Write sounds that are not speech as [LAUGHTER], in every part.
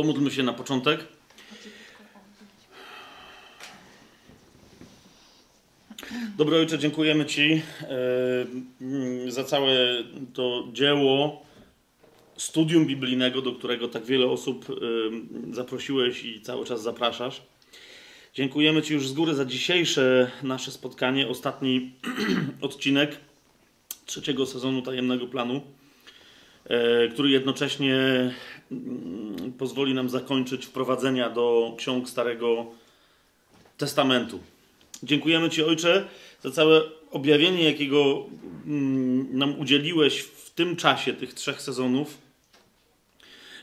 Pomódlmy się na początek. Dobry Ojcze, dziękujemy Ci yy, za całe to dzieło studium biblijnego, do którego tak wiele osób yy, zaprosiłeś i cały czas zapraszasz. Dziękujemy Ci już z góry za dzisiejsze nasze spotkanie, ostatni [CLEARS THROAT] odcinek trzeciego sezonu Tajemnego Planu, yy, który jednocześnie mm, pozwoli nam zakończyć wprowadzenia do ksiąg Starego Testamentu. Dziękujemy Ci, Ojcze, za całe objawienie, jakiego mm, nam udzieliłeś w tym czasie tych trzech sezonów,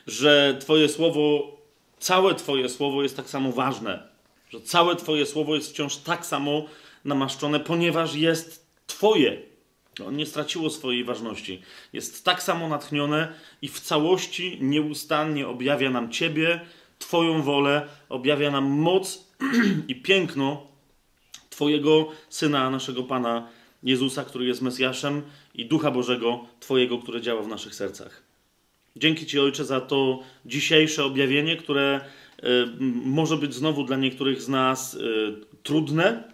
że Twoje słowo, całe Twoje słowo jest tak samo ważne, że całe Twoje słowo jest wciąż tak samo namaszczone, ponieważ jest Twoje. On nie straciło swojej ważności. Jest tak samo natchnione i w całości nieustannie objawia nam Ciebie, Twoją wolę, objawia nam moc [CLEARS THROAT] i piękno Twojego Syna, naszego Pana Jezusa, który jest Mesjaszem i Ducha Bożego Twojego, które działa w naszych sercach. Dzięki Ci, Ojcze, za to dzisiejsze objawienie, które y, może być znowu dla niektórych z nas y, trudne,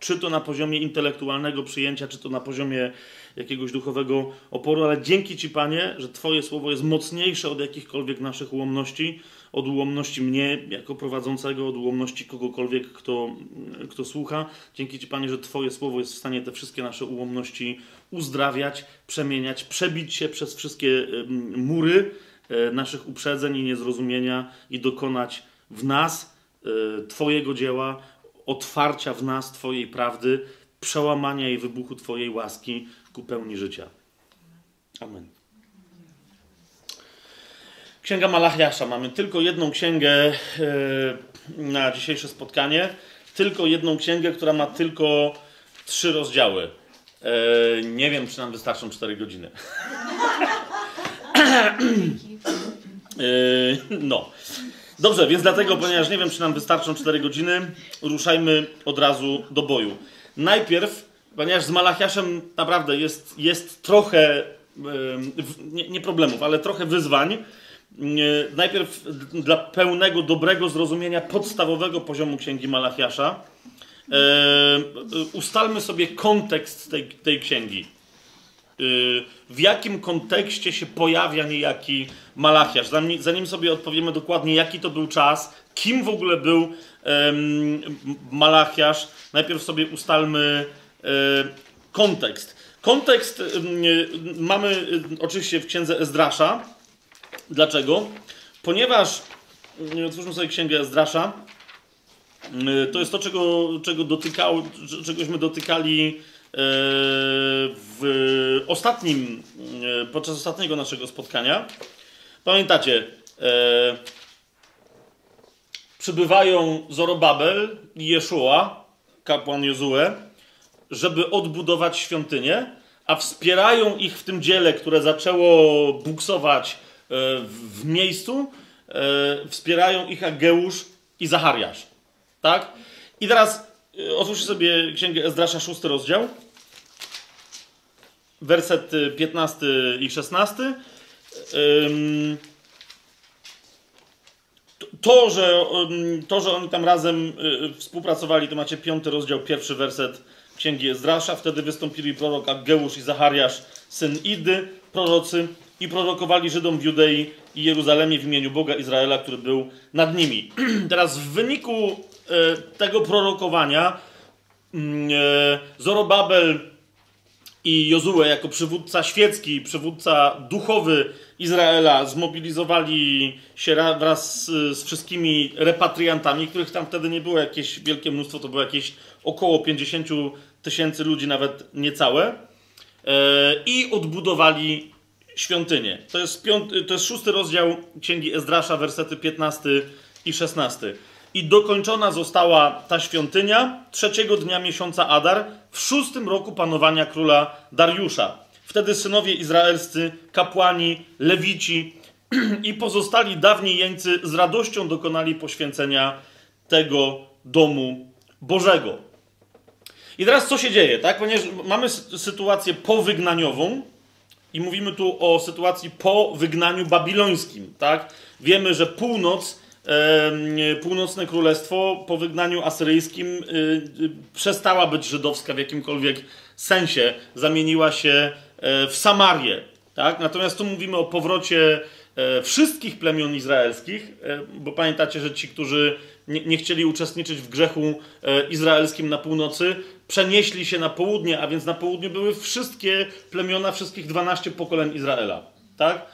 czy to na poziomie intelektualnego przyjęcia, czy to na poziomie jakiegoś duchowego oporu, ale dzięki Ci, Panie, że Twoje słowo jest mocniejsze od jakichkolwiek naszych ułomności, od ułomności mnie jako prowadzącego, od ułomności kogokolwiek, kto, kto słucha. Dzięki Ci, Panie, że Twoje słowo jest w stanie te wszystkie nasze ułomności uzdrawiać, przemieniać, przebić się przez wszystkie mury e, naszych uprzedzeń i niezrozumienia i dokonać w nas e, Twojego dzieła, otwarcia w nas Twojej prawdy, przełamania i wybuchu Twojej łaski ku pełni życia. Amen. Księga Malachiasza. Mamy tylko jedną księgę e, na dzisiejsze spotkanie. Tylko jedną księgę, która ma tylko trzy rozdziały. E, nie wiem, czy nam wystarczą cztery godziny. [LAUGHS] E, no. Dobrze, więc dlatego, ponieważ nie wiem, czy nam wystarczą cztery godziny, ruszajmy od razu do boju. Najpierw, ponieważ z Malachiaszem naprawdę jest, jest trochę, nie, nie problemów, ale trochę wyzwań, najpierw dla pełnego, dobrego zrozumienia podstawowego poziomu Księgi Malachiasza ustalmy sobie kontekst tej, tej księgi. E, w jakim kontekście się pojawia niejaki Malachiasz? Zanim, zanim sobie odpowiemy dokładnie, jaki to był czas, kim w ogóle był Malachiasz, najpierw sobie ustalmy e, kontekst. Kontekst mamy oczywiście w księdze Ezdrasza, Dlaczego? Ponieważ, otwórzmy sobie księgę Zdrasza, mm, to jest to, czego, czego dotykało, czegośmy dotykali w ostatnim, e, podczas ostatniego naszego spotkania. Pamiętacie, e, przybywają Zorobabel i Jeszua, kapłan Jozue, żeby odbudować świątynię, a wspierają ich w tym dziele, które zaczęło buksować E, w miejscu e, wspierają ich Ageusz i Zachariasz. Tak? I teraz e, otwórzcie sobie Księgę Ezdrasza, szósty rozdział, werset 15 i 16. To że, to, że oni tam razem współpracowali, to macie piąty rozdział, pierwszy werset Księgi Ezdrasza. Wtedy wystąpili prorok Ageusz i Zachariasz, syn Idy, prorocy i prorokowali Żydom w Judei i Jeruzalemie w imieniu Boga Izraela, który był nad nimi. [CLEARS THROAT] Teraz w wyniku tego prorokowania mm, e, Zorobabel i Jozue jako przywódca świecki, przywódca duchowy Izraela zmobilizowali się wraz z, z wszystkimi repatriantami, których tam wtedy nie było jakieś wielkie mnóstwo, to było jakieś około 50 tysięcy ludzi, nawet niecałe, e, i odbudowali świątynię. To jest, piąty, to jest szósty rozdział Księgi Ezdrasza, wersety 15 i 16. I dokończona została ta świątynia trzeciego dnia miesiąca Adar w szóstym roku panowania króla Dariusza. Wtedy synowie izraelscy, kapłani, lewici [CLEARS THROAT] i pozostali dawni jeńcy z radością dokonali poświęcenia tego domu Bożego. I teraz co się dzieje, tak? Ponieważ mamy sytuację powygnaniową, I mówimy tu o sytuacji po wygnaniu babilońskim, tak? Wiemy, że północ, północne królestwo po wygnaniu asyryjskim e, przestała być żydowska w jakimkolwiek sensie, zamieniła się w Samarię, tak? Natomiast tu mówimy o powrocie wszystkich plemion izraelskich, bo pamiętacie, że ci, którzy nie, chcieli uczestniczyć w grzechu izraelskim na północy, przenieśli się na południe, a więc na południu były wszystkie plemiona, wszystkich 12 pokoleń Izraela. Tak?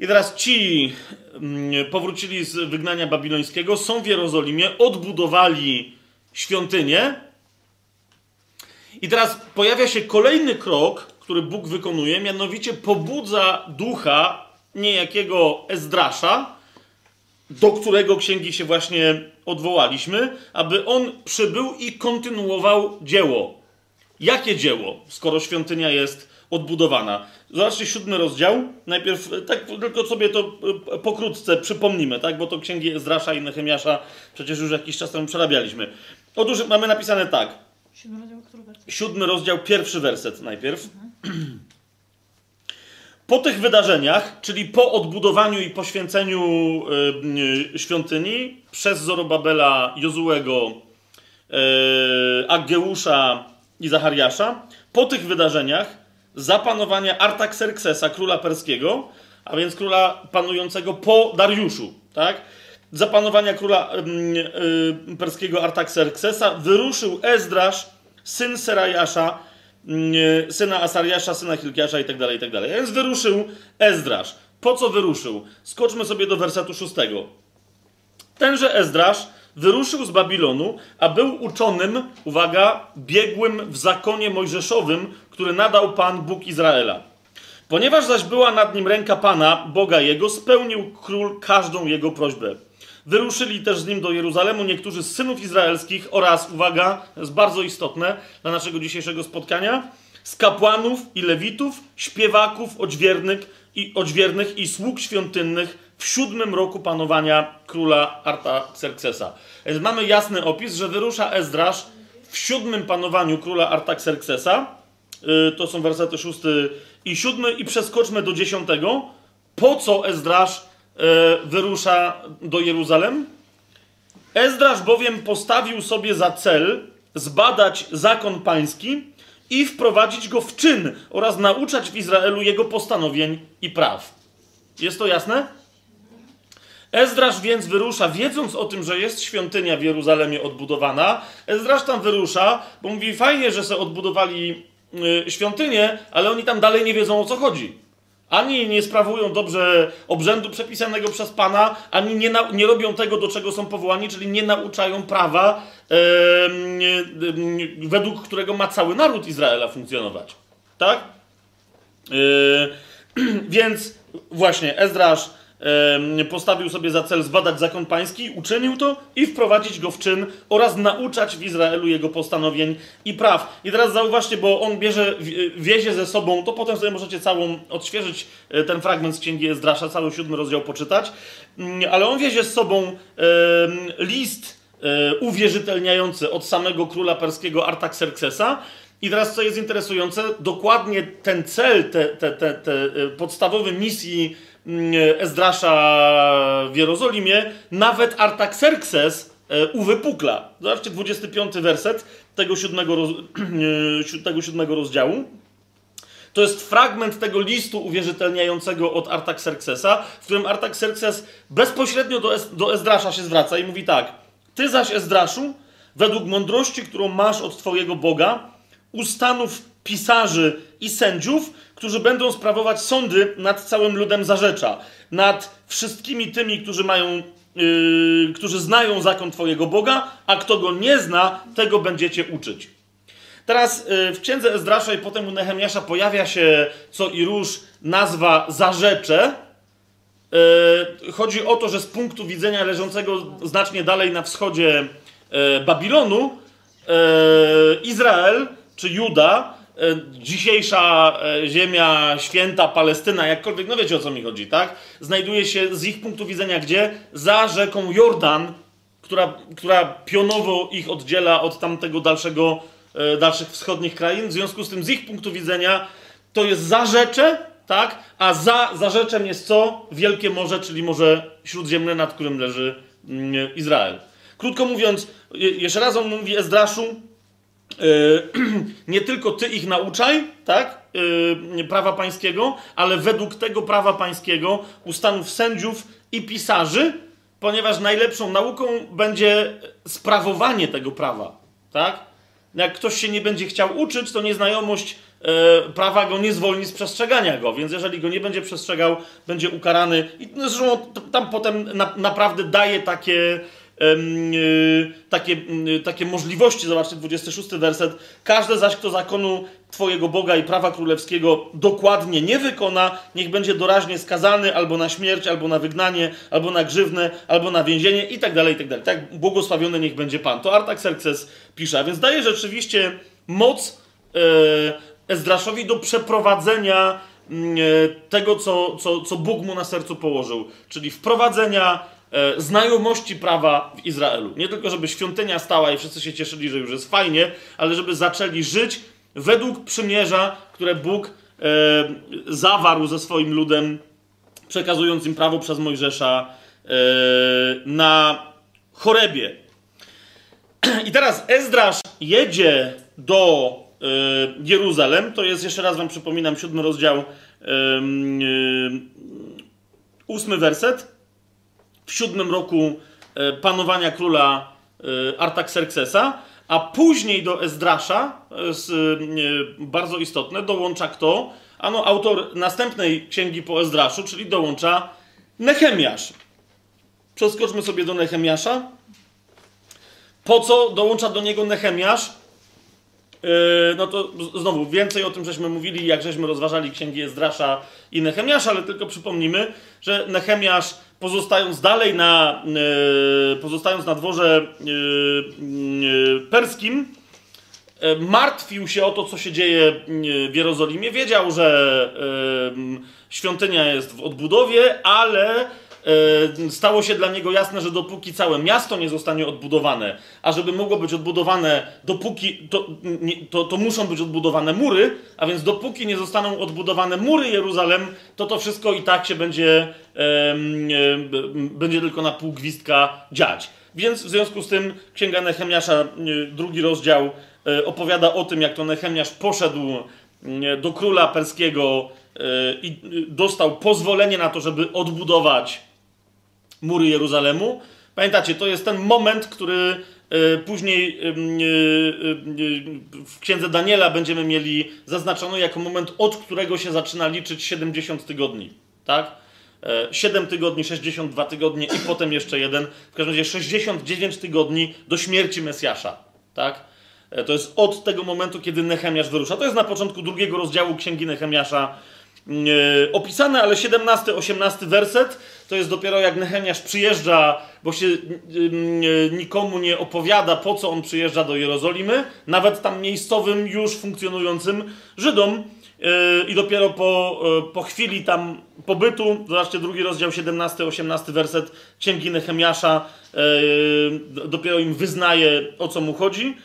I teraz ci mm, powrócili z wygnania babilońskiego, są w Jerozolimie, odbudowali świątynię. I teraz pojawia się kolejny krok, który Bóg wykonuje, mianowicie pobudza ducha niejakiego Ezdrasza, do którego księgi się właśnie odwołaliśmy, aby on przybył i kontynuował dzieło. Jakie dzieło, skoro świątynia jest odbudowana? Zobaczcie siódmy rozdział. Najpierw tak tylko sobie to e, pokrótce przypomnimy, tak? bo to księgi Ezdrasza i Nehemiasza przecież już jakiś czas temu przerabialiśmy. Otóż mamy napisane tak. Siódmy rozdział, Siódmy rozdział, pierwszy werset najpierw. Mhm. Po tych wydarzeniach, czyli po odbudowaniu i poświęceniu y, świątyni przez Zorobabela, Jozułego, y, Aggeusza i Zachariasza, po tych wydarzeniach zapanowania Artaxerxesa, króla perskiego, a więc króla panującego po Dariuszu, tak? Zapanowania króla y, perskiego Artaxerxesa wyruszył Ezdrasz, syn Serajasza, Mm, syna Asariasza, syna Hilkiasza i tak dalej, i tak dalej. Więc wyruszył Ezdrasz. Po co wyruszył? Skoczmy sobie do wersetu szóstego. Tenże Ezdrasz wyruszył z Babilonu, a był uczonym, uwaga, biegłym w zakonie mojżeszowym, który nadał Pan Bóg Izraela. Ponieważ zaś była nad nim ręka Pana, Boga jego, spełnił król każdą jego prośbę. Wyruszyli też z nim do Jeruzalemu niektórzy z synów izraelskich oraz, uwaga, jest bardzo istotne dla naszego dzisiejszego spotkania, z kapłanów i lewitów, śpiewaków, odźwiernych i, odźwiernych i sług świątynnych w siódmym roku panowania króla Artaxerxesa. Mamy jasny opis, że wyrusza Ezdrasz w siódmym panowaniu króla Artaxerxesa. Yy, to są wersety szósty i siódmy i przeskoczmy do dziesiątego. Po co Ezdrasz E, wyrusza do Jeruzalem. Ezdrasz bowiem postawił sobie za cel zbadać zakon pański i wprowadzić go w czyn oraz nauczać w Izraelu jego postanowień i praw. Jest to jasne? Ezdrasz więc wyrusza, wiedząc o tym, że jest świątynia w Jeruzalemie odbudowana. Ezdrasz tam wyrusza, bo mówi: Fajnie, że sobie odbudowali y, świątynię, ale oni tam dalej nie wiedzą o co chodzi. Ani nie sprawują dobrze obrzędu przepisanego przez Pana, ani nie, na, nie robią tego, do czego są powołani, czyli nie nauczają prawa, według którego ma cały naród Izraela funkcjonować. Tak? E, [CLEARS THROAT] więc właśnie Ezdrasz postawił sobie za cel zbadać zakon pański, uczynił to i wprowadzić go w czyn oraz nauczać w Izraelu jego postanowień i praw. I teraz zauważcie, bo on bierze, wiezie ze sobą, to potem sobie możecie całą odświeżyć e, ten fragment z Księgi Ezdrasza, cały siódmy rozdział poczytać, mm, ale on wiezie z sobą list e, uwierzytelniający od samego króla perskiego Artaxerxesa, i teraz, co jest interesujące, dokładnie ten cel, te, te, te, te e, podstawowe misji Ezdrasza w Jerozolimie, nawet Artaxerxes e, uwypukla. Zobaczcie 25 werset tego siódmego, roz... [CLEARS THROAT] tego siódmego rozdziału. To jest fragment tego listu uwierzytelniającego od Artaxerxesa, w którym Artaxerxes bezpośrednio do, do Ezdrasza się zwraca i mówi tak. Ty zaś, Ezdraszu, według mądrości, którą masz od Twojego Boga, ustanów pisarzy i sędziów, którzy będą sprawować sądy nad całym ludem zarzecza, nad wszystkimi tymi, którzy mają, yy, którzy znają zakon Twojego Boga, a kto go nie zna, tego będziecie uczyć. Teraz yy, w księdze Ezdrasza i potem u Nehemiasza pojawia się co i róż nazwa zarzecze. Yy, chodzi o to, że z punktu widzenia leżącego znacznie dalej na wschodzie yy, Babilonu, Izrael czy Juda dzisiejsza e, ziemia święta, Palestyna, jakkolwiek, no wiecie o co mi chodzi, tak? Znajduje się z ich punktu widzenia gdzie? Za rzeką Jordan, która, która pionowo ich oddziela od tamtego dalszego, e, dalszych wschodnich krain. W związku z tym, z ich punktu widzenia, to jest zarzecze, tak? A za zarzeczem jest co? Wielkie Morze, czyli Morze Śródziemne, nad którym leży mm, Izrael. Krótko mówiąc, jeszcze raz on mówi Ezdraszu, [CLEARS THROAT] nie tylko ty ich nauczaj, tak? prawa pańskiego, ale według tego prawa pańskiego ustanów sędziów i pisarzy, ponieważ najlepszą nauką będzie sprawowanie tego prawa, tak? Jak ktoś się nie będzie chciał uczyć, to nieznajomość e, prawa go nie zwolni z przestrzegania go, więc jeżeli go nie będzie przestrzegał, będzie ukarany. I zresztą tam potem na, naprawdę daje takie, takie, y, takie możliwości. Zobaczcie, 26 werset. Każdy zaś, kto zakonu Twojego Boga i prawa królewskiego dokładnie nie wykona, niech będzie doraźnie skazany albo na śmierć, albo na wygnanie, albo na grzywnę, albo na więzienie i tak dalej, i tak dalej. Tak błogosławiony niech będzie Pan. To Artaxerxes pisze. A więc daje rzeczywiście moc e, Ezdraszowi do przeprowadzenia mm, e, tego, co, co, co Bóg mu na sercu położył, czyli wprowadzenia znajomości prawa w Izraelu. Nie tylko, żeby świątynia stała i wszyscy się cieszyli, że już jest fajnie, ale żeby zaczęli żyć według przymierza, które Bóg e, zawarł ze swoim ludem, przekazując im prawo przez Mojżesza e, na chorebie. [CLEARS THROAT] I teraz Ezdrasz jedzie do e, Jeruzalem. To jest, jeszcze raz wam przypominam, siódmy rozdział, e, e, ósmy werset w siódmym roku e, panowania króla e, Artaxerxesa, a później do Ezdrasza, e, bardzo istotne, dołącza kto? Ano autor następnej księgi po Ezdraszu, czyli dołącza Nehemiasz. Przeskoczmy sobie do Nehemiasza. Po co dołącza do niego Nehemiasz? no to znowu więcej o tym żeśmy mówili, jak żeśmy rozważali księgi Ezdrasza i Nehemiasza, ale tylko przypomnimy, że Nehemiasz pozostając dalej na, e, pozostając na dworze e, e, perskim, martwił się o to, co się dzieje w Jerozolimie. Wiedział, że świątynia jest w odbudowie, ale stało się dla niego jasne, że dopóki całe miasto nie zostanie odbudowane, a żeby mogło być odbudowane, dopóki to, to, to muszą być odbudowane mury, a więc dopóki nie zostaną odbudowane mury Jeruzalem, to to wszystko i tak się będzie, e, będzie tylko na pół gwizdka dziać. Więc w związku z tym Księga Nehemiasza, e, drugi rozdział, opowiada o tym, jak to Nehemiasz poszedł do króla perskiego i dostał pozwolenie na to, żeby odbudować mury Jeruzalemu. Pamiętacie, to jest ten moment, który e, później e, e, w księdze Daniela będziemy mieli zaznaczony jako moment, od którego się zaczyna liczyć 70 tygodni. Tak? 7 tygodni, 62 tygodnie i potem jeszcze jeden. W każdym razie 69 tygodni do śmierci Mesjasza. Tak? To jest od tego momentu, kiedy Nehemiasz wyrusza. To jest na początku drugiego rozdziału Księgi Nehemiasza opisane, ale 17-18 werset to jest dopiero jak Nehemiasz przyjeżdża, bo się nikomu nie opowiada, po co on przyjeżdża do Jerozolimy, nawet tam miejscowym, już funkcjonującym Żydom. E, I dopiero po, e, po chwili tam pobytu, zobaczcie drugi rozdział, 17-18 werset Księgi Nehemiasza, e, dopiero im wyznaje, o co mu chodzi.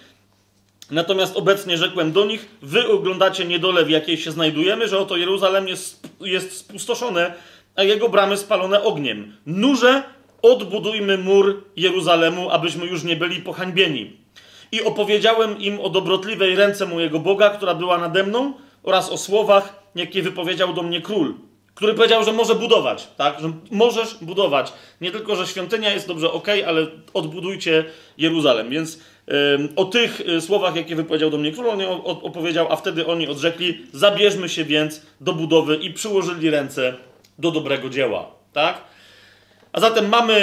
Natomiast obecnie rzekłem do nich, wy oglądacie niedolę, w jakiej się znajdujemy, że oto Jeruzalem jest, jest spustoszone, a jego bramy spalone ogniem. Nurze, odbudujmy mur Jeruzalemu, abyśmy już nie byli pohańbieni. I opowiedziałem im o dobrotliwej ręce mojego Boga, która była nade mną, oraz o słowach, jakie wypowiedział do mnie król, który powiedział, że może budować, tak? Że możesz budować. Nie tylko, że świątynia jest dobrze, ok, ale odbudujcie Jeruzalem. Więc o tych y, słowach, jakie wypowiedział do mnie król, on opowiedział, a wtedy oni odrzekli: Zabierzmy się więc do budowy i przyłożyli ręce do dobrego dzieła. Tak? A zatem mamy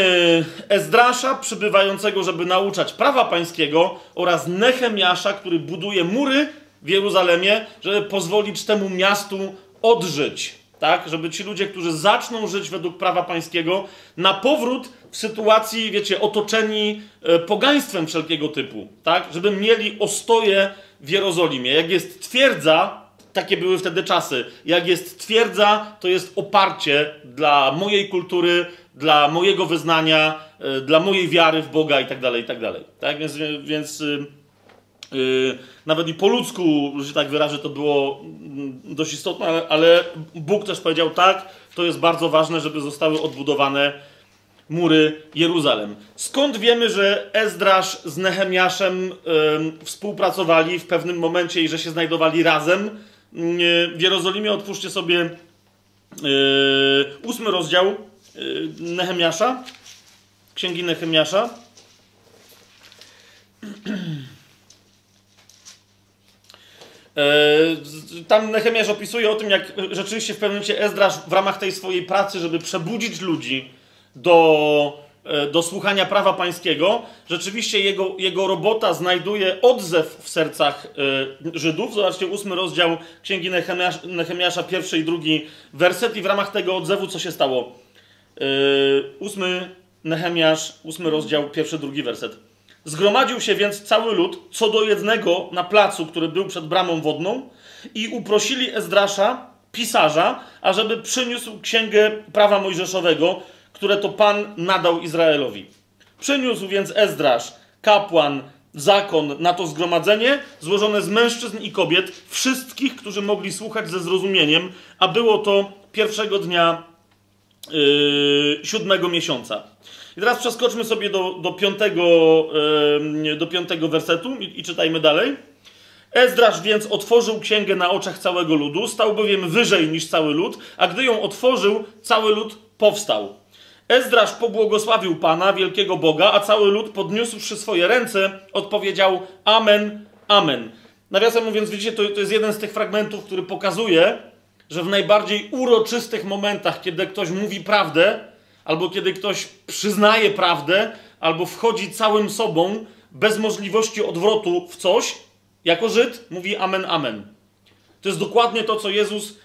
Ezdrasza przybywającego, żeby nauczać prawa pańskiego oraz Nehemiasza, który buduje mury w Jeruzalemie, żeby pozwolić temu miastu odżyć. Tak? Żeby ci ludzie, którzy zaczną żyć według prawa pańskiego, na powrót w sytuacji, wiecie, otoczeni e, pogaństwem wszelkiego typu, tak? Żeby mieli ostoje w Jerozolimie. Jak jest twierdza, takie były wtedy czasy. Jak jest twierdza, to jest oparcie dla mojej kultury, dla mojego wyznania, e, dla mojej wiary w Boga i tak dalej, i tak dalej. Tak? Więc, więc Yy, nawet i po ludzku, że tak wyrażę, to było mm, dość istotne, ale, ale Bóg też powiedział tak, to jest bardzo ważne, żeby zostały odbudowane mury Jeruzalem. Skąd wiemy, że Ezdrasz z Nehemiaszem yy, współpracowali w pewnym momencie i że się znajdowali razem? W Jerozolimie otwórzcie sobie yy, ósmy rozdział yy, Nehemiasza, księgi Nehemiasza. E, tam Nehemiasz opisuje o tym, jak rzeczywiście w pewnym momencie Ezdrasz w ramach tej swojej pracy, żeby przebudzić ludzi do, e, do słuchania prawa pańskiego, rzeczywiście jego, jego robota znajduje odzew w sercach e, Żydów. Zobaczcie, ósmy rozdział Księgi Nehemiasza, Nehemiasza, pierwszy i drugi werset i w ramach tego odzewu co się stało? Ósmy Nehemiasz, ósmy rozdział, pierwszy, drugi werset. Zgromadził się więc cały lud co do jednego na placu, który był przed bramą wodną i uprosili Ezdrasza, pisarza, ażeby przyniósł księgę prawa mojżeszowego, które to Pan nadał Izraelowi. Przyniósł więc Ezdrasz, kapłan, zakon na to zgromadzenie, złożone z mężczyzn i kobiet, wszystkich, którzy mogli słuchać ze zrozumieniem, a było to pierwszego dnia yy, siódmego miesiąca. I teraz przeskoczmy sobie do, do, piątego, yy, do piątego wersetu i, i czytajmy dalej. Ezdrasz więc otworzył księgę na oczach całego ludu, stał bowiem wyżej niż cały lud, a gdy ją otworzył, cały lud powstał. Ezdrasz pobłogosławił Pana, wielkiego Boga, a cały lud podniósłszy swoje ręce, odpowiedział Amen, Amen. Nawiasem mówiąc, widzicie, to, to jest jeden z tych fragmentów, który pokazuje, że w najbardziej uroczystych momentach, kiedy ktoś mówi prawdę, albo kiedy ktoś przyznaje prawdę, albo wchodzi całym sobą, bez możliwości odwrotu w coś, jako Żyd mówi Amen, Amen. To jest dokładnie to, co Jezus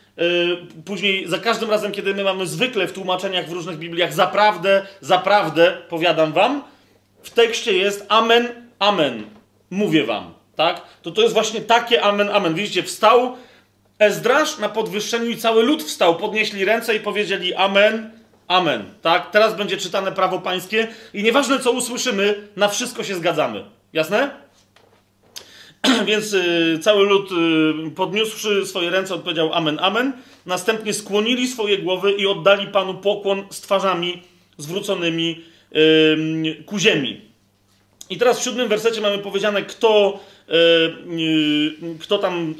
później, za każdym razem, kiedy my mamy zwykle w tłumaczeniach w różnych Bibliach zaprawdę, zaprawdę, powiadam wam, w tekście jest Amen, Amen. Mówię wam. Tak? To to jest właśnie takie Amen, Amen. Widzicie, wstał Ezdrasz na podwyższeniu i cały lud wstał, podnieśli ręce i powiedzieli Amen, Amen. Tak? Teraz będzie czytane prawo pańskie i nieważne co usłyszymy, na wszystko się zgadzamy. Jasne? [CLEARS THROAT] Więc y, cały lud y, podniósłszy swoje ręce odpowiedział Amen, Amen. Następnie skłonili swoje głowy i oddali Panu pokłon z twarzami zwróconymi ku ziemi. I teraz w siódmym wersecie mamy powiedziane, kto, y, kto tam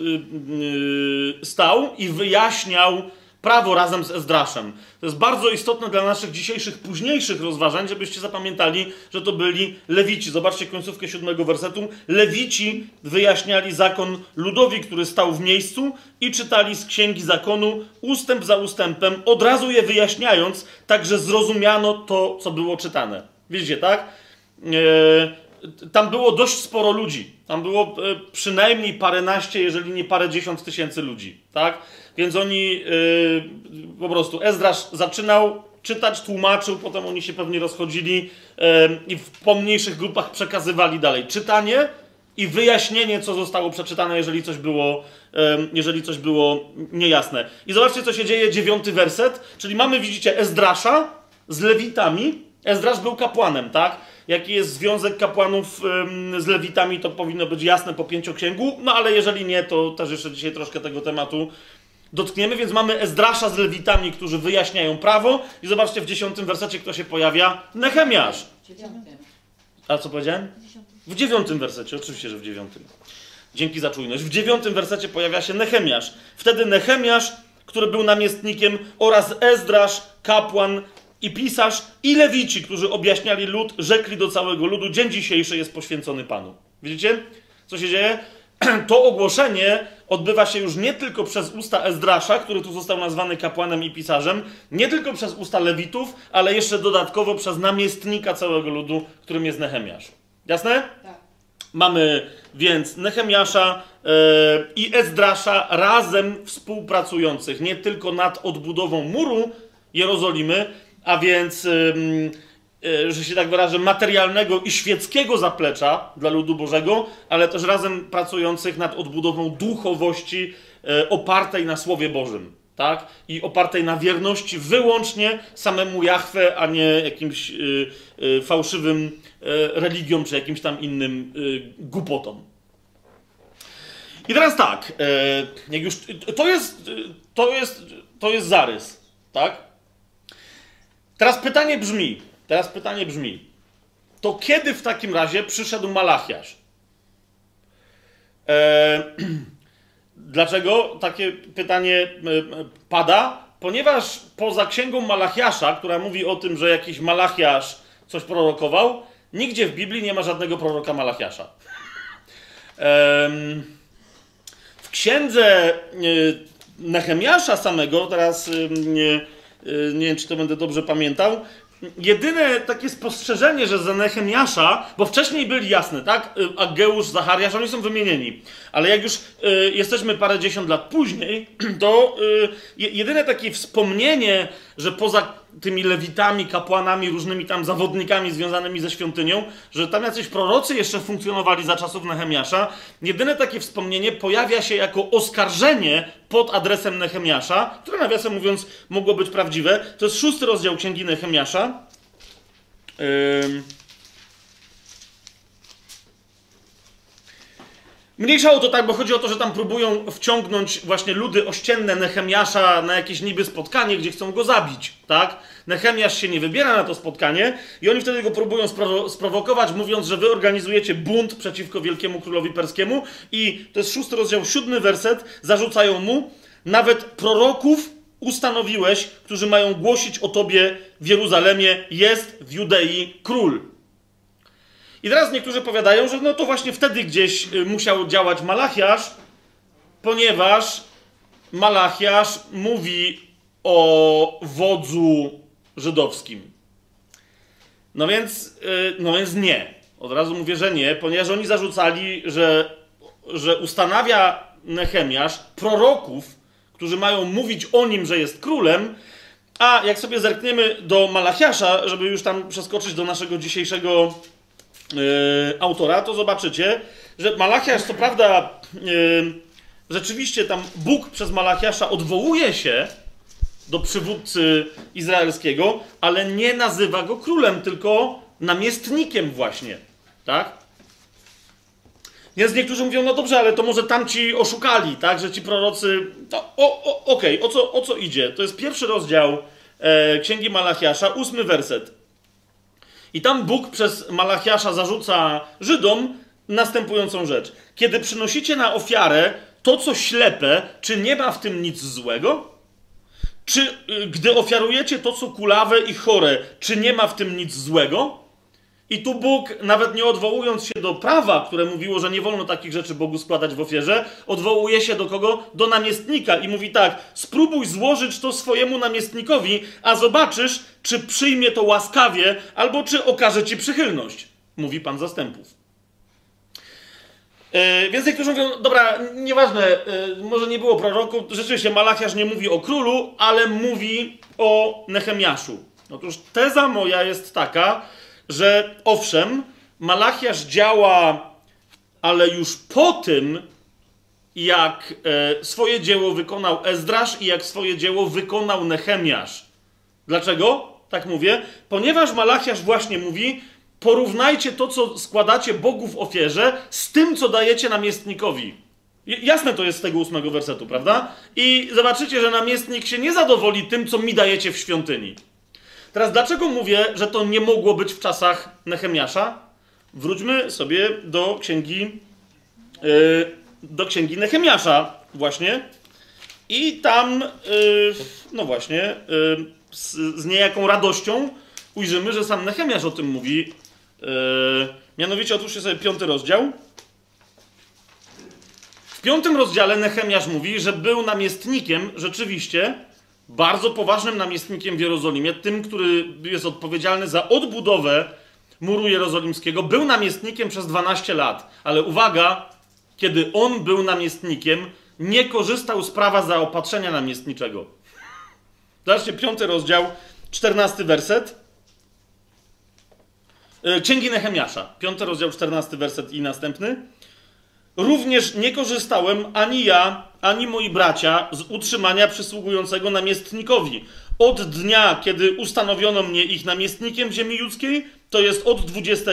stał i wyjaśniał prawo razem z Ezdraszem. To jest bardzo istotne dla naszych dzisiejszych, późniejszych rozważań, żebyście zapamiętali, że to byli Lewici. Zobaczcie końcówkę siódmego wersetu. Lewici wyjaśniali zakon ludowi, który stał w miejscu i czytali z księgi zakonu ustęp za ustępem, od razu je wyjaśniając, tak że zrozumiano to, co było czytane. Widzicie, tak? E, tam było dość sporo ludzi. Tam było e, przynajmniej paręnaście, jeżeli nie parę dziesiąt tysięcy ludzi, tak? Więc oni yy, po prostu, Ezdrasz zaczynał czytać, tłumaczył, potem oni się pewnie rozchodzili yy, i w pomniejszych grupach przekazywali dalej czytanie i wyjaśnienie, co zostało przeczytane, jeżeli coś było, yy, jeżeli coś było niejasne. I zobaczcie, co się dzieje, dziewiąty werset, czyli mamy, widzicie, Ezdrasza z Lewitami. Ezdrasz był kapłanem, tak? Jaki jest związek kapłanów z Lewitami, to powinno być jasne po pięcioksięgu, no ale jeżeli nie, to też jeszcze dzisiaj troszkę tego tematu dotkniemy, więc mamy Ezdrasza z Lewitami, którzy wyjaśniają prawo i zobaczcie w dziesiątym wersecie, kto się pojawia? Nehemiasz. A co powiedziałem? W dziewiątym wersecie, oczywiście, że w dziewiątym. Dzięki za czujność. W dziewiątym wersecie pojawia się Nehemiasz. Wtedy Nehemiasz, który był namiestnikiem oraz Ezdrasz, kapłan i pisarz i lewici, którzy objaśniali lud, rzekli do całego ludu, dzień dzisiejszy jest poświęcony Panu. Widzicie, co się dzieje? [CLEARS THROAT] To ogłoszenie odbywa się już nie tylko przez usta Ezdrasza, który tu został nazwany kapłanem i pisarzem, nie tylko przez usta Lewitów, ale jeszcze dodatkowo przez namiestnika całego ludu, którym jest Nehemiasz. Jasne? Tak. Mamy więc Nehemiasza yy, i Ezdrasza razem współpracujących nie tylko nad odbudową muru Jerozolimy, a więc yy, że się tak wyrażę, materialnego i świeckiego zaplecza dla ludu Bożego, ale też razem pracujących nad odbudową duchowości e, opartej na Słowie Bożym. Tak? I opartej na wierności wyłącznie samemu Jahwe, a nie jakimś y, fałszywym religiom czy jakimś tam innym głupotom. I teraz tak, e, jak już, to jest, to jest, to jest zarys, tak? Teraz pytanie brzmi, teraz pytanie brzmi, to kiedy w takim razie przyszedł Malachiasz? E, [CLEARS THROAT] dlaczego takie pytanie e, pada? Ponieważ poza księgą Malachiasza, która mówi o tym, że jakiś Malachiasz coś prorokował, nigdzie w Biblii nie ma żadnego proroka Malachiasza. W księdze e, Nehemiasza samego, teraz nie, nie wiem, czy to będę dobrze pamiętał, jedyne takie spostrzeżenie, że za Nehemiasza, bo wcześniej byli jasne, tak? Y, Ageusz, Zachariasz, oni są wymienieni. Ale jak już y, jesteśmy parę dziesiąt lat później, [CLEARS THROAT] to y, jedyne takie wspomnienie, że poza tymi lewitami, kapłanami, różnymi tam zawodnikami związanymi ze świątynią, że tam jacyś prorocy jeszcze funkcjonowali za czasów Nehemiasza, jedyne takie wspomnienie pojawia się jako oskarżenie pod adresem Nehemiasza, które nawiasem mówiąc mogło być prawdziwe. To jest szósty rozdział Księgi Nehemiasza. Yy... Mniejsza o to tak, bo chodzi o to, że tam próbują wciągnąć właśnie ludy ościenne Nehemiasza na jakieś niby spotkanie, gdzie chcą go zabić, tak? Nehemiasz się nie wybiera na to spotkanie i oni wtedy go próbują sprowo- sprowokować, mówiąc, że wy organizujecie bunt przeciwko wielkiemu królowi perskiemu i to jest szósty rozdział, siódmy werset, zarzucają mu, nawet proroków ustanowiłeś, którzy mają głosić o tobie w Jeruzalemie, jest w Judei król. I teraz niektórzy powiadają, że no to właśnie wtedy gdzieś y, musiał działać Malachiasz, ponieważ Malachiasz mówi o wodzu żydowskim. No więc, y, no więc nie. Od razu mówię, że nie, ponieważ oni zarzucali, że, że ustanawia Nehemiasz proroków, którzy mają mówić o nim, że jest królem, a jak sobie zerkniemy do Malachiasza, żeby już tam przeskoczyć do naszego dzisiejszego autora, to zobaczycie, że Malachiasz, co prawda, yy, rzeczywiście tam Bóg przez Malachiasza odwołuje się do przywódcy izraelskiego, ale nie nazywa go królem, tylko namiestnikiem właśnie. Tak? Więc niektórzy mówią, no dobrze, ale to może tamci oszukali, tak, że ci prorocy... No, Okej, okay. o, co, o co idzie? To jest pierwszy rozdział e, Księgi Malachiasza, ósmy werset. I tam Bóg przez Malachiasza zarzuca Żydom następującą rzecz. Kiedy przynosicie na ofiarę to, co ślepe, czy nie ma w tym nic złego? Czy y, gdy ofiarujecie to, co kulawe i chore, czy nie ma w tym nic złego? I tu Bóg, nawet nie odwołując się do prawa, które mówiło, że nie wolno takich rzeczy Bogu składać w ofierze, odwołuje się do kogo? Do namiestnika i mówi tak: spróbuj złożyć to swojemu namiestnikowi, a zobaczysz, czy przyjmie to łaskawie, albo czy okaże ci przychylność, mówi Pan zastępów. Yy, więc niektórzy mówią, dobra, nieważne, yy, może nie było proroku, rzeczywiście Malachiasz nie mówi o królu, ale mówi o Nehemiaszu. Otóż teza moja jest taka, że owszem, Malachiasz działa, ale już po tym, jak e, swoje dzieło wykonał Ezdrasz i jak swoje dzieło wykonał Nehemiasz. Dlaczego? Tak mówię. Ponieważ Malachiasz właśnie mówi, porównajcie to, co składacie Bogu w ofierze, z tym, co dajecie namiestnikowi. Jasne to jest z tego ósmego wersetu, prawda? I zobaczycie, że namiestnik się nie zadowoli tym, co mi dajecie w świątyni. Teraz dlaczego mówię, że to nie mogło być w czasach Nehemiasza? Wróćmy sobie do księgi yy, do księgi Nehemiasza właśnie. I tam, yy, no właśnie, yy, z, z niejaką radością ujrzymy, że sam Nehemiasz o tym mówi. Mianowicie otwórzcie sobie piąty rozdział. W piątym rozdziale Nehemiasz mówi, że był namiestnikiem rzeczywiście bardzo poważnym namiestnikiem w Jerozolimie, tym, który jest odpowiedzialny za odbudowę muru jerozolimskiego, był namiestnikiem przez 12 lat. Ale uwaga, kiedy on był namiestnikiem, nie korzystał z prawa zaopatrzenia namiestniczego. Zobaczcie, piąty rozdział, czternasty werset. E, Księgi Nehemiasza, piąty rozdział, czternasty werset i następny. Również nie korzystałem ani ja, ani moi bracia z utrzymania przysługującego namiestnikowi. Od dnia, kiedy ustanowiono mnie ich namiestnikiem ziemi judzkiej, to jest od 20,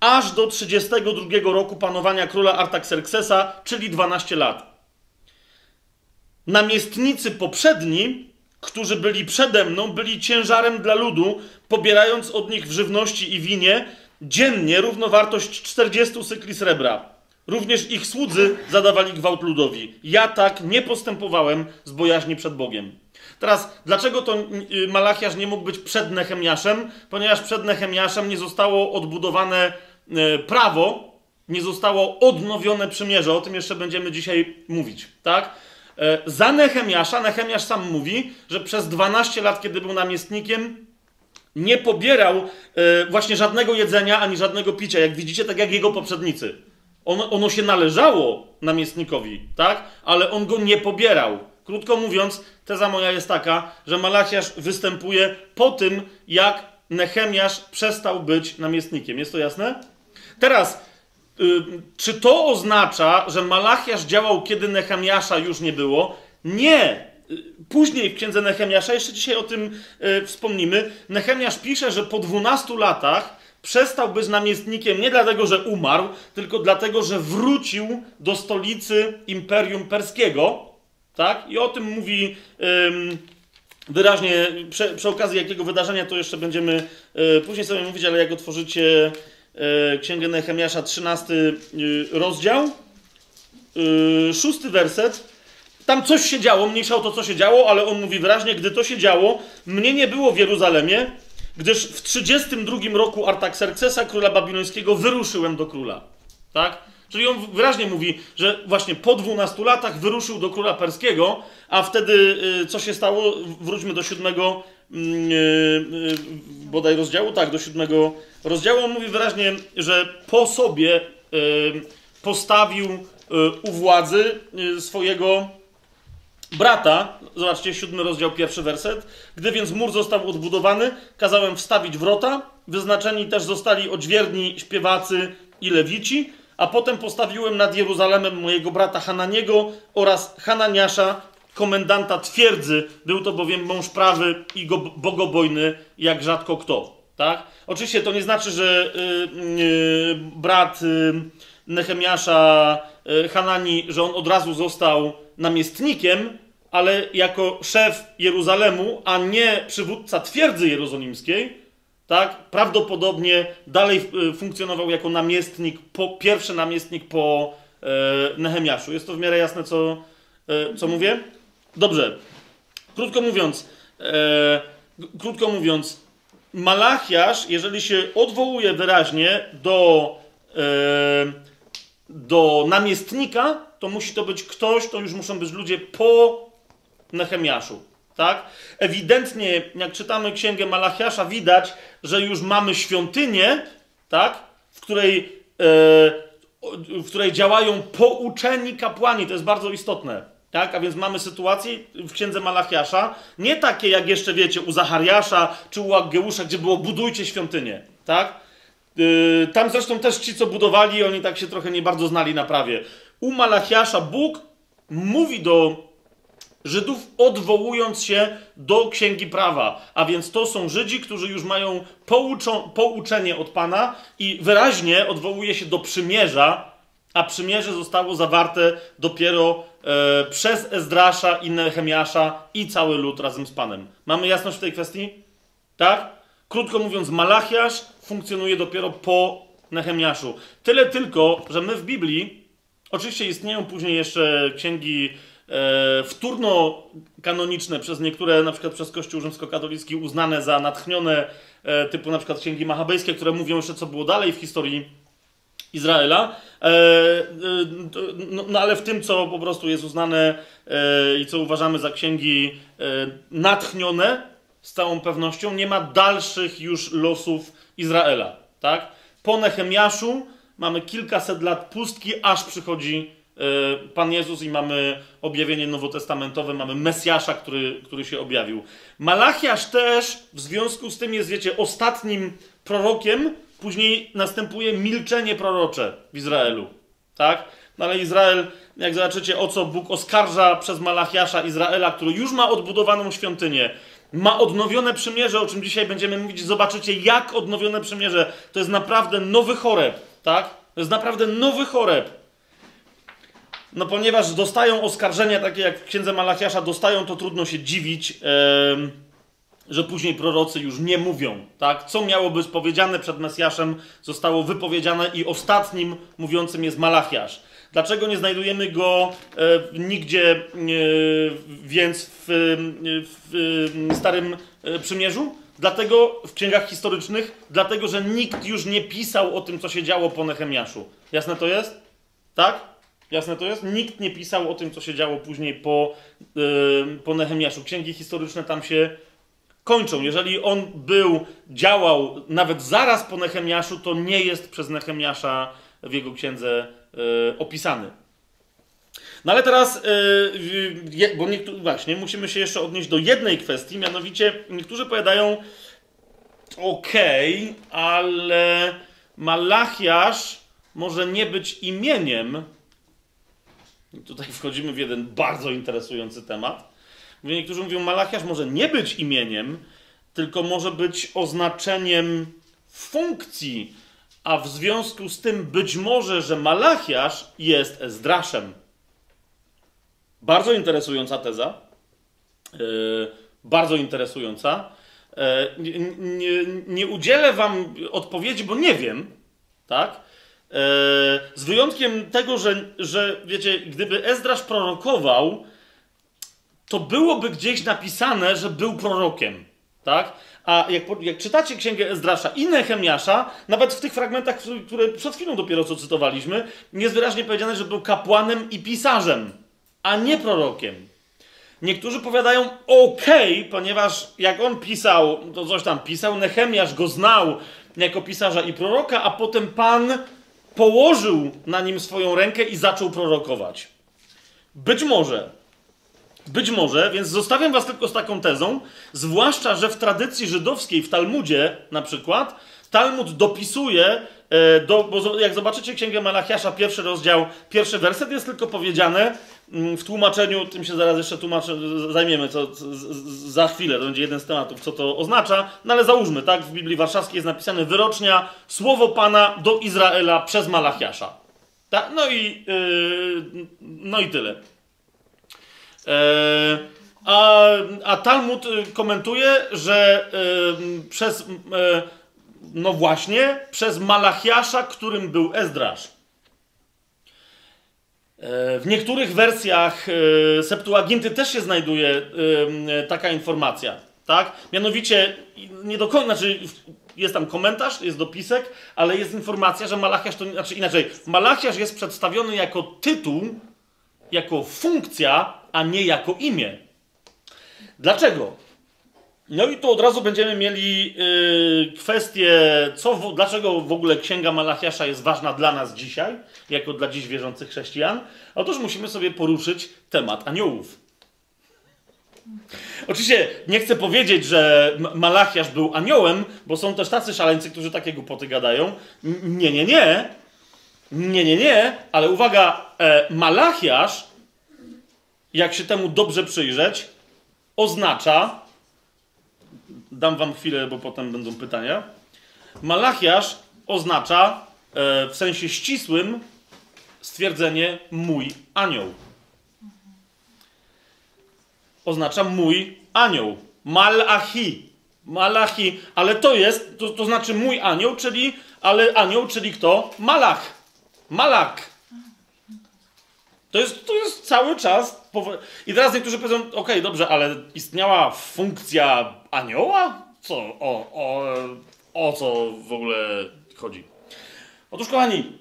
aż do 32 roku panowania króla Artaxerxesa, czyli 12 lat. Namiestnicy poprzedni, którzy byli przede mną, byli ciężarem dla ludu, pobierając od nich w żywności i winie dziennie równowartość 40 cykli srebra. Również ich słudzy zadawali gwałt ludowi. Ja tak nie postępowałem z bojaźni przed Bogiem. Teraz, dlaczego to y, Malachiasz nie mógł być przed Nehemiaszem? Ponieważ przed Nehemiaszem nie zostało odbudowane y, prawo, nie zostało odnowione przymierze. O tym jeszcze będziemy dzisiaj mówić, tak? E, za Nehemiasza, Nehemiasz sam mówi, że przez 12 lat, kiedy był namiestnikiem, nie pobierał e, właśnie żadnego jedzenia ani żadnego picia, jak widzicie, tak jak jego poprzednicy. Ono, ono się należało namiestnikowi, tak? Ale on go nie pobierał. Krótko mówiąc, teza moja jest taka, że Malachiasz występuje po tym, jak Nehemiasz przestał być namiestnikiem. Jest to jasne? Teraz, y, czy to oznacza, że Malachiasz działał, kiedy Nehemiasza już nie było? Nie. Y, później w księdze Nehemiasza, jeszcze dzisiaj o tym y, wspomnimy, Nehemiasz pisze, że po 12 latach przestał być namiestnikiem nie dlatego, że umarł, tylko dlatego, że wrócił do stolicy Imperium Perskiego tak? I o tym mówi ym, wyraźnie, przy, przy, okazji jakiego wydarzenia to jeszcze będziemy y, później sobie mówić, ale jak otworzycie y, Księgę Nehemiasza, 13 y, rozdział, szósty werset, tam coś się działo, mniejsza o to, co się działo, ale on mówi wyraźnie, gdy to się działo, mnie nie było w Jeruzalemie, gdyż w 32 roku Artaxerxesa, króla babilońskiego, wyruszyłem do króla. Tak? Czyli on wyraźnie mówi, że właśnie po 12 latach wyruszył do króla perskiego, a wtedy y, co się stało? Wróćmy do siódmego mm, y, y, bodaj rozdziału, tak, do siódmego rozdziału. On mówi wyraźnie, że po sobie postawił u władzy swojego brata. Zobaczcie, siódmy rozdział, pierwszy werset. Gdy więc mur został odbudowany, kazałem wstawić wrota. Wyznaczeni też zostali odźwierni śpiewacy i lewici a potem postawiłem nad Jeruzalemem mojego brata Hananiego oraz Hananiasza, komendanta twierdzy. Był to bowiem mąż prawy i go, bogobojny jak rzadko kto. Tak? Oczywiście to nie znaczy, że yy, yy, brat yy, Nehemiasza y, Hanani, że on od razu został namiestnikiem, ale jako szef Jeruzalemu, a nie przywódca twierdzy jerozolimskiej, tak? Prawdopodobnie dalej y, funkcjonował jako namiestnik, po, pierwszy namiestnik po e, Nehemiaszu. Jest to w miarę jasne, co, e, co mówię? Dobrze. Krótko mówiąc, e, krótko mówiąc, Malachiasz, jeżeli się odwołuje wyraźnie do, e, do namiestnika, to musi to być ktoś, to już muszą być ludzie po Nehemiaszu. Tak? Ewidentnie, jak czytamy księgę Malachiasza, widać, że już mamy świątynię, tak? w, której, e, w której działają pouczeni kapłani. To jest bardzo istotne. Tak? A więc mamy sytuację w księdze Malachiasza, nie takie jak jeszcze wiecie u Zachariasza czy u Aggeusza, gdzie było budujcie świątynię. Tak? E, tam zresztą też ci, co budowali, oni tak się trochę nie bardzo znali na prawie. U Malachiasza Bóg mówi do Żydów, odwołując się do księgi prawa. A więc to są Żydzi, którzy już mają pouczą, pouczenie od Pana i wyraźnie odwołuje się do przymierza, a przymierze zostało zawarte dopiero e, przez Ezdrasza i Nehemiasza i cały lud razem z Panem. Mamy jasność w tej kwestii? Tak? Krótko mówiąc, Malachiasz funkcjonuje dopiero po Nehemiaszu. Tyle tylko, że my w Biblii, oczywiście istnieją później jeszcze księgi E, wtórno kanoniczne przez niektóre, na przykład przez Kościół rzymskokatolicki uznane za natchnione, e, typu na przykład księgi machabejskie, które mówią jeszcze co było dalej w historii Izraela. E, no, no, ale w tym, co po prostu jest uznane i co uważamy za księgi natchnione, z całą pewnością nie ma dalszych już losów Izraela. Tak? Po Nehemiaszu mamy kilkaset lat pustki, aż przychodzi E, Pan Jezus i mamy objawienie nowotestamentowe, mamy Mesjasza, który, który się objawił. Malachiasz też w związku z tym jest, wiecie, ostatnim prorokiem, później następuje milczenie prorocze w Izraelu. Tak? No ale Izrael, jak zobaczycie, o co Bóg oskarża przez Malachiasza Izraela, który już ma odbudowaną świątynię, Ma odnowione przymierze, o czym dzisiaj będziemy mówić. Zobaczycie, jak odnowione przymierze. To jest naprawdę nowy choreb, tak? To jest naprawdę nowy choreb. No ponieważ dostają oskarżenia takie jak w księdze Malachiasza, dostają, to trudno się dziwić, że później prorocy już nie mówią, tak? Co miało być powiedziane przed Mesjaszem, zostało wypowiedziane i ostatnim mówiącym jest Malachiasz. Dlaczego nie znajdujemy go e, nigdzie e, więc w, w, Starym e, Przymierzu? Dlatego w księgach historycznych, dlatego że nikt już nie pisał o tym, co się działo po Nehemiaszu. Jasne to jest? Tak? Jasne to jest? Nikt nie pisał o tym, co się działo później po, yy, po Nehemiaszu. Księgi historyczne tam się kończą. Jeżeli on był, działał nawet zaraz po Nehemiaszu, to nie jest przez Nehemiasza w jego księdze yy, opisany. No ale teraz, yy, bo niektórzy, właśnie, musimy się jeszcze odnieść do jednej kwestii, mianowicie niektórzy powiadają, okej, okay, ale Malachiasz może nie być imieniem, Tutaj wchodzimy w jeden bardzo interesujący temat. Niektórzy mówią, Malachiasz może nie być imieniem, tylko może być oznaczeniem funkcji, a w związku z tym być może, że Malachiasz jest Ezdraszem. Bardzo interesująca teza. Yy, bardzo interesująca. Yy, nie, nie, nie udzielę wam odpowiedzi, bo nie wiem, tak? E, z wyjątkiem tego, że, że wiecie, gdyby Ezdrasz prorokował, to byłoby gdzieś napisane, że był prorokiem. Tak? A jak, jak czytacie księgę Ezdrasza i Nehemiasza, nawet w tych fragmentach, które przed chwilą dopiero co cytowaliśmy, jest wyraźnie powiedziane, że był kapłanem i pisarzem, a nie prorokiem. Niektórzy powiadają ok, ponieważ jak on pisał, to coś tam pisał, Nehemiasz go znał jako pisarza i proroka, a potem Pan położył na nim swoją rękę i zaczął prorokować. Być może, być może, więc zostawiam was tylko z taką tezą, zwłaszcza, że w tradycji żydowskiej, w Talmudzie na przykład, Talmud dopisuje, e, do, bo jak zobaczycie Księgę Malachiasza, pierwszy rozdział, pierwszy werset, jest tylko powiedziane, w tłumaczeniu, tym się zaraz jeszcze tłumaczę, zajmiemy co, za chwilę, to będzie jeden z tematów, co to oznacza, no ale załóżmy, tak, w Biblii Warszawskiej jest napisane wyrocznia, słowo Pana do Izraela przez Malachiasza. Tak? No i, yy, no i tyle. Yy, a, a Talmud komentuje, że yy, przez, yy, no właśnie, przez Malachiasza, którym był Ezdrasz. W niektórych wersjach e, Septuaginty też się znajduje e, taka informacja, tak? Mianowicie, nie do końca, znaczy jest tam komentarz, jest dopisek, ale jest informacja, że Malachiasz to, znaczy inaczej, Malachiasz jest przedstawiony jako tytuł, jako funkcja, a nie jako imię. Dlaczego? No i tu od razu będziemy mieli yy, kwestię, co, w, dlaczego w ogóle Księga Malachiasza jest ważna dla nas dzisiaj, jako dla dziś wierzących chrześcijan. Otóż musimy sobie poruszyć temat aniołów. Oczywiście nie chcę powiedzieć, że Malachiasz był aniołem, bo są też tacy szaleńcy, którzy takie głupoty gadają. Nie, nie, nie. Nie, nie, nie. Ale uwaga, e, Malachiasz, jak się temu dobrze przyjrzeć, oznacza dam wam chwilę, bo potem będą pytania. Malachiasz oznacza e, w sensie ścisłym stwierdzenie mój anioł. Oznacza mój anioł. Malachi. Malachi, ale to jest, to, to znaczy mój anioł, czyli, ale anioł, czyli kto? Malach. Malak. To jest, to jest cały czas. I teraz niektórzy powiedzą, okej, okay, dobrze, ale istniała funkcja anioła? Co? O, o, o co w ogóle chodzi? Otóż, kochani,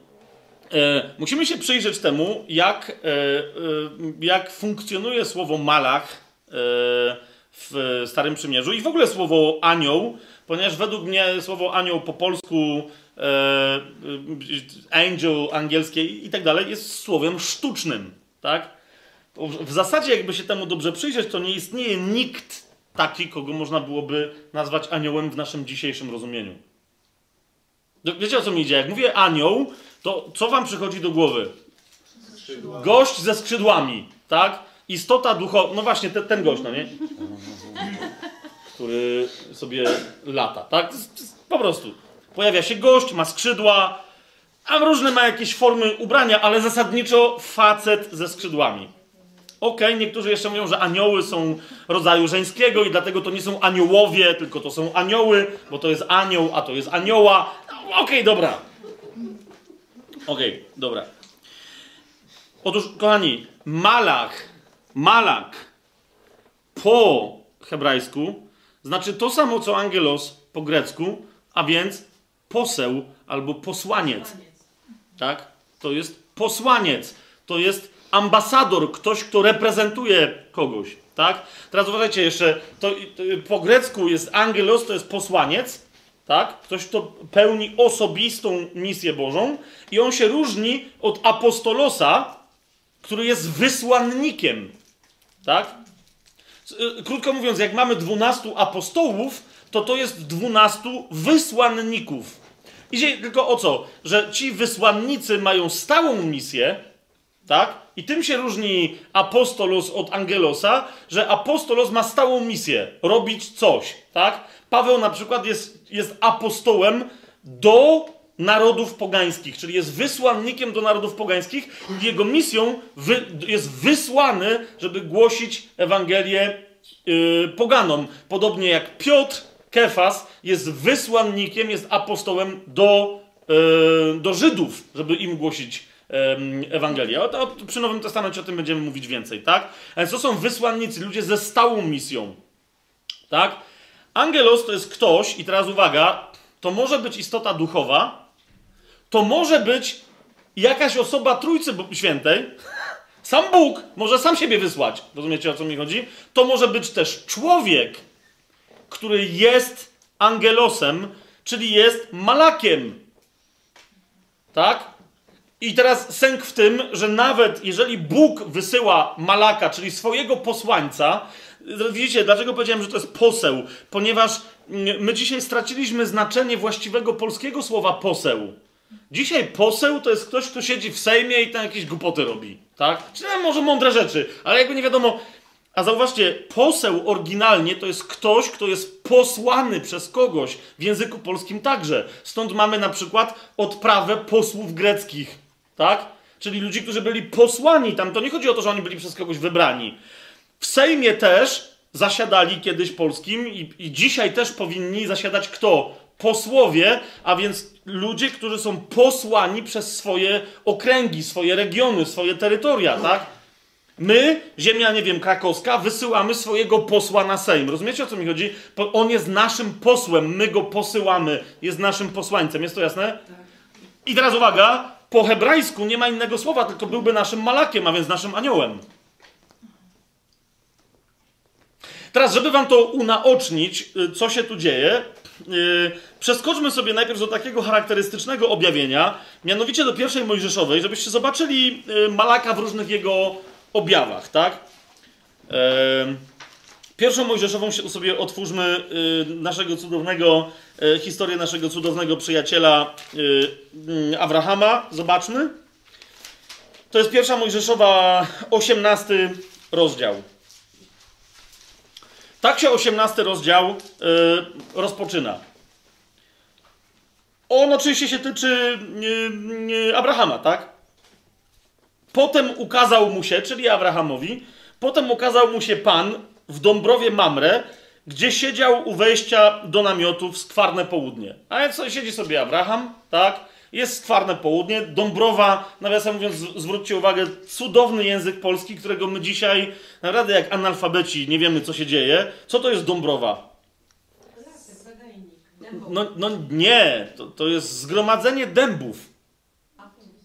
e, musimy się przyjrzeć temu, jak, e, e, jak funkcjonuje słowo malach e, w Starym Przymierzu i w ogóle słowo anioł, ponieważ według mnie słowo anioł po polsku angel angielskie i tak dalej jest słowem sztucznym, tak? W zasadzie, jakby się temu dobrze przyjrzeć, to nie istnieje nikt taki, kogo można byłoby nazwać aniołem w naszym dzisiejszym rozumieniu. Wiecie o co mi idzie? Jak mówię anioł, to co wam przychodzi do głowy? Skrzydła. Gość ze skrzydłami, tak? Istota duchowa. No właśnie, ten, ten gość, no nie? [LAUGHS] który sobie lata, tak? Po prostu. Pojawia się gość, ma skrzydła, a różne ma jakieś formy ubrania, ale zasadniczo facet ze skrzydłami. Okej, okay, niektórzy jeszcze mówią, że anioły są rodzaju żeńskiego i dlatego to nie są aniołowie, tylko to są anioły, bo to jest anioł, a to jest anioła. No, Okej, okay, dobra. Okej, okay, dobra. Otóż, kochani, malach, malak po hebrajsku znaczy to samo co angelos po grecku, a więc poseł albo posłaniec. Tak? To jest posłaniec. To jest ambasador, ktoś, kto reprezentuje kogoś. Tak? Teraz uważajcie jeszcze, to, to, po grecku jest angelos, to jest posłaniec, tak? Ktoś, kto pełni osobistą misję Bożą i on się różni od apostolosa, który jest wysłannikiem, tak? Krótko mówiąc, jak mamy dwunastu apostołów, to to jest dwunastu wysłanników. Idzie tylko o co? Że ci wysłannicy mają stałą misję, tak? I tym się różni apostolos od angelosa, że apostolos ma stałą misję robić coś, tak? Paweł na przykład jest, jest apostołem do narodów pogańskich, czyli jest wysłannikiem do narodów pogańskich. Jego misją wy, jest wysłany, żeby głosić Ewangelię yy, poganom. Podobnie jak Piotr, Kefas, jest wysłannikiem, jest apostołem do, yy, do Żydów, żeby im głosić Ewangelię. O, przy Nowym Testamencie o tym będziemy mówić więcej, tak? Ale to są wysłannicy, ludzie ze stałą misją, tak? Angelos to jest ktoś, i teraz uwaga, to może być istota duchowa, to może być jakaś osoba Trójcy Świętej, sam Bóg może sam siebie wysłać. Rozumiecie o co mi chodzi? To może być też człowiek, który jest angelosem, czyli jest malakiem. Tak? I teraz sęk w tym, że nawet jeżeli Bóg wysyła malaka, czyli swojego posłańca, widzicie, dlaczego powiedziałem, że to jest poseł? Ponieważ my dzisiaj straciliśmy znaczenie właściwego polskiego słowa poseł. Dzisiaj poseł to jest ktoś, kto siedzi w Sejmie i tam jakieś głupoty robi, tak? Czy może mądre rzeczy, ale jakby nie wiadomo. A zauważcie, poseł oryginalnie to jest ktoś, kto jest posłany przez kogoś, w języku polskim także. Stąd mamy na przykład odprawę posłów greckich, tak? Czyli ludzi, którzy byli posłani tam. To nie chodzi o to, że oni byli przez kogoś wybrani. W Sejmie też zasiadali kiedyś polskim i, i dzisiaj też powinni zasiadać kto? Posłowie, a więc ludzie, którzy są posłani przez swoje okręgi, swoje regiony, swoje terytoria, tak? My, ziemia, nie wiem, krakowska, wysyłamy swojego posła na Sejm. Rozumiecie o co mi chodzi? On jest naszym posłem, my go posyłamy, jest naszym posłańcem. Jest to jasne? I teraz uwaga, po hebrajsku nie ma innego słowa, tylko byłby naszym malakiem, a więc naszym aniołem. Teraz, żeby wam to unaocznić, y, co się tu dzieje, yy, przeskoczmy sobie najpierw do takiego charakterystycznego objawienia, mianowicie do pierwszej Mojżeszowej, żebyście zobaczyli yy, Malaka w różnych jego objawach, tak? Pierwszą Mojżeszową sobie otwórzmy yy, naszego cudownego, yy, historię naszego cudownego przyjaciela yy, Abrahama. Zobaczmy. To jest pierwsza Mojżeszowa, 18 rozdział. Tak się 18 rozdział rozpoczyna. On oczywiście się tyczy Abrahama, tak? Potem ukazał mu się, czyli Abrahamowi, potem ukazał mu się Pan w Dąbrowie Mamre, gdzie siedział u wejścia do namiotu w skwarne południe. A sobie siedzi sobie Abraham, tak? Jest skwarne południe, Dąbrowa, nawiasem mówiąc, zwróćcie uwagę, cudowny język polski, którego my dzisiaj, naprawdę jak analfabeci, nie wiemy, co się dzieje. Co to jest Dąbrowa? No, no nie, to, to jest zgromadzenie dębów.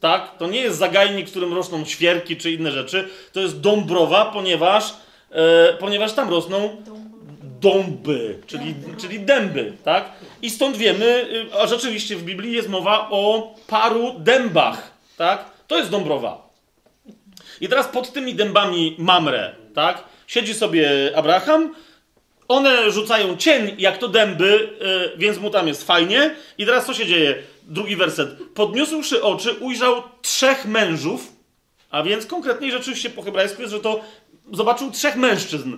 Tak? To nie jest zagajnik, w którym rosną świerki czy inne rzeczy. To jest Dąbrowa, ponieważ, e, ponieważ tam rosną dąby, czyli, czyli dęby, tak? I stąd wiemy, y, a rzeczywiście w Biblii jest mowa o paru dębach, tak? To jest Dąbrowa. I teraz pod tymi dębami Mamre, tak? Siedzi sobie Abraham, one rzucają cień jak to dęby, yy, więc mu tam jest fajnie. I teraz co się dzieje? Drugi werset. Podniósłszy oczy, ujrzał trzech mężów, a więc konkretniej rzeczywiście po hebrajsku jest, że to zobaczył trzech mężczyzn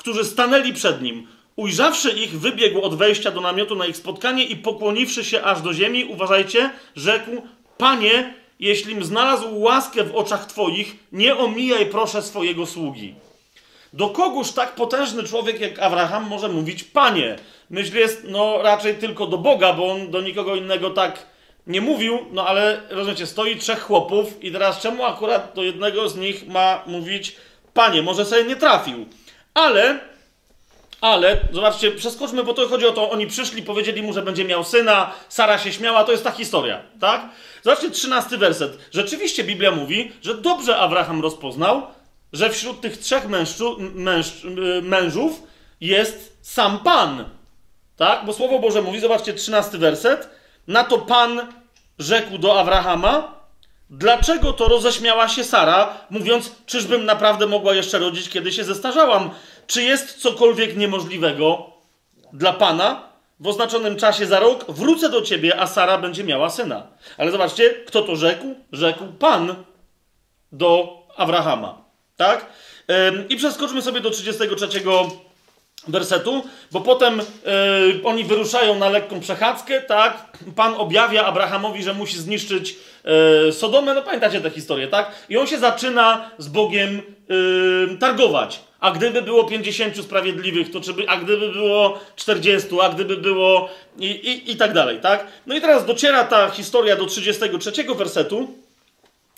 którzy stanęli przed nim. ujrzawszy ich, wybiegł od wejścia do namiotu na ich spotkanie i pokłoniwszy się aż do ziemi, uważajcie, rzekł, Panie, jeślim znalazł łaskę w oczach Twoich, nie omijaj proszę swojego sługi. Do kogóż tak potężny człowiek jak Abraham może mówić Panie? Myśl jest, no raczej tylko do Boga, bo on do nikogo innego tak nie mówił, no ale rozumiecie, stoi trzech chłopów i teraz czemu akurat do jednego z nich ma mówić Panie? Może sobie nie trafił. Ale, ale, zobaczcie, przeskoczmy, bo to chodzi o to, oni przyszli, powiedzieli mu, że będzie miał syna, Sara się śmiała, to jest ta historia, tak? Zobaczcie, trzynasty werset. Rzeczywiście Biblia mówi, że dobrze Abraham rozpoznał, że wśród tych trzech mężczu, męż, mężów jest sam Pan. Tak? Bo Słowo Boże mówi, zobaczcie, trzynasty werset. Na to Pan rzekł do Abrahama, dlaczego to roześmiała się Sara, mówiąc, czyżbym naprawdę mogła jeszcze rodzić, kiedy się zestarzałam? Czy jest cokolwiek niemożliwego dla Pana? W oznaczonym czasie za rok wrócę do ciebie, a Sara będzie miała syna. Ale zobaczcie, kto to rzekł? Rzekł Pan do Abrahama. Tak? I przeskoczmy sobie do 33 wersetu, bo potem yy, oni wyruszają na lekką przechadzkę, tak? Pan objawia Abrahamowi, że musi zniszczyć yy, Sodomę, no pamiętacie tę historię, tak? I on się zaczyna z Bogiem yy, targować. A gdyby było 50 sprawiedliwych, to czy by, a gdyby było 40, a gdyby było i, i, i tak dalej, tak? No i teraz dociera ta historia do 33 wersetu,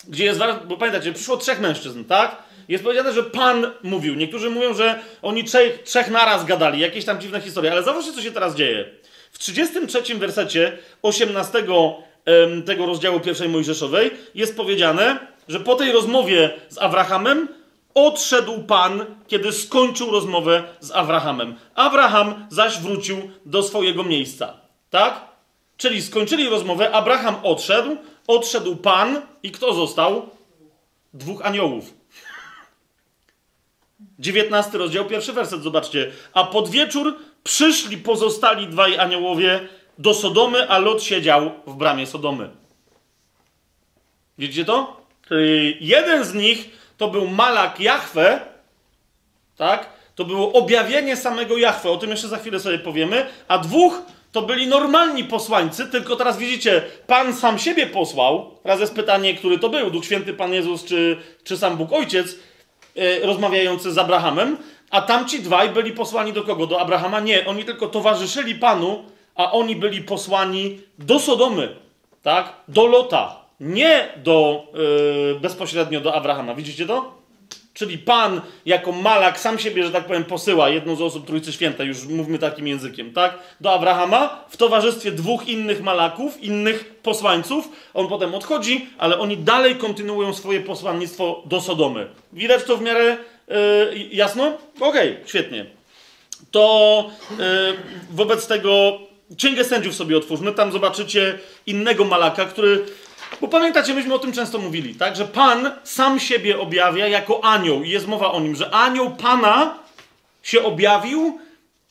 gdzie jest, bo pamiętacie, przyszło trzech mężczyzn, tak? Jest powiedziane, że Pan mówił. Niektórzy mówią, że oni trzech, trzech naraz gadali, jakieś tam dziwne historie, ale zobaczcie, co się teraz dzieje. W 33 wersecie 18 tego rozdziału pierwszej Mojżeszowej jest powiedziane, że po tej rozmowie z Abrahamem odszedł Pan, kiedy skończył rozmowę z Abrahamem. Abraham zaś wrócił do swojego miejsca. Tak? Czyli skończyli rozmowę, Abraham odszedł, odszedł Pan i kto został? Dwóch aniołów. 19 rozdział, pierwszy werset, zobaczcie. A pod wieczór przyszli pozostali dwaj aniołowie do Sodomy, a Lot siedział w bramie Sodomy. Widzicie to? Czyli jeden z nich to był Malak Jahwe, tak? To było objawienie samego Jahwe, o tym jeszcze za chwilę sobie powiemy, a dwóch to byli normalni posłańcy, tylko teraz widzicie, Pan sam siebie posłał. Teraz jest pytanie, który to był, Duch Święty Pan Jezus czy, czy sam Bóg Ojciec. E, rozmawiający z Abrahamem, a tamci dwaj byli posłani do kogo? Do Abrahama? Nie, oni tylko towarzyszyli Panu, a oni byli posłani do Sodomy, tak? Do Lota, nie do, yy, bezpośrednio do Abrahama. Widzicie to? Czyli Pan jako malak sam siebie, że tak powiem, posyła jedną z osób Trójcy Świętej, już mówmy takim językiem, tak? Do Abrahama w towarzystwie dwóch innych malaków, innych posłańców. On potem odchodzi, ale oni dalej kontynuują swoje posłannictwo do Sodomy. Widać to w miarę yy, jasno? Okej, okay, świetnie. To yy, wobec tego Księgę Sędziów sobie otwórzmy, tam zobaczycie innego malaka, który bo pamiętacie, myśmy o tym często mówili, tak? Że Pan sam siebie objawia jako anioł. I jest mowa o nim, że anioł Pana się objawił,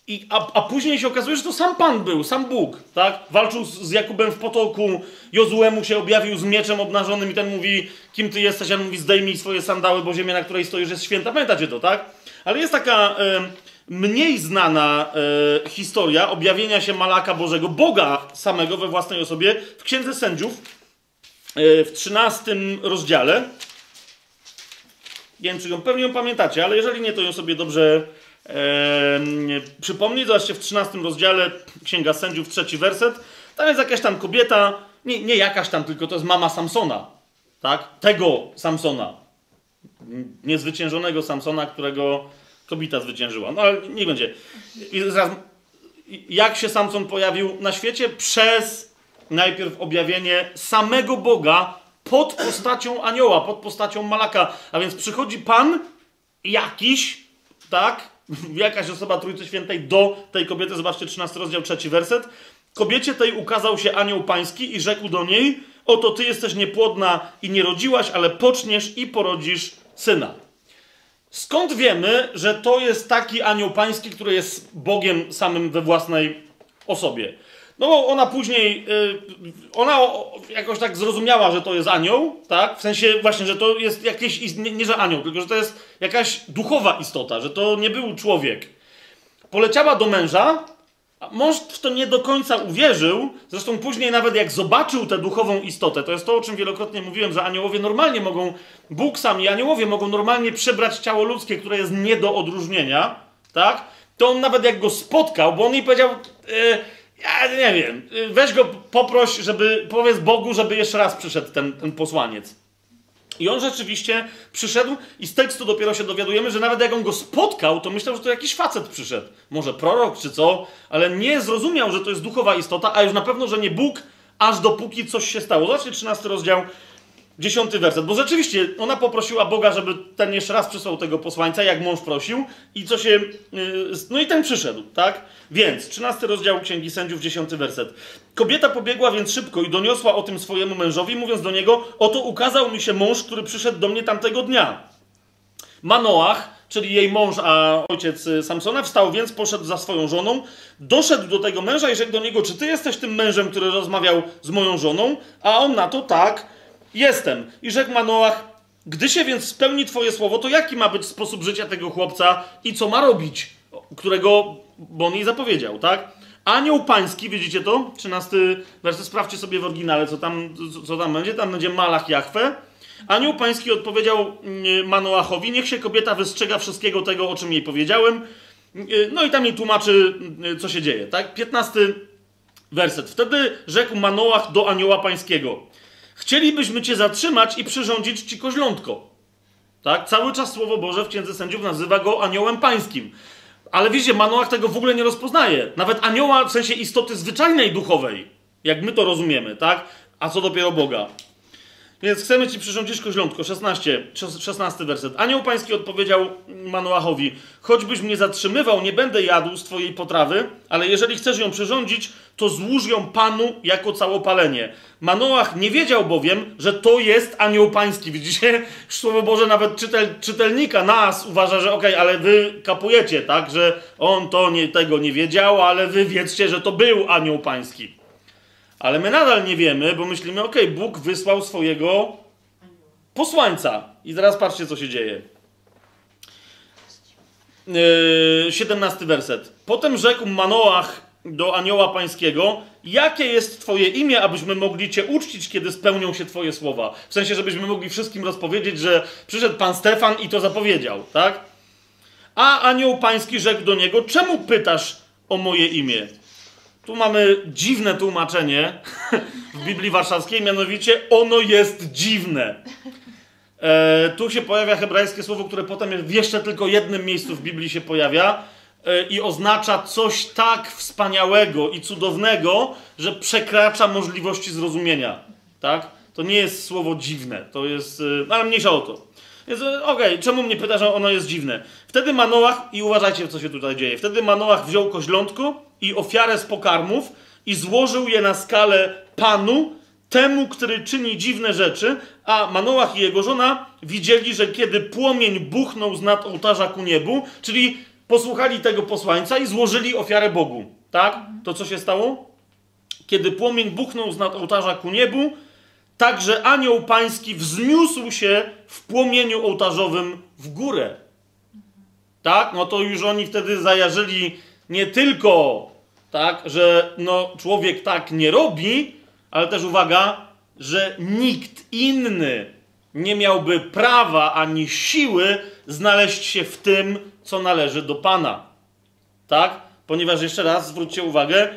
i, a, a później się okazuje, że to sam Pan był, sam Bóg, tak? Walczył z, z Jakubem w potoku, Jozuemu się objawił z mieczem obnażonym i ten mówi, kim ty jesteś? A on mówi, zdejmij swoje sandały, bo ziemia, na której stoisz, jest święta. Pamiętacie to, tak? Ale jest taka e, mniej znana e, historia objawienia się Malaka Bożego, Boga samego we własnej osobie w Księdze Sędziów, w 13 rozdziale. Nie wiem, czy ją pewnie ją pamiętacie, ale jeżeli nie, to ją sobie dobrze e, przypomnij. Zobaczcie, w 13 rozdziale Księga Sędziów, trzeci werset. Tam jest jakaś tam kobieta, nie, nie jakaś tam, tylko to jest mama Samsona. Tak? Tego Samsona. Niezwyciężonego Samsona, którego kobieta zwyciężyła. No ale nie będzie. I zaraz, jak się Samson pojawił na świecie? Przez najpierw objawienie samego Boga pod postacią anioła, pod postacią malaka. A więc przychodzi Pan jakiś, tak, [LAUGHS] jakaś osoba Trójcy Świętej do tej kobiety. Zobaczcie, 13 rozdział, trzeci werset. Kobiecie tej ukazał się anioł pański i rzekł do niej, oto ty jesteś niepłodna i nie rodziłaś, ale poczniesz i porodzisz syna. Skąd wiemy, że to jest taki anioł pański, który jest Bogiem samym we własnej osobie? No bo ona później, yy, ona jakoś tak zrozumiała, że to jest anioł, tak? W sensie właśnie, że to jest jakieś, nie, nie że anioł, tylko że to jest jakaś duchowa istota, że to nie był człowiek. poleciała do męża, a mąż w to nie do końca uwierzył, zresztą później nawet jak zobaczył tę duchową istotę, to jest to, o czym wielokrotnie mówiłem, że aniołowie normalnie mogą, Bóg sam i aniołowie mogą normalnie przebrać ciało ludzkie, które jest nie do odróżnienia, tak? To on nawet jak go spotkał, bo on jej powiedział, e, ja nie wiem, weź go poproś, żeby, powiedz Bogu, żeby jeszcze raz przyszedł ten, ten posłaniec. I on rzeczywiście przyszedł i z tekstu dopiero się dowiadujemy, że nawet jak on go spotkał, to myślał, że to jakiś facet przyszedł. Może prorok czy co, ale nie zrozumiał, że to jest duchowa istota, a już na pewno, że nie Bóg, aż dopóki coś się stało. Zobaczcie 13 rozdział, 10 werset. Bo rzeczywiście ona poprosiła Boga, żeby ten jeszcze raz przysłał tego posłańca, jak mąż prosił, i co się. Yy, no i ten przyszedł, tak? Więc 13 rozdział Księgi Sędziów, 10 werset. Kobieta pobiegła więc szybko i doniosła o tym swojemu mężowi, mówiąc do niego: Oto ukazał mi się mąż, który przyszedł do mnie tamtego dnia. Manoach, czyli jej mąż, a ojciec y, Samsona, wstał więc, poszedł za swoją żoną, doszedł do tego męża i rzekł do niego: Czy ty jesteś tym mężem, który rozmawiał z moją żoną? A on na to tak, jestem. I rzekł Manoach: Gdy się więc spełni twoje słowo, to jaki ma być sposób życia tego chłopca i co ma robić? Którego, bo on jej zapowiedział, tak? Anioł pański, widzicie to? 13 werset, sprawdźcie sobie w oryginale, co tam, co tam będzie. Tam będzie Malach Jachwę. Anioł pański odpowiedział mm, Manoachowi, niech się kobieta wystrzega wszystkiego tego, o czym jej powiedziałem. No i tam jej tłumaczy, mm, co się dzieje, tak? 15 werset. Wtedy rzekł Manoach do anioła pańskiego. Chcielibyśmy cię zatrzymać i przyrządzić ci koźlątko. Tak? Cały czas Słowo Boże w Księdze Sędziów nazywa go aniołem pańskim. Ale wiecie, Manoach tego w ogóle nie rozpoznaje. Nawet anioła w sensie istoty zwyczajnej, duchowej. Jak my to rozumiemy, tak? A co dopiero Boga. Więc chcemy ci przyrządzić koźlątko. 16, 16 werset. Anioł pański odpowiedział Manoachowi: Choćbyś mnie zatrzymywał, nie będę jadł z twojej potrawy, ale jeżeli chcesz ją przyrządzić, to złóż ją panu jako całopalenie. Manoach nie wiedział bowiem, że to jest anioł pański. Widzicie? Słowo Boże nawet czytel, czytelnika, nas uważa, że okej, okay, ale wy kapujecie, tak? Że on to nie, tego nie wiedział, ale wy wiedzcie, że to był anioł pański. Ale my nadal nie wiemy, bo myślimy, ok, Bóg wysłał swojego posłańca. I teraz patrzcie, co się dzieje. Yy, 17 werset. Potem rzekł Manoach do anioła pańskiego, jakie jest twoje imię, abyśmy mogli cię uczcić, kiedy spełnią się twoje słowa. W sensie, żebyśmy mogli wszystkim rozpowiedzieć, że przyszedł pan Stefan i to zapowiedział, tak? A anioł pański rzekł do niego, czemu pytasz o moje imię? Tu mamy dziwne tłumaczenie w Biblii Warszawskiej, mianowicie ono jest dziwne. E, tu się pojawia hebrajskie słowo, które potem w jeszcze tylko jednym miejscu w Biblii się pojawia e, i oznacza coś tak wspaniałego i cudownego, że przekracza możliwości zrozumienia. Tak? To nie jest słowo dziwne, to jest. E, ale mniejsza o to. E, okej, okay, czemu mnie pyta, że ono jest dziwne? Wtedy Manoach, i uważajcie, co się tutaj dzieje. Wtedy Manoach wziął koźlątko i ofiarę z pokarmów i złożył je na skalę Panu, temu, który czyni dziwne rzeczy, a Manoach i jego żona widzieli, że kiedy płomień buchnął z nad ołtarza ku niebu, czyli posłuchali tego posłańca i złożyli ofiarę Bogu. Tak? To co się stało? Kiedy płomień buchnął z nad ołtarza ku niebu, także anioł pański wzniósł się w płomieniu ołtarzowym w górę. Tak? No to już oni wtedy zajarzyli nie tylko tak, że no, człowiek tak nie robi, ale też uwaga, że nikt inny nie miałby prawa ani siły znaleźć się w tym, co należy do Pana. Tak? Ponieważ jeszcze raz zwróćcie uwagę,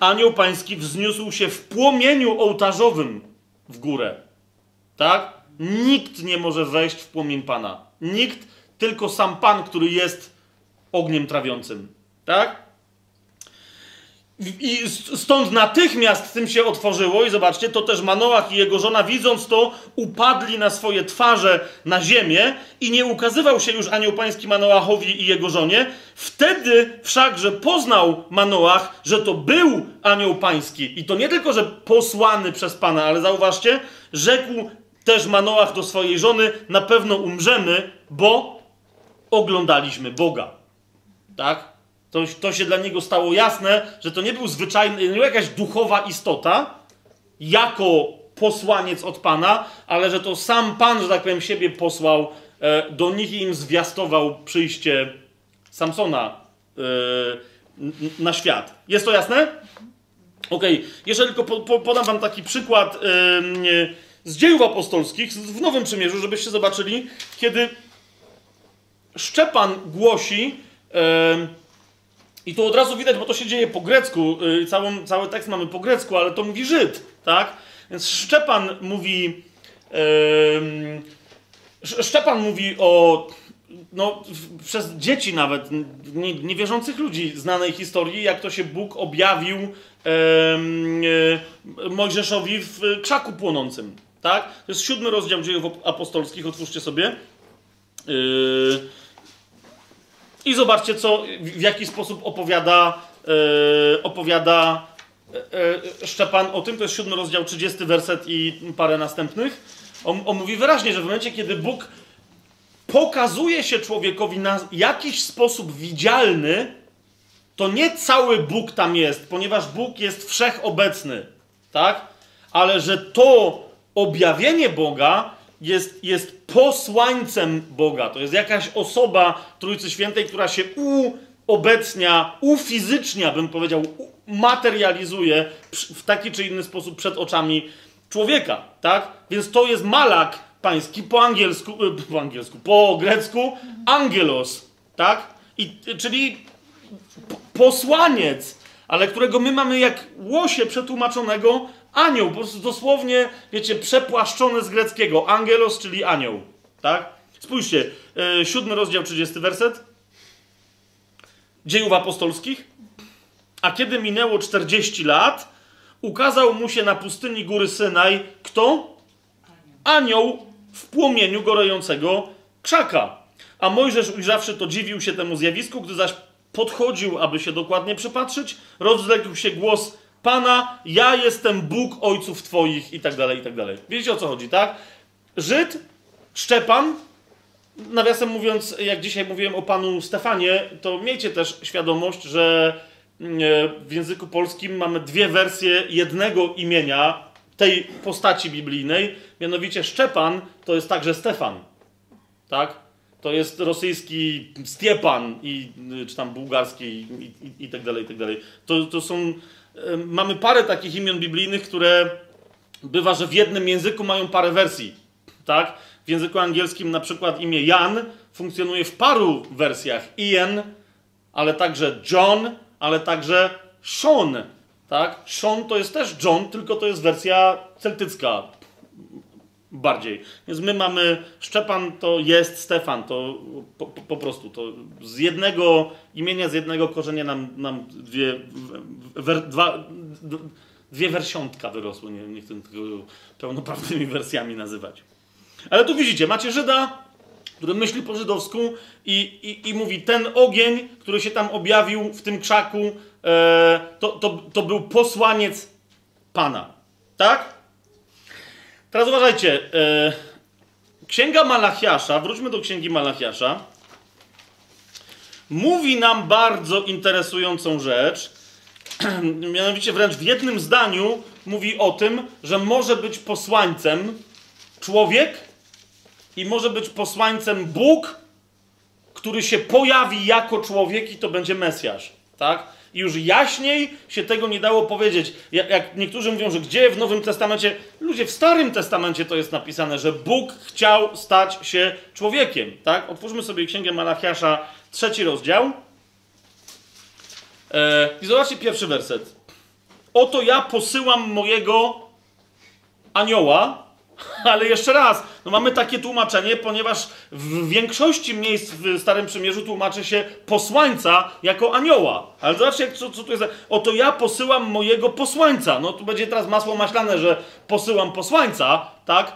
anioł pański wzniósł się w płomieniu ołtarzowym w górę. Tak? Nikt nie może wejść w płomień Pana. Nikt, tylko sam Pan, który jest ogniem trawiącym. Tak? I stąd natychmiast tym się otworzyło, i zobaczcie, to też Manoach i jego żona, widząc to, upadli na swoje twarze na ziemię i nie ukazywał się już anioł pański Manoachowi i jego żonie. Wtedy wszakże poznał Manoach, że to był anioł pański. I to nie tylko, że posłany przez Pana, ale zauważcie, rzekł też Manoach do swojej żony: Na pewno umrzemy, bo oglądaliśmy Boga. Tak? To, to się dla niego stało jasne, że to nie był zwyczajny, nie była jakaś duchowa istota, jako posłaniec od Pana, ale że to sam Pan, że tak powiem, siebie posłał e, do nich i im zwiastował przyjście Samsona na świat. Jest to jasne? Ok, jeszcze tylko po, po, podam wam taki przykład yy, z dziejów apostolskich w Nowym Przymierzu, żebyście zobaczyli, kiedy Szczepan głosi, yy, i to od razu widać, bo to się dzieje po grecku, yy, całą, cały tekst mamy po grecku, ale to mówi Żyd, tak? Więc Szczepan mówi, Szczepan mówi o no, przez dzieci nawet, nie, niewierzących ludzi znanej historii, jak to się Bóg objawił e, Mojżeszowi w krzaku płonącym. Tak? To jest siódmy rozdział dziejów apostolskich, otwórzcie sobie. E, I zobaczcie, co, w jaki sposób opowiada, e, opowiada e, Szczepan o tym. To jest siódmy rozdział, 30 werset i parę następnych. On, on mówi wyraźnie, że w momencie, kiedy Bóg pokazuje się człowiekowi na jakiś sposób widzialny, to nie cały Bóg tam jest, ponieważ Bóg jest wszechobecny, tak? Ale że to objawienie Boga jest, jest posłańcem Boga. To jest jakaś osoba Trójcy Świętej, która się uobecnia, ufizycznia, bym powiedział, materializuje w taki czy inny sposób przed oczami człowieka, tak? Więc to jest malak, pański po angielsku, e, po angielsku, po grecku angelos, tak? I, czyli posłaniec, ale którego my mamy jak łosie przetłumaczonego anioł, po prostu dosłownie, wiecie, przepłaszczone z greckiego. Angelos, czyli anioł, tak? Spójrzcie, yy, siódmy rozdział, 30 werset. Dziejów apostolskich. A kiedy minęło 40 lat, ukazał mu się na pustyni góry Synaj kto? Anioł w płomieniu gorącego krzaka. A Mojżesz ujrzawszy to dziwił się temu zjawisku, gdy zaś podchodził, aby się dokładnie przypatrzyć, rozległ się głos Pana, ja jestem Bóg ojców twoich i tak dalej, i tak dalej. Wiecie o co chodzi, tak? Żyd, Szczepan, nawiasem mówiąc, jak dzisiaj mówiłem o panu Stefanie, to miejcie też świadomość, że mm, w języku polskim mamy dwie wersje jednego imienia tej postaci biblijnej, mianowicie Szczepan to jest także Stefan. Tak? To jest rosyjski Stiepan, i, czy tam bułgarski i, i, i tak dalej, i tak dalej. To, to są, mamy parę takich imion biblijnych, które bywa, że w jednym języku mają parę wersji. Tak? W języku angielskim na przykład imię Jan funkcjonuje w paru wersjach. Ian, ale także John, ale także Sean. Tak? Sean to jest też John, tylko to jest wersja celtycka bardziej. Więc my mamy Szczepan to jest Stefan, to po, po, prostu to z jednego imienia, z jednego korzenia nam, nam dwie, wer, dwa, dwie wersiątka wyrosły. Nie, nie chcę tego pełnoprawnymi wersjami nazywać. Ale tu widzicie, macie Żyda, który myśli po żydowsku i, i, i mówi, ten ogień, który się tam objawił w tym krzaku, e, to, to, to był posłaniec Pana. Tak? Teraz uważajcie. E, Księga Malachiasza, wróćmy do Księgi Malachiasza, mówi nam bardzo interesującą rzecz. [CLEARS THROAT] Mianowicie wręcz w jednym zdaniu mówi o tym, że może być posłańcem człowiek i może być posłańcem Bóg, który się pojawi jako człowiek i to będzie Mesjasz. Tak? I już jaśniej się tego nie dało powiedzieć. Jak, niektórzy mówią, że gdzie w Nowym Testamencie, ludzie w Starym Testamencie to jest napisane, że Bóg chciał stać się człowiekiem. Tak? Otwórzmy sobie Księgę Malachiasza, trzeci rozdział. E, I zobaczcie pierwszy werset. Oto ja posyłam mojego anioła, [LAUGHS] Ale jeszcze raz, no mamy takie tłumaczenie, ponieważ w większości miejsc w Starym Przymierzu tłumaczy się posłańca jako anioła. Ale zobaczcie, co, co tu jest. Oto ja posyłam mojego posłańca. No tu będzie teraz masło maślane, że posyłam posłańca, tak?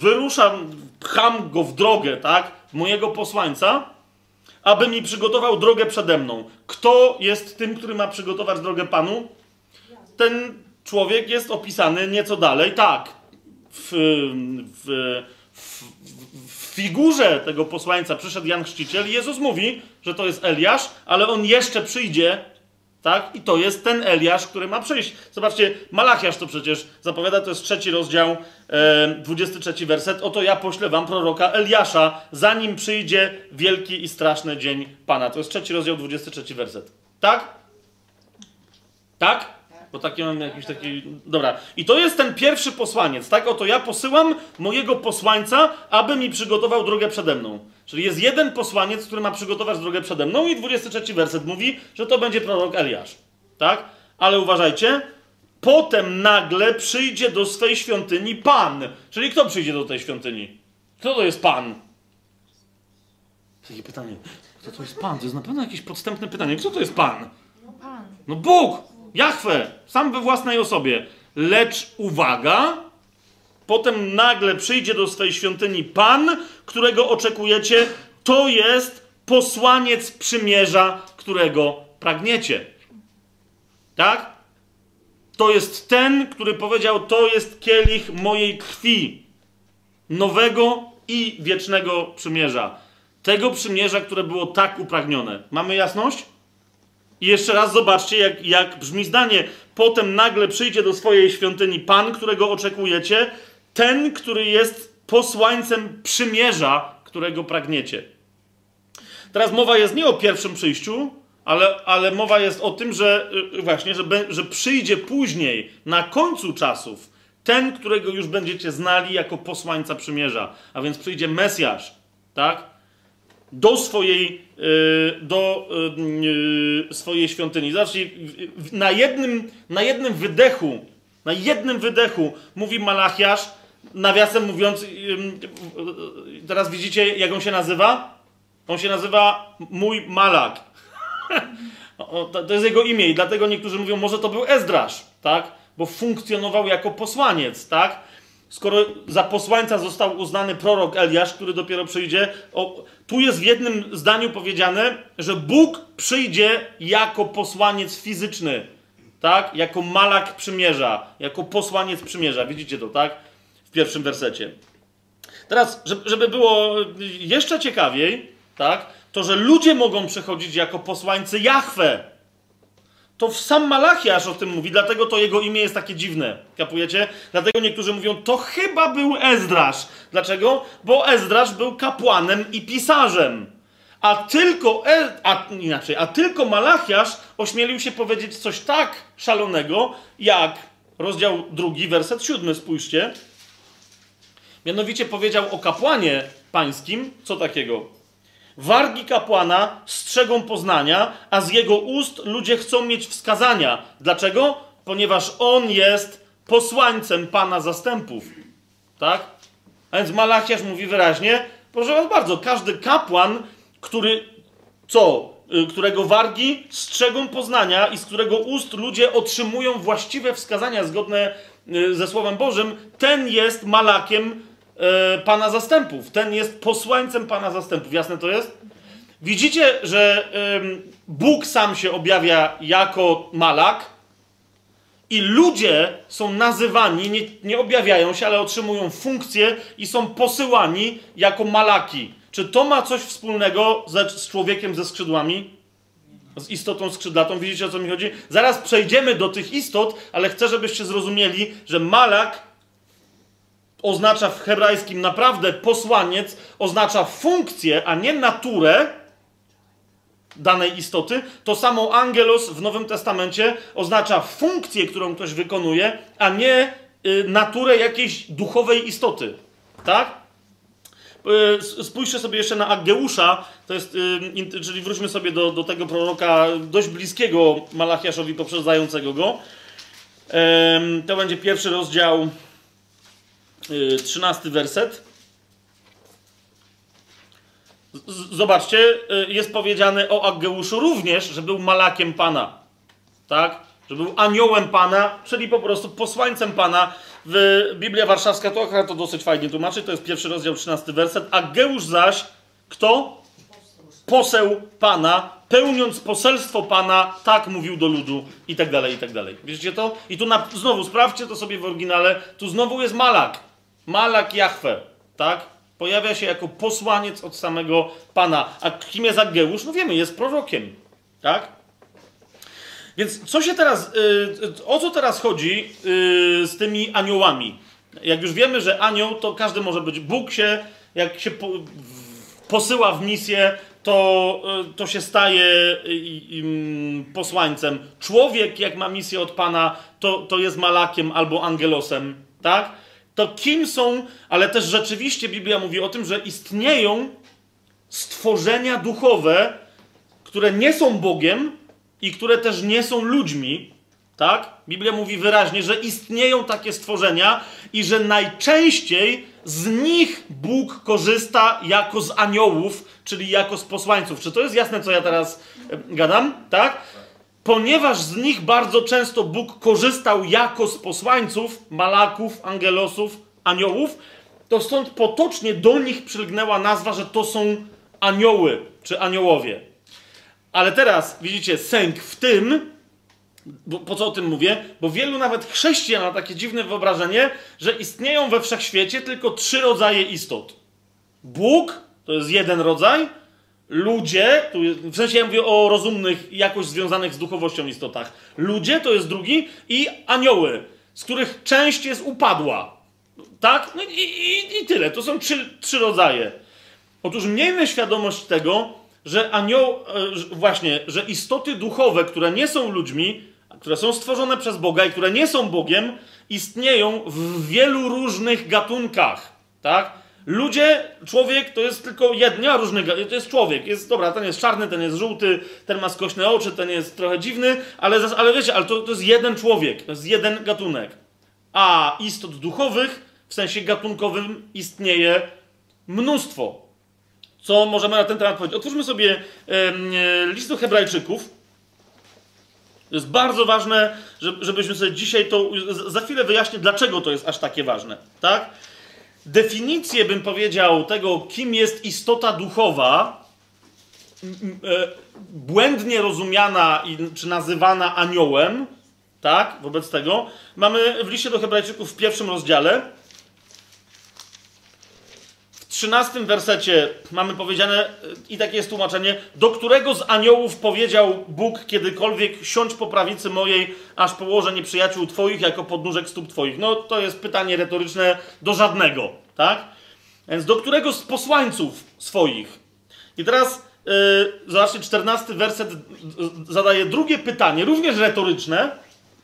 Wyruszam, pcham go w drogę, tak? Mojego posłańca, aby mi przygotował drogę przede mną. Kto jest tym, który ma przygotować drogę Panu? Ten człowiek jest opisany nieco dalej tak. W, w, w, w figurze tego posłańca przyszedł Jan Chrzciciel i Jezus mówi, że to jest Eliasz, ale on jeszcze przyjdzie Tak? I to jest ten Eliasz, który ma przyjść. Zobaczcie, Malachiasz to przecież zapowiada, to jest trzeci rozdział, e, 23 werset. Oto ja poślę wam proroka Eliasza, zanim przyjdzie wielki i straszny dzień Pana. To jest trzeci rozdział, 23 werset. Tak? Tak? Bo taki mam jakiś taki. Dobra. I to jest ten pierwszy posłaniec, tak? Oto ja posyłam mojego posłańca, aby mi przygotował drogę przede mną. Czyli jest jeden posłaniec, który ma przygotować drogę przede mną, i 23 werset mówi, że to będzie prorok Eliasz. Tak? Ale uważajcie, potem nagle przyjdzie do swej świątyni Pan. Czyli kto przyjdzie do tej świątyni? Kto to jest Pan? Takie pytanie. Kto to jest Pan? To jest na pewno jakieś podstępne pytanie. Kto to jest Pan? No Pan. No Bóg! Jahwe! Sam we własnej osobie. Lecz uwaga, potem nagle przyjdzie do swej świątyni Pan, którego oczekujecie. To jest posłaniec przymierza, którego pragniecie. Tak? To jest ten, który powiedział: To jest kielich mojej krwi, nowego i wiecznego przymierza. Tego przymierza, które było tak upragnione. Mamy jasność? I jeszcze raz zobaczcie, jak, jak brzmi zdanie. Potem nagle przyjdzie do swojej świątyni Pan, którego oczekujecie, ten, który jest posłańcem przymierza, którego pragniecie. Teraz mowa jest nie o pierwszym przyjściu, ale, ale mowa jest o tym, że y, właśnie, że, że przyjdzie później, na końcu czasów, ten, którego już będziecie znali jako posłańca przymierza. A więc przyjdzie Mesjasz, tak? Do swojej, y, do y, swojej świątyni. W- na jednym, na jednym wydechu, na jednym wydechu mówi Malachiasz, nawiasem mówiąc, teraz widzicie, jak on się nazywa? On się nazywa Mój Malak. [LAUGHS] To jest jego imię i dlatego niektórzy mówią, może to był Ezdrasz, tak? Bo funkcjonował jako posłaniec, tak? Skoro za posłańca został uznany prorok Eliasz, który dopiero przyjdzie, o, tu jest w jednym zdaniu powiedziane, że Bóg przyjdzie jako posłaniec fizyczny, tak? Jako malak przymierza, jako posłaniec przymierza. Widzicie to, tak? W pierwszym wersecie. Teraz, żeby- było jeszcze ciekawiej, tak, to że ludzie mogą przechodzić jako posłańcy Jahwe. To w sam Malachiasz o tym mówi, dlatego to jego imię jest takie dziwne. Kapujecie? Dlatego niektórzy mówią, to chyba był Ezdrasz. Dlaczego? Bo Ezdrasz był kapłanem i pisarzem. A tylko, e, a, inaczej, a tylko Malachiasz ośmielił się powiedzieć coś tak szalonego, jak rozdział drugi, werset siódmy, spójrzcie. Mianowicie powiedział o kapłanie pańskim, co takiego? Wargi kapłana strzegą poznania, a z jego ust ludzie chcą mieć wskazania. Dlaczego? Ponieważ on jest posłańcem pana zastępów. Tak? A więc Malachiasz mówi wyraźnie, proszę was bardzo, każdy kapłan, który co? Y, Którego wargi strzegą poznania i z którego ust ludzie otrzymują właściwe wskazania zgodne y, ze Słowem Bożym, ten jest malakiem Pana zastępów. Ten jest posłańcem Pana zastępów. Jasne to jest? Widzicie, że Bóg sam się objawia jako malak i ludzie są nazywani, nie, nie objawiają się, ale otrzymują funkcję i są posyłani jako malaki. Czy to ma coś wspólnego ze, z człowiekiem ze skrzydłami? Z istotą skrzydlatą? Widzicie o co mi chodzi? Zaraz przejdziemy do tych istot, ale chcę, żebyście zrozumieli, że malak oznacza w hebrajskim naprawdę posłaniec, oznacza funkcję, a nie naturę danej istoty. To samo angelos w Nowym Testamencie oznacza funkcję, którą ktoś wykonuje, a nie y, naturę jakiejś duchowej istoty. Tak? Y, Spójrzcie sobie jeszcze na Aggeusza, to jest, y, czyli wróćmy sobie do, do tego proroka dość bliskiego Malachiaszowi, poprzedzającego go. To będzie pierwszy rozdział, y, trzynasty werset. Z- Zobaczcie, y, jest powiedziane o Aggeuszu również, że był malakiem Pana. Tak? Że był aniołem Pana, czyli po prostu posłańcem Pana. W Biblia Warszawska to akurat to dosyć fajnie tłumaczy, to jest pierwszy rozdział, 13 werset. Aggeusz zaś, kto? Poseł Pana, pełniąc poselstwo Pana, tak mówił do ludu i tak dalej, i tak dalej. Wiecie to? I tu na, znowu sprawdźcie to sobie w oryginale, tu znowu jest Malak. Malak Jahwe, tak? Pojawia się jako posłaniec od samego Pana. A kim jest Aggeusz? No wiemy, jest prorokiem, tak? Więc co się teraz, y, o co teraz chodzi y, z tymi aniołami? Jak już wiemy, że anioł to każdy może być. Bóg się, jak się po, posyła w misję, to, y, to się staje y, posłańcem. Człowiek, jak ma misję od Pana, to, to jest malakiem albo angelosem, tak? To kim są, ale też rzeczywiście Biblia mówi o tym, że istnieją stworzenia duchowe, które nie są Bogiem i które też nie są ludźmi, tak? Biblia mówi wyraźnie, że istnieją takie stworzenia i że najczęściej z nich Bóg korzysta jako z aniołów, czyli jako z posłańców. Czy to jest jasne, co ja teraz e, gadam? Tak? Ponieważ z nich bardzo często Bóg korzystał jako z posłańców, malaków, angelosów, aniołów, to stąd potocznie do nich przylgnęła nazwa, że to są anioły czy aniołowie. Ale teraz widzicie sęk w tym, bo, po co o tym mówię? Bo wielu nawet chrześcijan ma takie dziwne wyobrażenie, że istnieją we wszechświecie tylko trzy rodzaje istot. Bóg to jest jeden rodzaj, ludzie, tu w sensie ja mówię o rozumnych, jakoś związanych z duchowością istotach. Ludzie to jest drugi i anioły, z których część jest upadła. Tak? No i, i, i tyle. To są trzy, trzy rodzaje. Otóż miejmy świadomość tego, że anioł, e, właśnie, że istoty duchowe, które nie są ludźmi, które są stworzone przez Boga i które nie są Bogiem, istnieją w wielu różnych gatunkach, tak? Ludzie, człowiek to jest tylko jedna różny, to jest człowiek, jest, dobra, ten jest czarny, ten jest żółty, ten ma skośne oczy, ten jest trochę dziwny, ale, ale wiecie, ale to, to jest jeden człowiek, to jest jeden gatunek. A istot duchowych, w sensie gatunkowym, istnieje mnóstwo. Co możemy na ten temat powiedzieć? Otwórzmy sobie e, list do Hebrajczyków. To jest bardzo ważne, żebyśmy sobie dzisiaj to. Za chwilę wyjaśnię, dlaczego to jest aż takie ważne. Tak? Definicję bym powiedział tego, kim jest istota duchowa, e, błędnie rozumiana czy nazywana aniołem, tak? Wobec tego mamy w liście do Hebrajczyków w pierwszym rozdziale 13 wersecie mamy powiedziane, i takie jest tłumaczenie, do którego z aniołów powiedział Bóg kiedykolwiek, siądź po prawicy mojej, aż położę nieprzyjaciół twoich jako podnóżek stóp twoich. No to jest pytanie retoryczne do żadnego, tak? Więc do którego z posłańców swoich? I teraz yy, zobaczcie, 14 werset zadaje drugie pytanie, również retoryczne,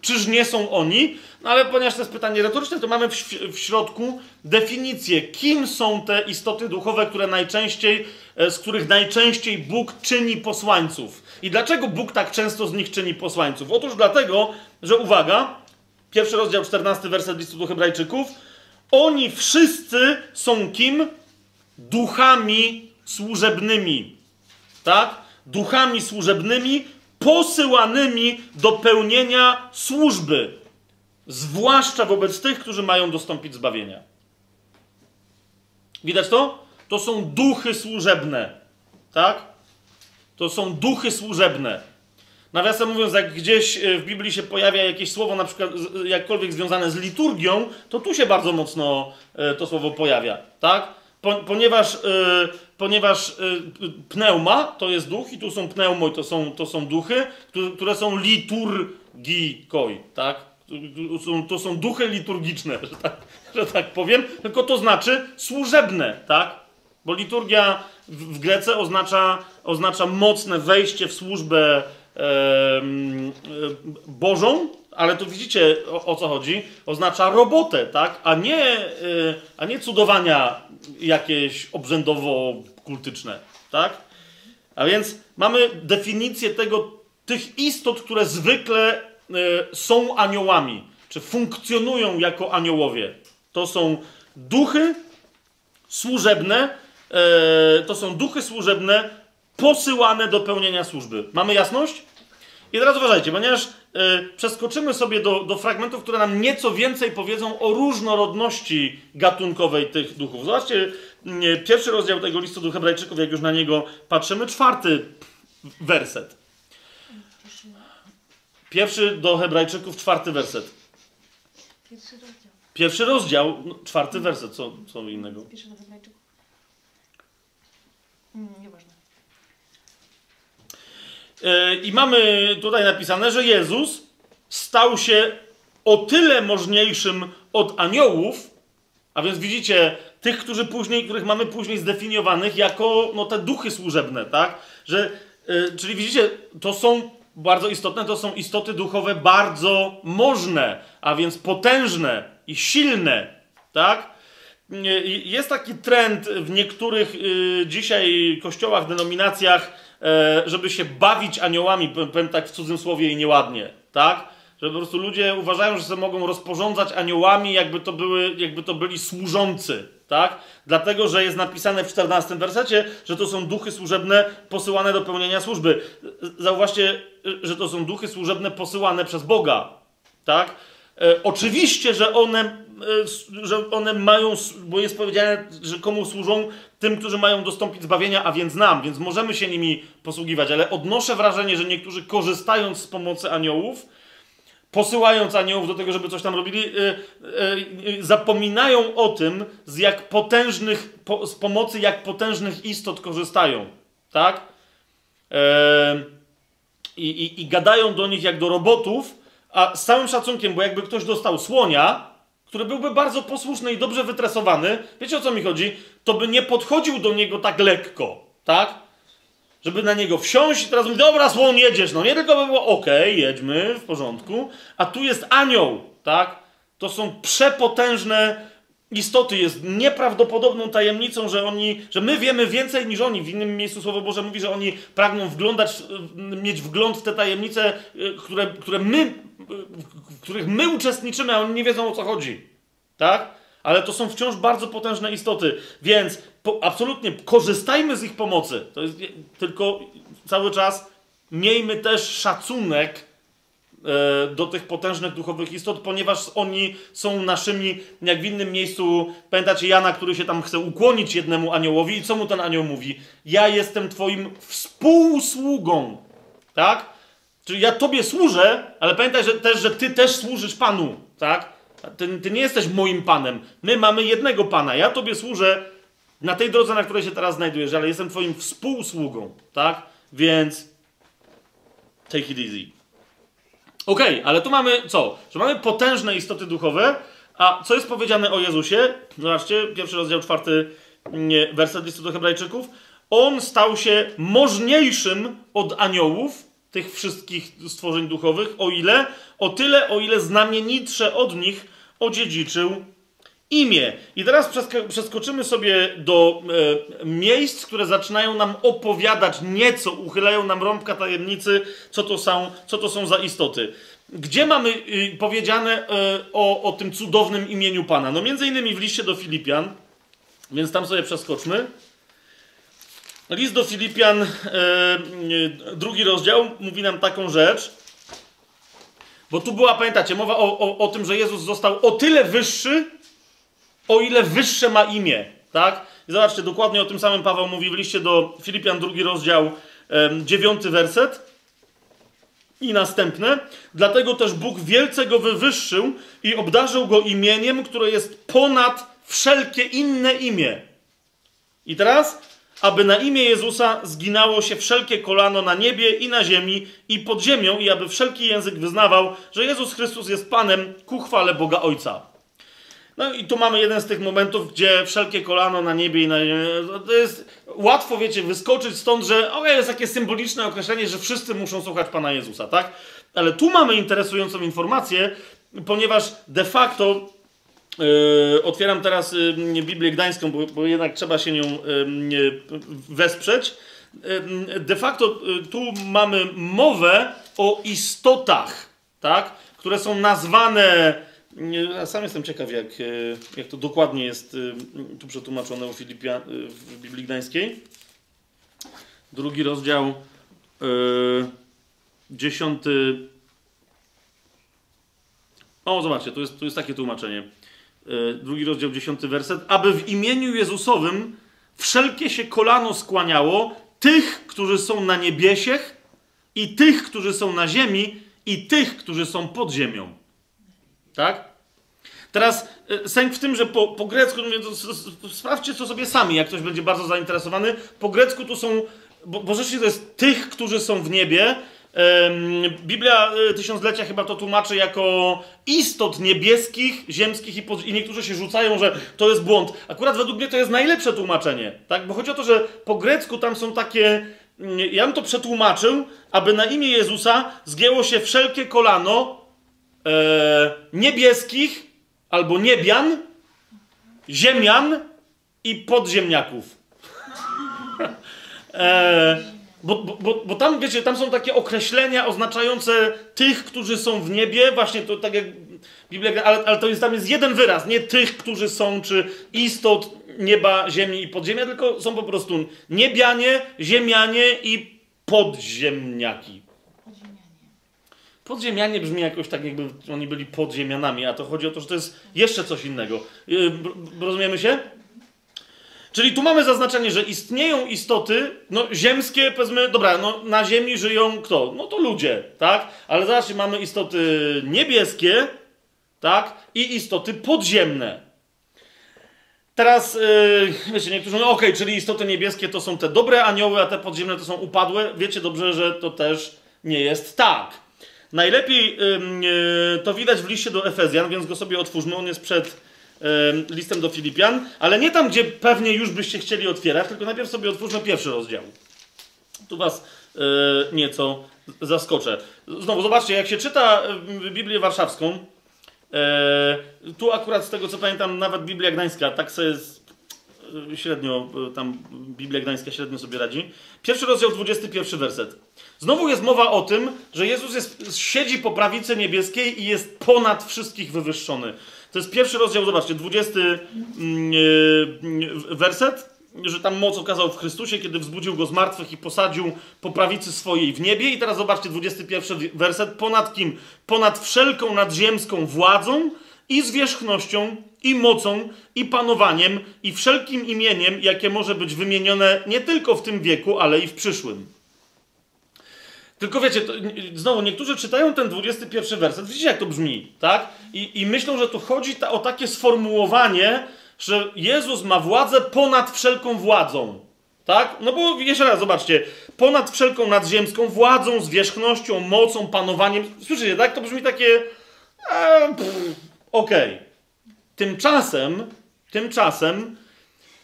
czyż nie są oni? No ale ponieważ to jest pytanie retoryczne, to mamy w, w, środku definicję, kim są te istoty duchowe, które najczęściej, e, z których najczęściej Bóg czyni posłańców. I dlaczego Bóg tak często z nich czyni posłańców? Otóż dlatego, że uwaga, pierwszy rozdział, 14 werset listu do Hebrajczyków, oni wszyscy są kim? Duchami służebnymi. Tak? Duchami służebnymi, posyłanymi do pełnienia służby zwłaszcza wobec tych, którzy mają dostąpić zbawienia. Widać to? To są duchy służebne. Tak? To są duchy służebne. Nawiasem mówiąc, jak gdzieś e, w Biblii się pojawia jakieś słowo, na przykład jakkolwiek związane z liturgią, to tu się bardzo mocno e, to słowo pojawia. Tak? ponieważ, e, ponieważ pneuma to jest duch i tu są pneumo i to są, to są duchy, które są liturgikoi. Tak? to są duchy liturgiczne, że tak, że tak powiem, tylko to znaczy służebne, tak? Bo liturgia w Grece oznacza, oznacza mocne wejście w służbę e, e, Bożą, ale tu widzicie o, o, co chodzi, oznacza robotę, tak? A nie, e, a nie cudowania jakieś obrzędowo-kultyczne, tak? A więc mamy definicję tego, tych istot, które zwykle Y, są aniołami, czy funkcjonują jako aniołowie. To są duchy służebne, y, to są duchy służebne posyłane do pełnienia służby. Mamy jasność? I teraz uważajcie, ponieważ przeskoczymy sobie do, do fragmentów, które nam nieco więcej powiedzą o różnorodności gatunkowej tych duchów. Zobaczcie, pierwszy rozdział tego listu do Hebrajczyków, jak już na niego patrzymy, czwarty werset. Pierwszy do Hebrajczyków, czwarty werset. Pierwszy rozdział. Pierwszy rozdział, no, czwarty werset, co, co innego? Pierwszy do Hebrajczyków. Mm, I mamy tutaj napisane, że Jezus stał się o tyle możniejszym od aniołów, a więc widzicie, tych, którzy później, których mamy później zdefiniowanych jako no, te duchy służebne, tak? Że, y, czyli widzicie, to są bardzo istotne, to są istoty duchowe bardzo możne, a więc potężne i silne, tak? Y, Jest taki trend w niektórych y, dzisiaj kościołach, denominacjach, e, żeby się bawić aniołami, powiem tak w cudzym słowie i nieładnie, tak? Że po prostu ludzie uważają, że sobie mogą rozporządzać aniołami, jakby to, były, jakby to byli służący, tak? Dlatego, że jest napisane w 14 wersecie, że to są duchy służebne posyłane do pełnienia służby. Zauważcie, że to są duchy służebne posyłane przez Boga, tak? E, oczywiście, że one, e, że one mają, bo jest powiedziane, że komu służą? Tym, którzy mają dostąpić zbawienia, a więc nam, więc możemy się nimi posługiwać, ale odnoszę wrażenie, że niektórzy korzystając z pomocy aniołów, posyłając aniołów do tego, żeby coś tam robili, y, zapominają o tym, z jak potężnych, po, z pomocy jak potężnych istot korzystają. Tak? I, i, I gadają do nich jak do robotów, a z całym szacunkiem, bo jakby ktoś dostał słonia, który byłby bardzo posłuszny i dobrze wytresowany, wiecie o co mi chodzi? To by nie podchodził do niego tak lekko, tak? żeby na niego wsiąść i teraz mówi, dobra, słon, jedziesz. No nie tylko by było, okej, jedźmy, w porządku. A tu jest anioł, tak? To są przepotężne istoty. Jest nieprawdopodobną tajemnicą, że oni, że my wiemy więcej niż oni. W innym miejscu Słowo Boże mówi, że oni pragną wglądać, mieć wgląd w te tajemnice, y, które, które my, y, w których my uczestniczymy, a oni nie wiedzą o co chodzi. Tak? Ale to są wciąż bardzo potężne istoty, więc po, absolutnie korzystajmy z ich pomocy. To jest, tylko cały czas miejmy też szacunek do tych potężnych duchowych istot, ponieważ oni są naszymi, jak w innym miejscu, pamiętacie Jana, który się tam chce ukłonić jednemu aniołowi i co mu ten anioł mówi? Ja jestem twoim współsługą, tak? Czyli ja tobie służę, ale pamiętaj że też, że ty też służysz Panu, tak? Ty, ty nie jesteś moim Panem. My mamy jednego Pana. Ja tobie służę na tej drodze, na której się teraz znajdujesz, ale jestem twoim współsługą, tak? Więc take it easy. Okej, ale tu mamy co? Że mamy potężne istoty duchowe, a co jest powiedziane o Jezusie? Zobaczcie, pierwszy rozdział, czwarty nie, werset listu do Hebrajczyków. On stał się możniejszym od aniołów, tych wszystkich stworzeń duchowych, o ile? O tyle, o ile znamienitsze od nich odziedziczył imię. I teraz przesk- przeskoczymy sobie do e, miejsc, które zaczynają nam opowiadać nieco, uchylają nam rąbka tajemnicy, co to są, co to są za istoty. Gdzie mamy y, powiedziane e, o, o tym cudownym imieniu Pana? No między innymi w liście do Filipian, więc tam sobie przeskoczmy. List do Filipian, e, drugi rozdział, mówi nam taką rzecz. Bo tu była, pamiętacie, mowa o, o, o tym, że Jezus został o tyle wyższy, o ile wyższe ma imię, tak? I zobaczcie, dokładnie o tym samym Paweł mówi w liście do Filipian, drugi rozdział, dziewiąty werset. I następne. Dlatego też Bóg wielce go wywyższył i obdarzył go imieniem, które jest ponad wszelkie inne imię. I teraz, aby na imię Jezusa zginało się wszelkie kolano na niebie i na ziemi i pod ziemią, i aby wszelki język wyznawał, że Jezus Chrystus jest Panem ku chwale Boga Ojca. No i tu mamy jeden z tych momentów, gdzie wszelkie kolano na niebie i na ziemi. To jest łatwo, wiecie, wyskoczyć stąd, że o, jest takie symboliczne określenie, że wszyscy muszą słuchać Pana Jezusa, tak? Ale tu mamy interesującą informację, ponieważ de facto Yy, otwieram teraz yy, Biblię Gdańską, bo, bo jednak trzeba się nią yy, wesprzeć. Yy, de facto yy, tu mamy mowę o istotach, tak? które są nazwane. Ja sam jestem ciekaw, jak, yy, jak to dokładnie jest yy, tu przetłumaczone u Filipia, yy, w Biblii Gdańskiej. Drugi rozdział, yy, dziesiąty. O, zobaczcie, tu jest, tu jest takie tłumaczenie. Yy, drugi rozdział, dziesiąty werset. Aby w imieniu Jezusowym wszelkie się kolano skłaniało tych, którzy są na niebiesiech i tych, którzy są na ziemi i tych, którzy są pod ziemią. Tak? Teraz y, sęk w tym, że po, po grecku, s- sprawdźcie to sobie sami, jak ktoś będzie bardzo zainteresowany. Po grecku tu są bo, bo rzeczywiście to jest tych, którzy są w niebie. Biblia y, Tysiąclecia chyba to tłumaczy jako istot niebieskich, ziemskich i, pod, i niektórzy się rzucają, że to jest błąd. Akurat według mnie to jest najlepsze tłumaczenie, tak? Bo chodzi o to, że po grecku tam są takie... mm, Ja bym to przetłumaczył, aby na imię Jezusa zgięło się wszelkie kolano e, niebieskich albo niebian, ziemian i podziemniaków. e, bo, bo, bo, tam, wiecie, tam są takie określenia oznaczające tych, którzy są w niebie, właśnie to tak jak Biblia, ale, ale to jest tam jest jeden wyraz, nie tych, którzy są, czy istot nieba, ziemi i podziemia, tylko są po prostu niebianie, ziemianie i podziemniaki. Podziemianie. Brzmi jakoś tak, jakby oni byli podziemianami, a to chodzi o to, że to jest jeszcze coś innego. B- Rozumiemy się? Czyli tu mamy zaznaczenie, że istnieją istoty, no ziemskie, powiedzmy, dobra, no na Ziemi żyją kto? No to ludzie, tak? Ale zobaczcie, mamy istoty niebieskie, tak? I istoty podziemne. Teraz, yy, wiecie, niektórzy mówią, okej, czyli istoty niebieskie to są te dobre anioły, a te podziemne to są upadłe. Wiecie dobrze, że to też nie jest tak. Najlepiej yy, to widać w liście do Efezjan, więc go sobie otwórzmy. On jest przed listem do Filipian, ale nie tam, gdzie pewnie już byście chcieli otwierać, tylko najpierw sobie otwórzmy pierwszy rozdział. Tu was yy, nieco zaskoczę. Znowu, zobaczcie, jak się czyta Biblię Warszawską, yy, tu akurat z tego co pamiętam, nawet Biblia Gdańska, tak sobie średnio, yy, tam Biblia Gdańska średnio sobie radzi. Pierwszy rozdział, 21 werset. Znowu jest mowa o tym, że Jezus jest, siedzi po prawicy niebieskiej i jest ponad wszystkich wywyższony. To jest pierwszy rozdział, zobaczcie, 20 mm, yy, werset, że tam moc okazał w Chrystusie, kiedy wzbudził go z martwych i posadził po prawicy swojej w niebie. I teraz zobaczcie, 21 werset, ponad kim? Ponad wszelką nadziemską władzą i zwierzchnością, i mocą, i panowaniem, i wszelkim imieniem, jakie może być wymienione nie tylko w tym wieku, ale i w przyszłym. Tylko wiecie, to, znowu niektórzy czytają ten 21 werset, widzicie jak to brzmi, tak? I, i myślą, że tu chodzi ta, o takie sformułowanie, że Jezus ma władzę ponad wszelką władzą. Tak? No bo jeszcze raz, zobaczcie, ponad wszelką nadziemską władzą, zwierzchnością, mocą, panowaniem. Słyszycie, tak? To brzmi takie. E, pff, Okej. Tymczasem, tymczasem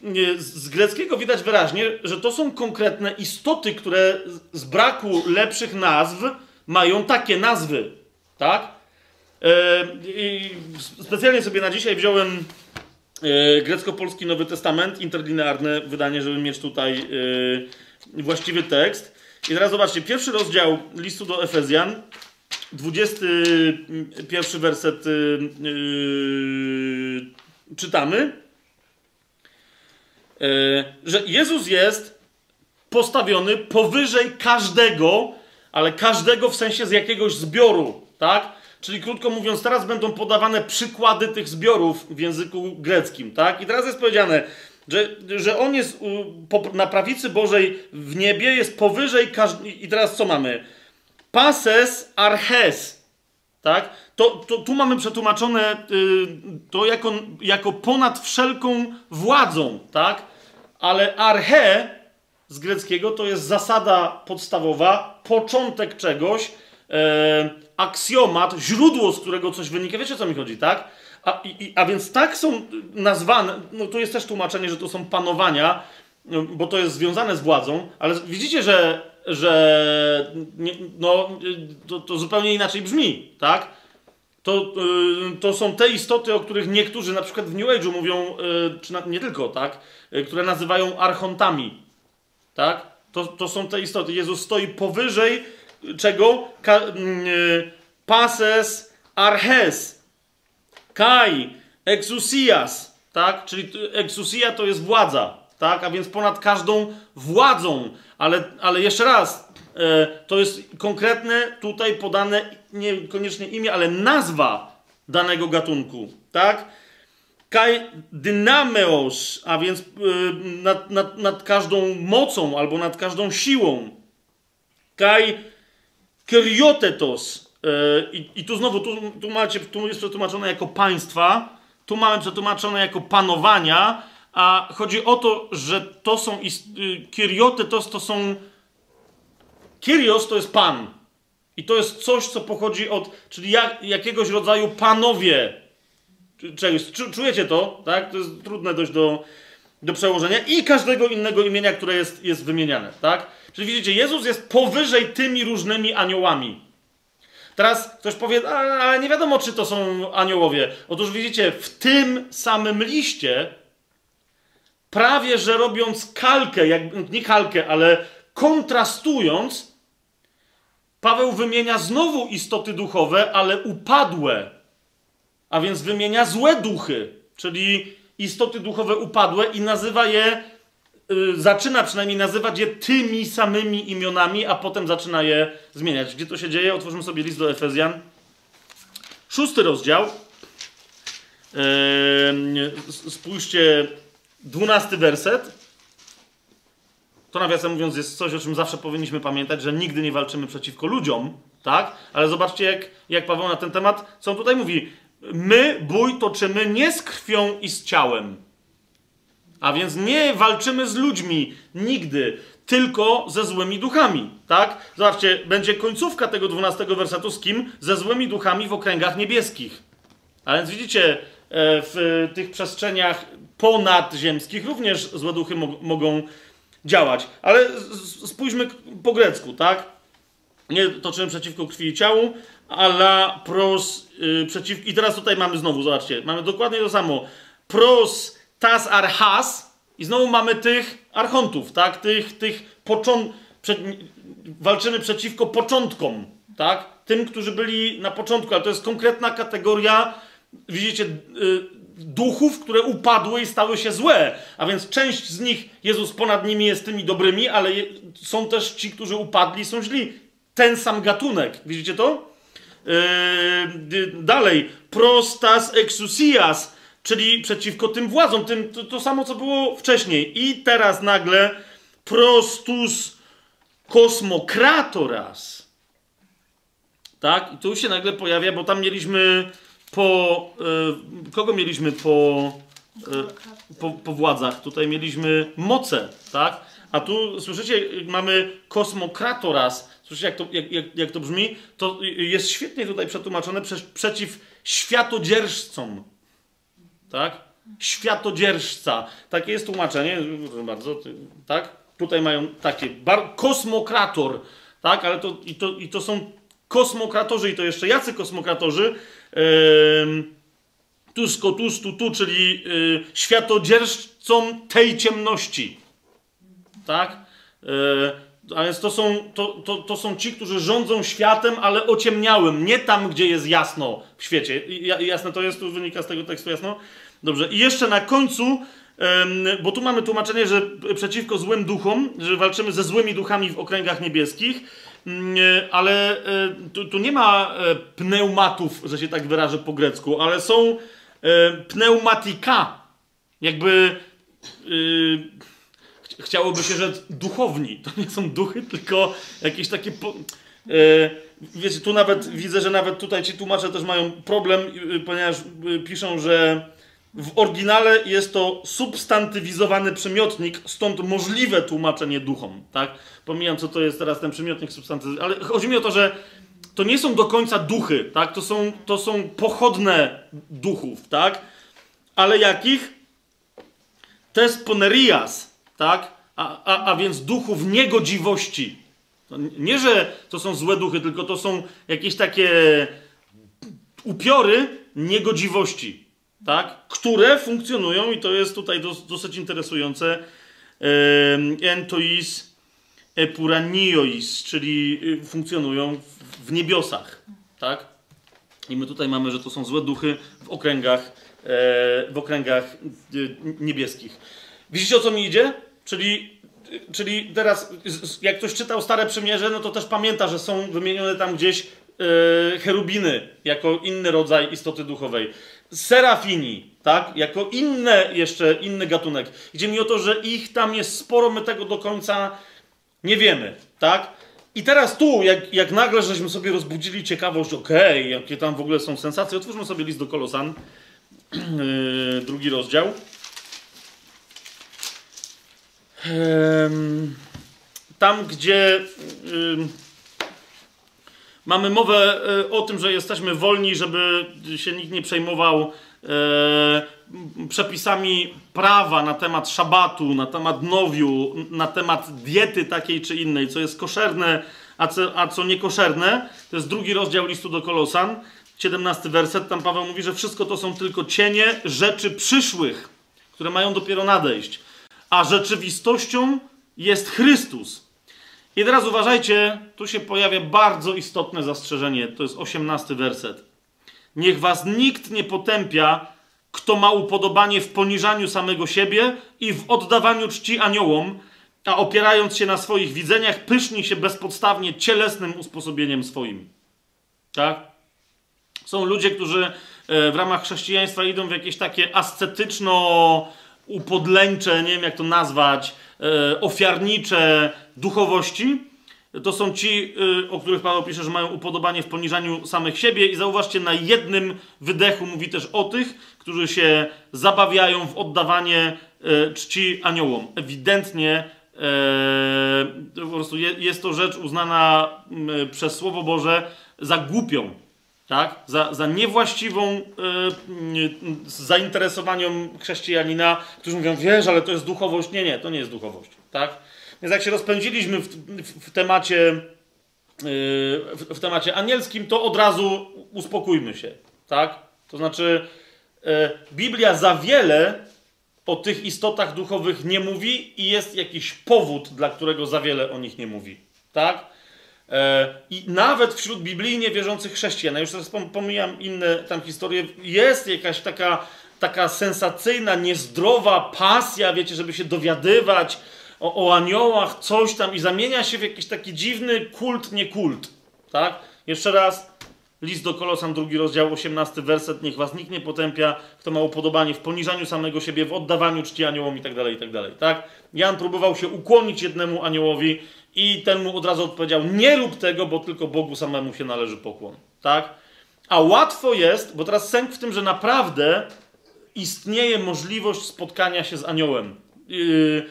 nie, z greckiego widać wyraźnie, że to są konkretne istoty, które z- braku lepszych nazw mają takie nazwy. Tak? I specjalnie sobie na dzisiaj wziąłem e, grecko-polski Nowy Testament, interlinearne wydanie, żeby mieć tutaj e, właściwy tekst. I teraz zobaczcie, pierwszy rozdział listu do Efezjan, 21 werset e, czytamy, e, że Jezus jest postawiony powyżej każdego, ale każdego w sensie z jakiegoś zbioru, tak? Czyli krótko mówiąc, teraz będą podawane przykłady tych zbiorów w języku greckim, tak? I teraz jest powiedziane, że, że on jest na prawicy Bożej w niebie, jest powyżej każdego. I teraz co mamy? Pases arches, tak? To, to, tu mamy przetłumaczone y, to jako, jako ponad wszelką władzą, tak? Ale arche z greckiego to jest zasada podstawowa, początek czegoś, e, aksjomat, źródło, z którego coś wynika. Wiecie o co mi chodzi, tak? A, i, a więc tak są nazwane, no tu jest też tłumaczenie, że to są panowania, no, bo to jest związane z władzą, ale widzicie, że, że no, to, to zupełnie inaczej brzmi, tak? To, y, to są te istoty, o których niektórzy na przykład w New Age'u mówią, y, czy na, nie tylko, tak? Y, które nazywają archontami. Tak? To, to są te istoty. Jezus stoi powyżej czego? Ka, pases arches. Kai. Exousias. Tak? Czyli exousia to jest władza. Tak? A więc ponad każdą władzą. Ale, ale jeszcze raz, e, to jest konkretne tutaj podane niekoniecznie imię, ale nazwa danego gatunku. Tak? Dynameos, a więc y, nad, nad, nad każdą mocą albo nad każdą siłą. Kai kyriotetos. Y, I, I tu znowu, tu, tu, macie, tu jest przetłumaczone jako państwa, tu mamy przetłumaczone jako panowania, a chodzi o to, że to są y, kirioty, to, są Kyrios to jest Pan. I to jest coś, co pochodzi od, czyli jak, jakiegoś rodzaju panowie czegoś. Czu- Czujecie to? Tak? To jest trudne dość do, do przełożenia. I każdego innego imienia, które jest, jest wymieniane. Tak? Czyli widzicie, Jezus jest powyżej tymi różnymi aniołami. Teraz ktoś powie, "A, ale nie wiadomo, czy to są aniołowie. Otóż widzicie, w tym samym liście, prawie że robiąc kalkę, jak, nie kalkę, ale kontrastując, Paweł wymienia znowu istoty duchowe, ale upadłe. A więc wymienia złe duchy, czyli istoty duchowe upadłe i nazywa je, y, zaczyna przynajmniej nazywać je tymi samymi imionami, a potem zaczyna je zmieniać. Gdzie to się dzieje? Otworzymy sobie list do Efezjan. Szósty rozdział. Eee, spójrzcie, dwunasty werset. To nawiasem mówiąc jest coś, o czym zawsze powinniśmy pamiętać, że nigdy nie walczymy przeciwko ludziom, tak? Ale zobaczcie, jak, jak Paweł na ten temat, co on tutaj mówi. My bój toczymy nie z krwią i z ciałem. A więc nie walczymy z ludźmi nigdy, tylko ze złymi duchami, tak? Zobaczcie, będzie końcówka tego 12 wersetu z kim? Ze złymi duchami w okręgach niebieskich. A więc widzicie, e, w tych przestrzeniach ponadzziemskich również złe duchy mo- mogą działać. Ale spójrzmy po grecku, tak? Nie toczymy przeciwko krwi i ciału, ale pros y, przeciw... I teraz tutaj mamy znowu, zobaczcie, mamy dokładnie to samo. Pros tas archas i znowu mamy tych archontów, tak? Tych, tych począt... Prze... Walczymy przeciwko początkom, tak? Tym, którzy byli na początku, ale to jest konkretna kategoria, widzicie, y, duchów, które upadły i stały się złe. A więc część z nich, Jezus ponad nimi jest tymi dobrymi, ale są też ci, którzy upadli, są źli. Ten sam gatunek. Widzicie to? Yy, dalej. Prostas exousias, czyli przeciwko tym władzom. Tym, to, to samo, co było wcześniej. I teraz nagle prostus kosmokratoras. Tak? I tu się nagle pojawia, bo tam mieliśmy po... Yy, kogo mieliśmy po... Yy, po, po władzach. Tutaj mieliśmy moce, tak? A tu, słyszycie, mamy kosmokratoras. Słyszycie, jak to, jak, jak, jak to brzmi? To jest świetnie tutaj przetłumaczone prze, przeciw światodzierżcom. Tak? Światodzierżca. Takie jest tłumaczenie. Bardzo, tak? Tutaj mają takie. Bar, kosmokrator. Tak? Ale to i, to i to są kosmokratorzy i to jeszcze jacy kosmokratorzy? Ym, tusko, tus, tu, czyli y, światodzierżcą tej ciemności. Tak? Y, a więc to są, to, to, to są ci, którzy rządzą światem, ale ociemniałym, nie tam, gdzie jest jasno w świecie. Jasne to jest, tu wynika z tego tekstu jasno? Dobrze. I jeszcze na końcu, bo tu mamy tłumaczenie, że przeciwko złym duchom, że walczymy ze złymi duchami w okręgach niebieskich, ale e, tu, tu nie ma e, pneumatów, że się tak wyrażę po grecku, ale są e, pneumatika. Jakby ch- chciałoby się rzec duchowni. To nie są duchy, tylko jakieś takie. Po, e, wiecie, tu nawet widzę, że nawet tutaj ci tłumacze też mają problem, ponieważ piszą, że w oryginale jest to substantywizowany przymiotnik, stąd możliwe tłumaczenie duchom, tak? Pomijam, co to jest teraz ten przymiotnik substantyw, ale chodzi mi o to, że to nie są do końca duchy, tak? To są, to są pochodne duchów, tak? Ale jakich? Tesponerias, tak? A, a, a więc duchów niegodziwości. Nie, że to są złe duchy, tylko to są jakieś takie upiory niegodziwości, tak? które funkcjonują, i to jest tutaj dos, dosyć interesujące, entois epuraniois, czyli y, funkcjonują w, niebiosach. Tak? I my tutaj mamy, że to są złe duchy w okręgach, e, w okręgach y, niebieskich. Widzicie o co mi idzie? Czyli, y, czyli teraz, jak ktoś czytał Stare Przymierze, no to też pamięta, że są wymienione tam gdzieś e, cherubiny jako inny rodzaj istoty duchowej. Serafini, tak? Jako inne jeszcze, inny gatunek. Idzie mi o to, że ich tam jest sporo, my tego do końca nie wiemy, tak? I teraz tu, jak, jak nagle żeśmy sobie rozbudzili ciekawość, okej, jakie tam w ogóle są sensacje, otwórzmy sobie list do Kolosan, [CLEARS THROAT] yy, drugi rozdział. tam, gdzie em, mamy mowę e, o tym, że jesteśmy wolni, żeby się nikt nie przejmował e, przepisami prawa na temat szabatu, na temat nowiu, na temat diety takiej czy innej, co jest koszerne, a co, a co niekoszerne. To jest drugi rozdział listu do Kolosan, 17 werset. Tam Paweł mówi, że wszystko to są tylko cienie rzeczy przyszłych, które mają dopiero nadejść. A rzeczywistością jest Chrystus. I teraz uważajcie, tu się pojawia bardzo istotne zastrzeżenie. To jest 18 werset. Niech was nikt nie potępia, kto ma upodobanie w poniżaniu samego siebie i w oddawaniu czci aniołom, a opierając się na swoich widzeniach, pyszni się bezpodstawnie cielesnym usposobieniem swoim. Tak? Są ludzie, którzy e, w ramach chrześcijaństwa idą w jakieś takie ascetyczno-upodleńcze, nie wiem jak to nazwać, e, ofiarnicze duchowości. To są ci, y, o których Paweł pisze, że mają upodobanie w poniżaniu samych siebie. I zauważcie, na jednym wydechu mówi też o tych, którzy się zabawiają w oddawanie e, czci aniołom. Ewidentnie e, po prostu je, jest to rzecz uznana m, przez Słowo Boże za głupią. Tak? Za, za niewłaściwą m, zainteresowanią chrześcijanina, którzy mówią, wiesz, ale to jest duchowość. Nie, nie, to nie jest duchowość. Tak? Więc jak się rozpędziliśmy w, w, w temacie yy, w, w temacie anielskim, to od razu uspokójmy się, tak? To znaczy, yy, Biblia za wiele o tych istotach duchowych nie mówi i jest jakiś powód, dla którego za wiele o nich nie mówi, tak? Yy, I nawet wśród biblijnie wierzących chrześcijan, ja już teraz pom- pomijam inne tam historie, jest jakaś taka, taka sensacyjna, niezdrowa pasja, wiecie, żeby się dowiadywać, o, o aniołach, coś tam i zamienia się w jakiś taki dziwny kult, nie kult. Tak? Jeszcze raz, list do Kolosan, drugi rozdział, 18 werset, niech was nikt nie potępia, kto ma upodobanie w poniżaniu samego siebie, w oddawaniu czci aniołom i tak dalej, i tak dalej. Tak? Jan próbował się ukłonić jednemu aniołowi i ten mu od razu odpowiedział, nie rób tego, bo tylko Bogu samemu się należy pokłon. Tak? A łatwo jest, bo teraz sęk w tym, że naprawdę istnieje możliwość spotkania się z aniołem. Yy,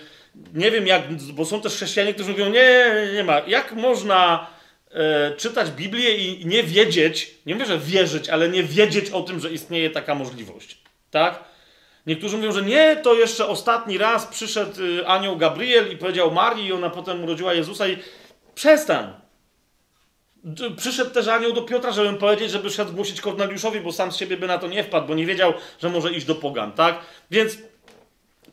nie wiem jak, bo są też chrześcijanie, którzy mówią, nie, nie ma. Jak można e, czytać Biblię i nie wiedzieć, nie mówię, że wierzyć, ale nie wiedzieć o tym, że istnieje taka możliwość. Tak? Niektórzy mówią, że nie, to jeszcze ostatni raz przyszedł y, anioł Gabriel i powiedział Marii i ona potem urodziła Jezusa i przestań. Przyszedł też anioł do Piotra, żeby powiedzieć, żeby szedł głosić Korneliuszowi, bo sam z siebie by na to nie wpadł, bo nie wiedział, że może iść do pogan, tak? Więc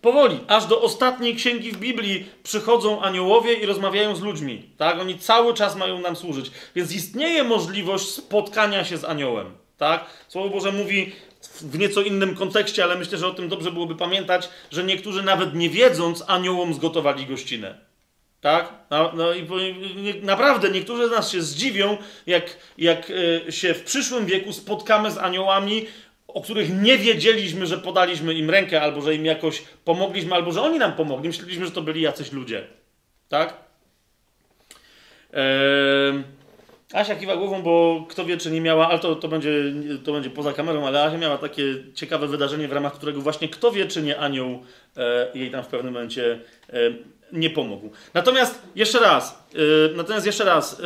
powoli, aż do ostatniej księgi w Biblii przychodzą aniołowie i rozmawiają z ludźmi. Tak? Oni cały czas mają nam służyć. Więc istnieje możliwość spotkania się z aniołem. Tak? Słowo Boże mówi w nieco innym kontekście, ale myślę, że o tym dobrze byłoby pamiętać, że niektórzy nawet nie wiedząc aniołom zgotowali gościnę. Tak? No, no i naprawdę niektórzy z nas się zdziwią, jak, jak e, się w przyszłym wieku spotkamy z aniołami, o których nie wiedzieliśmy, że podaliśmy im rękę, albo że im jakoś pomogliśmy, albo że oni nam pomogli. Myśleliśmy, że to byli jacyś ludzie. Tak? Eee, Asia kiwa głową, bo kto wie, czy nie miała, ale to, to, będzie, to będzie poza kamerą, ale Asia miała takie ciekawe wydarzenie, w ramach którego właśnie kto wie, czy nie anioł e, jej tam w pewnym momencie e, nie pomógł. Natomiast jeszcze raz, e, natomiast jeszcze raz,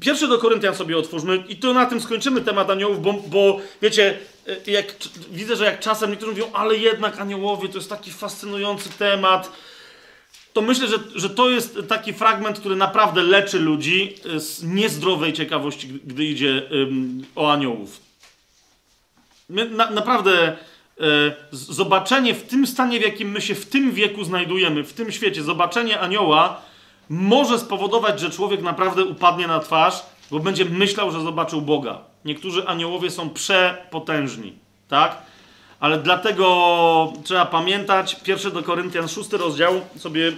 Pierwszy do Koryntian sobie otwórzmy i tu na tym skończymy temat aniołów, bo, bo wiecie, e, jak, widzę, że jak czasem niektórzy mówią, ale jednak aniołowie to jest taki fascynujący temat, to myślę, że, że to jest taki fragment, który naprawdę leczy ludzi e, z niezdrowej ciekawości, gdy idzie o aniołów. Na, naprawdę e, zobaczenie w tym stanie, w jakim my się w tym wieku znajdujemy, w tym świecie, zobaczenie anioła może spowodować, że człowiek naprawdę upadnie na twarz, bo będzie myślał, że zobaczył Boga. Niektórzy aniołowie są przepotężni, tak? Ale dlatego trzeba pamiętać, pierwszy do Koryntian, szósty rozdział, sobie yy,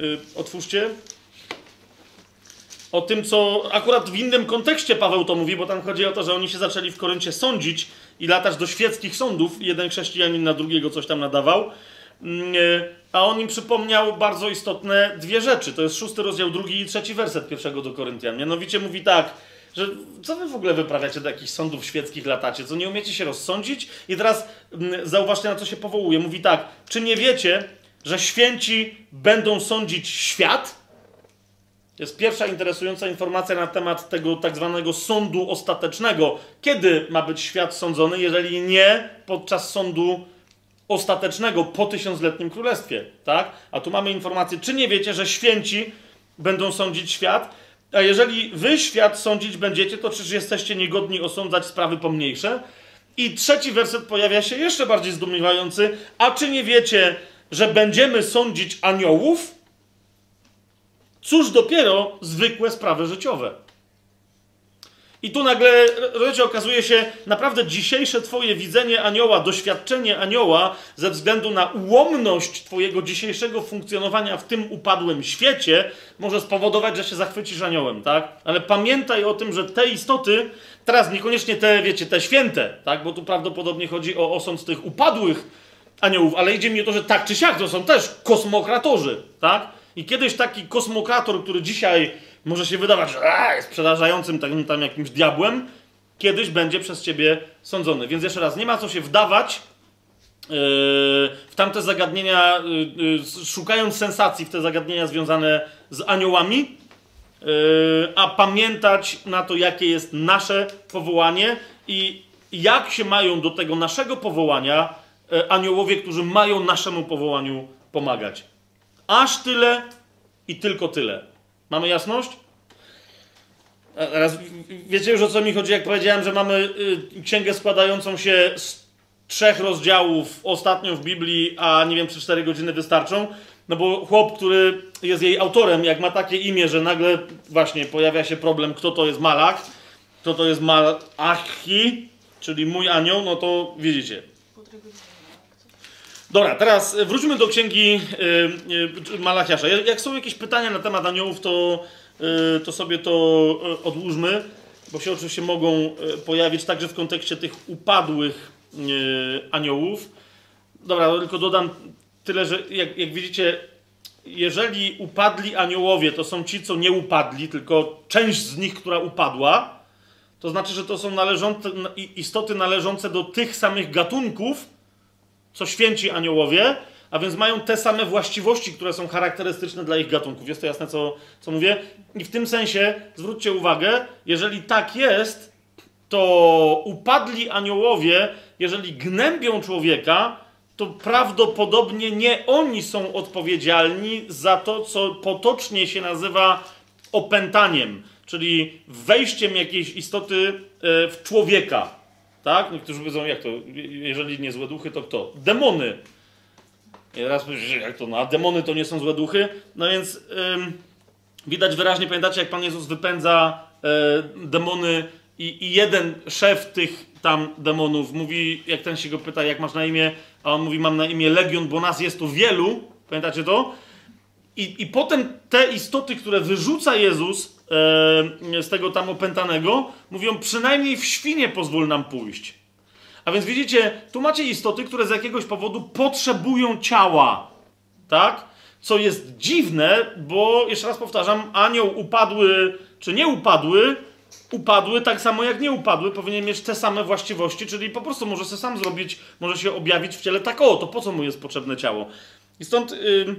yy, otwórzcie. O tym, co akurat w innym kontekście Paweł to mówi, bo tam chodzi o to, że oni się zaczęli w Koryncie sądzić i latać do świeckich sądów. Jeden chrześcijanin na drugiego coś tam nadawał. Mm, yy, A on im przypomniał bardzo istotne dwie rzeczy. To jest szósty rozdział, drugi i trzeci werset pierwszego do Koryntian. Mianowicie mówi tak, że co wy w ogóle wyprawiacie do jakichś sądów świeckich latacie? Co nie umiecie się rozsądzić? I teraz mm, zauważcie na co się powołuje. Mówi tak, czy nie wiecie, że święci będą sądzić świat. Jest pierwsza interesująca informacja na temat tego tak zwanego sądu ostatecznego. Kiedy ma być świat sądzony, jeżeli nie podczas sądu ostatecznego po tysiącletnim królestwie, tak? A tu mamy informację, czy nie wiecie, że święci będą sądzić świat, a jeżeli wy świat sądzić będziecie, to czyż jesteście niegodni osądzać sprawy pomniejsze? I trzeci werset pojawia się jeszcze bardziej zdumiewający, a czy nie wiecie, że będziemy sądzić aniołów? Cóż dopiero zwykłe sprawy życiowe. I tu nagle, rozumiecie, okazuje się naprawdę dzisiejsze twoje widzenie anioła, doświadczenie anioła ze względu na ułomność twojego dzisiejszego funkcjonowania w tym upadłym świecie może spowodować, że się zachwycisz aniołem, tak? Ale pamiętaj o tym, że te istoty, teraz niekoniecznie te, wiecie, te święte, tak? Bo tu prawdopodobnie chodzi o osąd tych upadłych aniołów, ale idzie mi o to, że tak czy siak to są też kosmokratorzy, tak? I kiedyś taki kosmokrator, który dzisiaj może się wydawać, że jest przerażającym takim tam jakimś diabłem, kiedyś będzie przez ciebie sądzony. Więc jeszcze raz, nie ma co się wdawać yy, w tamte zagadnienia, yy, yy, szukając sensacji w te zagadnienia związane z aniołami, a pamiętać na to, jakie jest nasze powołanie i jak się mają do tego naszego powołania aniołowie, którzy mają naszemu powołaniu pomagać. Aż tyle i tylko tyle. Mamy jasność? Teraz wiecie już o co mi chodzi, jak powiedziałem, że mamy y, księgę składającą się z trzech rozdziałów ostatnio w Biblii, a nie wiem, czy cztery godziny wystarczą. No bo chłop, który jest jej autorem, jak ma takie imię, że nagle właśnie pojawia się problem, kto to jest Malak, kto to jest Malachi, czyli mój anioł, no to widzicie. Dobra, teraz wróćmy do księgi y, Malachiasza. Jak są jakieś pytania na temat aniołów, to, to sobie to odłóżmy, bo się oczywiście mogą pojawić także w kontekście tych upadłych aniołów. Dobra, tylko dodam tyle, że jak, jak widzicie, jeżeli upadli aniołowie, to są ci, co nie upadli, tylko część z nich, która upadła, to znaczy, że to są należące, istoty należące do tych samych gatunków, co święci aniołowie, a więc mają te same właściwości, które są charakterystyczne dla ich gatunków. Jest to jasne, co, co mówię? I w tym sensie zwróćcie uwagę, jeżeli tak jest, to upadli aniołowie, jeżeli gnębią człowieka, to prawdopodobnie nie oni są odpowiedzialni za to, co potocznie się nazywa opętaniem, czyli wejściem jakiejś istoty e, w człowieka. Tak? Niektórzy powiedzą, jak to, jeżeli nie złe duchy, to kto? Demony. I raz powiesz, jak to, no a demony to nie są złe duchy? No więc ym, widać wyraźnie, pamiętacie, jak Pan Jezus wypędza y, demony i, i jeden szef tych tam demonów mówi, jak ten się go pyta, jak masz na imię, a on mówi, mam na imię Legion, bo nas jest tu wielu. Pamiętacie to? I, I potem te istoty, które wyrzuca Jezus z tego tam opętanego, mówią przynajmniej w świnie pozwól nam pójść. A więc widzicie, tu macie istoty, które z jakiegoś powodu potrzebują ciała. Tak? Co jest dziwne, bo jeszcze raz powtarzam, anioł upadły czy nie upadły, upadły tak samo jak nie upadły, powinien mieć te same właściwości, czyli po prostu może sobie sam zrobić, może się objawić w ciele tak, o, to po co mu jest potrzebne ciało. I stąd. Yy,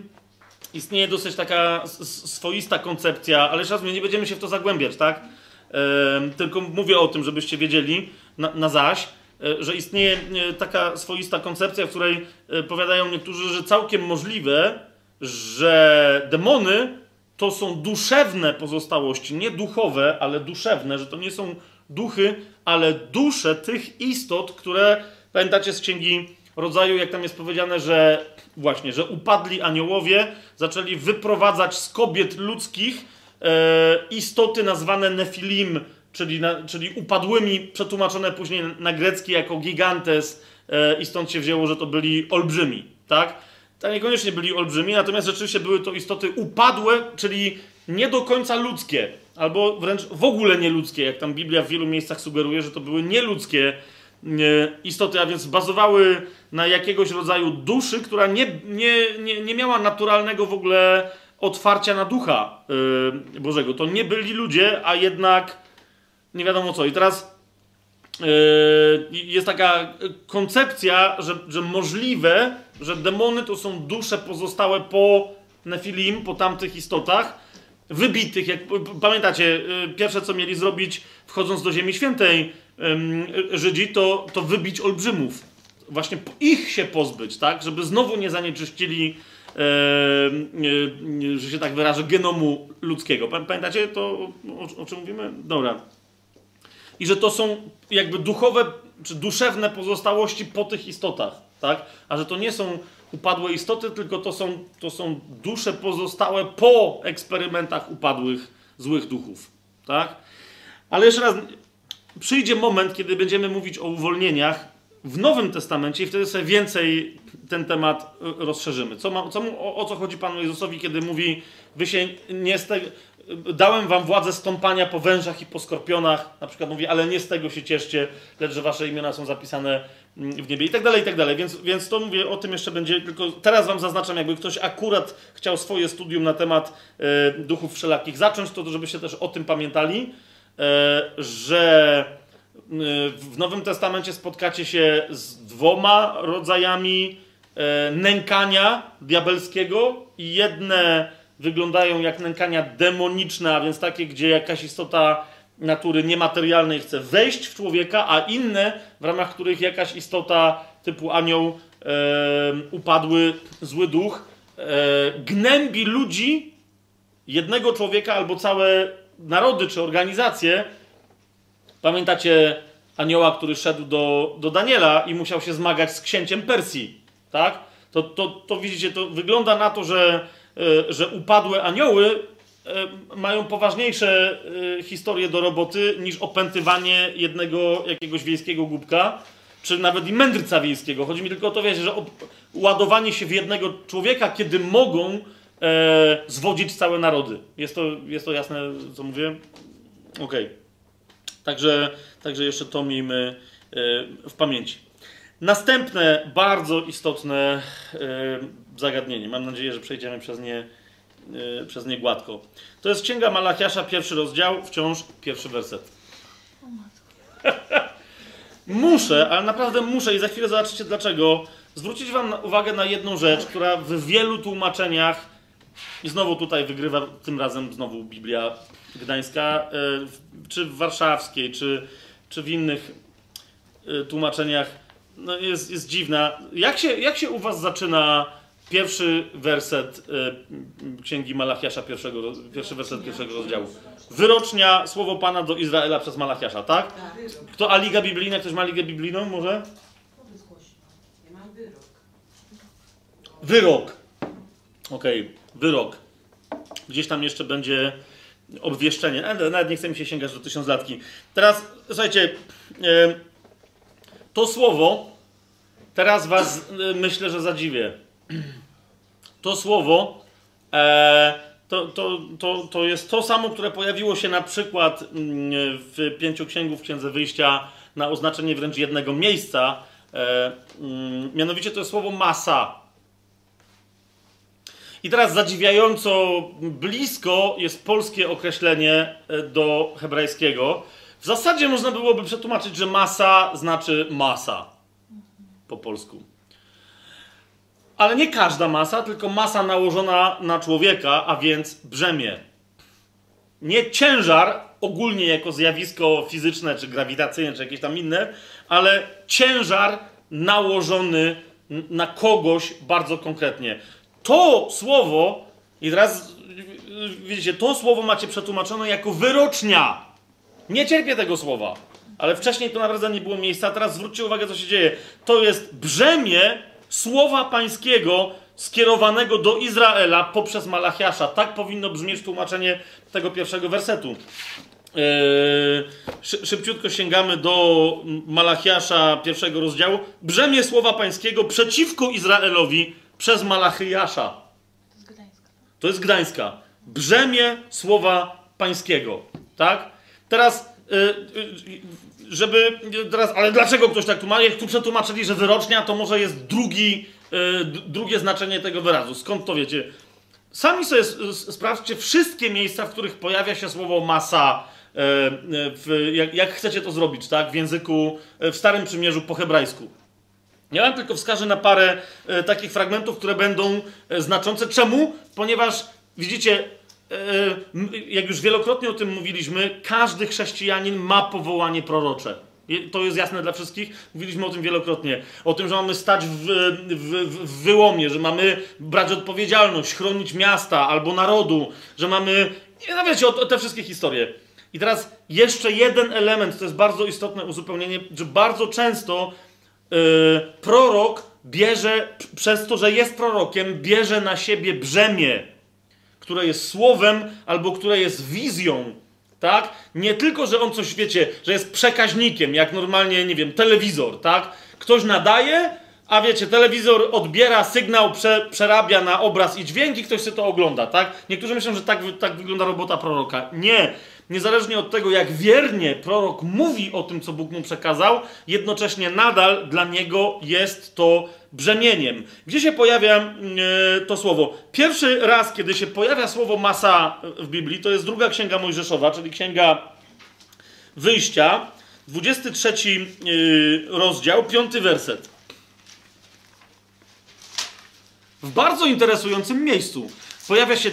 istnieje dosyć taka swoista koncepcja, ale raz nie będziemy się w to zagłębiać, tak? E, tylko mówię o tym, żebyście wiedzieli na, na zaś, e, że istnieje e, taka swoista koncepcja, w której e, powiadają niektórzy, że całkiem możliwe, że demony to są duszewne pozostałości, nie duchowe, ale duszewne, że to nie są duchy, ale dusze tych istot, które pamiętacie z księgi rodzaju, jak tam jest powiedziane, że właśnie, że upadli aniołowie zaczęli wyprowadzać z kobiet ludzkich e, istoty nazwane Nefilim, czyli, na, czyli upadłymi, przetłumaczone później na grecki jako gigantes e, i stąd się wzięło, że to byli olbrzymi, tak? To niekoniecznie byli olbrzymi, natomiast rzeczywiście były to istoty upadłe, czyli nie do końca ludzkie, albo wręcz w ogóle nieludzkie, jak tam Biblia w wielu miejscach sugeruje, że to były nieludzkie istoty, a więc bazowały na jakiegoś rodzaju duszy, która nie, nie, nie, nie miała naturalnego w ogóle otwarcia na ducha yy, Bożego. To nie byli ludzie, a jednak nie wiadomo co. I teraz Yy, jest taka koncepcja, że, że możliwe, że demony to są dusze pozostałe po Nefilim, po tamtych istotach, wybitych. Jak pamiętacie, yy, pierwsze co mieli zrobić, wchodząc do Ziemi Świętej Żydzi, to, to wybić olbrzymów. Właśnie ich się pozbyć, tak? Żeby znowu nie zanieczyścili, że się tak wyrażę, genomu ludzkiego. Pamiętacie to, o, o czym mówimy? Dobra i że to są jakby duchowe czy duszewne pozostałości po tych istotach, tak? A że to nie są upadłe istoty, tylko to są, to są dusze pozostałe po eksperymentach upadłych złych duchów, tak? Ale jeszcze raz, przyjdzie moment, kiedy będziemy mówić o uwolnieniach w Nowym Testamencie i wtedy sobie więcej ten temat rozszerzymy. Co ma, co, o, o co chodzi Panu Jezusowi, kiedy mówi, wy się nie z dałem wam władzę stąpania po wężach i po skorpionach, na przykład mówi, ale nie z tego się cieszcie, lecz że wasze imiona są zapisane mm, w niebie i tak dalej, i tak dalej. Więc, więc to mówię, o tym jeszcze będzie, tylko teraz wam zaznaczam, jakby ktoś akurat chciał swoje studium na temat e, duchów wszelakich zacząć, to żebyście też o tym pamiętali, że e, w Nowym Testamencie spotkacie się z dwoma rodzajami e, nękania diabelskiego i jedne wyglądają jak nękania demoniczne, a więc takie, gdzie jakaś istota natury niematerialnej chce wejść w człowieka, a inne, w ramach których jakaś istota typu anioł, e, upadły zły duch, e, gnębi ludzi, jednego człowieka albo całe narody czy organizacje. Pamiętacie anioła, który szedł do, do Daniela i musiał się zmagać z księciem Persji, tak? To, to, to widzicie, to wygląda na to, że E, że upadłe anioły e, mają poważniejsze e, historie do roboty niż opętywanie jednego jakiegoś wiejskiego głupka, czy nawet i mędrca wiejskiego. Chodzi mi tylko o to, wiecie, że ładowanie się w jednego człowieka, kiedy mogą e, zwodzić całe narody. Jest to, jest to jasne, co mówię? Okej. Okay. Także, także jeszcze to miejmy e, w pamięci. Następne bardzo istotne e, zagadnienie. Mam nadzieję, że przejdziemy przez nie, yy, przez nie gładko. To jest Księga Malachiasza, pierwszy rozdział, wciąż pierwszy werset. [LAUGHS] muszę, ale naprawdę muszę i za chwilę zobaczycie dlaczego, zwrócić wam uwagę na jedną rzecz, która w wielu tłumaczeniach i znowu tutaj wygrywa tym razem znowu Biblia Gdańska, yy, czy w warszawskiej, czy, czy w innych yy, tłumaczeniach, no jest, jest dziwna. Jak się, jak się u was zaczyna Pierwszy werset y, Księgi Malachiasza, pierwszego, pierwszy werset pierwszego rozdziału. Wyrocznia, słowo Pana do Izraela przez Malachiasza, tak? Kto, a Liga Biblijna? Ktoś ma Ligę Biblijną może? Wyrok. Okej, okay. Wyrok. Gdzieś tam jeszcze będzie obwieszczenie. Nawet nie chce mi się sięgać do tysiąclatki. Teraz, słuchajcie, y, to słowo teraz was y, myślę, że zadziwię to słowo e, to, to, to, to jest to samo, które pojawiło się na przykład mm, w pięciu księgów Księdze Wyjścia na oznaczenie wręcz jednego miejsca. E, mm, mianowicie to jest słowo masa. I teraz zadziwiająco blisko jest polskie określenie e, do hebrajskiego. W zasadzie można byłoby przetłumaczyć, że masa znaczy masa po polsku. Ale nie każda masa, tylko masa nałożona na człowieka, a więc brzemię. Nie ciężar ogólnie jako zjawisko fizyczne, czy grawitacyjne, czy jakieś tam inne, ale ciężar nałożony na kogoś bardzo konkretnie. To słowo, i teraz widzicie, to słowo macie przetłumaczone jako wyrocznia. Nie cierpię tego słowa, ale wcześniej to naprawdę nie było miejsca. Teraz zwróćcie uwagę, co się dzieje. To jest brzemię słowa pańskiego skierowanego do Izraela poprzez Malachiasza. Tak powinno brzmieć tłumaczenie tego pierwszego wersetu. Yy, szybciutko sięgamy do Malachiasza pierwszego rozdziału. Brzemię słowa pańskiego przeciwko Izraelowi przez Malachiasza. To jest Gdańska. To jest Gdańska. Brzemię słowa pańskiego. Tak? Teraz yy, żeby teraz, ale dlaczego ktoś tak tłumaczy? Jak tu przetłumaczyli, że wyrocznia, to może jest drugi, yy, drugie znaczenie tego wyrazu. Skąd to wiecie? Sami sobie sprawdźcie wszystkie miejsca, w których pojawia się słowo masa w, jak, jak chcecie to zrobić, tak? W języku, w Starym Przymierzu po hebrajsku. Ja wam tylko wskażę na parę e, takich fragmentów, które będą e, znaczące. Czemu? Ponieważ widzicie, e, jak już wielokrotnie o tym mówiliśmy, każdy chrześcijanin ma powołanie prorocze. To jest jasne dla wszystkich. Mówiliśmy o tym wielokrotnie. O tym, że mamy stać w, w, w wyłomie, że mamy brać odpowiedzialność, chronić miasta albo narodu, że mamy. No wiecie, o, o te wszystkie historie. I teraz jeszcze jeden element, to jest bardzo istotne uzupełnienie, że bardzo często Yy, prorok bierze, przez to, że jest prorokiem, bierze na siebie brzemię, które jest słowem albo które jest wizją. Tak? Nie tylko, że on coś, wiecie, że jest przekaźnikiem, jak normalnie, nie wiem, telewizor, tak? Ktoś nadaje, a wiecie, telewizor odbiera sygnał, prze, przerabia na obraz i dźwięk i ktoś sobie to ogląda, tak? Niektórzy myślą, że tak, tak wygląda robota proroka. Nie. Niezależnie od tego, jak wiernie prorok mówi o tym, co Bóg mu przekazał, jednocześnie nadal dla niego jest to brzemieniem. Gdzie się pojawia e, to słowo? Pierwszy raz, kiedy się pojawia słowo masa w Biblii, to jest druga księga Mojżeszowa, czyli księga Wyjścia, 23 y, rozdział, 5 werset. W bardzo interesującym miejscu. Pojawia się,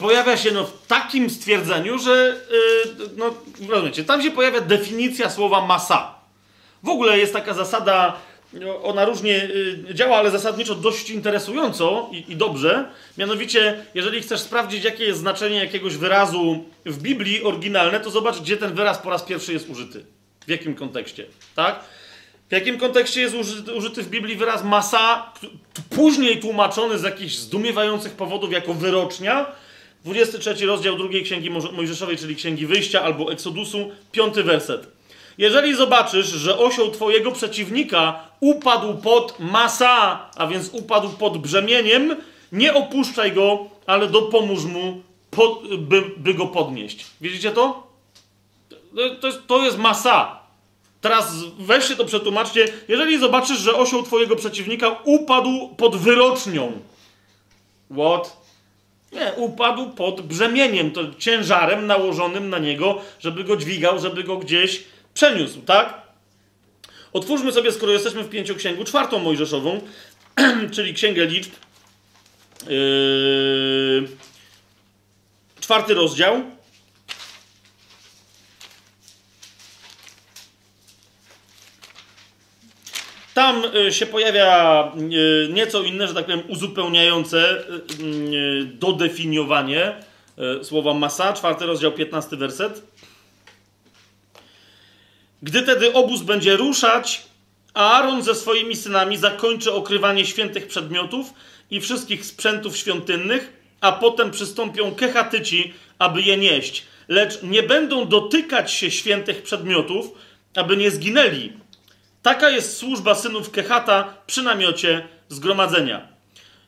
pojawia się no, w takim stwierdzeniu, że y, no, rozumiecie, tam się pojawia definicja słowa masa. W ogóle jest taka zasada, no, ona różnie y, działa, ale zasadniczo dość interesująco i, i dobrze. Mianowicie, jeżeli chcesz sprawdzić, jakie jest znaczenie jakiegoś wyrazu w Biblii oryginalne, to zobacz, gdzie ten wyraz po raz pierwszy jest użyty. W jakim kontekście, tak? W jakim kontekście jest użyty, użyty w Biblii wyraz masa, później tłumaczony z jakichś zdumiewających powodów jako wyrocznia? 23 rozdział drugiej księgi Mojżeszowej, czyli księgi wyjścia albo Eksodusu, piąty werset. Jeżeli zobaczysz, że osioł twojego przeciwnika upadł pod masa, a więc upadł pod brzemieniem, nie opuszczaj go, ale dopomóż mu, po, by, by go podnieść. Widzicie to? To- To jest, to jest masa. Teraz weźcie to przetłumaczcie. Jeżeli zobaczysz, że osioł twojego przeciwnika upadł pod wyrocznią. What? Nie, upadł pod brzemieniem, to ciężarem nałożonym na niego, żeby go dźwigał, żeby go gdzieś przeniósł, tak? Otwórzmy sobie, skoro jesteśmy w pięcioksięgu, czwartą Mojżeszową, [CLEARS THROAT] czyli Księgę Liczb. Yy, czwarty rozdział. Tam y, się pojawia y, nieco inne, że tak powiem, uzupełniające y, y, dodefiniowanie słowa masa. Czwarty rozdział, 15 werset. Gdy tedy obóz będzie ruszać, Aaron ze swoimi synami zakończy okrywanie świętych przedmiotów i wszystkich sprzętów świątynnych, a potem przystąpią kechatyci, aby je nieść. Lecz nie będą dotykać się świętych przedmiotów, aby nie zginęli. Taka jest służba synów Kehata przy namiocie zgromadzenia.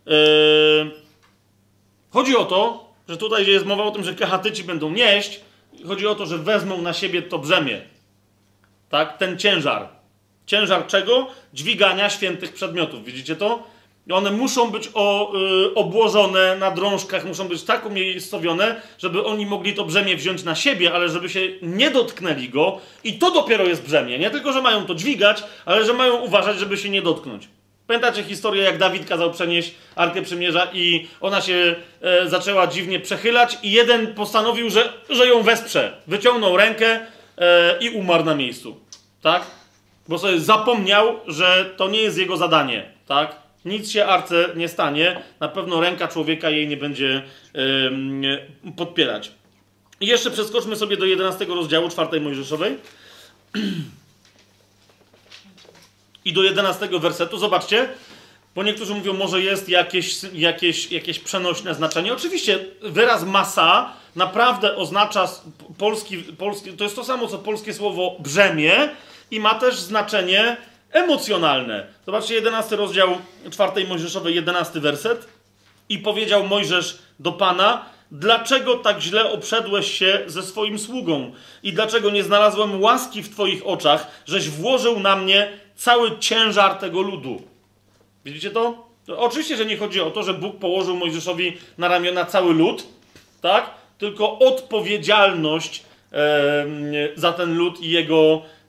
Yy, Chodzi o to, że tutaj jest mowa o tym, że Kehatyci będą nieść. Chodzi o to, że wezmą na siebie to brzemię. Tak? Ten ciężar. Ciężar czego? Dźwigania świętych przedmiotów. Widzicie to? One muszą być o, y, obłożone na drążkach, muszą być tak umiejscowione, żeby oni mogli to brzemię wziąć na siebie, ale żeby się nie dotknęli go. I to dopiero jest brzemię. Nie tylko, że mają to dźwigać, ale że mają uważać, żeby się nie dotknąć. Pamiętacie historię, jak Dawid kazał przenieść Arkę Przymierza i ona się e, zaczęła dziwnie przechylać i jeden postanowił, że, że ją wesprze. Wyciągnął rękę e, i umarł na miejscu. Tak? Bo sobie zapomniał, że to nie jest jego zadanie. Tak? Nic się Arce nie stanie. Na pewno ręka człowieka jej nie będzie em, podpierać. I jeszcze przeskoczmy sobie do 11 rozdziału 4 Mojżeszowej. I do 11 wersetu. Zobaczcie, bo niektórzy mówią, może jest jakieś, jakieś, jakieś przenośne znaczenie. Oczywiście wyraz masa naprawdę oznacza polski, polski, to jest to samo co polskie słowo brzemię i ma też znaczenie emocjonalne. Zobaczcie 11 rozdział 4 Mojżeszowej, 11 werset. I powiedział Mojżesz do Pana, dlaczego tak źle obszedłeś się ze swoim sługą? I dlaczego nie znalazłem łaski w Twoich oczach, żeś włożył na mnie cały ciężar tego ludu? Widzicie to? to? Oczywiście, że nie chodzi o to, że Bóg położył Mojżeszowi na ramiona cały lud, tak? Tylko odpowiedzialność za ten lud i jego, e,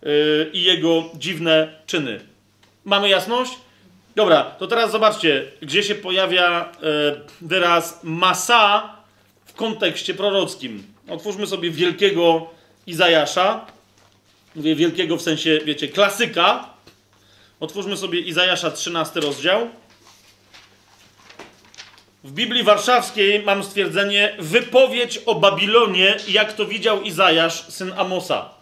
i jego dziwne czyny. Mamy jasność? Dobra, to teraz zobaczcie, gdzie się pojawia e, wyraz masa w kontekście prorockim. Otwórzmy sobie wielkiego Izajasza. Mówię wielkiego w sensie, wiecie, klasyka. Otwórzmy sobie Izajasza 13 rozdział. W Biblii Warszawskiej mam stwierdzenie wypowiedź o Babilonie, jak to widział Izajasz, syn Amosa.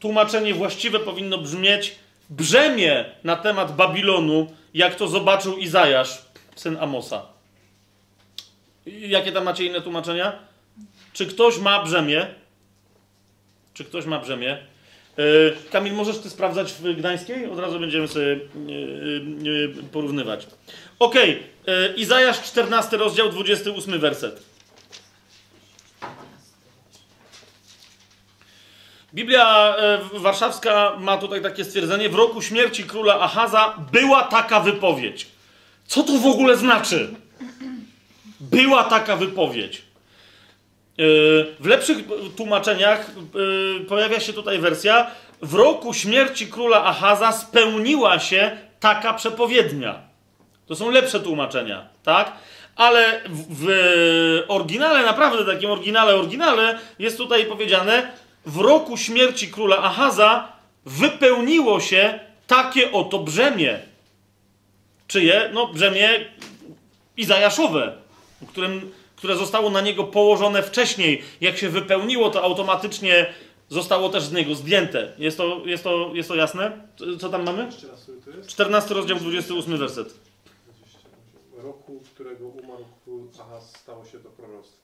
Tłumaczenie właściwe powinno brzmieć brzemię na temat Babilonu, jak to zobaczył Izajasz, syn Amosa. Jakie tam macie inne tłumaczenia? Czy ktoś ma brzemię? Czy ktoś ma brzemię? Yy, Kamil, możesz ty sprawdzać w Gdańskiej? Od razu będziemy sobie yy, yy, porównywać. Okej, okay. Izajasz 14 rozdział 28 werset. Biblia warszawska ma tutaj takie stwierdzenie: w roku śmierci króla Achaza była taka wypowiedź. Co to w ogóle znaczy? Była taka wypowiedź. W lepszych tłumaczeniach pojawia się tutaj wersja: w roku śmierci króla Achaza spełniła się taka przepowiednia. To są lepsze tłumaczenia, tak? Ale w, w oryginale, naprawdę takim oryginale, oryginale, jest tutaj powiedziane: w roku śmierci króla Achaza wypełniło się takie oto brzemię. Czyje? No, brzemię Izajaszowe, którym, które zostało na niego położone wcześniej. Jak się wypełniło, to automatycznie zostało też z niego zdjęte. Jest to, jest to, jest to jasne? Co tam mamy? 14 rozdział, 28 werset. Roku, którego umarł król Ahaz, stało się to proroctwo.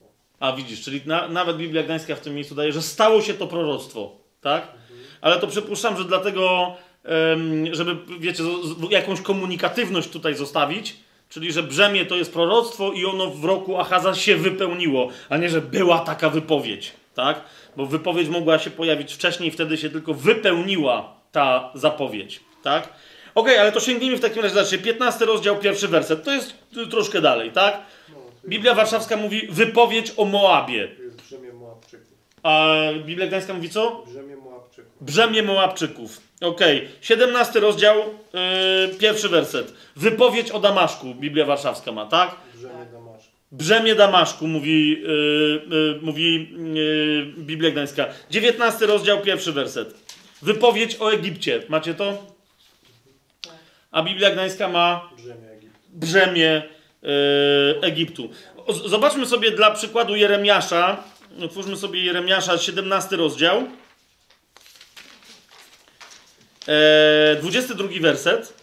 A widzisz, czyli na, nawet Biblia Gdańska w tym miejscu daje, że stało się to proroctwo, tak? Ale to przypuszczam, że dlatego, żeby, wiecie, jakąś komunikatywność tutaj zostawić, czyli że brzemię to jest proroctwo i ono w roku Achaza się wypełniło, a nie, że była taka wypowiedź, tak? Bo wypowiedź mogła się pojawić wcześniej, wtedy się tylko wypełniła ta zapowiedź, tak? Okej, ale to sięgnijmy w takim razie dalej. 15 rozdział, pierwszy werset. To jest troszkę dalej, tak? Biblia Warszawska mówi wypowiedź o Moabie. brzemię Moabczyków. A Biblia Gdańska mówi co? Brzemię Moabczyków. Brzemię Moabczyków. Okej. 17 rozdział, yy, pierwszy werset. Wypowiedź o Damaszku. Biblia Warszawska ma, tak? Brzemię Damaszku. Brzemię Damaszku, mówi, yy, yy, mówi yy, Biblia Gdańska. 19 rozdział, pierwszy werset. Wypowiedź o Egipcie. Macie to? A Biblia Gdańska ma Brzemię Egiptu. brzemię Egiptu. O, z- Zobaczmy sobie dla przykładu Jeremiasza. Otwórzmy sobie Jeremiasza, 17 rozdział. E, 22 werset.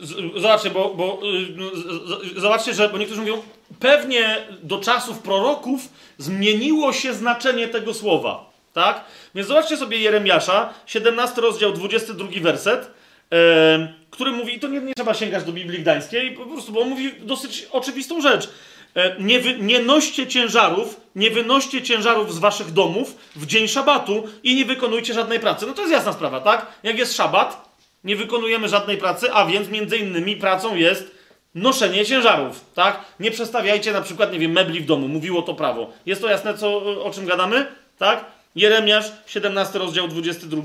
Z- Zobaczcie, bo, bo y, zobaczcie, że bo niektórzy mówią, pewnie do czasów proroków zmieniło się znaczenie tego słowa. Tak? Więc zobaczcie sobie Jeremiasza, 17 rozdział, 22 werset, który mówi, i to nie, nie trzeba sięgać do Biblii Gdańskiej, po prostu, bo on mówi dosyć oczywistą rzecz. E, nie, wy, nie noście ciężarów, nie wynoście ciężarów z waszych domów w dzień szabatu i nie wykonujcie żadnej pracy. No to jest jasna sprawa, tak? Jak jest szabat, nie wykonujemy żadnej pracy, a więc między innymi pracą jest noszenie ciężarów, tak? Nie przestawiajcie na przykład, nie wiem, mebli w domu, mówiło to prawo. Jest to jasne, co, o czym gadamy, tak? Jeremiasz, 17 rozdział, 22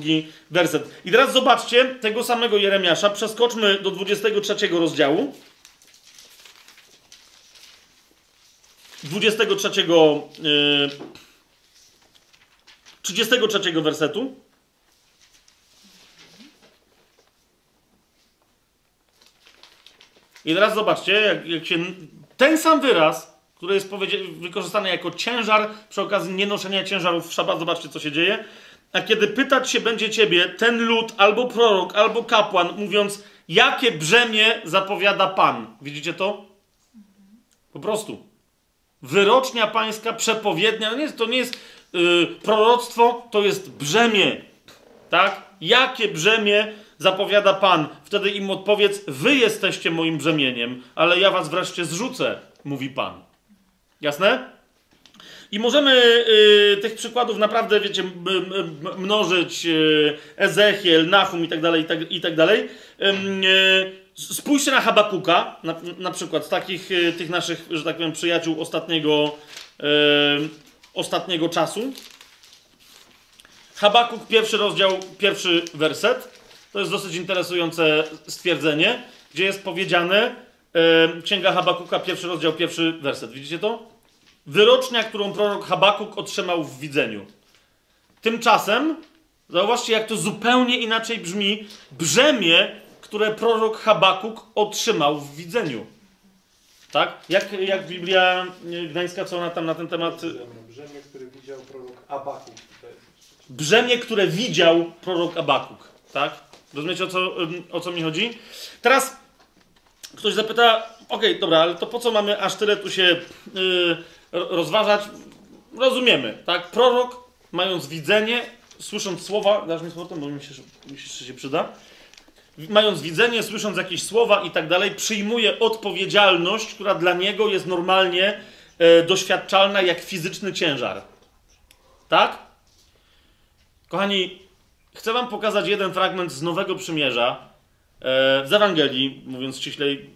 werset. I teraz zobaczcie tego samego Jeremiasza, przeskoczmy do 23 rozdziału. 23, yy, 33 wersetu. I teraz zobaczcie, jak, jak się ten sam wyraz, który jest wykorzystany jako ciężar przy okazji nienoszenia ciężarów w szabat, zobaczcie co się dzieje. A kiedy pytać się będzie ciebie ten lud, albo prorok, albo kapłan, mówiąc, jakie brzemię zapowiada Pan. Widzicie to? Po prostu. Wyrocznia pańska, przepowiednia, no nie, to nie jest yy, proroctwo, to jest brzemię. Tak? Jakie brzemię zapowiada Pan? Wtedy im odpowiedz, wy jesteście moim brzemieniem, ale ja was wreszcie zrzucę, mówi Pan. Jasne? I możemy y, tych przykładów naprawdę, wiecie, mnożyć. Y, Ezechiel, Nahum i tak dalej, i tak, tak dalej. Y, spójrzcie na Habakuka, na, na przykład z takich e, tych naszych, że tak powiem, przyjaciół ostatniego, e, ostatniego czasu. Habakuk, pierwszy rozdział, pierwszy werset. To jest dosyć interesujące stwierdzenie, gdzie jest powiedziane, e, Księga Habakuka, pierwszy rozdział, pierwszy werset. Widzicie to? Wyrocznia, którą prorok Habakuk otrzymał w widzeniu. Tymczasem, zauważcie, jak to zupełnie inaczej brzmi, brzemię, które prorok Habakuk otrzymał w widzeniu. Tak? Jak, jak Biblia Gdańska, co ona tam na ten temat Brzemię, który widział prorok Abakuk. Brzemię, które widział prorok Abakuk. Tak? Rozumiecie o co, o co mi chodzi? Teraz ktoś zapyta, okej, dobra, ale to po co mamy aż tyle tu się yy, rozważać? Rozumiemy, tak? Prorok, mając widzenie, słysząc słowa, dasz mi słowo, bo mi się, mi się, się przyda. Mając widzenie, słysząc jakieś słowa i tak dalej, przyjmuje odpowiedzialność, która dla niego jest normalnie e, doświadczalna jak fizyczny ciężar. Tak? Kochani, chcę wam pokazać jeden fragment z Nowego Przymierza, e, z Ewangelii, mówiąc ściślej,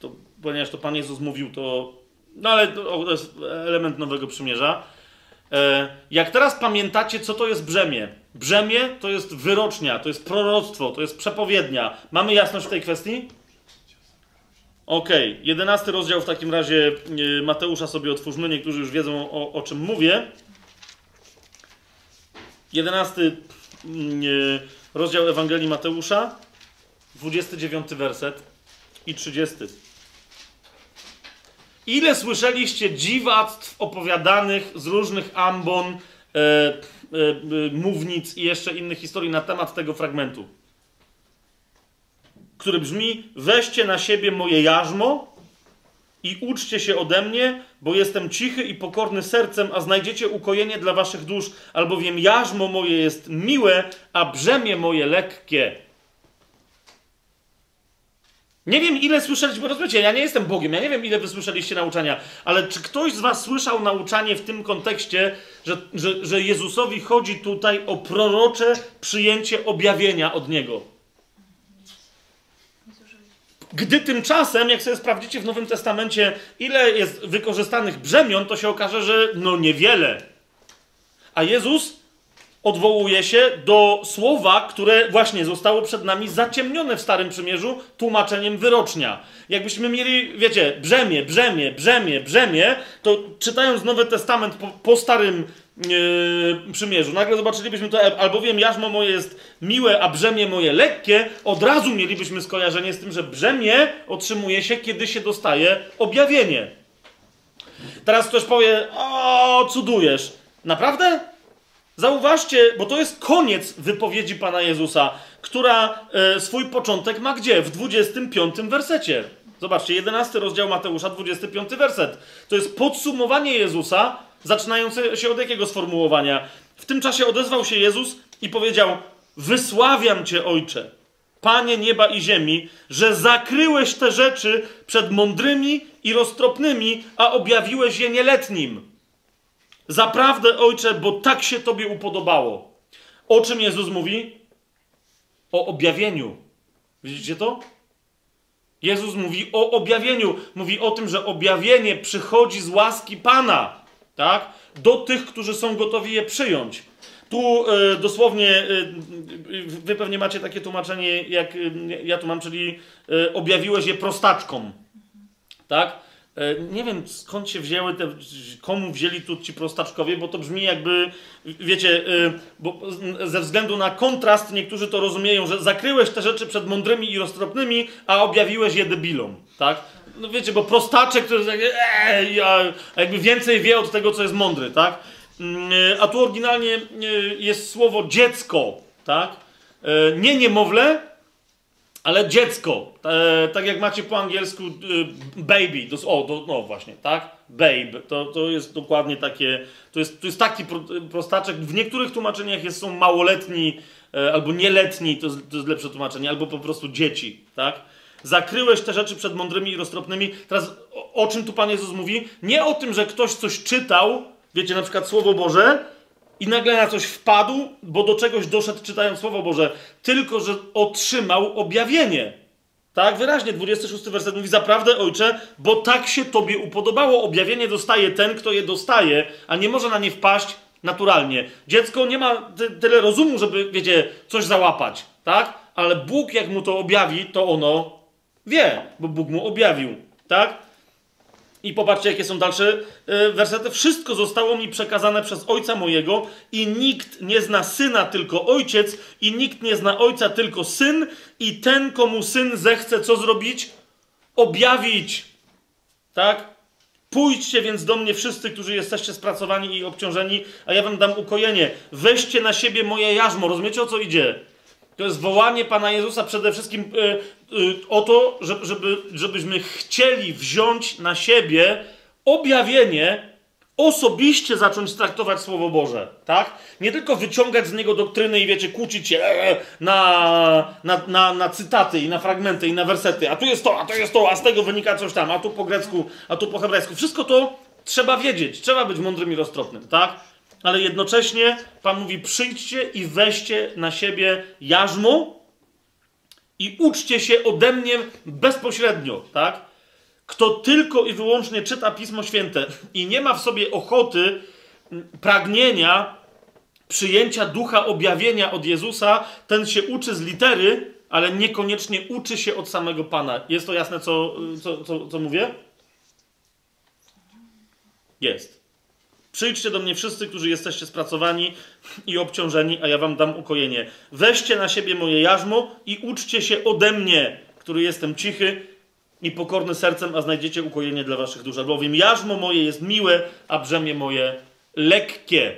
to, ponieważ to Pan Jezus mówił, to... No ale to, jest element Nowego Przymierza. E, jak teraz pamiętacie, co to jest brzemię? Brzemię to jest wyrocznia, to jest proroctwo, to jest przepowiednia. Mamy jasność w tej kwestii? Okej, jedenasty rozdział w takim razie e, Mateusza sobie otwórzmy, niektórzy już wiedzą o, o czym mówię. Jedenasty mm, e, rozdział Ewangelii Mateusza, 29 werset i 30. Ile słyszeliście dziwactw opowiadanych z różnych ambon, e, e, e, mównic i jeszcze innych historii na temat tego fragmentu? Który brzmi: Weźcie na siebie moje jarzmo i uczcie się ode mnie, bo jestem cichy i pokorny sercem, a znajdziecie ukojenie dla waszych dusz, albowiem jarzmo moje jest miłe, a brzemię moje lekkie. Nie wiem, ile słyszeliście, bo rozumiecie, ja nie jestem Bogiem, ja nie wiem, ile wy słyszeliście nauczania, ale czy ktoś z was słyszał nauczanie w tym kontekście, że, że, że Jezusowi chodzi tutaj o prorocze przyjęcie objawienia od Niego? Gdy tymczasem, jak sobie sprawdzicie w Nowym Testamencie, ile jest wykorzystanych brzemion, to się okaże, że no niewiele. A Jezus odwołuje się do słowa, które właśnie zostało przed nami zaciemnione w Starym Przymierzu tłumaczeniem wyrocznia. Jakbyśmy mieli, wiecie, brzemię, brzemię, brzemię, brzemię, to czytając Nowy Testament po, po Starym yy, Przymierzu, nagle zobaczylibyśmy to, albowiem jarzmo moje jest miłe, a brzemię moje lekkie, od razu mielibyśmy skojarzenie z tym, że brzemię otrzymuje się, kiedy się dostaje objawienie. Teraz ktoś powie, o, cudujesz. Naprawdę? Zauważcie, bo to jest koniec wypowiedzi Pana Jezusa, która e, swój początek ma gdzie? W 25 wersecie. Zobaczcie, 11 rozdział Mateusza, 25 werset. To jest podsumowanie Jezusa, zaczynające się od jakiego sformułowania? W tym czasie odezwał się Jezus i powiedział: Wysławiam Cię, Ojcze, Panie nieba i ziemi, że zakryłeś te rzeczy przed mądrymi i roztropnymi, a objawiłeś je nieletnim. Zaprawdę, ojcze, bo tak się tobie upodobało. O czym Jezus mówi? O objawieniu. Widzicie to? Jezus mówi o objawieniu. Mówi o tym, że objawienie przychodzi z łaski Pana. Tak? Do tych, którzy są gotowi je przyjąć. Tu e, dosłownie, e, wy pewnie macie takie tłumaczenie, jak e, ja tu mam, czyli e, objawiłeś je prostaczkom. Tak? E, Nie wiem skąd się wzięły te, komu wzięli tu ci prostaczkowie, bo to brzmi jakby, wiecie, e, bo ze względu na kontrast niektórzy to rozumieją, że zakryłeś te rzeczy przed mądrymi i roztropnymi, a objawiłeś je debilom, tak? No wiecie, bo prostaczek to jest a a jakby więcej wie od tego, co jest mądry, tak? Mm, e, A tu oryginalnie jest słowo dziecko, tak? Nie niemowlę, ale dziecko, e, tak jak macie po angielsku e, baby, to, o, to, no właśnie, tak? Babe, to, to jest dokładnie takie, to jest, to jest taki pro, prostaczek, w niektórych tłumaczeniach jest, są małoletni e, albo nieletni, to to jest lepsze tłumaczenie, albo po prostu dzieci, tak? Zakryłeś te rzeczy przed mądrymi i roztropnymi. Teraz o, o czym tu Pan Jezus mówi? Nie o tym, że ktoś coś czytał, wiecie, na przykład Słowo Boże, i nagle na coś wpadł, bo do czegoś doszedł czytając Słowo Boże, tylko że otrzymał objawienie. Tak, wyraźnie, 26 werset mówi, zaprawdę ojcze, bo tak się tobie upodobało. Objawienie dostaje ten, kto je dostaje, a nie może na nie wpaść naturalnie. Dziecko nie ma ty, tyle rozumu, żeby, wiecie, coś załapać, tak? Ale Bóg, jak mu to objawi, to ono wie, bo Bóg mu objawił, tak? I popatrzcie, jakie są dalsze y, wersety. Wszystko zostało mi przekazane przez ojca mojego, i nikt nie zna syna, tylko ojciec, i nikt nie zna ojca, tylko syn, i ten, komu syn zechce co zrobić? Objawić. Tak? Pójdźcie więc do mnie wszyscy, którzy jesteście spracowani i obciążeni, a ja wam dam ukojenie. Weźcie na siebie moje jarzmo. Rozumiecie o co idzie? To jest wołanie Pana Jezusa przede wszystkim y, y, o to, żeby, żeby, żebyśmy chcieli wziąć na siebie objawienie, osobiście zacząć traktować Słowo Boże, tak? Nie tylko wyciągać z niego doktryny i wiecie, kłócić się e, na, na, na, na cytaty i na fragmenty i na wersety, a tu jest to, a to jest to, a z tego wynika coś tam, a tu po grecku, a tu po hebrajsku. Wszystko to trzeba wiedzieć, trzeba być mądrym i roztropnym, tak? Ale jednocześnie Pan mówi: przyjdźcie i weźcie na siebie jarzmo i uczcie się ode mnie bezpośrednio, tak? Kto tylko i wyłącznie czyta Pismo Święte i nie ma w sobie ochoty, pragnienia przyjęcia ducha objawienia od Jezusa, ten się uczy z litery, ale niekoniecznie uczy się od samego Pana. Jest to jasne, co, co, co, co mówię? Jest. Przyjdźcie do mnie wszyscy, którzy jesteście spracowani i obciążeni, a ja wam dam ukojenie. Weźcie na siebie moje jarzmo i uczcie się ode mnie, który jestem cichy i pokorny sercem, a znajdziecie ukojenie dla waszych dusz. Albowiem jarzmo moje jest miłe, a brzemię moje lekkie.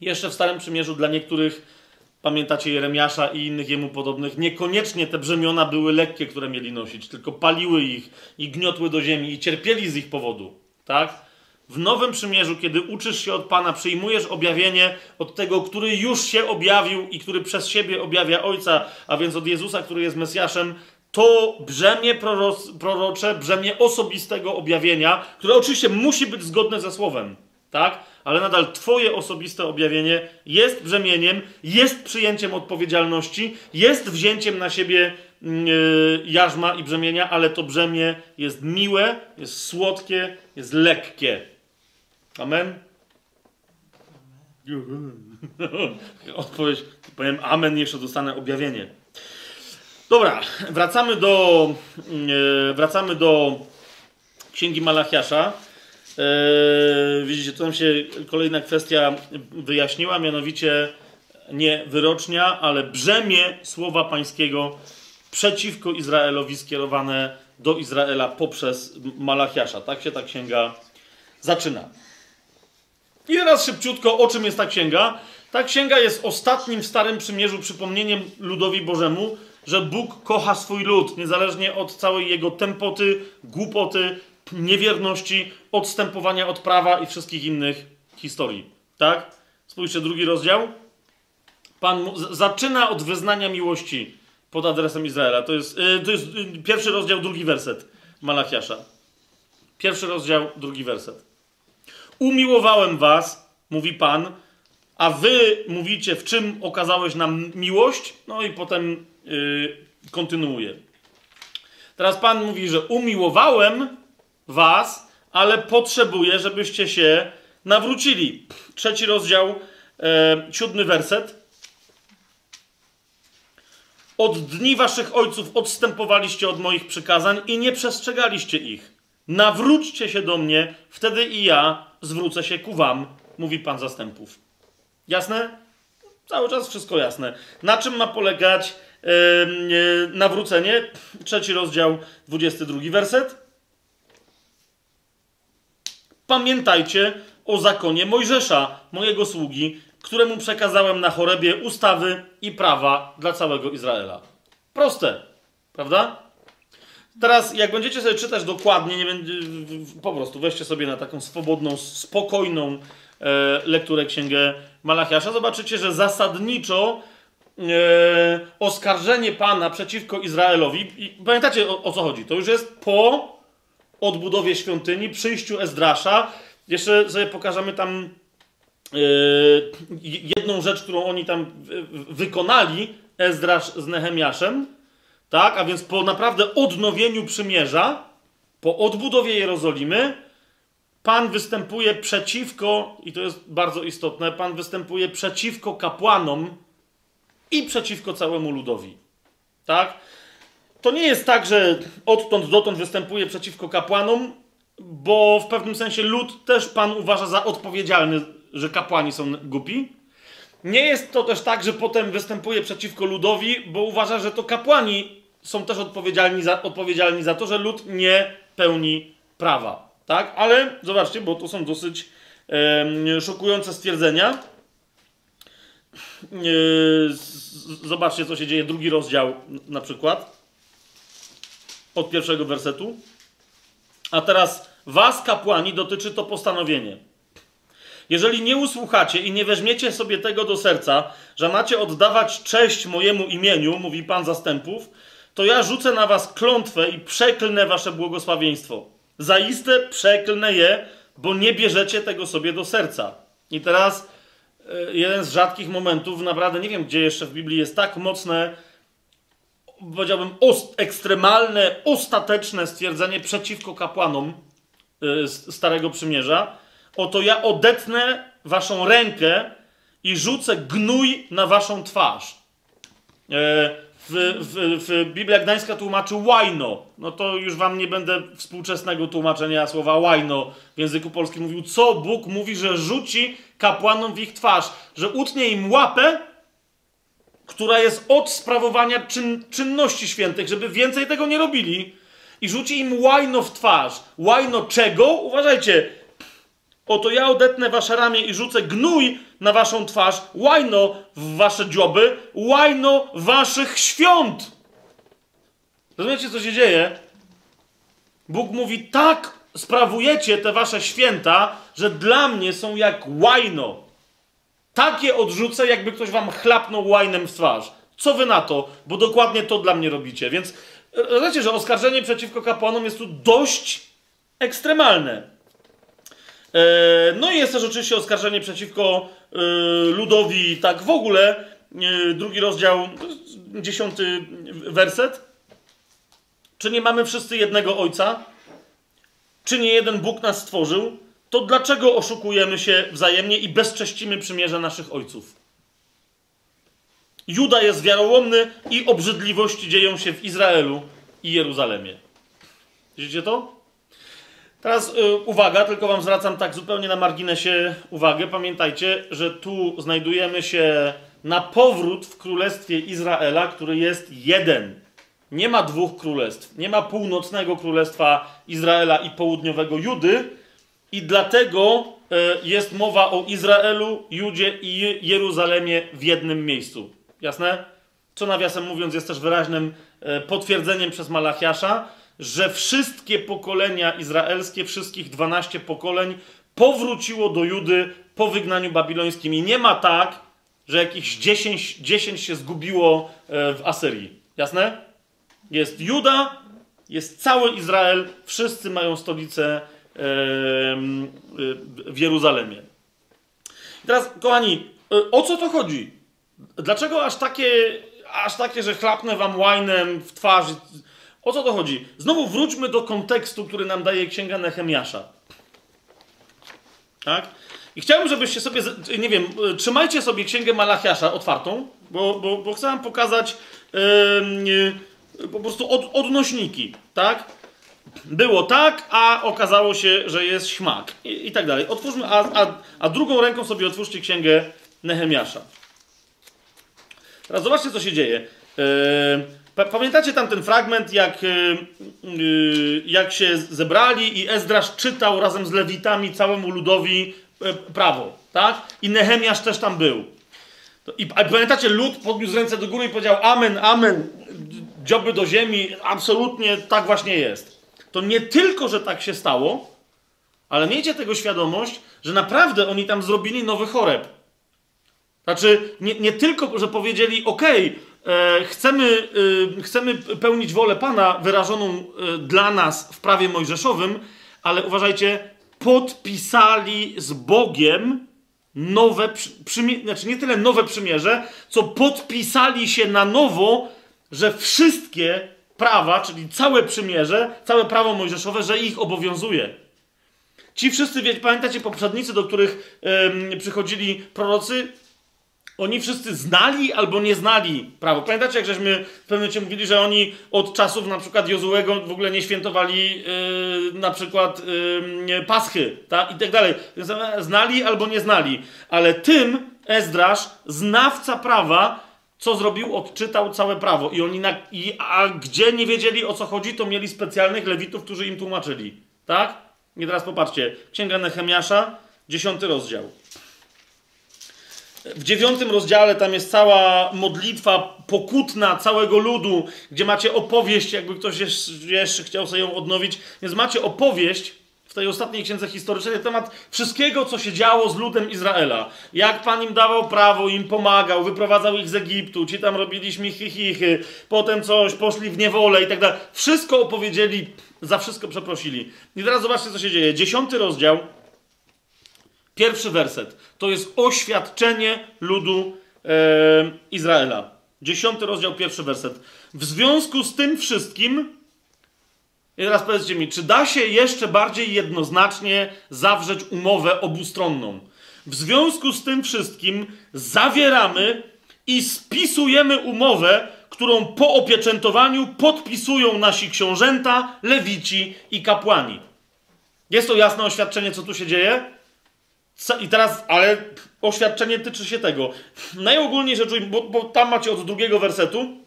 Jeszcze w Starym Przymierzu dla niektórych, pamiętacie Jeremiasza i innych jemu podobnych, niekoniecznie te brzemiona były lekkie, które mieli nosić, tylko paliły ich i gniotły do ziemi i cierpieli z ich powodu. Tak? W Nowym Przymierzu, kiedy uczysz się od Pana, przyjmujesz objawienie od tego, który już się objawił i który przez siebie objawia Ojca, a więc od Jezusa, który jest Mesjaszem, to brzemię prorocze, brzemię osobistego objawienia, które oczywiście musi być zgodne ze Słowem, tak? Ale nadal Twoje osobiste objawienie jest brzemieniem, jest przyjęciem odpowiedzialności, jest wzięciem na siebie yy, jarzma i brzemienia, ale to brzemię jest miłe, jest słodkie, jest lekkie. Amen? [LAUGHS] Odpowiedź, powiem amen, jeszcze dostanę objawienie. Dobra, wracamy do, yy, wracamy do Księgi Malachiasza. Yy, widzicie, tu nam się kolejna kwestia wyjaśniła, mianowicie nie wyrocznia, ale brzemię słowa pańskiego przeciwko Izraelowi skierowane do Izraela poprzez Malachiasza. Tak się ta księga zaczyna. I teraz szybciutko, o czym jest ta księga? Ta księga jest ostatnim w Starym Przymierzu przypomnieniem ludowi Bożemu, że Bóg kocha swój lud, niezależnie od całej jego tempoty, głupoty, niewierności, odstępowania od prawa i wszystkich innych historii. Tak? Spójrzcie, drugi rozdział. Pan zaczyna od wyznania miłości pod adresem Izraela. To jest, yy, to jest yy, pierwszy rozdział, drugi werset Malachiasza. Pierwszy rozdział, drugi werset. Umiłowałem was, mówi Pan, a wy mówicie, w czym okazałeś nam miłość? No i potem yy, kontynuuje. Teraz Pan mówi, że umiłowałem was, ale potrzebuję, żebyście się nawrócili. Trzeci rozdział, e, siódmy werset. Od dni waszych ojców odstępowaliście od moich przykazań i nie przestrzegaliście ich. Nawróćcie się do mnie, wtedy i ja zwrócę się ku wam, mówi Pan zastępów. Jasne? Cały czas wszystko jasne. Na czym ma polegać yy, yy, nawrócenie? Trzeci rozdział, 22 werset. Pamiętajcie o zakonie Mojżesza, mojego sługi, któremu przekazałem na chorebie ustawy i prawa dla całego Izraela. Proste, prawda? Teraz, jak będziecie sobie czytać dokładnie, nie będzie, po prostu weźcie sobie na taką swobodną, spokojną e, lekturę księgę Malachiasza, zobaczycie, że zasadniczo e, oskarżenie Pana przeciwko Izraelowi, i pamiętacie o, o co chodzi? To już jest po odbudowie świątyni, przyjściu Ezdrasza. Jeszcze sobie pokażemy tam yy, jedną rzecz, którą oni tam wykonali, Ezdrasz z Nehemiaszem. Tak? A więc po naprawdę odnowieniu przymierza, po odbudowie Jerozolimy, Pan występuje przeciwko, i to jest bardzo istotne, Pan występuje przeciwko kapłanom i przeciwko całemu ludowi. Tak? To nie jest tak, że odtąd dotąd występuje przeciwko kapłanom, bo w pewnym sensie lud też Pan uważa za odpowiedzialny, że kapłani są głupi. Nie jest to też tak, że potem występuje przeciwko ludowi, bo uważa, że to kapłani są też odpowiedzialni za, odpowiedzialni za to, że lud nie pełni prawa. Tak? Ale zobaczcie, bo to są dosyć em, szokujące stwierdzenia. Z- zobaczcie, co się dzieje. Drugi rozdział na przykład. Od pierwszego wersetu. A teraz was, kapłani, dotyczy to postanowienie. Jeżeli nie usłuchacie i nie weźmiecie sobie tego do serca, że macie oddawać cześć mojemu imieniu, mówi Pan zastępów, to ja rzucę na was klątwę i przeklnę wasze błogosławieństwo. Zaiste przeklnę je, bo nie bierzecie tego sobie do serca. I teraz e, jeden z rzadkich momentów, naprawdę nie wiem, gdzie jeszcze w Biblii jest tak mocne, powiedziałbym, os- ekstremalne, ostateczne stwierdzenie przeciwko kapłanom z Starego Przymierza. Oto ja odetnę waszą rękę i rzucę gnój na waszą twarz. E, W, w, w Biblia Gdańska tłumaczy łajno. No to już wam nie będę współczesnego tłumaczenia słowa łajno w języku polskim mówił. Co Bóg mówi, że rzuci kapłanom w ich twarz? Że utnie im łapę, która jest od sprawowania czyn, czynności świętych, żeby więcej tego nie robili i rzuci im łajno w twarz. Łajno czego? Uważajcie. Oto ja odetnę wasze ramię i rzucę gnój na waszą twarz, łajno w wasze dzioby, łajno waszych świąt. Rozumiecie, co się dzieje? Bóg mówi, tak sprawujecie te wasze święta, że dla mnie są jak łajno. Takie odrzucę, jakby ktoś wam chlapnął łajnem w twarz. Co wy na to? Bo dokładnie to dla mnie robicie. Więc rozumiecie, że oskarżenie przeciwko kapłanom jest tu dość ekstremalne. E, No i jest też oczywiście oskarżenie przeciwko e, ludowi, tak w ogóle. E, Drugi rozdział, dziesiąty werset. Czy nie mamy wszyscy jednego Ojca? Czy nie jeden Bóg nas stworzył? To dlaczego oszukujemy się wzajemnie i bezcześcimy przymierze naszych ojców? Juda jest wiarołomny i obrzydliwości dzieją się w Izraelu i Jeruzalemie. Widzicie to? Teraz y, uwaga, tylko wam zwracam tak zupełnie na marginesie uwagę. Pamiętajcie, że tu znajdujemy się na powrót w królestwie Izraela, który jest jeden. Nie ma dwóch królestw. Nie ma północnego królestwa Izraela i południowego Judy. I dlatego y, jest mowa o Izraelu, Judzie i Je- Jeruzalemie w jednym miejscu. Jasne? Co nawiasem mówiąc jest też wyraźnym e, potwierdzeniem przez Malachiasza, że wszystkie pokolenia izraelskie, wszystkich 12 pokoleń powróciło do Judy po wygnaniu babilońskim. I nie ma tak, że jakieś 10, 10 się zgubiło e, w Asyrii. Jasne? Jest Juda, jest cały Izrael, wszyscy mają stolicę em, y, w Jeruzalemie. I teraz, kochani, o co to chodzi? Dlaczego aż takie, aż takie, że chlapnę wam łajnem w twarz? O co to chodzi? Znowu wróćmy do kontekstu, który nam daje księga Nehemiasza. Tak? I chciałbym, żebyście sobie, nie wiem, y, trzymajcie sobie księgę Malachiasza otwartą, bo, bo, bo chcę wam pokazać ym, y, po prostu od, odnośniki, tak? Było tak, a okazało się, że jest śmak i, i tak dalej. Otwórzmy, a, a, a drugą ręką sobie otwórzcie księgę Nehemiasza. Teraz zobaczcie, co się dzieje. Yy, Pamiętacie tam ten fragment, jak, yy, yy, jak się zebrali i Ezdrasz czytał razem z Lewitami całemu ludowi yy, prawo, tak? I Nehemiasz też tam był. I pamiętacie, lud podniósł ręce do góry i powiedział amen, amen, dzioby do ziemi, absolutnie tak właśnie jest. To nie tylko, że tak się stało, ale miejcie tego świadomość, że naprawdę oni tam zrobili nowy choreb. Znaczy, nie, nie tylko, że powiedzieli, okej, e, chcemy, e, chcemy pełnić wolę Pana wyrażoną e, dla nas w prawie mojżeszowym, ale uważajcie, podpisali z Bogiem nowe przy- przymierze, znaczy nie tyle nowe przymierze, co podpisali się na nowo że wszystkie prawa, czyli całe przymierze, całe prawo mojżeszowe, że ich obowiązuje. Ci wszyscy, pamiętacie poprzednicy, do których em, przychodzili prorocy, oni wszyscy znali albo nie znali prawo. Pamiętacie, jak żeśmy w pewnym momencie mówili, że oni od czasów na przykład Jozułego w ogóle nie świętowali yy, na przykład yy, Paschy tak? i tak dalej. Znali albo nie znali. Ale tym Ezdrasz, znawca prawa, co zrobił? Odczytał całe prawo. I oni, na, i, a gdzie nie wiedzieli o co chodzi, to mieli specjalnych lewitów, którzy im tłumaczyli. Tak? I teraz popatrzcie. Księga Nehemiasza, dziesiąty rozdział. W dziewiątym rozdziale tam jest cała modlitwa pokutna całego ludu, gdzie macie opowieść, jakby ktoś jeszcze chciał sobie ją odnowić. Więc macie opowieść w tej ostatniej księdze historycznej na temat wszystkiego, co się działo z ludem Izraela. Jak Pan im dawał prawo, im pomagał, wyprowadzał ich z Egiptu, ci tam robili śmichy-chichy, potem coś, poszli w niewolę i tak dalej. Wszystko opowiedzieli, za wszystko przeprosili. I teraz zobaczcie, co się dzieje. Dziesiąty rozdział, Pierwszy werset to jest oświadczenie ludu e, Izraela. Dziesiąty rozdział, pierwszy werset. W związku z tym wszystkim, i teraz powiedzcie mi, czy da się jeszcze bardziej jednoznacznie zawrzeć umowę obustronną? W związku z tym wszystkim zawieramy i spisujemy umowę, którą po opieczętowaniu podpisują nasi książęta, lewici i kapłani. Jest to jasne oświadczenie, co tu się dzieje? I teraz, ale oświadczenie tyczy się tego. Najogólniej rzecz ujmując, bo, bo tam macie od drugiego wersetu,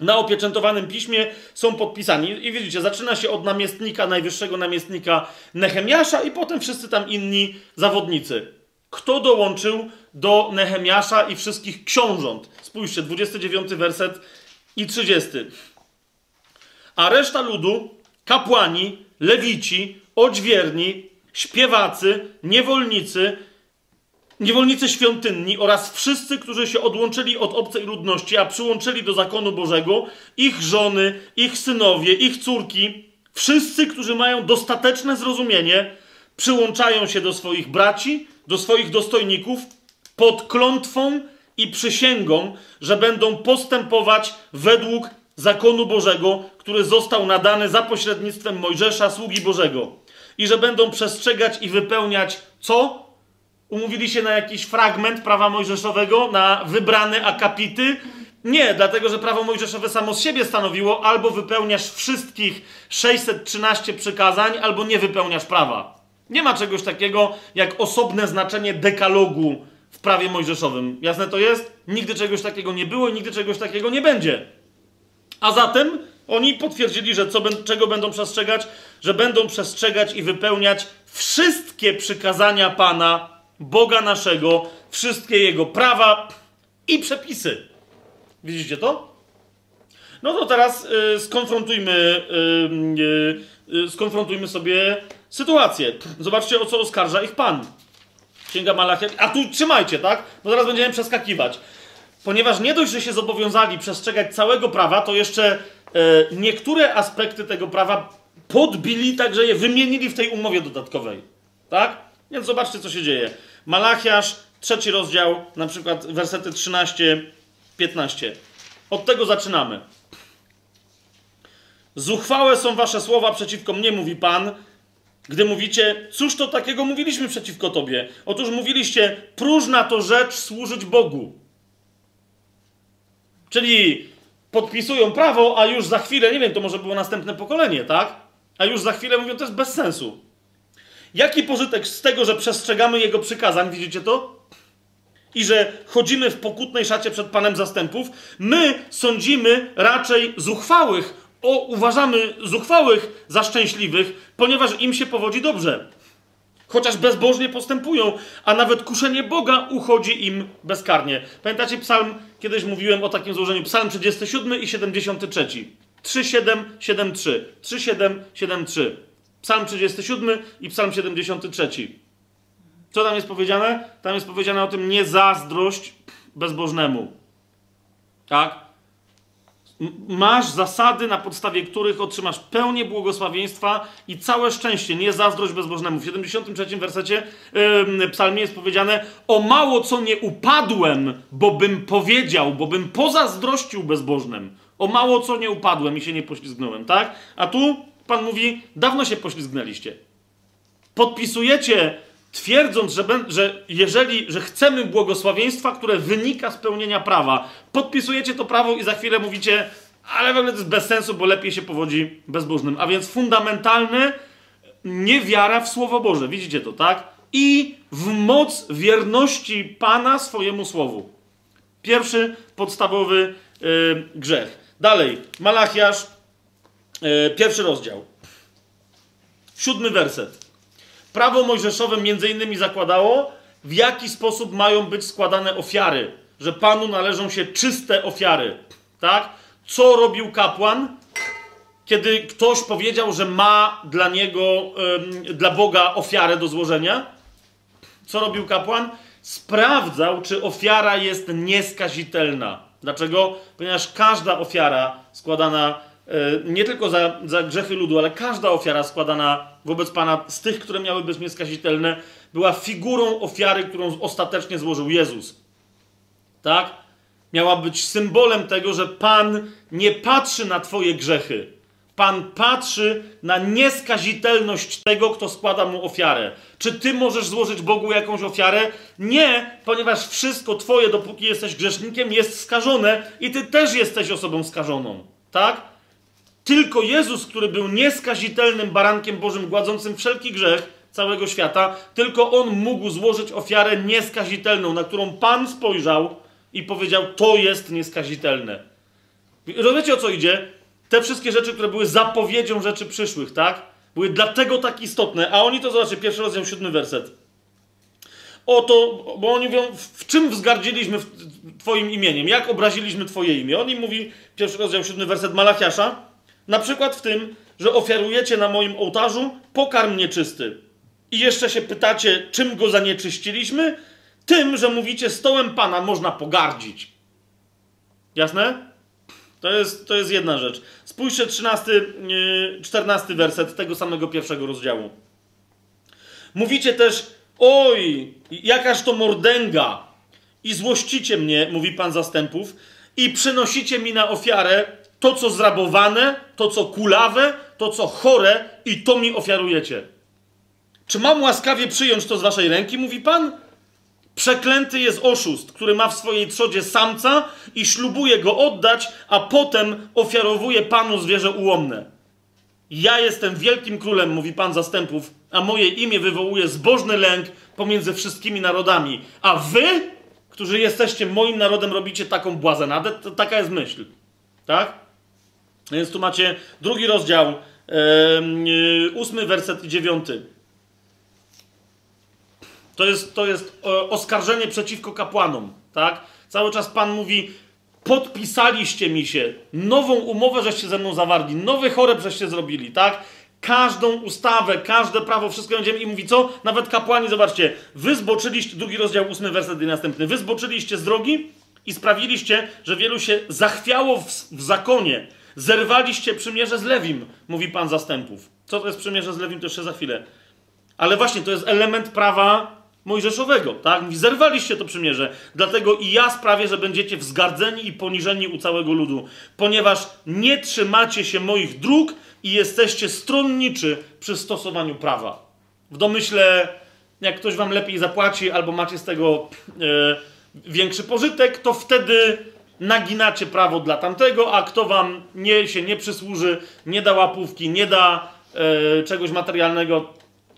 na opieczętowanym piśmie są podpisani. I widzicie, zaczyna się od namiestnika, najwyższego namiestnika Nehemiasza i potem wszyscy tam inni zawodnicy. Kto dołączył do Nehemiasza i wszystkich książąt? Spójrzcie, 29 werset i 30. A reszta ludu, kapłani, lewici, odźwierni, śpiewacy, niewolnicy, niewolnicy świątynni oraz wszyscy, którzy się odłączyli od obcej ludności, a przyłączyli do zakonu Bożego, ich żony, ich synowie, ich córki, wszyscy, którzy mają dostateczne zrozumienie, przyłączają się do swoich braci, do swoich dostojników pod klątwą i przysięgą, że będą postępować według zakonu Bożego, który został nadany za pośrednictwem Mojżesza, sługi Bożego i że będą przestrzegać i wypełniać co? Umówili się na jakiś fragment prawa mojżeszowego, na wybrane akapity? Nie, dlatego że prawo mojżeszowe samo z siebie stanowiło albo wypełniasz wszystkich 613 przykazań, albo nie wypełniasz prawa. Nie ma czegoś takiego jak osobne znaczenie dekalogu w prawie mojżeszowym. Jasne to jest? Nigdy czegoś takiego nie było i nigdy czegoś takiego nie będzie. A zatem oni potwierdzili, że co, czego będą przestrzegać? Że będą przestrzegać i wypełniać wszystkie przykazania Pana, Boga naszego, wszystkie Jego prawa i przepisy. Widzicie to? No to teraz y, skonfrontujmy, y, y, skonfrontujmy sobie sytuację. Zobaczcie, o co oskarża ich Pan. Księga Malachia. A tu trzymajcie, tak? Bo zaraz będziemy przeskakiwać. Ponieważ nie dość, że się zobowiązali przestrzegać całego prawa, to jeszcze niektóre aspekty tego prawa podbili, także je wymienili w tej umowie dodatkowej. Tak? Więc zobaczcie, co się dzieje. Malachiasz, trzeci rozdział, na przykład wersety 13, 15. Od tego zaczynamy. Zuchwałe są wasze słowa przeciwko mnie, mówi Pan, gdy mówicie, cóż to takiego mówiliśmy przeciwko tobie? Otóż mówiliście, próżna to rzecz służyć Bogu. Czyli podpisują prawo, a już za chwilę, nie wiem, to może było następne pokolenie, tak? A już za chwilę mówią, to jest bez sensu. Jaki pożytek z tego, że przestrzegamy jego przykazań, widzicie to? I że chodzimy w pokutnej szacie przed Panem Zastępów, my sądzimy raczej zuchwałych, o, uważamy zuchwałych za szczęśliwych, ponieważ im się powodzi dobrze chociaż bezbożnie postępują, a nawet kuszenie Boga uchodzi im bezkarnie. Pamiętacie psalm, kiedyś mówiłem o takim złożeniu, psalm 37 i 73. 3773. 3773. Psalm 37 i psalm 73. Co tam jest powiedziane? Tam jest powiedziane o tym nie zazdrość bezbożnemu. Tak? Masz zasady, na podstawie których otrzymasz pełnię błogosławieństwa i całe szczęście, nie zazdrość bezbożnemu. W 73 wersecie yy, psalmie jest powiedziane o mało co nie upadłem, bo bym powiedział, bo bym pozazdrościł bezbożnym. O mało co nie upadłem i się nie poślizgnąłem, tak? A tu Pan mówi, dawno się poślizgnęliście. Podpisujecie, twierdząc, że, że jeżeli, że chcemy błogosławieństwa, które wynika z pełnienia prawa, podpisujecie to prawo i za chwilę mówicie, ale w ogóle to jest bez sensu, bo lepiej się powodzi bezbożnym. A więc fundamentalne niewiara w Słowo Boże. Widzicie to, tak? I w moc wierności Pana swojemu Słowu. Pierwszy podstawowy y, grzech. Dalej, Malachiasz, y, pierwszy rozdział. Siódmy werset. Prawo mojżeszowe między innymi zakładało, w jaki sposób mają być składane ofiary. Że Panu należą się czyste ofiary. Tak? Co robił kapłan? Kiedy ktoś powiedział, że ma dla niego, dla Boga ofiarę do złożenia, co robił kapłan? Sprawdzał, czy ofiara jest nieskazitelna. Dlaczego? Ponieważ każda ofiara składana nie tylko za, za grzechy ludu, ale każda ofiara składana wobec Pana z tych, które miały być nieskazitelne, była figurą ofiary, którą ostatecznie złożył Jezus. Tak? Miała być symbolem tego, że Pan nie patrzy na Twoje grzechy. Pan patrzy na nieskazitelność tego, kto składa mu ofiarę. Czy ty możesz złożyć Bogu jakąś ofiarę? Nie, ponieważ wszystko Twoje, dopóki jesteś grzesznikiem, jest skażone i ty też jesteś osobą skażoną. Tak? Tylko Jezus, który był nieskazitelnym barankiem Bożym, gładzącym wszelki grzech całego świata, tylko On mógł złożyć ofiarę nieskazitelną, na którą Pan spojrzał i powiedział: To jest nieskazitelne. Rozumiecie o co idzie? Te wszystkie rzeczy, które były zapowiedzią rzeczy przyszłych, tak? Były dlatego tak istotne, a oni to zobaczcie, pierwszy rozdział, siódmy werset. Oto, bo oni mówią, w czym wzgardziliśmy Twoim imieniem? Jak obraziliśmy Twoje imię? On im mówi, pierwszy rozdział, siódmy werset Malachiasza, na przykład w tym, że ofiarujecie na moim ołtarzu pokarm nieczysty. I jeszcze się pytacie, czym go zanieczyściliśmy? Tym, że mówicie, stołem Pana można pogardzić. Jasne? To jest, to jest jedna rzecz. Spójrzcie 13, yy, 14 werset tego samego pierwszego rozdziału. Mówicie też, oj, jakaż to mordęga i złościcie mnie, mówi Pan zastępów, i przynosicie mi na ofiarę to, co zrabowane, to, co kulawe, to, co chore i to mi ofiarujecie. Czy mam łaskawie przyjąć to z waszej ręki, mówi Pan? Przeklęty jest oszust, który ma w swojej trzodzie samca i ślubuje go oddać, a potem ofiarowuje Panu zwierzę ułomne. Ja jestem wielkim królem, mówi Pan zastępów, a moje imię wywołuje zbożny lęk pomiędzy wszystkimi narodami. A wy, którzy jesteście moim narodem, robicie taką błazenadę? Taka jest myśl. Tak? Więc tu macie drugi rozdział, yy, ósmy werset i dziewiąty. To jest, to jest e, oskarżenie przeciwko kapłanom, tak? Cały czas Pan mówi, podpisaliście mi się, nową umowę żeście ze mną zawarli, nowy choreb żeście zrobili, tak? Każdą ustawę, każde prawo, wszystko będziemy i mówi co? Nawet kapłani, zobaczcie, wy zboczyliście, drugi rozdział, ósmy werset i następny, wy zboczyliście z drogi i sprawiliście, że wielu się zachwiało w, w zakonie. Zerwaliście przymierze z Lewim, mówi Pan zastępów. Co to jest przymierze z Lewim, to jeszcze za chwilę. Ale właśnie to jest element prawa mojżeszowego, tak? Mówi, zerwaliście to przymierze, dlatego i ja sprawię, że będziecie wzgardzeni i poniżeni u całego ludu, ponieważ nie trzymacie się moich dróg i jesteście stronniczy przy stosowaniu prawa. W domyśle, jak ktoś wam lepiej zapłaci albo macie z tego e, większy pożytek, to wtedy naginacie prawo dla tamtego, a kto wam nie, się nie przysłuży, nie da łapówki, nie da e, czegoś materialnego,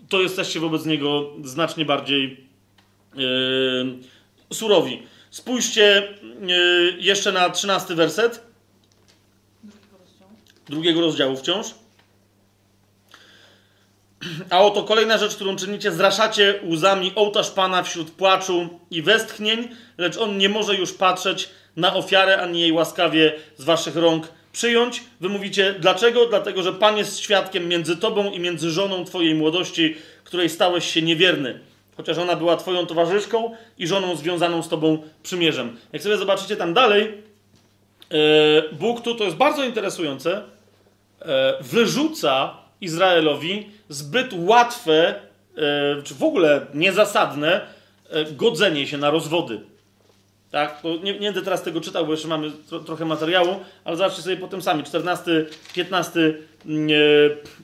to jesteście wobec niego znacznie bardziej yy, surowi. Spójrzcie yy, jeszcze na 13 werset drugiego rozdziału wciąż. A oto kolejna rzecz, którą czynicie, zraszacie łzami ołtarz Pana wśród płaczu i westchnień, lecz On nie może już patrzeć na ofiarę, ani jej łaskawie z waszych rąk przyjąć. Wy mówicie, dlaczego? Dlatego, że Pan jest świadkiem między tobą i między żoną twojej młodości, której stałeś się niewierny. Chociaż ona była twoją towarzyszką i żoną związaną z tobą przymierzem. Jak sobie zobaczycie tam dalej, e, Bóg tu, to jest bardzo interesujące, e, wyrzuca Izraelowi zbyt łatwe, e, czy w ogóle niezasadne godzenie się na rozwody. Tak? To nie, nie będę teraz tego czytał, bo jeszcze mamy tro, trochę materiału, ale zobaczcie sobie potem sami. 14, 15, mm,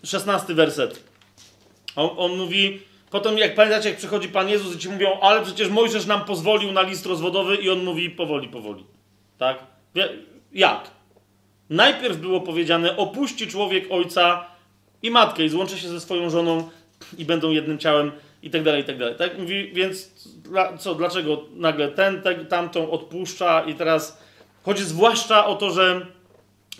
e, 16 werset. On, on mówi, potem jak pamiętacie, jak przychodzi Pan Jezus i ci mówią, ale przecież Mojżesz nam pozwolił na list rozwodowy i on mówi powoli, powoli. Tak? Jak? Najpierw było powiedziane, opuści człowiek ojca i matkę i złączy się ze swoją żoną i będą jednym ciałem i tak dalej, i tak dalej. Tak mówi, więc co, dlaczego nagle ten, ten, tamtą odpuszcza i teraz chodzi zwłaszcza o to, że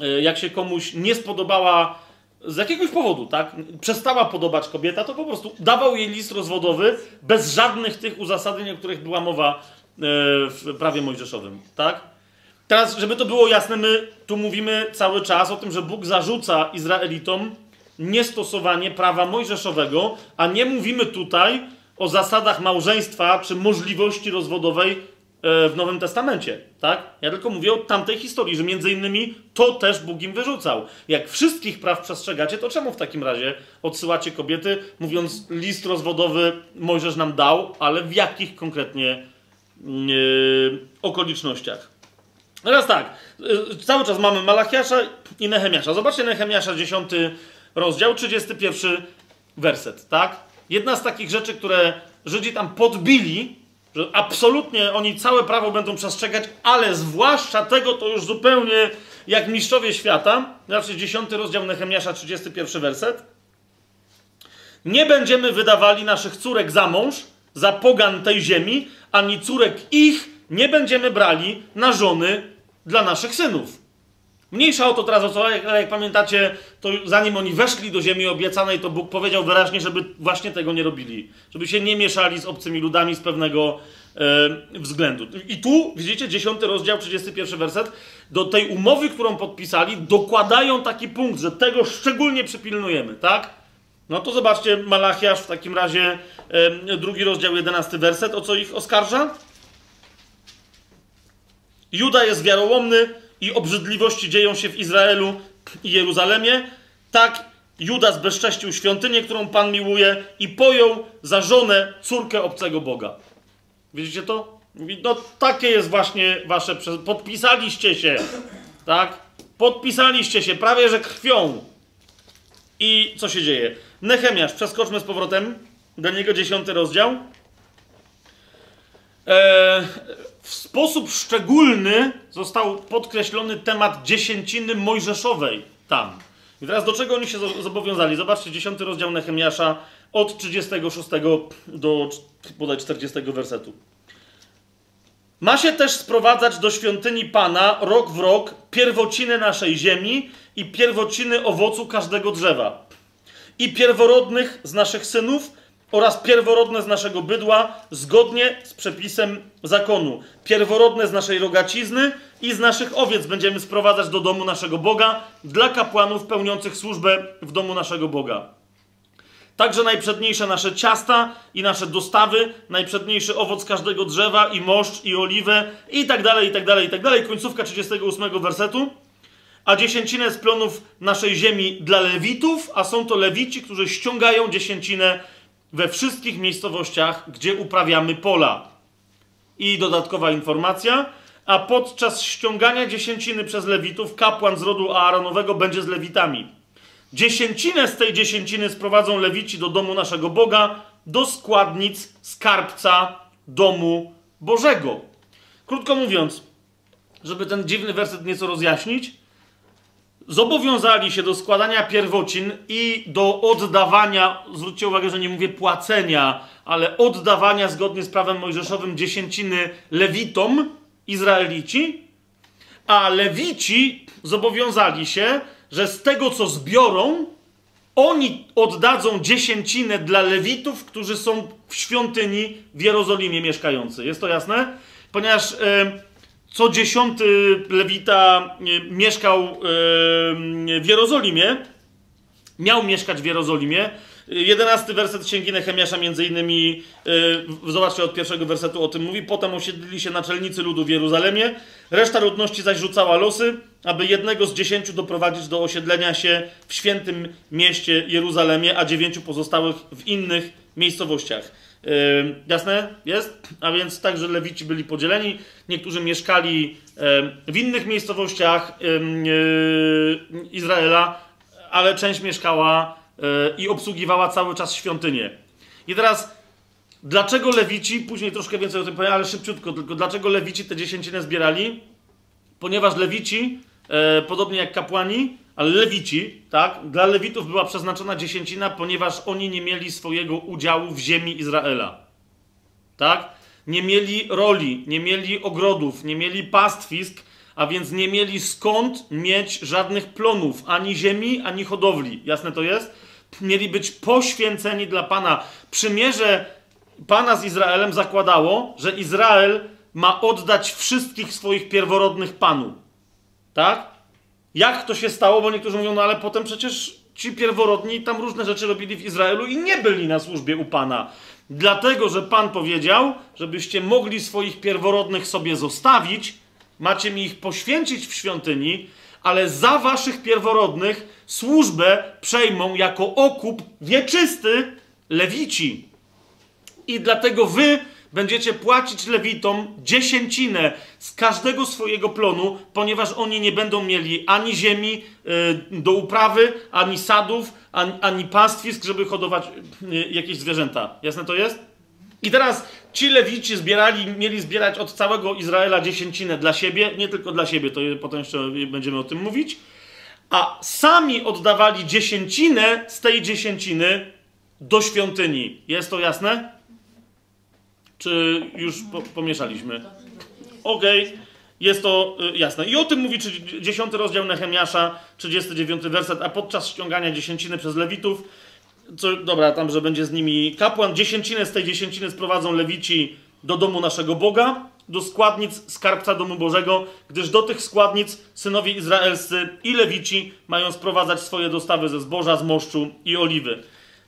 e, jak się komuś nie spodobała z jakiegoś powodu, tak, przestała podobać kobieta, to po prostu dawał jej list rozwodowy bez żadnych tych uzasadnień, o których była mowa e, w prawie mojżeszowym, tak? Teraz, żeby to było jasne, my tu mówimy cały czas o tym, że Bóg zarzuca Izraelitom niestosowanie prawa mojżeszowego, a nie mówimy tutaj o zasadach małżeństwa czy możliwości rozwodowej e, w Nowym Testamencie, tak? Ja tylko mówię o tamtej historii, że między innymi to też Bóg im wyrzucał. Jak wszystkich praw przestrzegacie, to czemu w takim razie odsyłacie kobiety, mówiąc list rozwodowy Mojżesz nam dał, ale w jakich konkretnie yy, okolicznościach? Teraz tak, y, cały czas mamy Malachiasza i Nehemiasza. Zobaczcie Nehemiasza, 10 rozdział, 31 werset, tak? Jedna z takich rzeczy, które Żydzi tam podbili, że absolutnie oni całe prawo będą przestrzegać, ale zwłaszcza tego to już zupełnie jak mistrzowie świata. Znaczy 10 rozdział Nehemiasza, 31 werset. Nie będziemy wydawali naszych córek za mąż, za pogan tej ziemi, ani córek ich nie będziemy brali na żony dla naszych synów. Mniejsza o to teraz, o co, jak, jak pamiętacie, to zanim oni weszli do ziemi obiecanej, to Bóg powiedział wyraźnie, żeby właśnie tego nie robili. Żeby się nie mieszali z obcymi ludami z pewnego e, względu. I tu, widzicie, 10 rozdział, 31 werset, do tej umowy, którą podpisali, dokładają taki punkt, że tego szczególnie przypilnujemy, tak? No to zobaczcie, Malachiasz w takim razie, e, drugi rozdział, 11 werset, o co ich oskarża? Juda jest wiarołomny i obrzydliwości dzieją się w Izraelu i Jeruzalemie. Tak Juda zbezcześcił świątynię, którą Pan miłuje i pojął za żonę córkę obcego Boga. Widzicie to? Mówi, no takie jest właśnie wasze... Podpisaliście się, tak? Podpisaliście się prawie, że krwią. I co się dzieje? Nechemiasz, przeskoczmy z powrotem do niego, dziesiąty rozdział. Eee, w sposób szczególny został podkreślony temat dziesięciny mojżeszowej tam. I teraz do czego oni się zo- zobowiązali? Zobaczcie, 10 rozdział Nehemiasza od 36 do bodaj 40 wersetu. Ma się też sprowadzać do świątyni Pana rok w rok pierwociny naszej ziemi i pierwociny owocu każdego drzewa i pierworodnych z naszych synów oraz pierworodne z naszego bydła, zgodnie z przepisem zakonu. Pierworodne z naszej rogacizny i z naszych owiec będziemy sprowadzać do domu naszego Boga dla kapłanów pełniących służbę w domu naszego Boga. Także najprzedniejsze nasze ciasta i nasze dostawy, najprzedniejszy owoc każdego drzewa i moszcz i oliwę i tak dalej, i tak dalej, i tak dalej. Końcówka 38 wersetu a dziesięcinę z plonów naszej ziemi dla Lewitów, a są to Lewici, którzy ściągają dziesięcinę we wszystkich miejscowościach, gdzie uprawiamy pola. I dodatkowa informacja, a podczas ściągania dziesięciny przez Lewitów, kapłan z rodu Aaronowego będzie z Lewitami. Dziesięcinę z tej dziesięciny sprowadzą Lewici do domu naszego Boga, do składnic skarbca domu Bożego. Krótko mówiąc, żeby ten dziwny werset nieco rozjaśnić, zobowiązali się do składania pierwocin i do oddawania, zwróćcie uwagę, że nie mówię płacenia, ale oddawania zgodnie z prawem mojżeszowym dziesięciny lewitom, Izraelici, a lewici zobowiązali się, że z tego co zbiorą, oni oddadzą dziesięcinę dla lewitów, którzy są w świątyni w Jerozolimie mieszkający. Jest to jasne? Ponieważ... E, co dziesiąty lewita e, mieszkał e, w Jerozolimie, miał mieszkać w Jerozolimie. Jedenasty werset Księgi Nehemiasza między innymi, e, zobaczcie od pierwszego wersetu o tym mówi, potem osiedlili się naczelnicy ludu w Jeruzalemie, reszta ludności zaś rzucała losy, aby jednego z dziesięciu doprowadzić do osiedlenia się w świętym mieście Jeruzalemie, a dziewięciu pozostałych w innych miejscowościach. Jasne? Jest? A więc także Lewici byli podzieleni. Niektórzy mieszkali w innych miejscowościach yy, Izraela, ale część mieszkała yy, i obsługiwała cały czas świątynię. I teraz, dlaczego Lewici, później troszkę więcej o tym powiem, ale szybciutko tylko, dlaczego Lewici te dziesięcinę zbierali? Ponieważ Lewici, e, podobnie jak kapłani, ale Lewici, tak, dla Lewitów była przeznaczona dziesięcina, ponieważ oni nie mieli swojego udziału w ziemi Izraela. Tak? Nie mieli roli, nie mieli ogrodów, nie mieli pastwisk, a więc nie mieli skąd mieć żadnych plonów, ani ziemi, ani hodowli. Jasne to jest? Mieli być poświęceni dla Pana. Przymierze Pana z Izraelem zakładało, że Izrael ma oddać wszystkich swoich pierworodnych Panu. Tak? Jak to się stało? Bo niektórzy mówią, no ale potem przecież ci pierworodni tam różne rzeczy robili w Izraelu i nie byli na służbie u Pana. Dlatego, że Pan powiedział, żebyście mogli swoich pierworodnych sobie zostawić, macie mi ich poświęcić w świątyni, ale za waszych pierworodnych służbę przejmą jako okup wieczysty lewici. I dlatego wy będziecie płacić lewitom dziesięcinę z każdego swojego plonu, ponieważ oni nie będą mieli ani ziemi y, do uprawy, ani sadów, ani, ani pastwisk, żeby hodować y, jakieś zwierzęta. Jasne to jest? I teraz ci lewici zbierali, mieli zbierać od całego Izraela dziesięcinę dla siebie, nie tylko dla siebie, to potem jeszcze będziemy o tym mówić, a sami oddawali dziesięcinę z tej dziesięciny do świątyni. Jest to jasne? Czy już po, pomieszaliśmy? Okej, jest to y, jasne. I o tym mówi 10 rozdział Nehemiasza, 39 werset, a podczas ściągania dziesięciny przez Lewitów, co, dobra, tam, że będzie z nimi kapłan, dziesięcinę z tej dziesięciny sprowadzą Lewici do domu naszego Boga, do składnic skarbca domu Bożego, gdyż do tych składnic synowie izraelscy i Lewici mają sprowadzać swoje dostawy ze zboża, z moszczu i oliwy.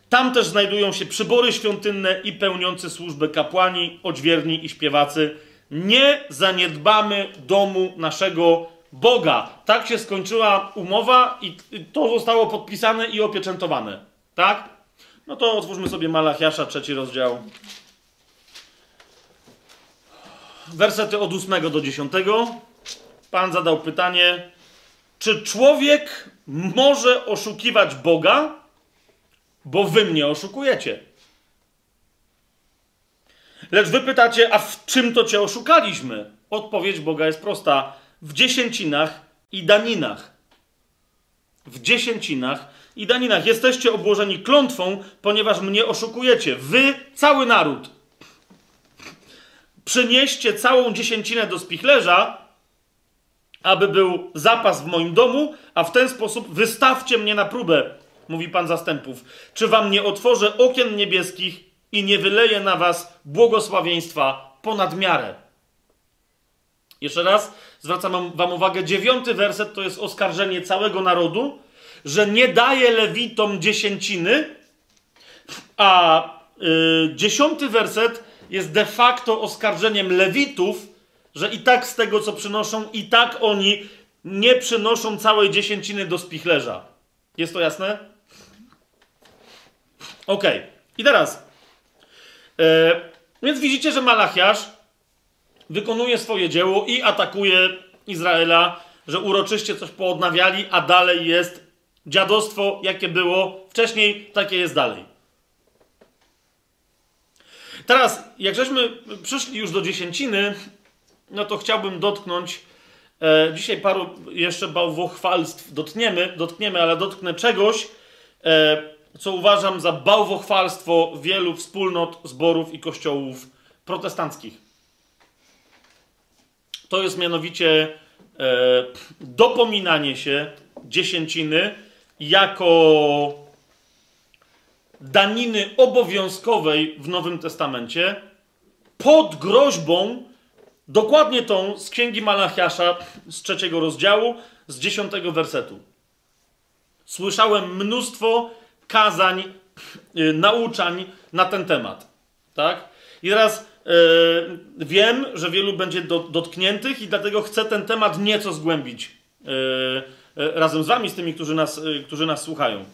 Tam też znajdują się przybory świątynne i pełniący służbę kapłani, odźwierni i śpiewacy. Nie zaniedbamy domu naszego Boga. Tak się skończyła umowa i to zostało podpisane i opieczętowane. Tak? No to otwórzmy sobie Malachiasza, trzeci rozdział. Wersety od 8 do 10. Pan zadał pytanie, czy człowiek może oszukiwać Boga? Bo wy mnie oszukujecie. Lecz wy pytacie, a w czym to cię oszukaliśmy? Odpowiedź Boga jest prosta. W dziesięcinach i daninach. W dziesięcinach i daninach. Jesteście obłożeni klątwą, ponieważ mnie oszukujecie. Wy, cały naród. Przynieście całą dziesięcinę do spichlerza, aby był zapas w moim domu, a w ten sposób wystawcie mnie na próbę, mówi Pan zastępów. Czy wam nie otworzę okien niebieskich i nie wyleję na was błogosławieństwa ponad miarę? Jeszcze raz zwracam wam uwagę, dziewiąty werset to jest oskarżenie całego narodu, że nie daje lewitom dziesięciny, a yy, dziesiąty werset jest de facto oskarżeniem lewitów, że i tak z tego, co przynoszą, i tak oni nie przynoszą całej dziesięciny do spichlerza. Jest to jasne? Ok. I teraz. Yy, więc widzicie, że Malachiasz wykonuje swoje dzieło i atakuje Izraela, że uroczyście coś poodnawiali, a dalej jest dziadostwo, jakie było wcześniej, takie jest dalej. Teraz, jak żeśmy przyszli już do dziesięciny, no to chciałbym dotknąć e, dzisiaj paru jeszcze bałwochwalstw dotkniemy, dotkniemy, ale dotknę czegoś, e, co uważam za bałwochwalstwo wielu wspólnot, zborów i kościołów protestanckich. To jest mianowicie e, dopominanie się dziesięciny jako daniny obowiązkowej w Nowym Testamencie pod groźbą, dokładnie tą z Księgi Malachiasza z trzeciego rozdziału, z dziesiątego wersetu. Słyszałem mnóstwo kazań, yy, nauczań na ten temat. Tak? I teraz yy, wiem, że wielu będzie do, dotkniętych i dlatego chcę ten temat nieco zgłębić yy, razem z wami, z tymi, którzy nas, którzy nas słuchają.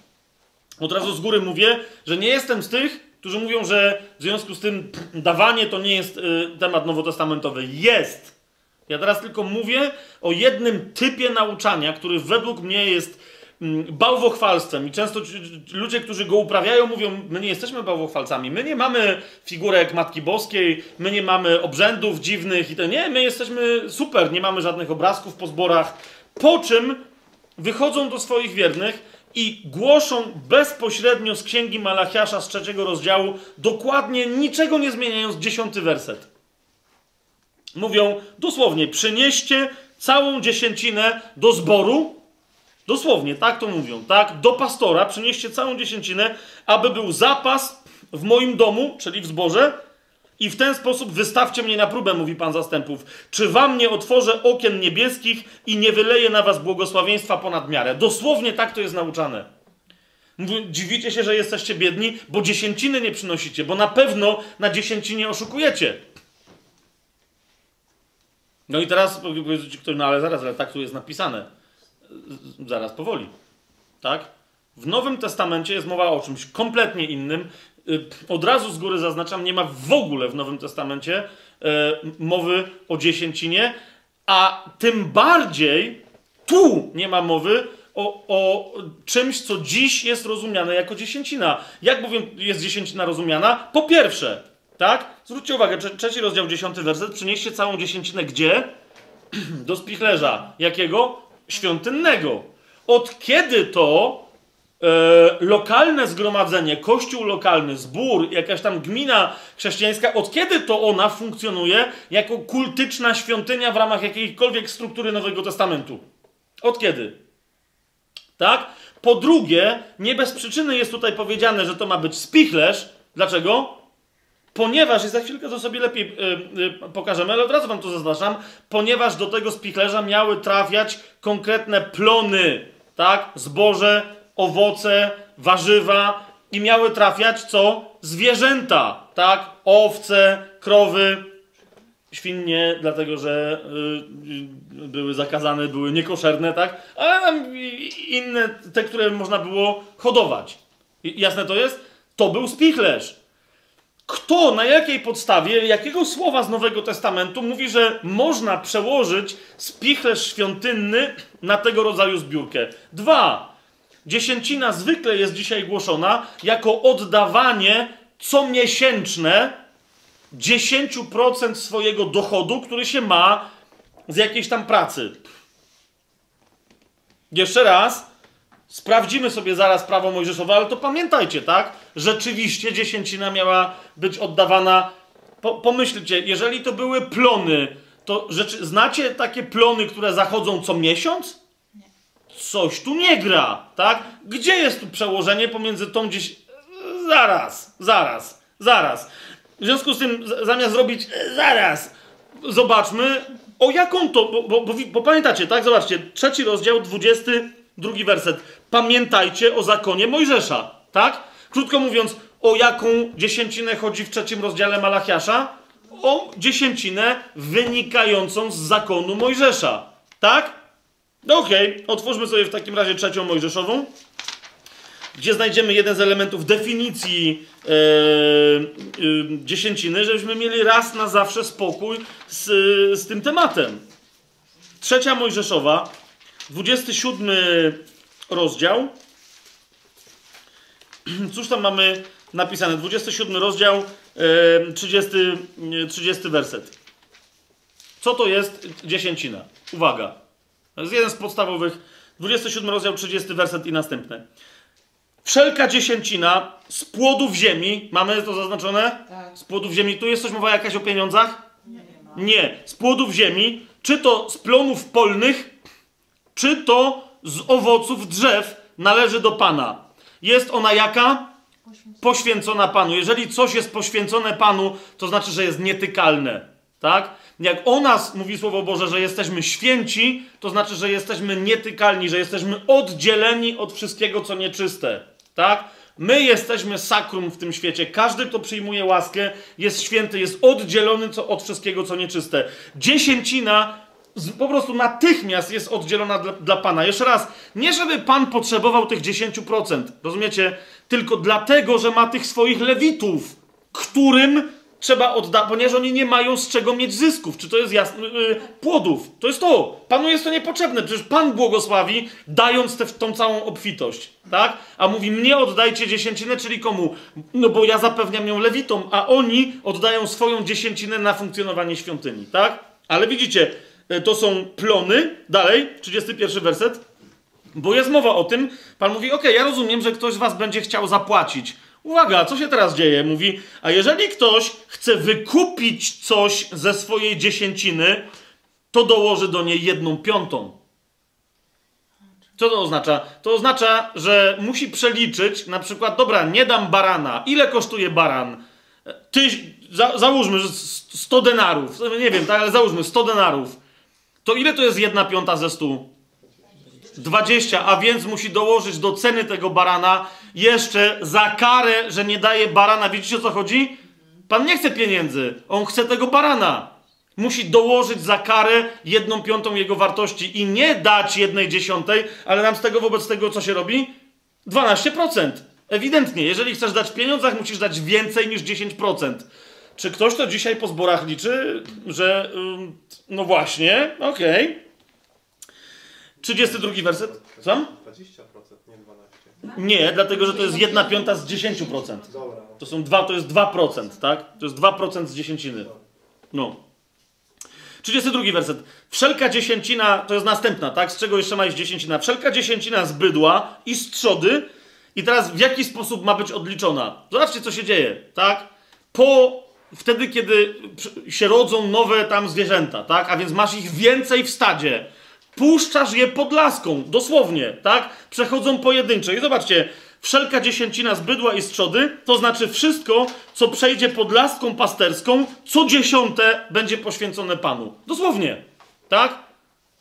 Od razu z góry mówię, że nie jestem z tych, którzy mówią, że w związku z tym pff, dawanie to nie jest y, temat nowotestamentowy. Jest. Ja teraz tylko mówię o jednym typie nauczania, który według mnie jest bałwochwalstwem. I często ludzie, którzy go uprawiają, mówią: My nie jesteśmy bałwochwalcami. My nie mamy figurek Matki Boskiej, my nie mamy obrzędów dziwnych i to nie, my jesteśmy super, nie mamy żadnych obrazków po zborach. Po czym wychodzą do swoich wiernych i głoszą bezpośrednio z księgi Malachiasza z trzeciego rozdziału, dokładnie niczego nie zmieniając, dziesiąty werset. Mówią dosłownie: przynieście całą dziesięcinę do zboru. Dosłownie, tak to mówią, tak? Do pastora przynieście całą dziesięcinę, aby był zapas w moim domu, czyli w zborze, i w ten sposób wystawcie mnie na próbę, mówi Pan zastępów. Czy wam nie otworzę okien niebieskich i nie wyleję na was błogosławieństwa ponad miarę? Dosłownie tak to jest nauczane. Dziwicie się, że jesteście biedni, bo dziesięciny nie przynosicie, bo na pewno na dziesięcinie oszukujecie. No i teraz powie ci ktoś, no ale zaraz, ale tak tu jest napisane. Zaraz, powoli. Tak? W Nowym Testamencie jest mowa o czymś kompletnie innym. Y, Od razu z góry zaznaczam, nie ma w ogóle w Nowym Testamencie e, mowy o dziesięcinie, a tym bardziej tu nie ma mowy o, o czymś, co dziś jest rozumiane jako dziesięcina. Jak bowiem jest dziesięcina rozumiana? Po pierwsze, tak? Zwróćcie uwagę, trze- trzeci rozdział, dziesiąty werset. Przynieście całą dziesięcinę gdzie? [CLEARS THROAT] Do spichlerza. Jakiego? Świątynnego. Od kiedy to e, lokalne zgromadzenie, kościół lokalny, zbór, jakaś tam gmina chrześcijańska, od kiedy to ona funkcjonuje jako kultyczna świątynia w ramach jakiejkolwiek struktury Nowego Testamentu? Od kiedy? Tak? Po drugie, nie bez przyczyny jest tutaj powiedziane, że to ma być spichlerz. Dlaczego? Ponieważ, i za chwilkę to sobie lepiej y, y, pokażemy, ale od razu wam to zaznaczam, ponieważ do tego spichlerza miały trafiać konkretne plony, tak? Zboże, owoce, warzywa i miały trafiać co? Zwierzęta, tak? Owce, krowy, świnie, dlatego że y, y, były zakazane, były niekoszerne, tak? I- inne, te, które można było hodować. Jasne to jest? To był spichlerz. Kto, na jakiej podstawie, jakiego słowa z Nowego Testamentu mówi, że można przełożyć spichlerz świątynny na tego rodzaju zbiórkę? Dwa. Dziesięcina zwykle jest dzisiaj głoszona jako oddawanie comiesięczne 10% swojego dochodu, który się ma z jakiejś tam pracy. Jeszcze raz, sprawdzimy sobie zaraz prawo mojżeszowe, ale to pamiętajcie, tak? Rzeczywiście dziesięcina miała być oddawana. Po, pomyślcie, jeżeli to były plony, to rzeczy, znacie takie plony, które zachodzą co miesiąc? Coś tu nie gra, tak? Gdzie jest tu przełożenie pomiędzy tą gdzieś. Zaraz, zaraz, zaraz. W związku z tym, zamiast zrobić e, zaraz, zobaczmy, o jaką to. Bo, bo, bo, bo pamiętacie, tak? Zobaczcie, trzeci rozdział, 22 werset. Pamiętajcie o zakonie Mojżesza, tak? Krótko mówiąc, o jaką dziesięcinę chodzi w trzecim rozdziale Malachiasza? O dziesięcinę wynikającą z zakonu Mojżesza, tak? No okej, otwórzmy sobie w takim razie trzecią Mojżeszową, gdzie znajdziemy jeden z elementów definicji e, e, dziesięciny, żebyśmy mieli raz na zawsze spokój z, z tym tematem. Trzecia Mojżeszowa, 27 rozdział. [CLEARS THROAT] Cóż tam mamy napisane? 27 rozdział, e, 30, e, 30 werset. Co to jest dziesięcina? Uwaga. To jest jeden z podstawowych. 27 rozdział, 30 werset i następne. Wszelka dziesięcina z płodów ziemi, mamy to zaznaczone? Tak. Z płodów ziemi. Tu jest coś mowa jakaś o pieniądzach? Nie. Nie. Z płodów ziemi, czy to z plonów polnych, czy to z owoców drzew należy do Pana. Jest ona jaka? Poświęcona Panu. Jeżeli coś jest poświęcone Panu, to znaczy, że jest nietykalne. Tak? Jak o nas mówi Słowo Boże, że jesteśmy święci, to znaczy, że jesteśmy nietykalni, że jesteśmy oddzieleni od wszystkiego, co nieczyste. Tak? My jesteśmy sakrum w tym świecie. Każdy, kto przyjmuje łaskę, jest święty, jest oddzielony co, od wszystkiego, co nieczyste. Dziesięcina po prostu natychmiast jest oddzielona dla, dla Pana. Jeszcze raz, nie żeby Pan potrzebował tych 10%, rozumiecie? Tylko dlatego, że ma tych swoich lewitów, którym trzeba oddać, ponieważ oni nie mają z czego mieć zysków. Czy to jest jasne? Yy, płodów. To jest to. Panu jest to niepotrzebne. Przecież Pan błogosławi, dając tę tą całą obfitość. Tak? A mówi, mnie oddajcie dziesięcinę, czyli komu? No bo ja zapewniam ją lewitom, a oni oddają swoją dziesięcinę na funkcjonowanie świątyni. Tak? Ale widzicie, to są plony. Dalej, 31 werset. Bo jest mowa o tym, Pan mówi, ok, ja rozumiem, że ktoś z was będzie chciał zapłacić. Uwaga, co się teraz dzieje? Mówi, a jeżeli ktoś chce wykupić coś ze swojej dziesięciny, to dołoży do niej jedną piątą. Co to oznacza? To oznacza, że musi przeliczyć, na przykład, dobra, nie dam barana. Ile kosztuje baran? Za, załóżmy, że 100 denarów. Nie wiem, tak, ale załóżmy 100 denarów. To ile to jest jedna piąta ze 100? 20, a więc musi dołożyć do ceny tego barana jeszcze za karę, że nie daje barana. Widzicie o co chodzi? Pan nie chce pieniędzy, on chce tego barana. Musi dołożyć za karę jedną piątą jego wartości i nie dać jednej dziesiątej, ale nam z tego wobec tego co się robi? 12%. Ewidentnie, jeżeli chcesz dać w pieniądzach, musisz dać więcej niż 10%. Czy ktoś to dzisiaj po zborach liczy, że no właśnie, okej. Okay. 32 werset. Co? 20%, nie 12. Nie, dlatego że to jest 1 piąta z 10%. Dobra. To są dwa, to jest 2%, tak? To jest 2% z dziesięciny. No. 32 werset. Wszelka dziesięcina, to jest następna, tak? Z czego jeszcze ma iść dziesięcina? Wszelka dziesięcina z bydła i z trzody. I teraz w jaki sposób ma być odliczona? Zobaczcie, co się dzieje, tak? Po, wtedy, kiedy się rodzą nowe tam zwierzęta, tak? A więc masz ich więcej w stadzie puszczasz je pod laską, dosłownie, tak? Przechodzą pojedynczo. I zobaczcie, wszelka dziesięcina z bydła i z trzody, to znaczy wszystko, co przejdzie pod laską pasterską, co dziesiąte będzie poświęcone Panu. Dosłownie, tak?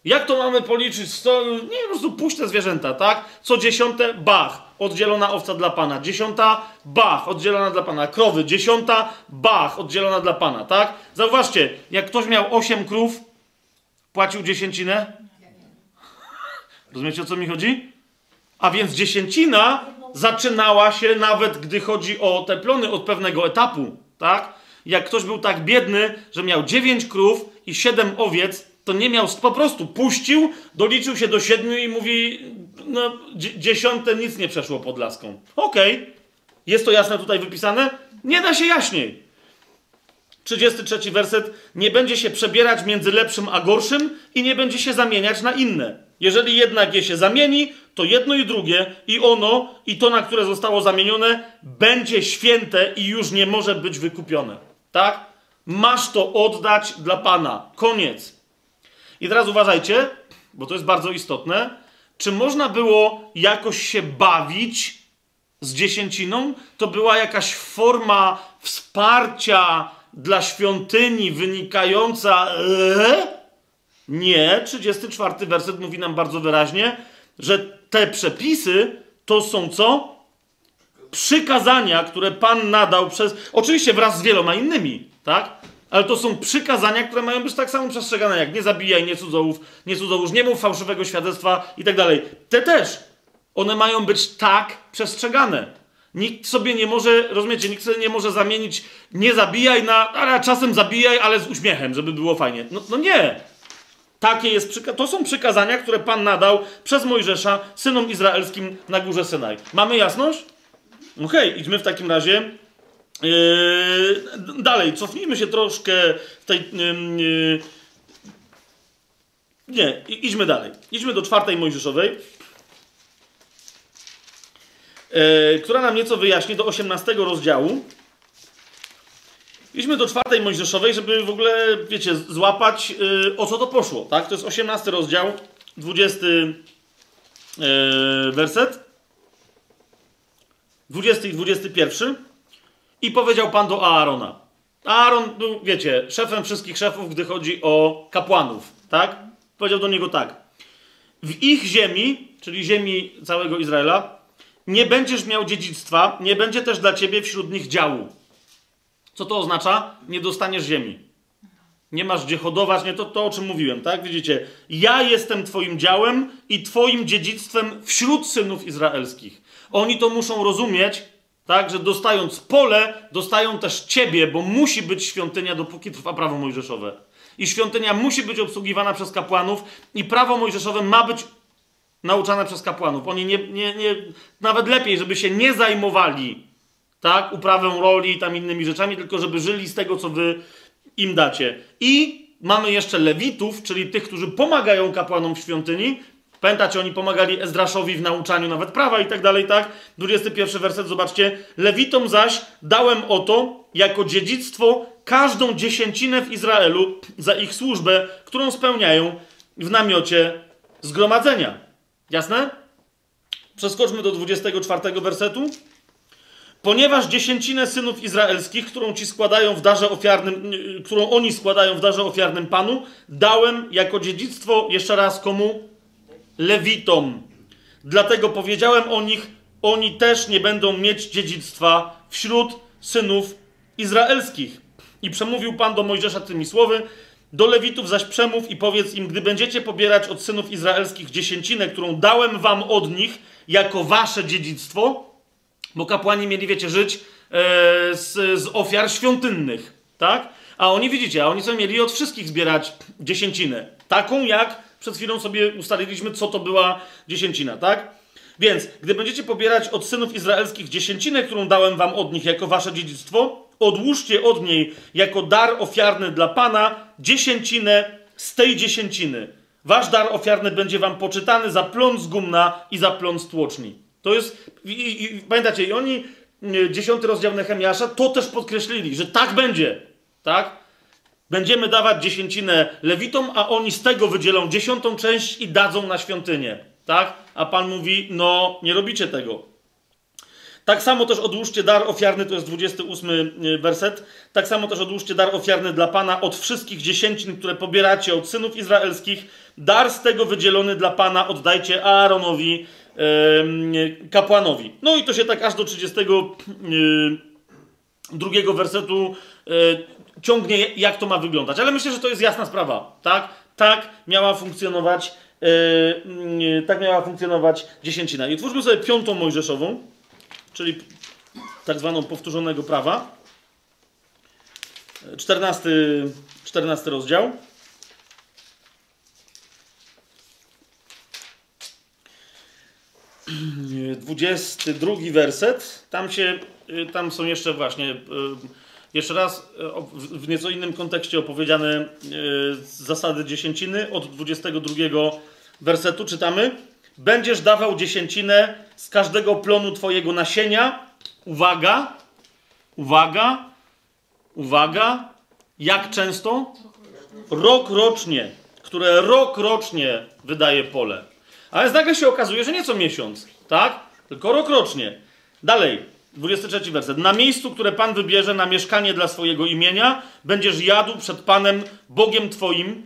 Jak to mamy policzyć? Sto, nie, po prostu puść te zwierzęta, tak? Co dziesiąte, bach, oddzielona owca dla Pana. Dziesiąta, bach, oddzielona dla Pana. Krowy, dziesiąta, bach, oddzielona dla Pana, tak? Zauważcie, jak ktoś miał osiem krów, płacił dziesięcinę? Rozumiecie o co mi chodzi? A więc dziesięcina zaczynała się nawet gdy chodzi o te plony od pewnego etapu, tak? Jak ktoś był tak biedny, że miał dziewięć krów i siedem owiec, to nie miał, po prostu puścił, doliczył się do siedmiu i mówi, no dziesiąte nic nie przeszło pod laską. Okej, okay. jest to jasne tutaj wypisane? Nie da się jaśniej. 33 werset. Nie będzie się przebierać między lepszym a gorszym i nie będzie się zamieniać na inne. Jeżeli jednak je się zamieni, to jedno i drugie, i ono, i to, na które zostało zamienione, będzie święte i już nie może być wykupione. Tak? Masz to oddać dla Pana. Koniec. I teraz uważajcie, bo to jest bardzo istotne. Czy można było jakoś się bawić z dziesięciną? To była jakaś forma wsparcia dla świątyni wynikająca. Eee? Nie, 34 werset mówi nam bardzo wyraźnie, że te przepisy to są co? Przykazania, które Pan nadał przez. Oczywiście wraz z wieloma innymi, tak? Ale to są przykazania, które mają być tak samo przestrzegane jak nie zabijaj, nie cudzołów, nie cudzołóż, nie mów fałszywego świadectwa i tak dalej. Te też. One mają być tak przestrzegane. Nikt sobie nie może, rozumiecie, nikt sobie nie może zamienić nie zabijaj na, ale czasem zabijaj, ale z uśmiechem, żeby było fajnie. No, no nie. Takie jest, to są przykazania, które Pan nadał przez Mojżesza synom izraelskim na górze Synaj. Mamy jasność? Okej, okay, idźmy w takim razie yy, dalej. Cofnijmy się troszkę w tej. Yy, nie, idźmy dalej. Idźmy do czwartej Mojżeszowej, yy, która nam nieco wyjaśni do 18 rozdziału. Idźmy do czwartej Mojżeszowej, żeby w ogóle, wiecie, złapać yy, o co to poszło, tak? To jest 18 rozdział, 20 yy, werset, 20 i 21. I powiedział Pan do Aarona. Aaron był, wiecie, szefem wszystkich szefów, gdy chodzi o kapłanów, tak? Powiedział do niego tak. W ich ziemi, czyli ziemi całego Izraela, nie będziesz miał dziedzictwa, nie będzie też dla ciebie wśród nich działu. Co to oznacza? Nie dostaniesz ziemi. nie masz gdzie hodować, nie to, to o czym mówiłem, tak? Widzicie, ja jestem twoim działem i twoim dziedzictwem wśród synów izraelskich. Oni to muszą rozumieć, tak, że dostając pole, dostają też ciebie, bo musi być świątynia, dopóki trwa prawo mojżeszowe. I świątynia musi być obsługiwana przez kapłanów i prawo mojżeszowe ma być nauczane przez kapłanów. Oni nie, nie, nie, nawet lepiej, żeby się nie zajmowali tak, uprawą roli i tam innymi rzeczami, tylko żeby żyli z tego, co wy im dacie. I mamy jeszcze lewitów, czyli tych, którzy pomagają kapłanom w świątyni. Pamiętacie, oni pomagali Ezdraszowi w nauczaniu nawet prawa i tak dalej, tak? 21 werset, zobaczcie. Lewitom zaś dałem oto jako dziedzictwo każdą dziesięcinę w Izraelu za ich służbę, którą spełniają w namiocie zgromadzenia. Jasne? Przeskoczmy do 24 wersetu. Ponieważ dziesięcinę synów izraelskich, którą ci składają w darze ofiarnym, yy, którą oni składają w darze ofiarnym Panu, dałem jako dziedzictwo jeszcze raz komu? Lewitom. Dlatego powiedziałem o nich, oni też nie będą mieć dziedzictwa wśród synów izraelskich. I przemówił Pan do Mojżesza tymi słowy, do Lewitów zaś przemów i powiedz im, gdy będziecie pobierać od synów izraelskich dziesięcinę, którą dałem wam od nich jako wasze dziedzictwo, bo kapłani mieli, wiecie, żyć e, z, z ofiar świątynnych, tak? A oni, widzicie, a oni sobie mieli od wszystkich zbierać dziesięcinę. Taką, jak przed chwilą sobie ustaliliśmy, co to była dziesięcina, tak? Więc, gdy będziecie pobierać od synów izraelskich dziesięcinę, którą dałem wam od nich jako wasze dziedzictwo, odłóżcie od niej jako dar ofiarny dla Pana dziesięcinę z tej dziesięciny. Wasz dar ofiarny będzie wam poczytany za z gumna i za z tłoczni. To jest, i, i, pamiętacie, i oni, y, dziesiąty rozdział Nehemiasza, to też podkreślili, że tak będzie, tak? Będziemy dawać dziesięcinę lewitom, a oni z tego wydzielą dziesiątą część i dadzą na świątynię, tak? A Pan mówi, no, nie robicie tego. Tak samo też odłóżcie dar ofiarny, to jest 28 y, werset. Tak samo też odłóżcie dar ofiarny dla Pana od wszystkich dziesięcin, które pobieracie od synów izraelskich. Dar z tego wydzielony dla Pana oddajcie Aaronowi, yy, kapłanowi. No i to się tak aż do 32 yy, wersetu yy, ciągnie, jak to ma wyglądać. Ale myślę, że to jest jasna sprawa, tak? Tak miała funkcjonować, yy, tak miała funkcjonować dziesięcina. I twórzmy sobie piątą Mojżeszową czyli tak zwaną powtórzonego prawa. 14, 14 rozdział. Dwudziesty drugi werset. Tam się, tam są jeszcze właśnie, jeszcze raz w nieco innym kontekście opowiedziane zasady dziesięciny. Od 22 wersetu czytamy. Będziesz dawał dziesięcinę z każdego plonu twojego nasienia. Uwaga, uwaga, uwaga. Jak często? Rok rocznie, które rok rocznie wydaje pole. Ale nagle się okazuje, że nie co miesiąc, tak? Tylko rok rocznie. Dalej, 23 werset. Na miejscu, które Pan wybierze na mieszkanie dla swojego imienia, będziesz jadł przed Panem, Bogiem Twoim,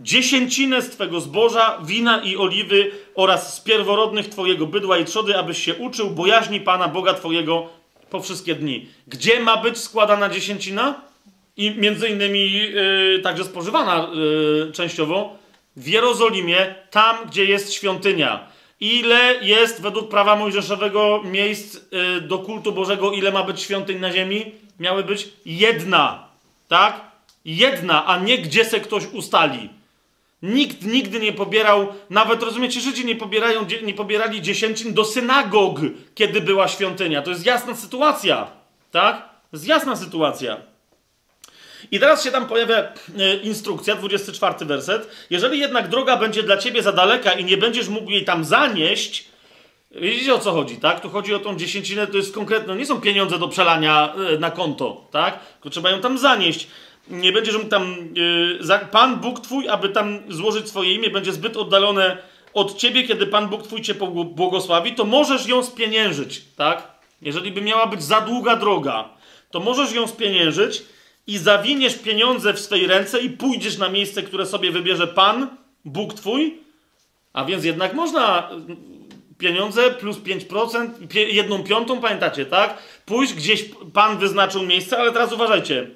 dziesięcinę z Twego zboża, wina i oliwy oraz z pierworodnych Twojego bydła i trzody, abyś się uczył bojaźni Pana Boga Twojego po wszystkie dni. Gdzie ma być składana dziesięcina? I między innymi yy, także spożywana yy, częściowo w Jerozolimie, tam gdzie jest świątynia. Ile jest według prawa mojżeszowego miejsc yy, do kultu Bożego, ile ma być świątyń na ziemi? Miały być jedna, tak? Jedna, a nie gdzie se ktoś ustali. Nikt nigdy nie pobierał, nawet rozumiecie, Żydzi nie, pobierają, nie pobierali dziesięcin do synagog, kiedy była świątynia. To jest jasna sytuacja, tak? To jest jasna sytuacja. I teraz się tam pojawia e, instrukcja, 24 werset. Jeżeli jednak droga będzie dla ciebie za daleka i nie będziesz mógł jej tam zanieść, widzicie o co chodzi, tak? Tu chodzi o tą dziesięcinę, to jest konkretne, nie są pieniądze do przelania e, na konto, tak? Tylko trzeba ją tam zanieść nie będziesz mógł tam, yy, Pan Bóg Twój, aby tam złożyć swoje imię, będzie zbyt oddalone od Ciebie, kiedy Pan Bóg Twój Cię błogosławi, to możesz ją spieniężyć, tak? Jeżeli by miała być za długa droga, to możesz ją spieniężyć i zawiniesz pieniądze w swej ręce i pójdziesz na miejsce, które sobie wybierze Pan, Bóg Twój, a więc jednak można pieniądze plus 5%, jedną piątą, pamiętacie, tak? Pójść gdzieś, Pan wyznaczył miejsce, ale teraz uważajcie,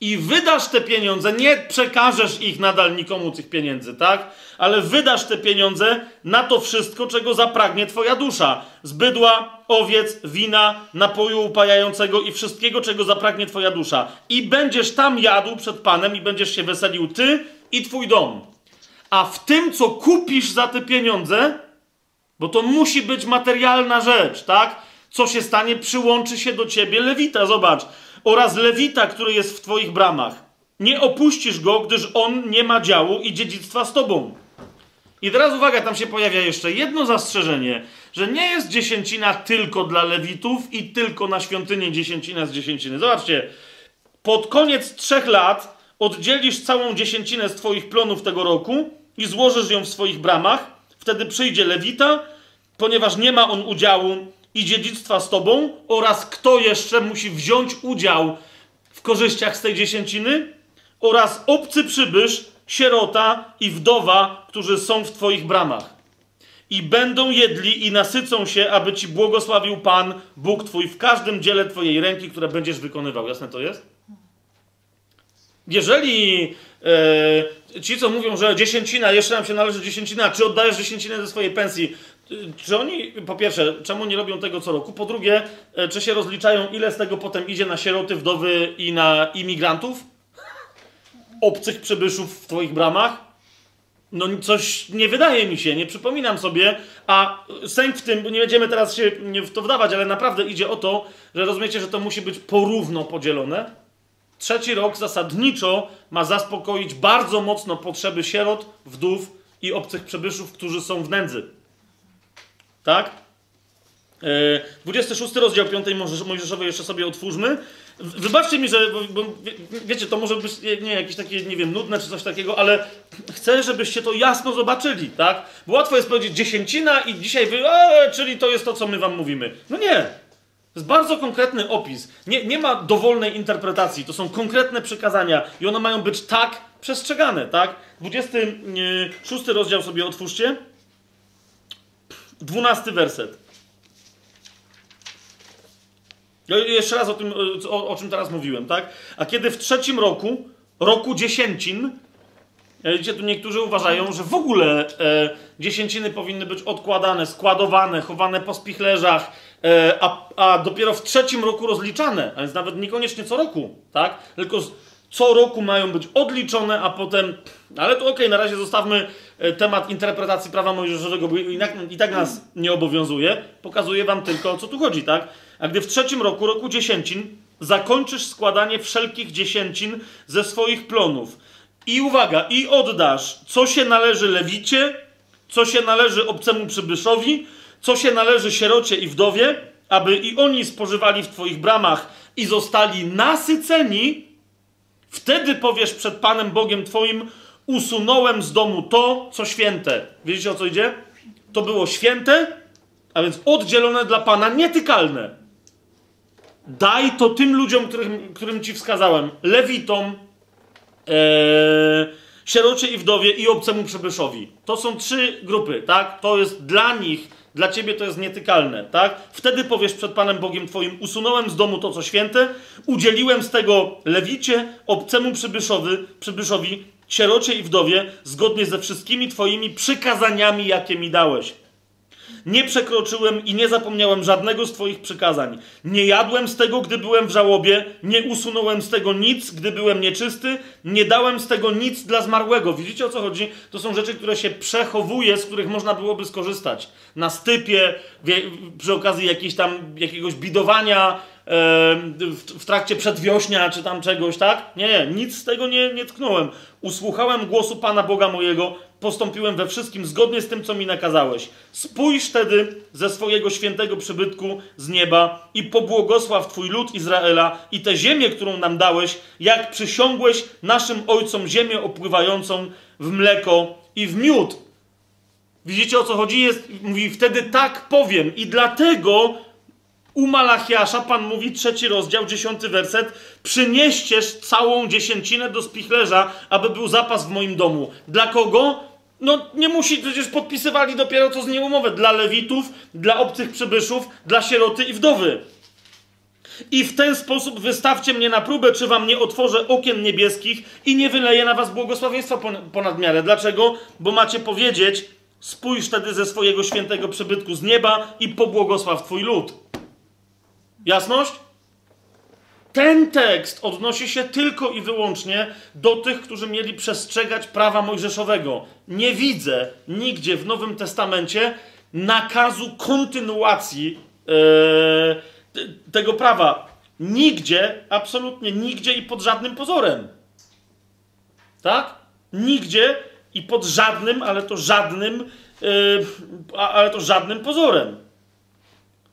i wydasz te pieniądze, nie przekażesz ich nadal nikomu tych pieniędzy, tak? Ale wydasz te pieniądze na to wszystko, czego zapragnie twoja dusza. Z bydła, owiec, wina, napoju upajającego i wszystkiego, czego zapragnie twoja dusza. I będziesz tam jadł przed Panem i będziesz się weselił ty i twój dom. A w tym, co kupisz za te pieniądze, bo to musi być materialna rzecz, tak? Co się stanie, przyłączy się do ciebie lewita, zobacz. Oraz lewita, który jest w twoich bramach. Nie opuścisz go, gdyż on nie ma działu i dziedzictwa z tobą. I teraz uwaga, tam się pojawia jeszcze jedno zastrzeżenie, że nie jest dziesięcina tylko dla lewitów i tylko na świątynię dziesięcina z dziesięciny. Zobaczcie, pod koniec trzech lat oddzielisz całą dziesięcinę z twoich plonów tego roku i złożysz ją w swoich bramach. Wtedy przyjdzie lewita, ponieważ nie ma on udziału i dziedzictwa z tobą oraz kto jeszcze musi wziąć udział w korzyściach z tej dziesięciny oraz obcy przybysz, sierota i wdowa, którzy są w twoich bramach. I będą jedli i nasycą się, aby ci błogosławił Pan, Bóg twój, w każdym dziele twojej ręki, które będziesz wykonywał. Jasne to jest? Jeżeli e, ci, co mówią, że dziesięcina, jeszcze nam się należy dziesięcina, czy oddajesz dziesięcinę ze swojej pensji, czy oni, po pierwsze, czemu nie robią tego co roku? Po drugie, e, czy się rozliczają, ile z tego potem idzie na sieroty, wdowy i na imigrantów? Obcych przybyszów w twoich bramach? No coś nie wydaje mi się, nie przypominam sobie, a sęk w tym, nie będziemy teraz się w to wdawać, ale naprawdę idzie o to, że rozumiecie, że to musi być porówno podzielone. Trzeci rok zasadniczo ma zaspokoić bardzo mocno potrzeby sierot, wdów i obcych przybyszów, którzy są w nędzy. Tak? E, 26 rozdział 5 Mojżesz- Mojżeszowej jeszcze sobie otwórzmy. Wybaczcie mi, że bo, bo, wie- wiecie, to może być nie, jakieś takie, nie wiem, nudne czy coś takiego, ale chcę, żebyście to jasno zobaczyli, tak? Bo łatwo jest powiedzieć dziesięcina i dzisiaj wy, e, czyli to jest to, co my wam mówimy. No nie. To jest bardzo konkretny opis. Nie, nie ma dowolnej interpretacji. To są konkretne przykazania i one mają być tak przestrzegane, tak? 26 rozdział sobie otwórzcie. 12 werset. Jeszcze raz o tym, o, o czym teraz mówiłem, tak? A kiedy w trzecim roku, roku dziesięcin, e, Widzicie, tu niektórzy uważają, że w ogóle e, dziesięciny powinny być odkładane, składowane, chowane po spichlerzach, e, a, a dopiero w trzecim roku rozliczane, a więc nawet niekoniecznie co roku, tak? Tylko z, co roku mają być odliczone, a potem. Ale to okej, na razie zostawmy e, temat interpretacji prawa mojżeszowego, bo i, tak- i tak nas nie obowiązuje. Pokazuję wam tylko o co tu chodzi, tak? A gdy w trzecim roku, roku dziesięcin, zakończysz składanie wszelkich dziesięcin ze swoich plonów. I uwaga, i oddasz, co się należy lewicie, co się należy obcemu przybyszowi, co się należy sierocie i wdowie, aby i oni spożywali w twoich bramach i zostali nasyceni, wtedy powiesz przed Panem Bogiem twoim, usunąłem z domu to, co święte. Wiecie o co idzie? To było święte, a więc oddzielone dla Pana, nietykalne. Daj to tym ludziom, którym, którym ci wskazałem, lewitom, Eee, sierocie i wdowie i obcemu przybyszowi. To są trzy grupy, tak? To jest dla nich, dla ciebie to jest nietykalne, tak? Wtedy powiesz przed Panem Bogiem twoim, usunąłem z domu to, co święte, udzieliłem z tego lewicie, obcemu przybyszowi, przybyszowi sierocie i wdowie, zgodnie ze wszystkimi twoimi przykazaniami, jakie mi dałeś. Nie przekroczyłem i nie zapomniałem żadnego z Twoich przykazań. Nie jadłem z tego, gdy byłem w żałobie, nie usunąłem z tego nic, gdy byłem nieczysty, nie dałem z tego nic dla zmarłego. Widzicie o co chodzi? To są rzeczy, które się przechowuje, z których można byłoby skorzystać. Na stypie, przy okazji jakiejś tam, jakiegoś bidowania, e, w trakcie przedwiośnia czy tam czegoś, tak? Nie, nie, nic z tego nie, nie tknąłem. Usłuchałem głosu Pana Boga mojego, postąpiłem we wszystkim zgodnie z tym, co mi nakazałeś. Spójrz wtedy ze swojego świętego przybytku z nieba i pobłogosław Twój lud Izraela i tę ziemię, którą nam dałeś, jak przysiągłeś naszym ojcom ziemię opływającą w mleko i w miód. Widzicie o co chodzi? Jest, mówi, wtedy tak powiem i dlatego u Malachiasza Pan mówi, trzeci rozdział, dziesiąty werset, przynieścież całą dziesięcinę do spichlerza, aby był zapas w moim domu. Dla kogo? No nie musi, przecież podpisywali dopiero co z niej umowę. Dla lewitów, dla obcych przybyszów, dla sieroty i wdowy. I w ten sposób wystawcie mnie na próbę, czy wam nie otworzę okien niebieskich i nie wyleję na was błogosławieństwa pon- ponad miarę. Dlaczego? Bo macie powiedzieć, spójrz wtedy ze swojego świętego przybytku z nieba i pobłogosław twój lud. Jasność? Ten tekst odnosi się tylko i wyłącznie do tych, którzy mieli przestrzegać prawa mojżeszowego. Nie widzę nigdzie w Nowym Testamencie nakazu kontynuacji te- tego prawa. Nigdzie, absolutnie nigdzie i pod żadnym pozorem. Tak? Nigdzie i pod żadnym, ale to żadnym, a- ale to żadnym pozorem.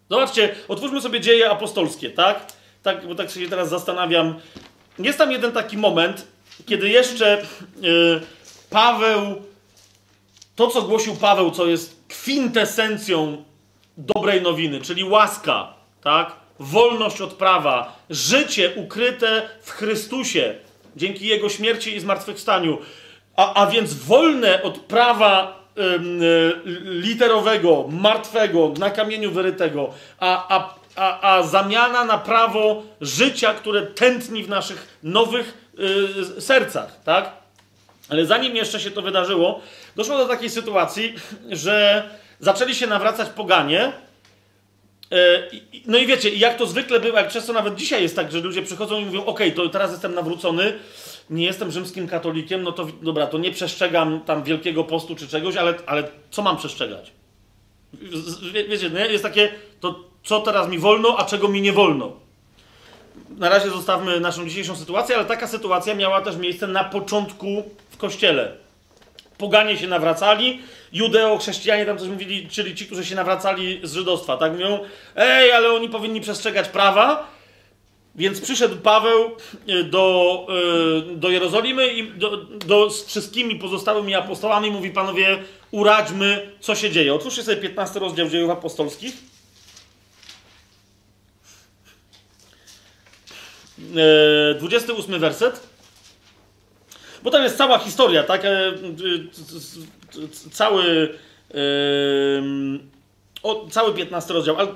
Zobaczcie, otwórzmy sobie dzieje apostolskie, tak? Tak? Bo tak się teraz zastanawiam. Jest tam jeden taki moment, kiedy jeszcze e, Paweł, to co głosił Paweł, co jest kwintesencją dobrej nowiny, czyli łaska, tak? Wolność od prawa, życie ukryte w Chrystusie dzięki Jego śmierci i zmartwychwstaniu, a, a więc wolne od prawa y, literowego, martwego, na kamieniu wyrytego, a, a, a, a zamiana na prawo życia, które tętni w naszych nowych y, sercach, tak? Ale zanim jeszcze się to wydarzyło, doszło do takiej sytuacji, że zaczęli się nawracać poganie. E, No i wiecie, jak to zwykle bywa, jak często nawet dzisiaj jest tak, że ludzie przychodzą i mówią: OK, to teraz jestem nawrócony, nie jestem rzymskim katolikiem, no to dobra, to nie przestrzegam tam wielkiego postu czy czegoś, ale, ale co mam przestrzegać? Wiecie, nie? jest takie, to co teraz mi wolno, a czego mi nie wolno? Na razie zostawmy naszą dzisiejszą sytuację, ale taka sytuacja miała też miejsce na początku w kościele. Poganie się nawracali, judeo-chrześcijanie tam coś mówili, czyli ci, którzy się nawracali z żydostwa, tak mówią, ej, ale oni powinni przestrzegać prawa, więc przyszedł Paweł y, do, y, do Jerozolimy i do, do, z wszystkimi pozostałymi apostołami mówi, panowie, uradźmy, co się dzieje. Otwórzcie sobie 15 rozdział dziejów apostolskich. 28 werset. Bo tam jest cała historia, tak? E, c- Cały. cały 15 rozdział. Ale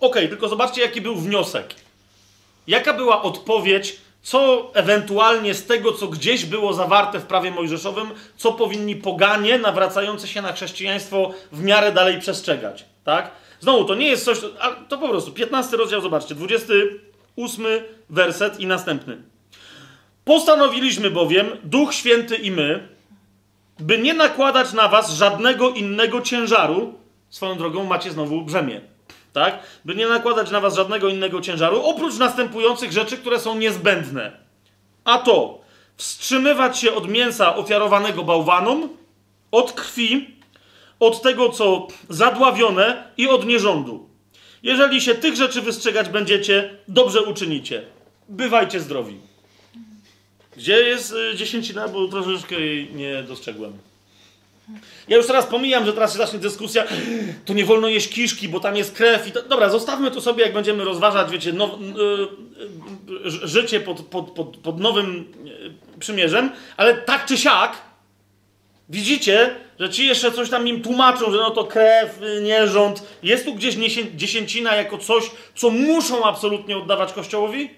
okej, tylko zobaczcie, jaki był wniosek. Jaka była odpowiedź, co ewentualnie z tego, co gdzieś było zawarte w prawie mojżeszowym, co powinni poganie nawracające się na chrześcijaństwo w miarę dalej przestrzegać, tak? Znowu, to nie jest coś, to po prostu, 15 rozdział, zobaczcie, 28 werset i następny. Postanowiliśmy bowiem, Duch Święty i my, by nie nakładać na was żadnego innego ciężaru, swoją drogą macie znowu brzemię, tak? By nie nakładać na was żadnego innego ciężaru, oprócz następujących rzeczy, które są niezbędne. A to wstrzymywać się od mięsa ofiarowanego bałwanom, od krwi, od tego, co zadławione i od nierządu. Jeżeli się tych rzeczy wystrzegać będziecie, dobrze uczynicie. Bywajcie zdrowi. Gdzie jest y, dziesięcina, bo troszeczkę jej nie dostrzegłem. Ja już teraz pomijam, że teraz się zacznie dyskusja, to nie wolno jeść kiszki, bo tam jest krew i to... Dobra, zostawmy to sobie, jak będziemy rozważać, wiecie, now, y, y, życie pod, pod, pod, pod nowym przymierzem, ale tak czy siak, widzicie, że ci jeszcze coś tam im tłumaczą, że no to krew, y, nierząd. Jest tu gdzieś dziesięcina jako coś, co muszą absolutnie oddawać Kościołowi?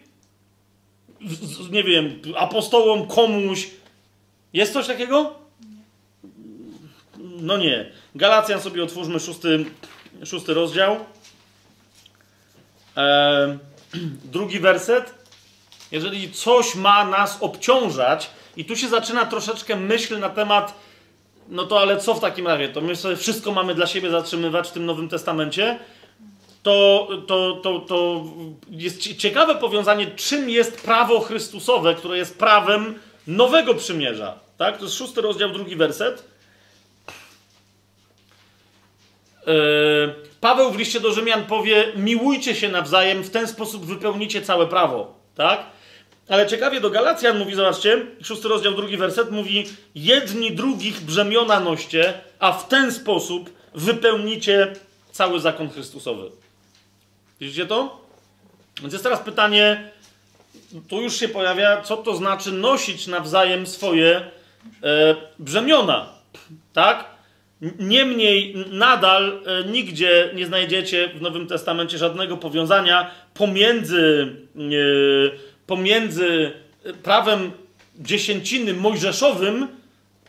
Nie wiem, apostołom, komuś. Jest coś takiego? No nie. Galacjan sobie otwórzmy szósty, szósty rozdział. Ehm, [CLEARS THROAT] drugi werset. Jeżeli coś ma nas obciążać, i tu się zaczyna troszeczkę myśl na temat, no to ale co w takim razie? To my sobie wszystko mamy dla siebie zatrzymywać w tym Nowym Testamencie? to, to, to, to jest cie- ciekawe powiązanie, czym jest prawo Chrystusowe, które jest prawem nowego przymierza. Tak? To jest szósty rozdział, drugi werset. Yy, Paweł w liście do Rzymian powie: Miłujcie się nawzajem, w ten sposób wypełnicie całe prawo. Tak? Ale ciekawie do Galacjan mówi, zobaczcie, szósty rozdział, drugi werset mówi: Jedni drugich brzemiona noście, a w ten sposób wypełnicie cały zakon Chrystusowy. Widzicie to? Więc jest teraz pytanie, tu już się pojawia, co to znaczy nosić nawzajem swoje e, brzemiona. Tak? Niemniej nadal e, nigdzie nie znajdziecie w Nowym Testamencie żadnego powiązania pomiędzy, e, pomiędzy prawem dziesięciny mojżeszowym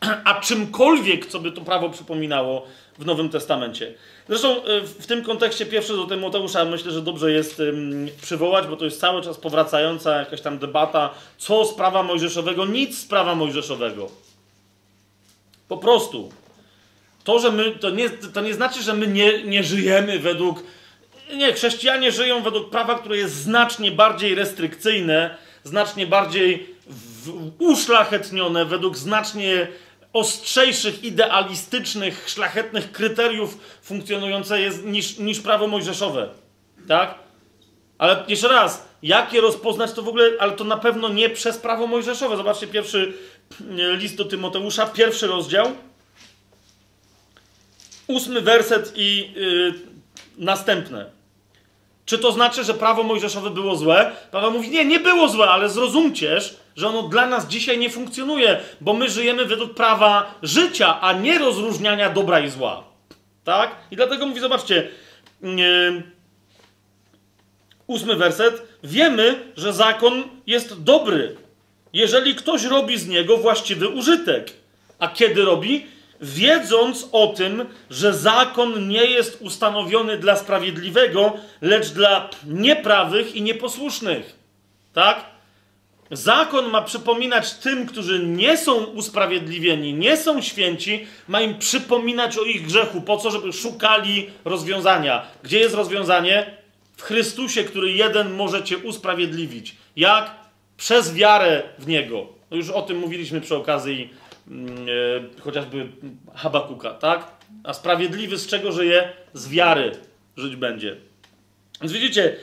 [CLEARS THROAT] a czymkolwiek, co by to prawo przypominało w Nowym Testamencie. Zresztą e, w tym kontekście pierwszy do Tymoteusza myślę, że dobrze jest przywołać, bo to jest cały czas powracająca jakaś tam debata, co z prawa mojżeszowego, nic z prawa mojżeszowego. Po prostu. To, że my, to nie, to nie znaczy, że my nie, nie żyjemy według. Nie, chrześcijanie żyją według prawa, które jest znacznie bardziej restrykcyjne, znacznie bardziej uszlachetnione, według znacznie ostrzejszych, idealistycznych, szlachetnych kryteriów funkcjonujące jest niż, niż prawo mojżeszowe. Tak? Ale jeszcze raz, jak je rozpoznać, to w ogóle, ale to na pewno nie przez prawo mojżeszowe. Zobaczcie pierwszy e, list do Tymoteusza, pierwszy rozdział, ósmy werset i yy, następne. Czy to znaczy, że prawo mojżeszowe było złe? Paweł mówi, nie, nie było złe, ale zrozumcież, że ono dla nas dzisiaj nie funkcjonuje, bo my żyjemy według prawa życia, a nie rozróżniania dobra i zła. Tak? I dlatego mówi, zobaczcie, yy, ósmy werset. Wiemy, że zakon jest dobry, jeżeli ktoś robi z niego właściwy użytek. A kiedy robi? Wiedząc o tym, że zakon nie jest ustanowiony dla sprawiedliwego, lecz dla nieprawych i nieposłusznych. Tak? Zakon ma przypominać tym, którzy nie są usprawiedliwieni, nie są święci, ma im przypominać o ich grzechu. Po co? Żeby szukali rozwiązania. Gdzie jest rozwiązanie? W Chrystusie, który jeden może cię usprawiedliwić. Jak? Przez wiarę w Niego. No już o tym mówiliśmy przy okazji chociażby Habakuka, tak? A sprawiedliwy z czego żyje? Z wiary żyć będzie. Więc widzicie,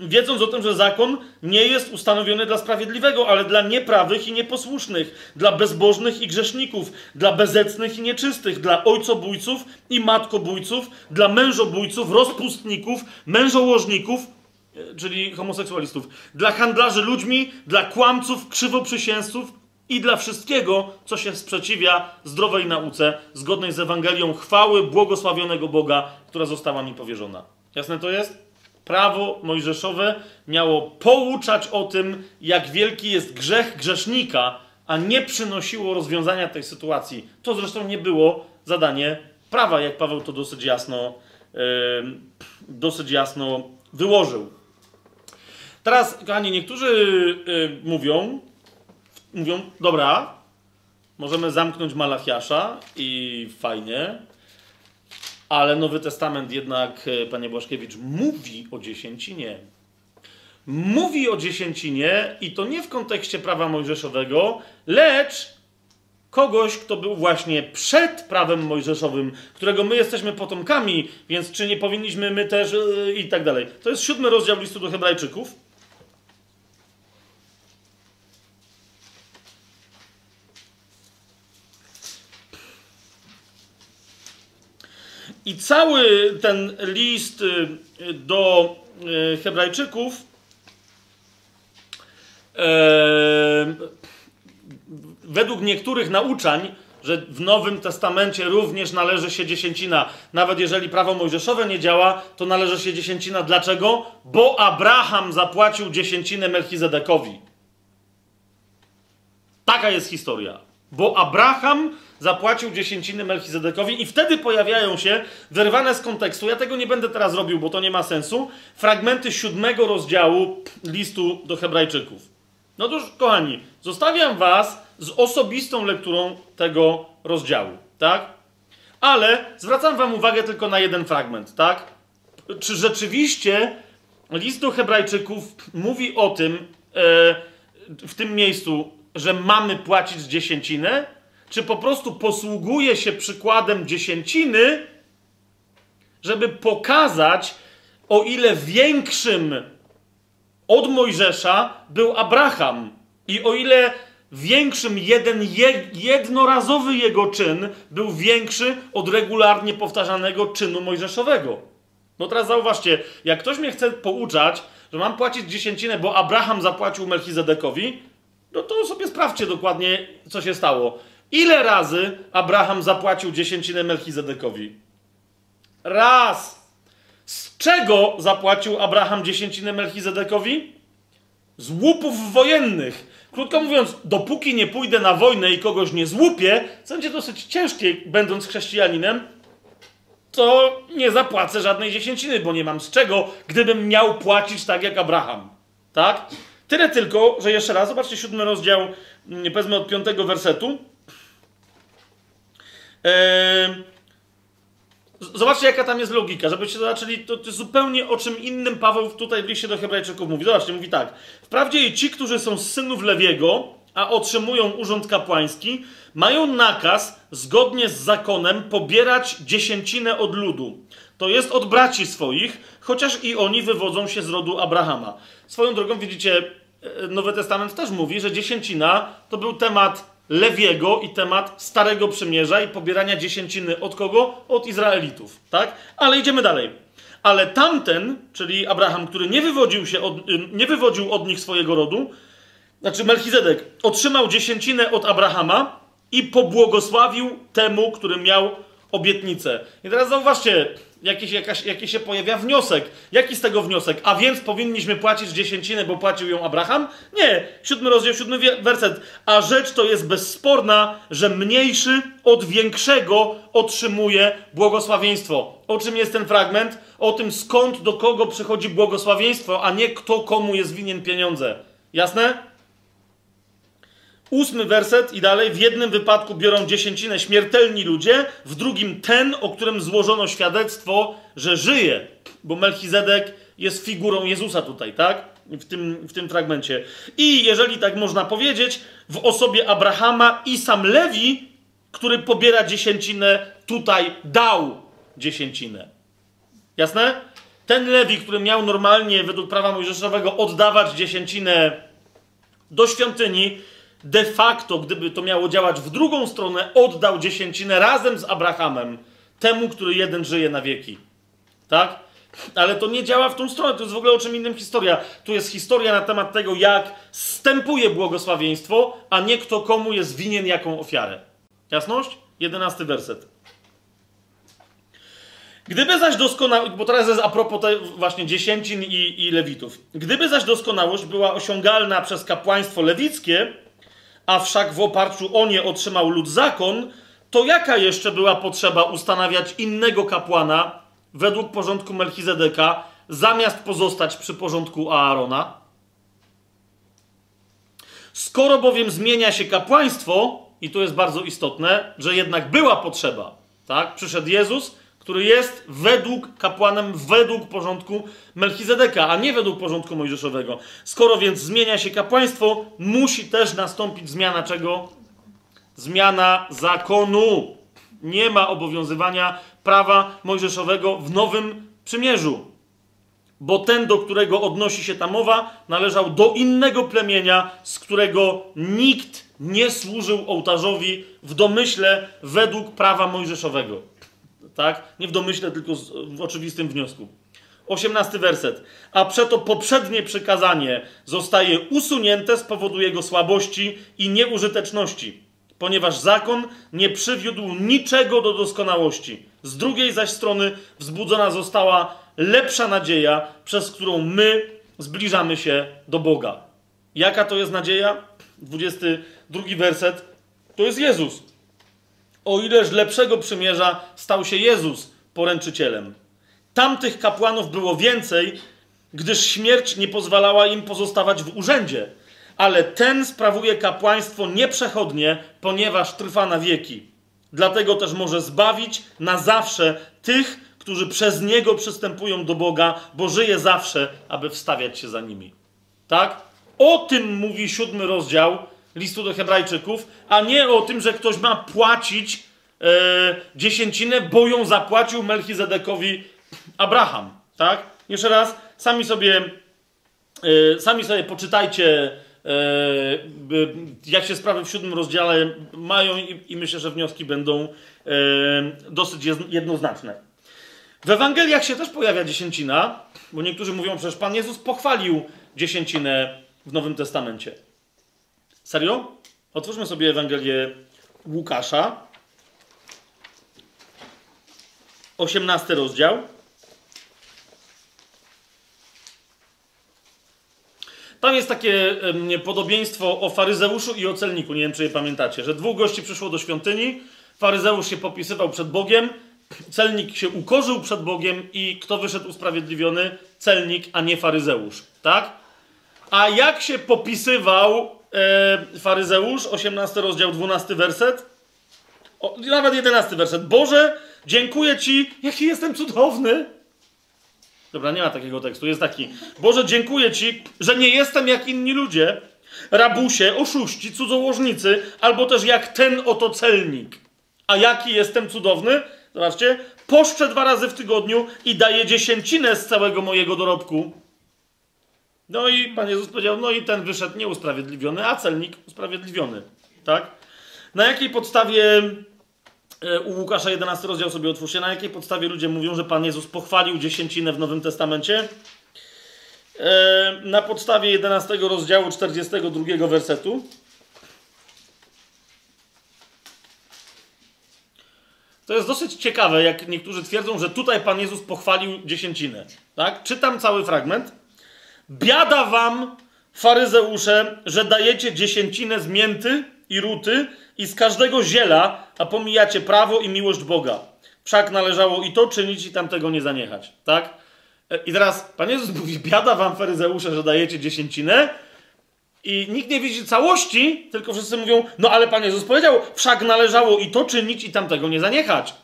wiedząc o tym, że zakon nie jest ustanowiony dla sprawiedliwego, ale dla nieprawych i nieposłusznych, dla bezbożnych i grzeszników, dla bezecnych i nieczystych, dla ojcobójców i matkobójców, dla mężobójców, rozpustników, mężołożników, e, czyli homoseksualistów, dla handlarzy ludźmi, dla kłamców, krzywoprzysięzców i dla wszystkiego, co się sprzeciwia zdrowej nauce, zgodnej z Ewangelią chwały błogosławionego Boga, która została mi powierzona. Jasne to jest? Prawo mojżeszowe miało pouczać o tym, jak wielki jest grzech grzesznika, a nie przynosiło rozwiązania tej sytuacji. To zresztą nie było zadanie prawa, jak Paweł to dosyć jasno, yy, dosyć jasno wyłożył. Teraz, kochani, niektórzy yy, mówią, mówią, dobra, możemy zamknąć Malachiasza i fajnie, ale Nowy Testament jednak, e, panie Błaszkiewicz, mówi o dziesięcinie. Mówi o dziesięcinie i to nie w kontekście prawa mojżeszowego, lecz kogoś, kto był właśnie przed prawem mojżeszowym, którego my jesteśmy potomkami, więc czy nie powinniśmy my też yy, i tak dalej. To jest siódmy rozdział listu do Hebrajczyków. I cały ten list y, do y, Hebrajczyków e, według niektórych nauczań, że w Nowym Testamencie również należy się dziesięcina. Nawet jeżeli prawo mojżeszowe nie działa, to należy się dziesięcina. Dlaczego? Bo Abraham zapłacił dziesięcinę Melchizedekowi. Taka jest historia. Bo Abraham zapłacił dziesięciny Melchizedekowi i wtedy pojawiają się, wyrwane z kontekstu, ja tego nie będę teraz robił, bo to nie ma sensu, fragmenty siódmego rozdziału listu do hebrajczyków. No to już, kochani, zostawiam was z osobistą lekturą tego rozdziału, tak? Ale zwracam wam uwagę tylko na jeden fragment, tak? Czy rzeczywiście list do hebrajczyków mówi o tym e, w tym miejscu, że mamy płacić dziesięcinę, czy po prostu posługuje się przykładem dziesięciny, żeby pokazać, o ile większym od Mojżesza był Abraham i o ile większym jeden jednorazowy jego czyn był większy od regularnie powtarzanego czynu mojżeszowego. No teraz zauważcie, jak ktoś mnie chce pouczać, że mam płacić dziesięcinę, bo Abraham zapłacił Melchizedekowi, no to sobie sprawdźcie dokładnie, co się stało. Ile razy Abraham zapłacił dziesięcinę Melchizedekowi? Raz. Z czego zapłacił Abraham dziesięcinę Melchizedekowi? Z łupów wojennych. Krótko mówiąc, dopóki nie pójdę na wojnę i kogoś nie złupię, co będzie dosyć ciężkie, będąc chrześcijaninem, to nie zapłacę żadnej dziesięciny, bo nie mam z czego, gdybym miał płacić tak jak Abraham. Tak? Tyle tylko, że jeszcze raz, zobaczcie siódmy rozdział, mm, powiedzmy od piątego wersetu. Zobaczcie, jaka tam jest logika, żebyście zobaczyli, to, to zupełnie o czym innym Paweł tutaj w liście do Hebrajczyków mówi. Zobaczcie, mówi tak. Wprawdzie ci, którzy są z synów Lewiego, a otrzymują urząd kapłański, mają nakaz, zgodnie z zakonem, pobierać dziesięcinę od ludu. To jest od braci swoich, chociaż i oni wywodzą się z rodu Abrahama. Swoją drogą, widzicie, e, Nowy Testament też mówi, że dziesięcina to był temat Lewiego i temat Starego Przymierza i pobierania dziesięciny od kogo? Od Izraelitów, tak? Ale idziemy dalej. Ale tamten, czyli Abraham, który nie wywodził, się od, nie wywodził od nich swojego rodu, znaczy Melchizedek, otrzymał dziesięcinę od Abrahama i pobłogosławił temu, który miał obietnicę. I teraz zauważcie, jakiś, jakaś, jaki się pojawia wniosek. Jaki z tego wniosek? A więc powinniśmy płacić dziesięcinę, bo płacił ją Abraham? Nie. Siódmy rozdział, siódmy werset. A rzecz to jest bezsporna, że mniejszy od większego otrzymuje błogosławieństwo. O czym jest ten fragment? O tym, skąd do kogo przychodzi błogosławieństwo, a nie kto komu jest winien pieniądze. Jasne? Ósmy werset i dalej. W jednym wypadku biorą dziesięcinę śmiertelni ludzie, w drugim ten, o którym złożono świadectwo, że żyje. Bo Melchizedek jest figurą Jezusa tutaj, tak? W tym, w tym fragmencie. I jeżeli tak można powiedzieć, w osobie Abrahama i sam Lewi, który pobiera dziesięcinę, tutaj dał dziesięcinę. Jasne? Ten Lewi, który miał normalnie według prawa mojżeszowego oddawać dziesięcinę do świątyni, de facto, gdyby to miało działać w drugą stronę, oddał dziesięcinę razem z Abrahamem, temu, który jeden żyje na wieki. Tak? Ale to nie działa w tą stronę, to jest w ogóle o czym innym historia. Tu jest historia na temat tego, jak stępuje błogosławieństwo, a nie kto komu jest winien jaką ofiarę. Jasność? Jedenasty werset. Gdyby zaś doskonałość, bo teraz jest a propos właśnie dziesięcin i, i lewitów. Gdyby zaś doskonałość była osiągalna przez kapłaństwo lewickie, a wszak w oparciu o nie otrzymał lud zakon, to jaka jeszcze była potrzeba ustanawiać innego kapłana według porządku Melchizedeka, zamiast pozostać przy porządku Aarona? Skoro bowiem zmienia się kapłaństwo, i to jest bardzo istotne, że jednak była potrzeba, tak? Przyszedł Jezus, który jest według kapłanem, według porządku Melchizedeka, a nie według porządku mojżeszowego. Skoro więc zmienia się kapłaństwo, musi też nastąpić zmiana czego? Zmiana zakonu. Nie ma obowiązywania prawa mojżeszowego w nowym przymierzu. Bo ten, do którego odnosi się ta mowa, należał do innego plemienia, z którego nikt nie służył ołtarzowi w domyśle według prawa mojżeszowego. Tak? Nie w domyśle, tylko w oczywistym wniosku. 18 werset. A przeto poprzednie przykazanie zostaje usunięte z powodu jego słabości i nieużyteczności, ponieważ zakon nie przywiódł niczego do doskonałości. Z drugiej zaś strony wzbudzona została lepsza nadzieja, przez którą my zbliżamy się do Boga. Jaka to jest nadzieja? 22 werset. To jest Jezus. O ileż lepszego przymierza stał się Jezus poręczycielem. Tamtych kapłanów było więcej, gdyż śmierć nie pozwalała im pozostawać w urzędzie. Ale ten sprawuje kapłaństwo nieprzechodnie, ponieważ trwa na wieki. Dlatego też może zbawić na zawsze tych, którzy przez niego przystępują do Boga, bo żyje zawsze, aby wstawiać się za nimi. Tak? O tym mówi siódmy rozdział listu do Hebrajczyków, a nie o tym, że ktoś ma płacić e, dziesięcinę, bo ją zapłacił Melchizedekowi Abraham. Tak? Jeszcze raz, sami sobie, e, sami sobie poczytajcie, e, jak się sprawy w siódmym rozdziale mają i, i myślę, że wnioski będą e, dosyć jednoznaczne. W Ewangeliach się też pojawia dziesięcina, bo niektórzy mówią, przecież Pan Jezus pochwalił dziesięcinę w Nowym Testamencie. Serio? Otwórzmy sobie Ewangelię Łukasza, 18 rozdział. Tam jest takie podobieństwo o faryzeuszu i o celniku. Nie wiem, czy je pamiętacie, że dwóch gości przyszło do świątyni. Faryzeusz się popisywał przed Bogiem, celnik się ukorzył przed Bogiem i kto wyszedł usprawiedliwiony? Celnik, a nie faryzeusz. Tak? A jak się popisywał e, faryzeusz? 18 rozdział, 12 werset. O, nawet 11 werset. Boże, dziękuję Ci, jaki jestem cudowny. Dobra, nie ma takiego tekstu. Jest taki. Boże, dziękuję Ci, że nie jestem jak inni ludzie. Rabusie, oszuści, cudzołożnicy, albo też jak ten oto celnik. A jaki jestem cudowny? Zobaczcie. Poszczę dwa razy w tygodniu i daję dziesięcinę z całego mojego dorobku. No i Pan Jezus powiedział, no i ten wyszedł nieusprawiedliwiony, a celnik usprawiedliwiony. Tak? Na jakiej podstawie e, u Łukasza 11 rozdział sobie otwórzcie, na jakiej podstawie ludzie mówią, że Pan Jezus pochwalił dziesięcinę w Nowym Testamencie? E, Na podstawie 11 rozdziału 42 wersetu. To jest dosyć ciekawe, jak niektórzy twierdzą, że tutaj Pan Jezus pochwalił dziesięcinę. Tak? Czytam cały fragment. Biada wam, faryzeusze, że dajecie dziesięcinę z mięty i ruty i z każdego ziela, a pomijacie prawo i miłość Boga. Wszak należało i to czynić, i tamtego nie zaniechać. Tak? E, I teraz Pan Jezus mówi, biada wam, faryzeusze, że dajecie dziesięcinę i nikt nie widzi całości, tylko wszyscy mówią, no ale Pan Jezus powiedział, wszak należało i to czynić, i tamtego nie zaniechać.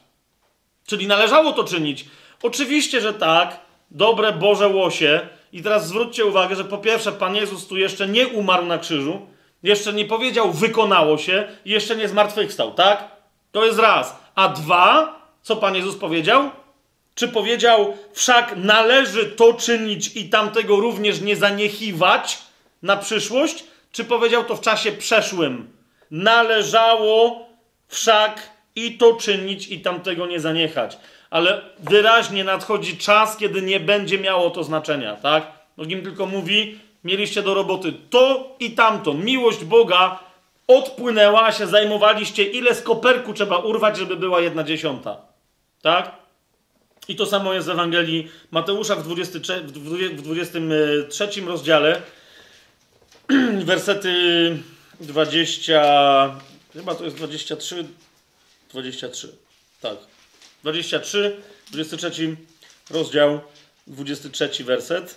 Czyli należało to czynić. Oczywiście, że tak. Dobre Boże łosie. I teraz zwróćcie uwagę, że po pierwsze, Pan Jezus tu jeszcze nie umarł na krzyżu, jeszcze nie powiedział, wykonało się, jeszcze nie zmartwychwstał, tak? To jest raz. A dwa, co Pan Jezus powiedział? Czy powiedział, wszak należy to czynić i tamtego również nie zaniechiwać na przyszłość? Czy powiedział to w czasie przeszłym? Należało wszak i to czynić i tamtego nie zaniechać. Ale wyraźnie nadchodzi czas, kiedy nie będzie miało to znaczenia, tak? Nim tylko mówi, mieliście do roboty to i tamto. Miłość Boga odpłynęła, a się zajmowaliście, ile z koperku trzeba urwać, żeby była jedna dziesiąta. Tak? I to samo jest w Ewangelii Mateusza w 23, w 20 w 23 rozdziale, [CLEARS THROAT] wersety 20, chyba to jest 23, 23, tak. 23, 23 rozdział, 23 werset.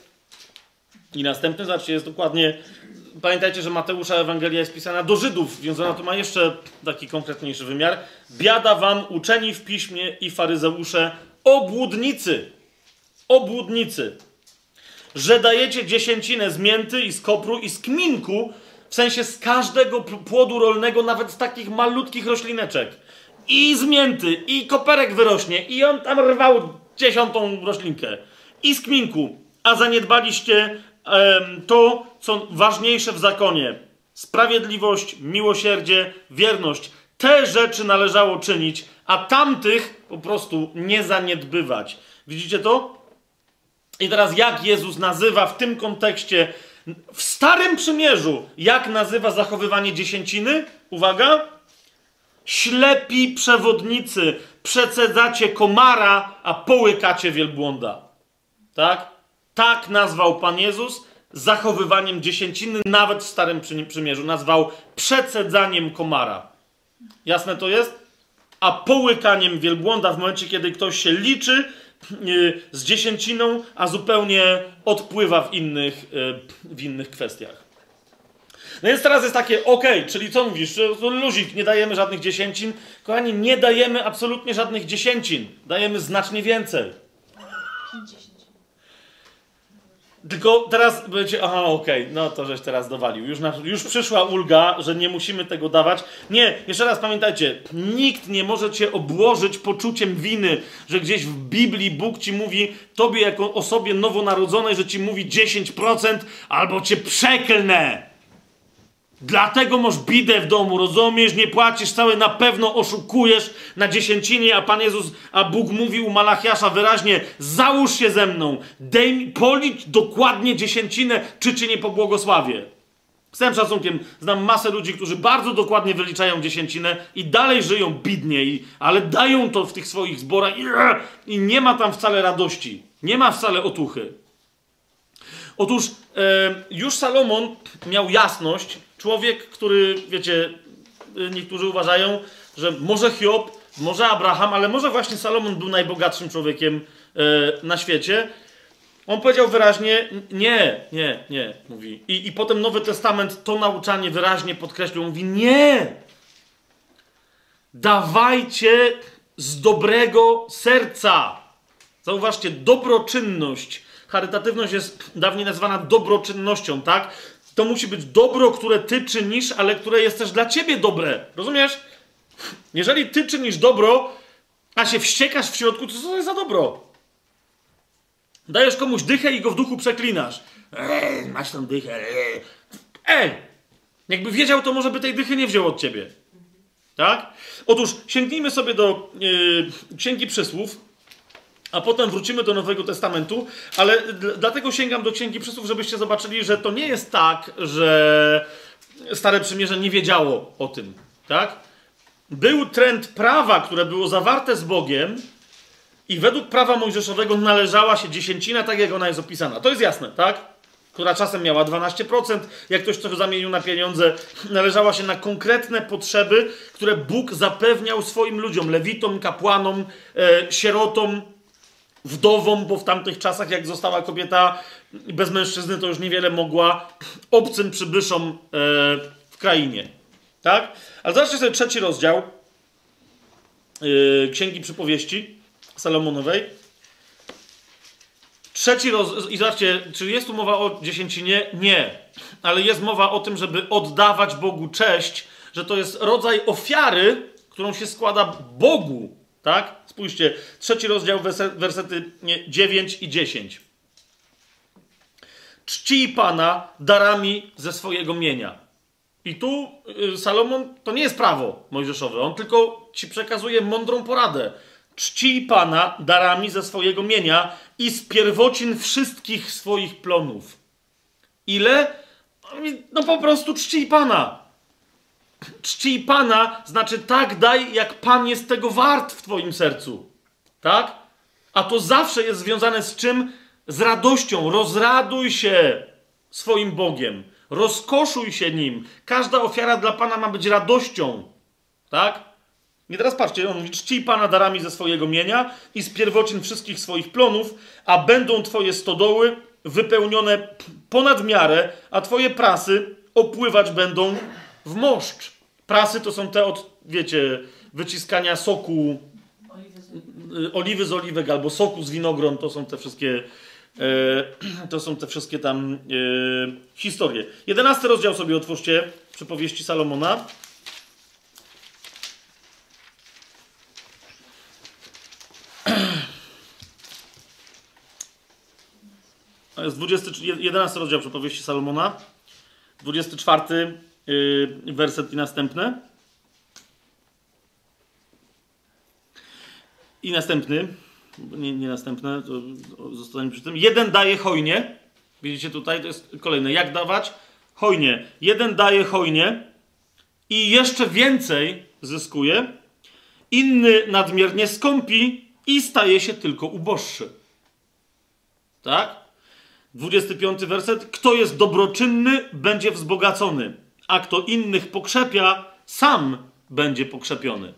I następny, zobaczcie, jest dokładnie. Pamiętajcie, że Mateusza Ewangelia jest pisana do Żydów, więc ona tu ma jeszcze taki konkretniejszy wymiar. Biada wam uczeni w piśmie i faryzeusze obłudnicy. Obłudnicy. Że dajecie dziesięcinę z mięty i z kopru i z kminku, w sensie z każdego płodu rolnego, nawet z takich malutkich roślineczek. I z mięty, i koperek wyrośnie, i on tam rwał dziesiątą roślinkę. I z kminku. A zaniedbaliście to, co ważniejsze w zakonie. Sprawiedliwość, miłosierdzie, wierność. Te rzeczy należało czynić, a tamtych po prostu nie zaniedbywać. Widzicie to? I teraz jak Jezus nazywa w tym kontekście, w Starym Przymierzu, jak nazywa zachowywanie dziesięciny? Uwaga! Ślepi przewodnicy, przecedzacie komara, a połykacie wielbłąda. Tak? Tak nazwał Pan Jezus zachowywaniem dziesięciny, nawet w Starym Przy- Przymierzu. Nazwał przecedzaniem komara. Jasne to jest? A połykaniem wielbłąda w momencie, kiedy ktoś się liczy yy, z dziesięciną, a zupełnie odpływa w innych, yy, w innych kwestiach. No więc teraz jest takie, okej, czyli co mówisz, luzik, nie dajemy żadnych dziesięcin. Kochani, nie dajemy absolutnie żadnych dziesięcin. Dajemy znacznie więcej. 50. Tylko teraz będzie, aha, okej, no to żeś teraz dowalił. Już, na, już przyszła ulga, że nie musimy tego dawać. Nie, jeszcze raz pamiętajcie, nikt nie może cię obłożyć poczuciem winy, że gdzieś w Biblii Bóg ci mówi, tobie jako osobie nowonarodzonej, że ci mówi 10% albo cię przeklnę. Dlatego masz bidę w domu, rozumiesz? Nie płacisz całe, na pewno oszukujesz na dziesięcinie, a Pan Jezus, a Bóg mówił u Malachiasza wyraźnie, załóż się ze mną, dej policz dokładnie dziesięcinę, czy cię nie pobłogosławię. Z całym szacunkiem, znam masę ludzi, którzy bardzo dokładnie wyliczają dziesięcinę i dalej żyją bidniej, ale dają to w tych swoich zborach i, i nie ma tam wcale radości. Nie ma wcale otuchy. Otóż e, już Salomon miał jasność, człowiek, który, wiecie, e, niektórzy uważają, że może Hiob, może Abraham, ale może właśnie Salomon był najbogatszym człowiekiem e, na świecie. On powiedział wyraźnie, nie, nie, nie, mówi. I, I potem Nowy Testament to nauczanie wyraźnie podkreślił. Mówi, nie! Dawajcie z dobrego serca. Zauważcie, dobroczynność. Charytatywność jest dawniej nazywana dobroczynnością, tak? To musi być dobro, które ty czynisz, ale które jest też dla ciebie dobre. Rozumiesz? Jeżeli ty czynisz dobro, a się wściekasz w środku, to co jest za dobro? Dajesz komuś dychę i go w duchu przeklinasz. Ej, masz tą dychę. Ej! Jakby wiedział, to może by tej dychy nie wziął od ciebie. Tak? Otóż sięgnijmy sobie do yy, Księgi Przysłów, a potem wrócimy do Nowego Testamentu, ale dlatego sięgam do Księgi Przysłów, żebyście zobaczyli, że to nie jest tak, że Stare Przymierze nie wiedziało o tym. Tak? Był trend prawa, które było zawarte z Bogiem, i według prawa mojżeszowego należała się dziesięcina, tak jak ona jest opisana. To jest jasne, tak? Która czasem miała 12%, jak ktoś to zamienił na pieniądze, należała się na konkretne potrzeby, które Bóg zapewniał swoim ludziom, lewitom, kapłanom, e, sierotom, wdowom, bo w tamtych czasach, jak została kobieta bez mężczyzny, to już niewiele mogła obcym przybyszom e, w krainie. Tak? Ale zobaczcie sobie trzeci rozdział e, Księgi Przypowieści. Salomonowej. Trzeci roz... I zobaczcie, czy jest tu mowa o dziesięcinie? Nie. Ale jest mowa o tym, żeby oddawać Bogu cześć, że to jest rodzaj ofiary, którą się składa Bogu. Tak? Spójrzcie, trzeci rozdział, werse- wersety nie, 9 i 10. Czcij Pana darami ze swojego mienia. I tu y, Salomon to nie jest prawo mojżeszowe, on tylko ci przekazuje mądrą poradę. Czcij Pana darami ze swojego mienia i z pierwocin wszystkich swoich plonów. Ile? No po prostu czcij Pana. Czcij Pana znaczy tak daj, jak Pan jest tego wart w twoim sercu. Tak? A to zawsze jest związane z czym? Z radością. Rozraduj się swoim Bogiem. Rozkoszuj się nim. Każda ofiara dla Pana ma być radością. Tak? I teraz patrzcie, on mówi, Pana darami ze swojego mienia i z pierwocin wszystkich swoich plonów, a będą Twoje stodoły wypełnione ponad miarę, a Twoje prasy opływać będą w moszcz. Prasy to są te od, wiecie, wyciskania soku, Oliwy z y, oliwy z oliwek albo soku z winogron, to są te wszystkie, e, [CLEARS THROAT] to są te wszystkie tam e, historie. Jedenasty rozdział sobie otwórzcie przypowieści Salomona. [CLEARS THROAT] Jest 20, 11 rozdział przypowieści Salomona. 24 yy, werset i następne. I następny, nie, nie następne, to zostanie przy tym. Jeden daje hojnie. Widzicie tutaj, to jest kolejne. Jak dawać? Hojnie. Jeden daje hojnie i jeszcze więcej zyskuje. Inny nadmiernie skąpi i staje się tylko uboższy. Tak? 25 werset. Kto jest dobroczynny, będzie wzbogacony, a kto innych pokrzepia, sam będzie pokrzepiony.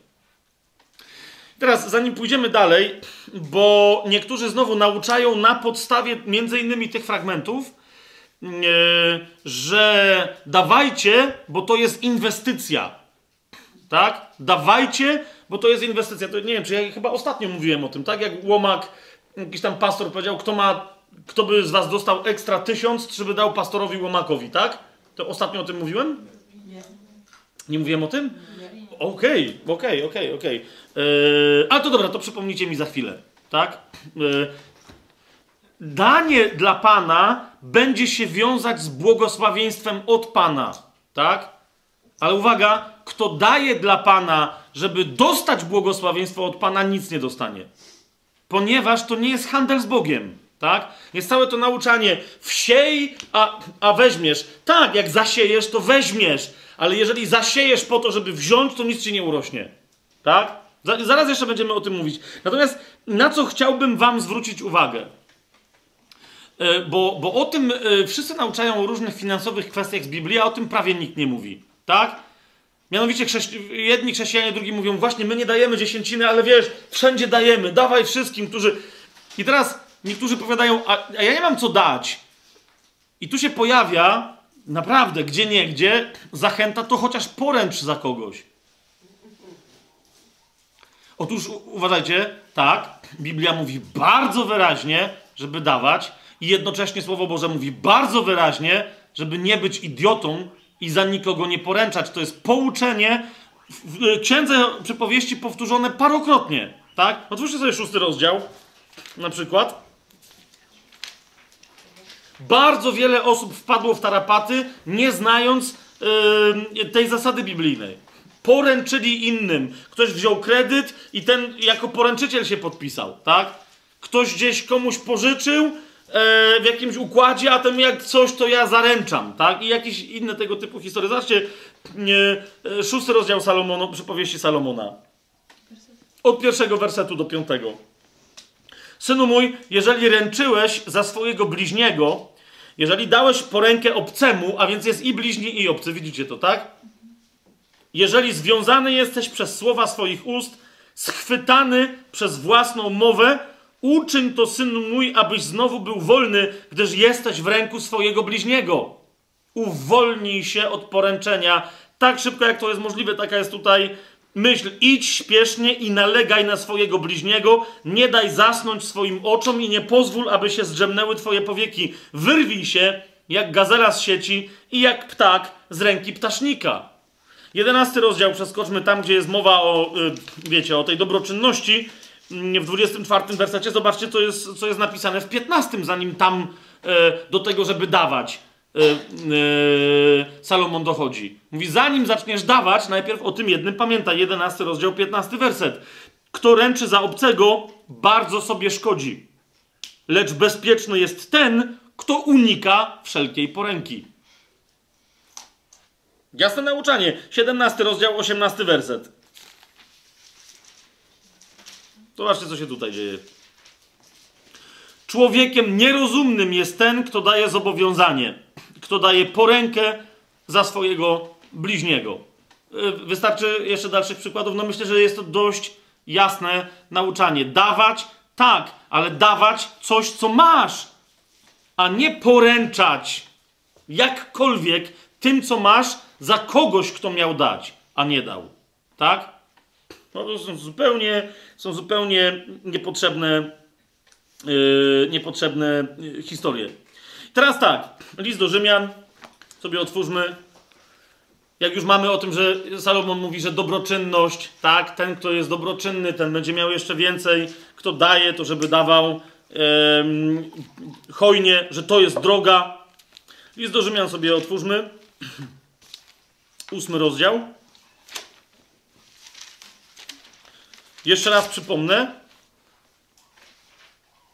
Teraz, zanim pójdziemy dalej, bo niektórzy znowu nauczają na podstawie między innymi tych fragmentów, yy, że dawajcie, bo to jest inwestycja. Tak? Dawajcie, bo to jest inwestycja. To nie wiem, czy ja chyba ostatnio mówiłem o tym, tak? Jak Łomak, jakiś tam pastor powiedział, kto ma, kto by z was dostał ekstra tysiąc, czy by dał pastorowi Łomakowi, tak? To ostatnio o tym mówiłem? Nie. Nie mówiłem o tym? Nie. Okej, okej, okej, okej. Yy, A to dobra, to przypomnijcie mi za chwilę, tak? Yy, Danie dla Pana będzie się wiązać z błogosławieństwem od Pana, tak? Ale uwaga, kto daje dla Pana, żeby dostać błogosławieństwo od Pana, nic nie dostanie. Ponieważ to nie jest handel z Bogiem. Tak? Jest całe to nauczanie. Wsiej, a, a weźmiesz. Tak, jak zasiejesz, to weźmiesz. Ale jeżeli zasiejesz po to, żeby wziąć, to nic ci nie urośnie. Tak? Za- Zaraz jeszcze będziemy o tym mówić. Natomiast na co chciałbym wam zwrócić uwagę? E, Bo, bo o tym e, wszyscy nauczają o różnych finansowych kwestiach z Biblii, a o tym prawie nikt nie mówi. Tak? Mianowicie chrześci- jedni chrześcijanie, drugi mówią, właśnie my nie dajemy dziesięciny, ale wiesz, wszędzie dajemy, dawaj wszystkim, którzy... I teraz niektórzy powiadają, a, a ja nie mam co dać. I tu się pojawia, naprawdę, gdzie niegdzie, zachęta, to chociaż poręcz za kogoś. Otóż uważajcie, tak, Biblia mówi bardzo wyraźnie, żeby dawać, i jednocześnie Słowo Boże mówi bardzo wyraźnie, żeby nie być idiotą i za nikogo nie poręczać. To jest pouczenie w księdze przypowieści powtórzone parokrotnie. Tak? Otwórzcie sobie szósty rozdział, na przykład. Bardzo wiele osób wpadło w tarapaty, nie znając yy, tej zasady biblijnej. Poręczyli innym. Ktoś wziął kredyt i ten jako poręczyciel się podpisał, tak? Ktoś gdzieś komuś pożyczył e, w jakimś układzie, a ten jak coś, to ja zaręczam, tak? I jakieś inne tego typu historie. Zobaczcie, e, szósty rozdział Salomona, przypowieści Salomona. Od pierwszego wersetu do piątego. Synu mój, jeżeli ręczyłeś za swojego bliźniego, jeżeli dałeś porękę obcemu, a więc jest i bliźni, i obcy, widzicie to, tak? Jeżeli związany jesteś przez słowa swoich ust, schwytany przez własną mowę, uczyń to, synu mój, abyś znowu był wolny, gdyż jesteś w ręku swojego bliźniego. Uwolnij się od poręczenia tak szybko, jak to jest możliwe. Taka jest tutaj myśl. Idź śpiesznie i nalegaj na swojego bliźniego. Nie daj zasnąć swoim oczom i nie pozwól, aby się zdrzemnęły twoje powieki. Wyrwij się jak gazela z sieci i jak ptak z ręki ptasznika. Jedenasty rozdział, przeskoczmy tam, gdzie jest mowa o, y, wiecie, o tej dobroczynności. Mm, W 24 wersecie zobaczcie, co jest, co jest napisane w 15, zanim tam e, do tego, żeby dawać. E, e, Salomon dochodzi. Mówi, zanim zaczniesz dawać, najpierw o tym jednym pamiętaj. 11 rozdział, 15 werset. Kto ręczy za obcego, bardzo sobie szkodzi. Lecz bezpieczny jest ten, kto unika wszelkiej poręki. Jasne nauczanie. 17 rozdział, 18 werset. Zobaczcie, co się tutaj dzieje. Człowiekiem nierozumnym jest ten, kto daje zobowiązanie, kto daje porękę za swojego bliźniego. Yy, Wystarczy jeszcze dalszych przykładów. No myślę, że jest to dość jasne nauczanie. Dawać, tak, ale dawać coś, co masz, a nie poręczać jakkolwiek tym, co masz, za kogoś, kto miał dać, a nie dał. Tak? No to są zupełnie, są zupełnie niepotrzebne, yy, niepotrzebne historie. Teraz tak, list do Rzymian, sobie otwórzmy. Jak już mamy o tym, że Salomon mówi, że dobroczynność, tak, ten, kto jest dobroczynny, ten będzie miał jeszcze więcej, kto daje, to żeby dawał em, hojnie, że to jest droga. List do Rzymian sobie otwórzmy. Ósmy rozdział. Jeszcze raz przypomnę.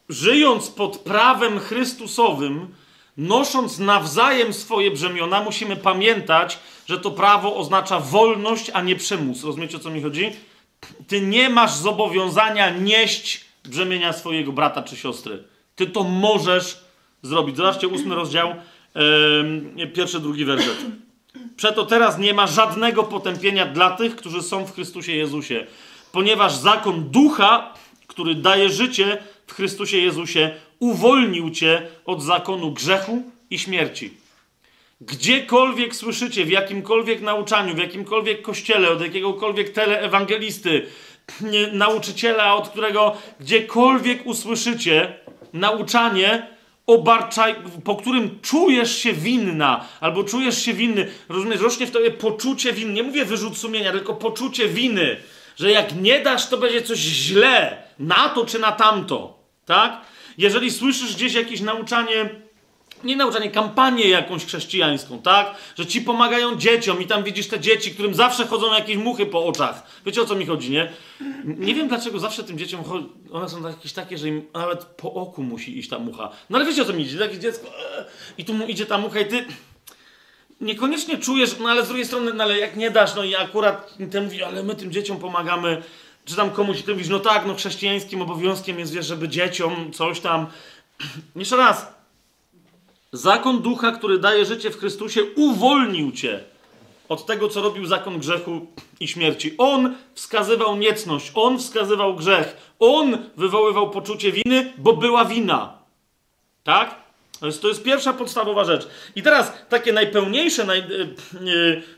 Żyjąc pod prawem Chrystusowym, nosząc nawzajem swoje brzemiona, musimy pamiętać, że to prawo oznacza wolność, a nie przymus. Rozumiecie, o co mi chodzi? Ty nie masz zobowiązania nieść brzemienia swojego brata czy siostry. Ty to możesz zrobić. Zobaczcie, ósmy rozdział, em, pierwszy, drugi werset. Przeto teraz nie ma żadnego potępienia dla tych, którzy są w Chrystusie Jezusie, ponieważ zakon ducha, który daje życie w Chrystusie Jezusie, uwolnił cię od zakonu grzechu i śmierci. Gdziekolwiek słyszycie, w jakimkolwiek nauczaniu, w jakimkolwiek kościele, od jakiegokolwiek teleewangelisty, [CLEARS THROAT] nauczyciela, od którego gdziekolwiek usłyszycie nauczanie, obarczaj, po którym czujesz się winna, albo czujesz się winny, rozumiesz, rośnie w tobie poczucie winy, nie mówię wyrzut sumienia, tylko poczucie winy, że jak nie dasz, to będzie coś źle, na to czy na tamto, tak? Jeżeli słyszysz gdzieś jakieś nauczanie nie nauczanie, kampanię jakąś chrześcijańską, tak? Że ci pomagają dzieciom i tam widzisz te dzieci, którym zawsze chodzą jakieś muchy po oczach. Wiecie o co mi chodzi, nie? Nie wiem dlaczego zawsze tym dzieciom chodzi, one są jakieś takie, że im nawet po oku musi iść ta mucha. No ale wiecie o co mi idzie, takie dziecko e, i tu mu idzie ta mucha i ty niekoniecznie czujesz, no ale z drugiej strony, no ale jak nie dasz, no i akurat ten mówi, ale my tym dzieciom pomagamy, czy tam komuś, ty mówisz, no tak, no chrześcijańskim obowiązkiem jest, wiesz, żeby dzieciom coś tam. [CLEARS THROAT] Jeszcze raz, Zakon ducha, który daje życie w Chrystusie, uwolnił cię od tego, co robił zakon grzechu i śmierci. On wskazywał niecność, on wskazywał grzech, on wywoływał poczucie winy, bo była wina. Tak? To jest, to jest pierwsza podstawowa rzecz. I teraz takie najpełniejsze naj, e, e,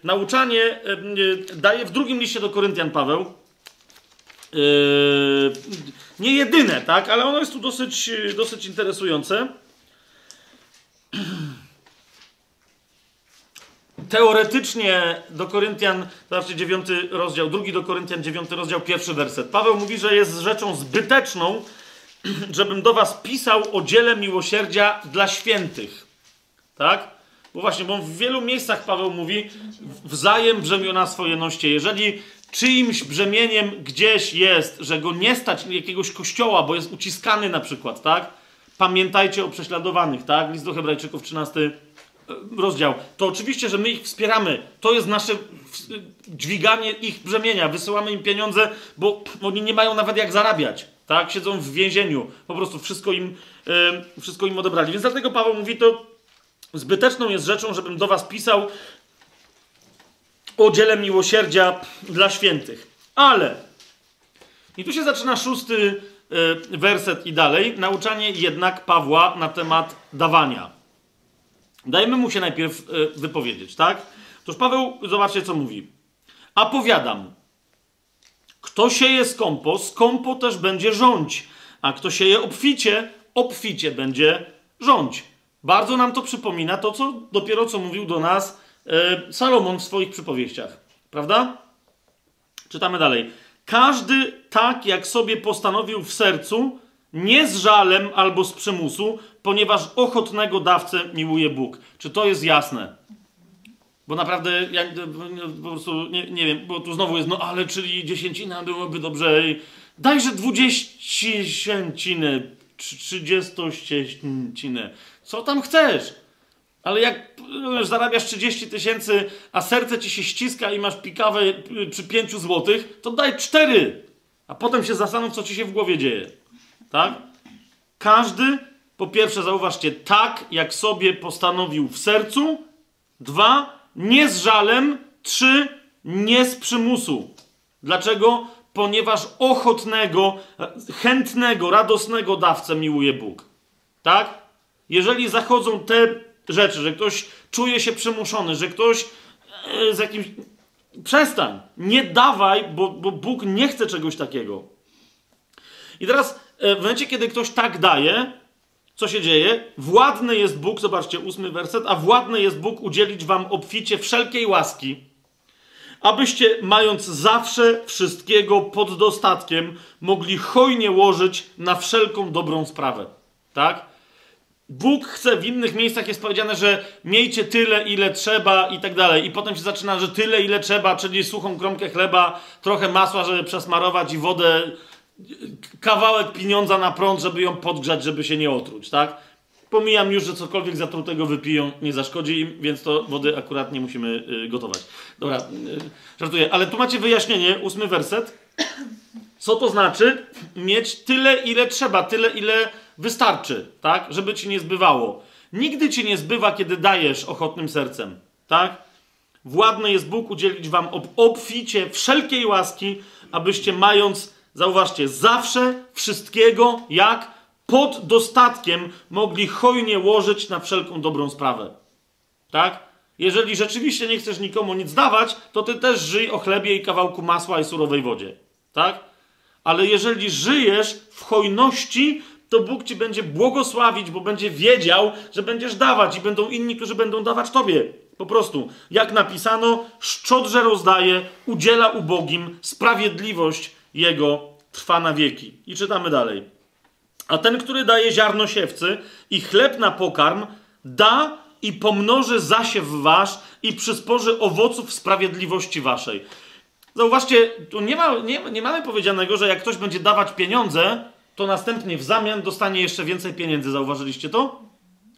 nauczanie e, e, daje w drugim liście do Koryntian Paweł. E, nie jedyne, tak? Ale ono jest tu dosyć, dosyć interesujące. [CLEARS THROAT] Teoretycznie do Koryntian, zobaczcie, 9 rozdział, drugi do Koryntian, 9 rozdział, pierwszy werset. Paweł mówi, że jest rzeczą zbyteczną, [CLEARS THROAT] żebym do was pisał o dziele miłosierdzia dla świętych. Tak? Bo właśnie, bo w wielu miejscach Paweł mówi, wzajem brzemiona swoje noście. Jeżeli czyimś brzemieniem gdzieś jest, że go nie stać jakiegoś kościoła, bo jest uciskany na przykład, tak? Pamiętajcie o prześladowanych, tak? List do Hebrajczyków, 13 e, rozdział. To oczywiście, że my ich wspieramy. To jest nasze dźwiganie ich brzemienia. Wysyłamy im pieniądze, bo oni nie mają nawet jak zarabiać. Tak? Siedzą w więzieniu. Po prostu wszystko im, wszystko im odebrali. Więc dlatego Paweł mówi to zbyteczną jest rzeczą, żebym do was pisał o dziele miłosierdzia dla świętych. Ale i tu się zaczyna szósty e, werset i dalej. Nauczanie jednak Pawła na temat dawania. Dajmy mu się najpierw e, wypowiedzieć, tak? Toż Paweł, zobaczcie co mówi. A powiadam, kto sieje skąpo, skąpo też będzie rządź, a kto sieje obficie, obficie będzie rządź. Bardzo nam to przypomina to, co dopiero co mówił do nas Salomon w swoich przypowieściach. Prawda? Czytamy dalej. Każdy tak, jak sobie postanowił w sercu, nie z żalem albo z przymusu, ponieważ ochotnego dawcę miłuje Bóg. Czy to jest jasne? Bo naprawdę, ja po prostu nie, nie wiem, bo tu znowu jest, no ale czyli dziesięcina byłoby dobrze. Dajże dwudziesięcinę, trzydziestościecinę. Co tam chcesz? Ale jak wiesz, zarabiasz 30 tysięcy, a serce ci się ściska i masz pikawę y, przy 5 złotych, to daj 4. A potem się zastanów, co ci się w głowie dzieje. Tak? Każdy, po pierwsze, zauważcie, tak jak sobie postanowił w sercu. Dwa, nie z żalem. Trzy, nie z przymusu. Dlaczego? Ponieważ ochotnego, chętnego, radosnego dawcę miłuje Bóg. Tak? Jeżeli zachodzą te rzeczy, że ktoś czuje się przymuszony, że ktoś e, z jakimś. Przestań. Nie dawaj, bo, bo Bóg nie chce czegoś takiego. I teraz, e, w momencie, kiedy ktoś tak daje, co się dzieje? Władny jest Bóg, zobaczcie, ósmy werset, a władny jest Bóg udzielić wam obficie wszelkiej łaski, abyście, mając zawsze wszystkiego pod dostatkiem, mogli hojnie łożyć na wszelką dobrą sprawę. Tak? Bóg chce, w innych miejscach jest powiedziane, że miejcie tyle, ile trzeba i tak dalej. I potem się zaczyna, że tyle, ile trzeba, czyli suchą kromkę chleba, trochę masła, żeby przesmarować i wodę, kawałek pieniądza na prąd, żeby ją podgrzać, żeby się nie otruć, tak? Pomijam już, że cokolwiek zatrutego wypiją nie zaszkodzi im, więc to wody akurat nie musimy y, gotować. Dobra, y, żartuję. Ale tu macie wyjaśnienie, ósmy werset. Co to znaczy? Mieć tyle, ile trzeba, tyle, ile wystarczy, tak? Żeby ci nie zbywało. Nigdy ci nie zbywa, kiedy dajesz ochotnym sercem, tak? Władny jest Bóg udzielić wam ob obficie wszelkiej łaski, abyście mając, zauważcie, zawsze wszystkiego, jak pod dostatkiem, mogli hojnie łożyć na wszelką dobrą sprawę. Tak? Jeżeli rzeczywiście nie chcesz nikomu nic dawać, to ty też żyj o chlebie i kawałku masła i surowej wodzie. Tak? Ale jeżeli żyjesz w hojności, to Bóg ci będzie błogosławić, bo będzie wiedział, że będziesz dawać i będą inni, którzy będą dawać tobie. Po prostu, jak napisano, szczodrze rozdaje, udziela ubogim, sprawiedliwość jego trwa na wieki. I czytamy dalej. A ten, który daje ziarno siewcy i chleb na pokarm, da i pomnoży zasiew wasz i przysporzy owoców sprawiedliwości waszej. Zauważcie, tu nie, ma, nie, nie mamy powiedzianego, że jak ktoś będzie dawać pieniądze, to następnie w zamian dostanie jeszcze więcej pieniędzy. Zauważyliście to?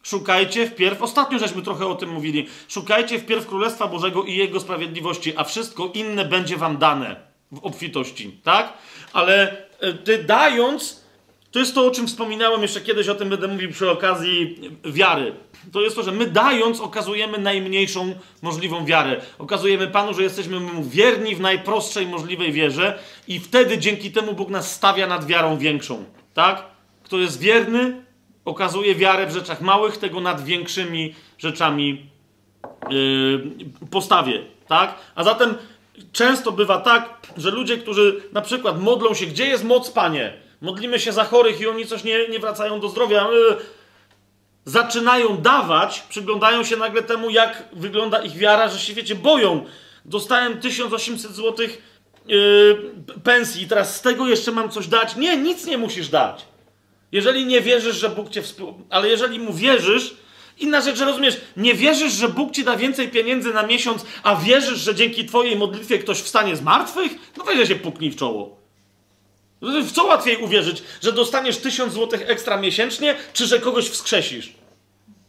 Szukajcie wpierw, ostatnio żeśmy trochę o tym mówili, szukajcie wpierw Królestwa Bożego i Jego sprawiedliwości, a wszystko inne będzie wam dane w obfitości, tak? Ale e, ty dając, to jest to, o czym wspominałem jeszcze kiedyś, o tym będę mówił przy okazji wiary. To jest to, że my dając okazujemy najmniejszą możliwą wiarę. Okazujemy Panu, że jesteśmy Mu wierni w najprostszej możliwej wierze i wtedy dzięki temu Bóg nas stawia nad wiarą większą, tak? Kto jest wierny, okazuje wiarę w rzeczach małych, tego nad większymi rzeczami yy, postawie, tak? A zatem często bywa tak, że ludzie, którzy na przykład modlą się, gdzie jest moc, Panie? Modlimy się za chorych i oni coś nie, nie wracają do zdrowia. Yy, zaczynają dawać, przyglądają się nagle temu, jak wygląda ich wiara, że się, wiecie, boją. Dostałem 1800 zł yy, pensji teraz z tego jeszcze mam coś dać. Nie, nic nie musisz dać. Jeżeli nie wierzysz, że Bóg cię współ... Ale jeżeli mu wierzysz, inna rzecz, że rozumiesz, nie wierzysz, że Bóg ci da więcej pieniędzy na miesiąc, a wierzysz, że dzięki twojej modlitwie ktoś wstanie z martwych, no weź się puknij w czoło. W co łatwiej uwierzyć, że dostaniesz 1000 zł ekstra miesięcznie, czy że kogoś wskrzesisz?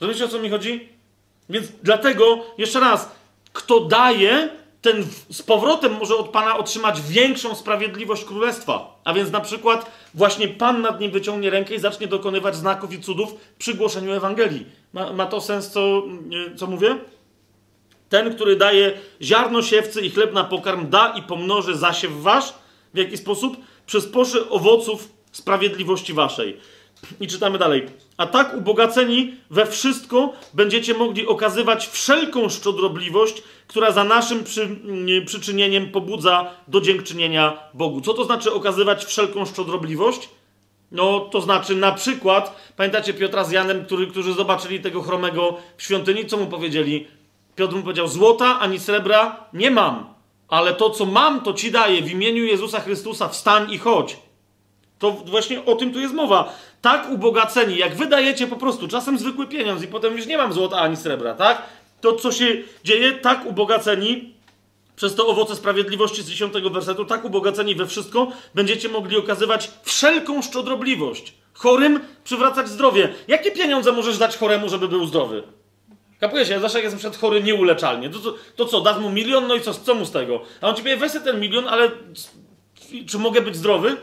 Rozumiecie, o co mi chodzi? Więc dlatego, jeszcze raz, kto daje, ten z powrotem może od Pana otrzymać większą sprawiedliwość królestwa. A więc na przykład właśnie Pan nad nim wyciągnie rękę i zacznie dokonywać znaków i cudów przy głoszeniu Ewangelii. Ma, ma to sens, co, co mówię? Ten, który daje ziarno siewcy i chleb na pokarm, da i pomnoży zasiew wasz. W jaki sposób? Przysporzy owoców sprawiedliwości waszej. I czytamy dalej. A tak ubogaceni we wszystko będziecie mogli okazywać wszelką szczodrobliwość, która za naszym przy, przyczynieniem pobudza do dziękczynienia Bogu. Co to znaczy okazywać wszelką szczodrobliwość? No, to znaczy na przykład, pamiętacie Piotra z Janem, który, którzy zobaczyli tego chromego w świątyni, co mu powiedzieli? Piotr mu powiedział, złota ani srebra nie mam, ale to, co mam, to ci daję w imieniu Jezusa Chrystusa, wstań i chodź. To właśnie o tym tu jest mowa. Tak ubogaceni, jak wydajecie po prostu czasem zwykły pieniądz i potem już nie mam złota ani srebra, tak? To, co się dzieje, tak ubogaceni przez to owoce sprawiedliwości z 10 wersetu, tak ubogaceni we wszystko, będziecie mogli okazywać wszelką szczodrobliwość. Chorym przywracać zdrowie. Jakie pieniądze możesz dać choremu, żeby był zdrowy? Kapujecie, ja zawsze jak jestem przed chory nieuleczalnie. To, to, to co, dasz mu milion, no i co, co mu z tego? A on ci powie, weź ten milion, ale czy mogę być zdrowy?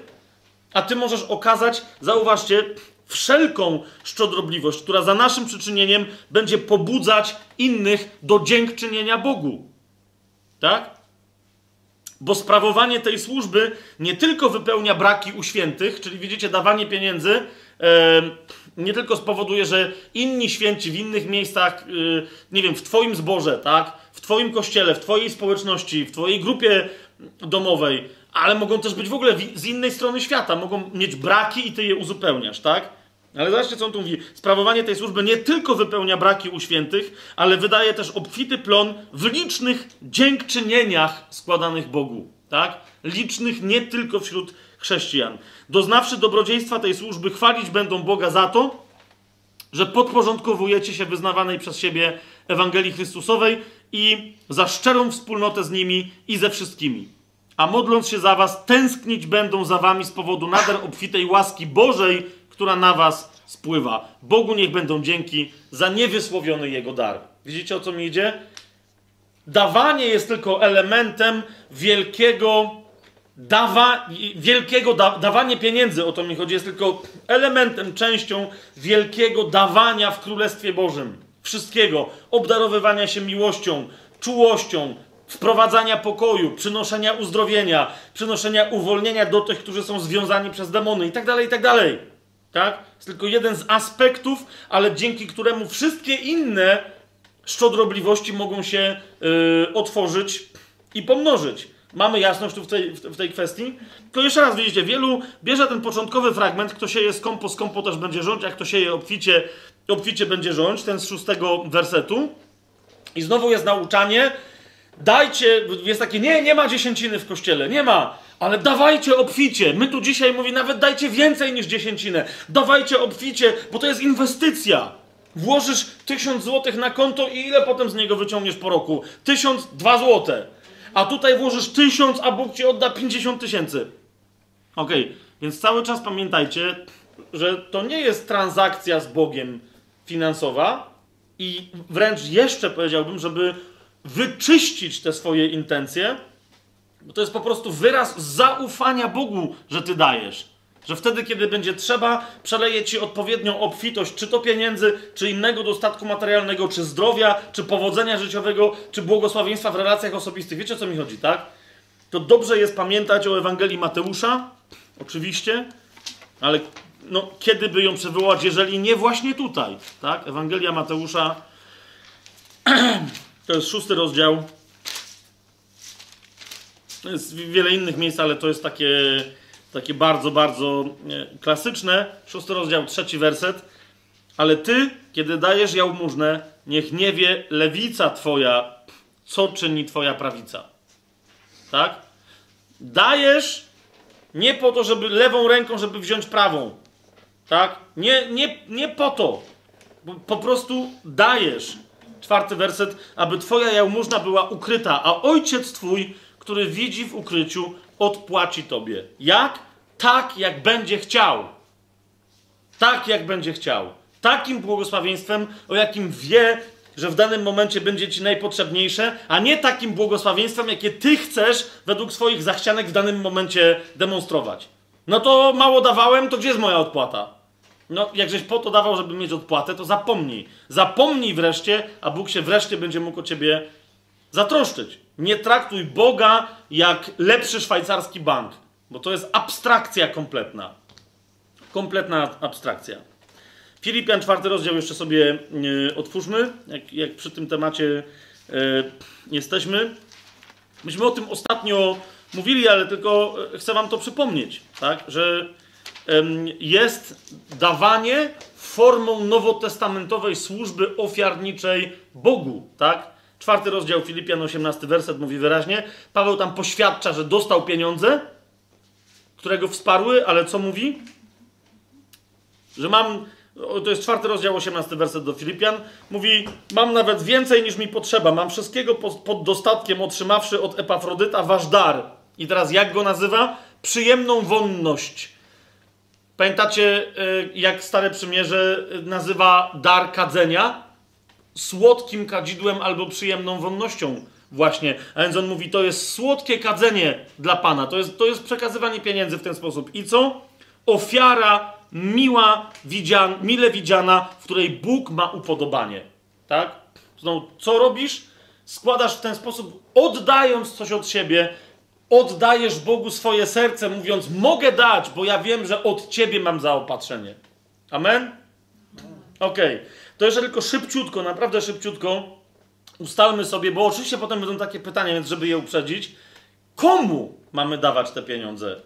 A ty możesz okazać, zauważcie, wszelką szczodrobliwość, która za naszym przyczynieniem będzie pobudzać innych do dziękczynienia Bogu. Tak? Bo sprawowanie tej służby nie tylko wypełnia braki u świętych, czyli widzicie, dawanie pieniędzy nie tylko spowoduje, że inni święci w innych miejscach, e, nie wiem, w Twoim zborze, tak, w Twoim kościele, w Twojej społeczności, w Twojej grupie domowej, ale mogą też być w ogóle z innej strony świata, mogą mieć braki i Ty je uzupełniasz, tak? Ale zobaczcie, co on tu mówi. Sprawowanie tej służby nie tylko wypełnia braki u świętych, ale wydaje też obfity plon w licznych dziękczynieniach składanych Bogu. Tak? Licznych nie tylko wśród chrześcijan. Doznawszy dobrodziejstwa tej służby, chwalić będą Boga za to, że podporządkowujecie się wyznawanej przez siebie Ewangelii Chrystusowej i za szczerą wspólnotę z nimi i ze wszystkimi. A modląc się za was, tęsknić będą za wami z powodu nader obfitej łaski Bożej, która na was spływa. Bogu niech będą dzięki za niewysłowiony Jego dar. Widzicie, o co mi idzie? Dawanie jest tylko elementem wielkiego dawa, wielkiego da, dawanie pieniędzy, o to mi chodzi, jest tylko elementem, częścią wielkiego dawania w Królestwie Bożym. Wszystkiego. Obdarowywania się miłością, czułością, wprowadzania pokoju, przynoszenia uzdrowienia, przynoszenia uwolnienia do tych, którzy są związani przez demony i tak dalej, i tak dalej. Tak? Jest tylko jeden z aspektów, ale dzięki któremu wszystkie inne szczodrobliwości mogą się yy, otworzyć i pomnożyć. Mamy jasność tu w tej, w tej kwestii. Tylko jeszcze raz widzicie, wielu bierze ten początkowy fragment, kto sieje skąpo, skąpo też będzie rządź, jak kto sieje obficie, obficie będzie rządź, ten z szóstego wersetu. I znowu jest nauczanie, dajcie, jest takie, nie, nie ma dziesięciny w kościele, nie ma, ale dawajcie obficie. My tu dzisiaj mówi nawet dajcie więcej niż dziesięcinę. Dawajcie obficie, bo to jest inwestycja. Włożysz tysiąc złotych na konto i ile potem z niego wyciągniesz po roku? Tysiąc, dwa złote. A tutaj włożysz tysiąc, a Bóg ci odda 50 tysięcy. Okej, więc cały czas pamiętajcie, że to nie jest transakcja z Bogiem finansowa i wręcz jeszcze powiedziałbym, żeby wyczyścić te swoje intencje, bo to jest po prostu wyraz zaufania Bogu, że ty dajesz. Że wtedy, kiedy będzie trzeba, przeleje ci odpowiednią obfitość, czy to pieniędzy, czy innego dostatku materialnego, czy zdrowia, czy powodzenia życiowego, czy błogosławieństwa w relacjach osobistych. Wiecie o co mi chodzi, tak? To dobrze jest pamiętać o Ewangelii Mateusza, oczywiście, ale no, kiedy by ją przywołać, jeżeli nie właśnie tutaj, tak? Ewangelia Mateusza [CLEARS THROAT] to jest szósty rozdział. Jest wiele innych miejsc, ale to jest takie, takie bardzo, bardzo e, klasyczne. Szósty rozdział, trzeci werset. Ale ty, kiedy dajesz jałmużnę, niech nie wie lewica twoja, co czyni twoja prawica. Tak? Dajesz nie po to, żeby lewą ręką, żeby wziąć prawą. Tak? Nie, nie, nie po to. Po, prostu dajesz. Czwarty werset, aby twoja jałmużna była ukryta, a ojciec twój, który widzi w ukryciu, odpłaci tobie. Jak? Tak, jak będzie chciał. Tak, jak będzie chciał. Takim błogosławieństwem, o jakim wie, że w danym momencie będzie ci najpotrzebniejsze, a nie takim błogosławieństwem, jakie ty chcesz według swoich zachcianek w danym momencie demonstrować. No to mało dawałem, to gdzie jest moja odpłata? No, jakżeś po to dawał, żeby mieć odpłatę, to zapomnij. Zapomnij wreszcie, a Bóg się wreszcie będzie mógł o ciebie zatroszczyć. Nie traktuj Boga jak lepszy szwajcarski bank, bo to jest abstrakcja kompletna. Kompletna abstrakcja. Filipian, czwarty rozdział, jeszcze sobie e, otwórzmy, jak, jak przy tym temacie e, jesteśmy. Myśmy o tym ostatnio mówili, ale tylko e, chcę wam to przypomnieć, tak? że jest dawanie formą nowotestamentowej służby ofiarniczej Bogu, tak? Czwarty rozdział Filipian, 18 werset mówi wyraźnie. Paweł tam poświadcza, że dostał pieniądze, które go wsparły, ale co mówi? Że mam, to jest czwarty rozdział, 18 werset do Filipian, mówi, mam nawet więcej niż mi potrzeba, mam wszystkiego pod, dostatkiem otrzymawszy od Epafrodyta wasz dar. I teraz jak go nazywa? Przyjemną wonność. Pamiętacie, y, jak Stare Przymierze nazywa dar kadzenia? Słodkim kadzidłem albo przyjemną wonnością właśnie. A więc on mówi, to jest słodkie kadzenie dla Pana. To jest, to jest przekazywanie pieniędzy w ten sposób. I co? Ofiara miła, widzian, mile widziana, w której Bóg ma upodobanie. Tak? Znowu, co robisz? Składasz w ten sposób, oddając coś od siebie, oddajesz Bogu swoje serce, mówiąc: Mogę dać, bo ja wiem, że od ciebie mam zaopatrzenie. Amen? Okej. To jeszcze tylko szybciutko, naprawdę szybciutko ustalmy sobie, bo oczywiście potem będą takie pytania, więc żeby je uprzedzić. Komu mamy dawać te pieniądze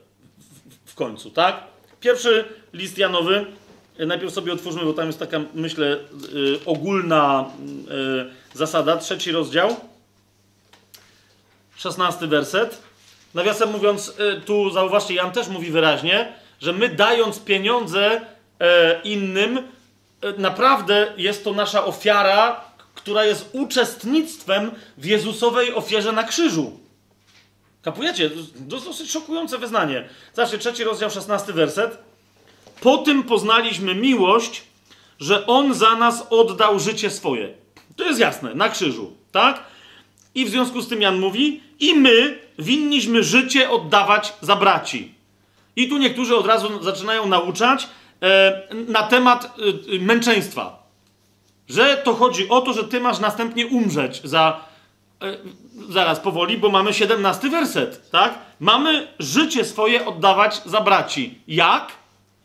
w, w końcu, tak? Pierwszy list Janowy. Najpierw sobie otwórzmy, bo tam jest taka, myślę, y, ogólna y, zasada. Trzeci rozdział. Szesnasty werset. Nawiasem mówiąc, y, tu zauważcie, Jan też mówi wyraźnie, że my dając pieniądze e, innym, naprawdę jest to nasza ofiara, która jest uczestnictwem w Jezusowej ofierze na krzyżu. Kapujecie? To jest dosyć szokujące wyznanie. Zobaczcie, trzeci rozdział, szesnasty werset. Po tym poznaliśmy miłość, że On za nas oddał życie swoje. To jest jasne, na krzyżu, tak? I w związku z tym Jan mówi, i my winniśmy życie oddawać za braci. I tu niektórzy od razu zaczynają nauczać na temat e, męczeństwa. Że to chodzi o to, że ty masz następnie umrzeć za. E, zaraz powoli, bo mamy 17 werset, tak? Mamy życie swoje oddawać za braci. Jak?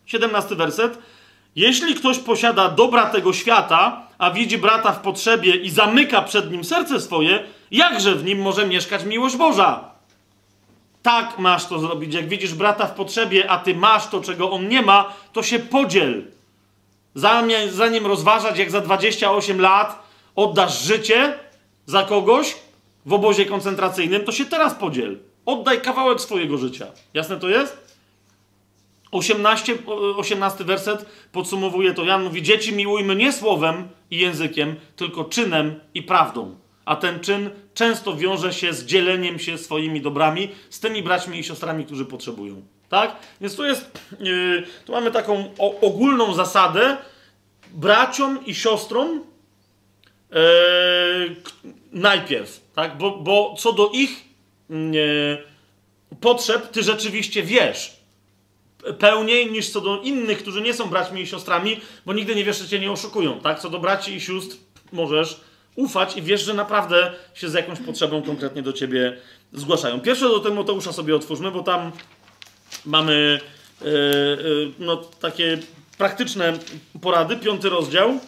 17 werset. Jeśli ktoś posiada dobra tego świata, a widzi brata w potrzebie i zamyka przed nim serce swoje, jakże w nim może mieszkać miłość Boża? Tak masz to zrobić. Jak widzisz brata w potrzebie, a ty masz to, czego on nie ma, to się podziel. Zanim, rozważać, jak za 28 lat oddasz życie za kogoś w obozie koncentracyjnym, to się teraz podziel. Oddaj kawałek swojego życia. Jasne to jest? 18, 18 werset podsumowuje to. Jan mówi: Dzieci, miłujmy nie słowem, i językiem, tylko czynem i prawdą. A ten czyn często wiąże się z dzieleniem się swoimi dobrami z tymi braćmi i siostrami, którzy potrzebują. Tak? Więc tu jest, yy, tu mamy taką o, ogólną zasadę braciom i siostrom yy, najpierw, tak? Bo, bo co do ich yy, potrzeb, ty rzeczywiście wiesz pełniej niż co do innych, którzy nie są braćmi i siostrami, bo nigdy nie wiesz, że cię nie oszukują, tak? Co do braci i sióstr możesz ufać i wiesz, że naprawdę się z jakąś potrzebą konkretnie do ciebie zgłaszają. Pierwsze do Tymoteusza sobie otwórzmy, bo tam mamy e, e, no, takie praktyczne porady. Piąty rozdział.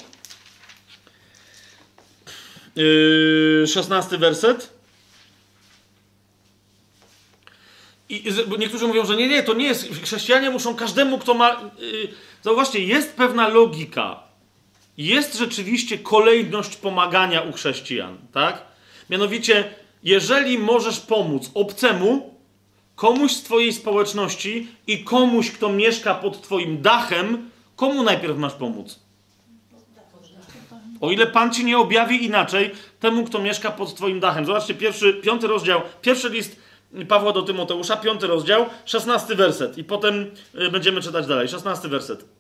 Yy, szesnasty werset. I niektórzy mówią, że nie, nie, to nie jest. Chrześcijanie muszą każdemu, kto ma. Yy, zauważcie, jest pewna logika. Jest rzeczywiście kolejność pomagania u chrześcijan, tak? Mianowicie, jeżeli możesz pomóc obcemu, komuś z twojej społeczności i komuś, kto mieszka pod twoim dachem, komu najpierw masz pomóc? O ile Pan ci nie objawi inaczej, temu, kto mieszka pod twoim dachem. Zobaczcie, pierwszy, piąty rozdział, pierwszy list Pawła do Tymoteusza, piąty rozdział, szesnasty werset. I potem y, będziemy czytać dalej. Szesnasty werset.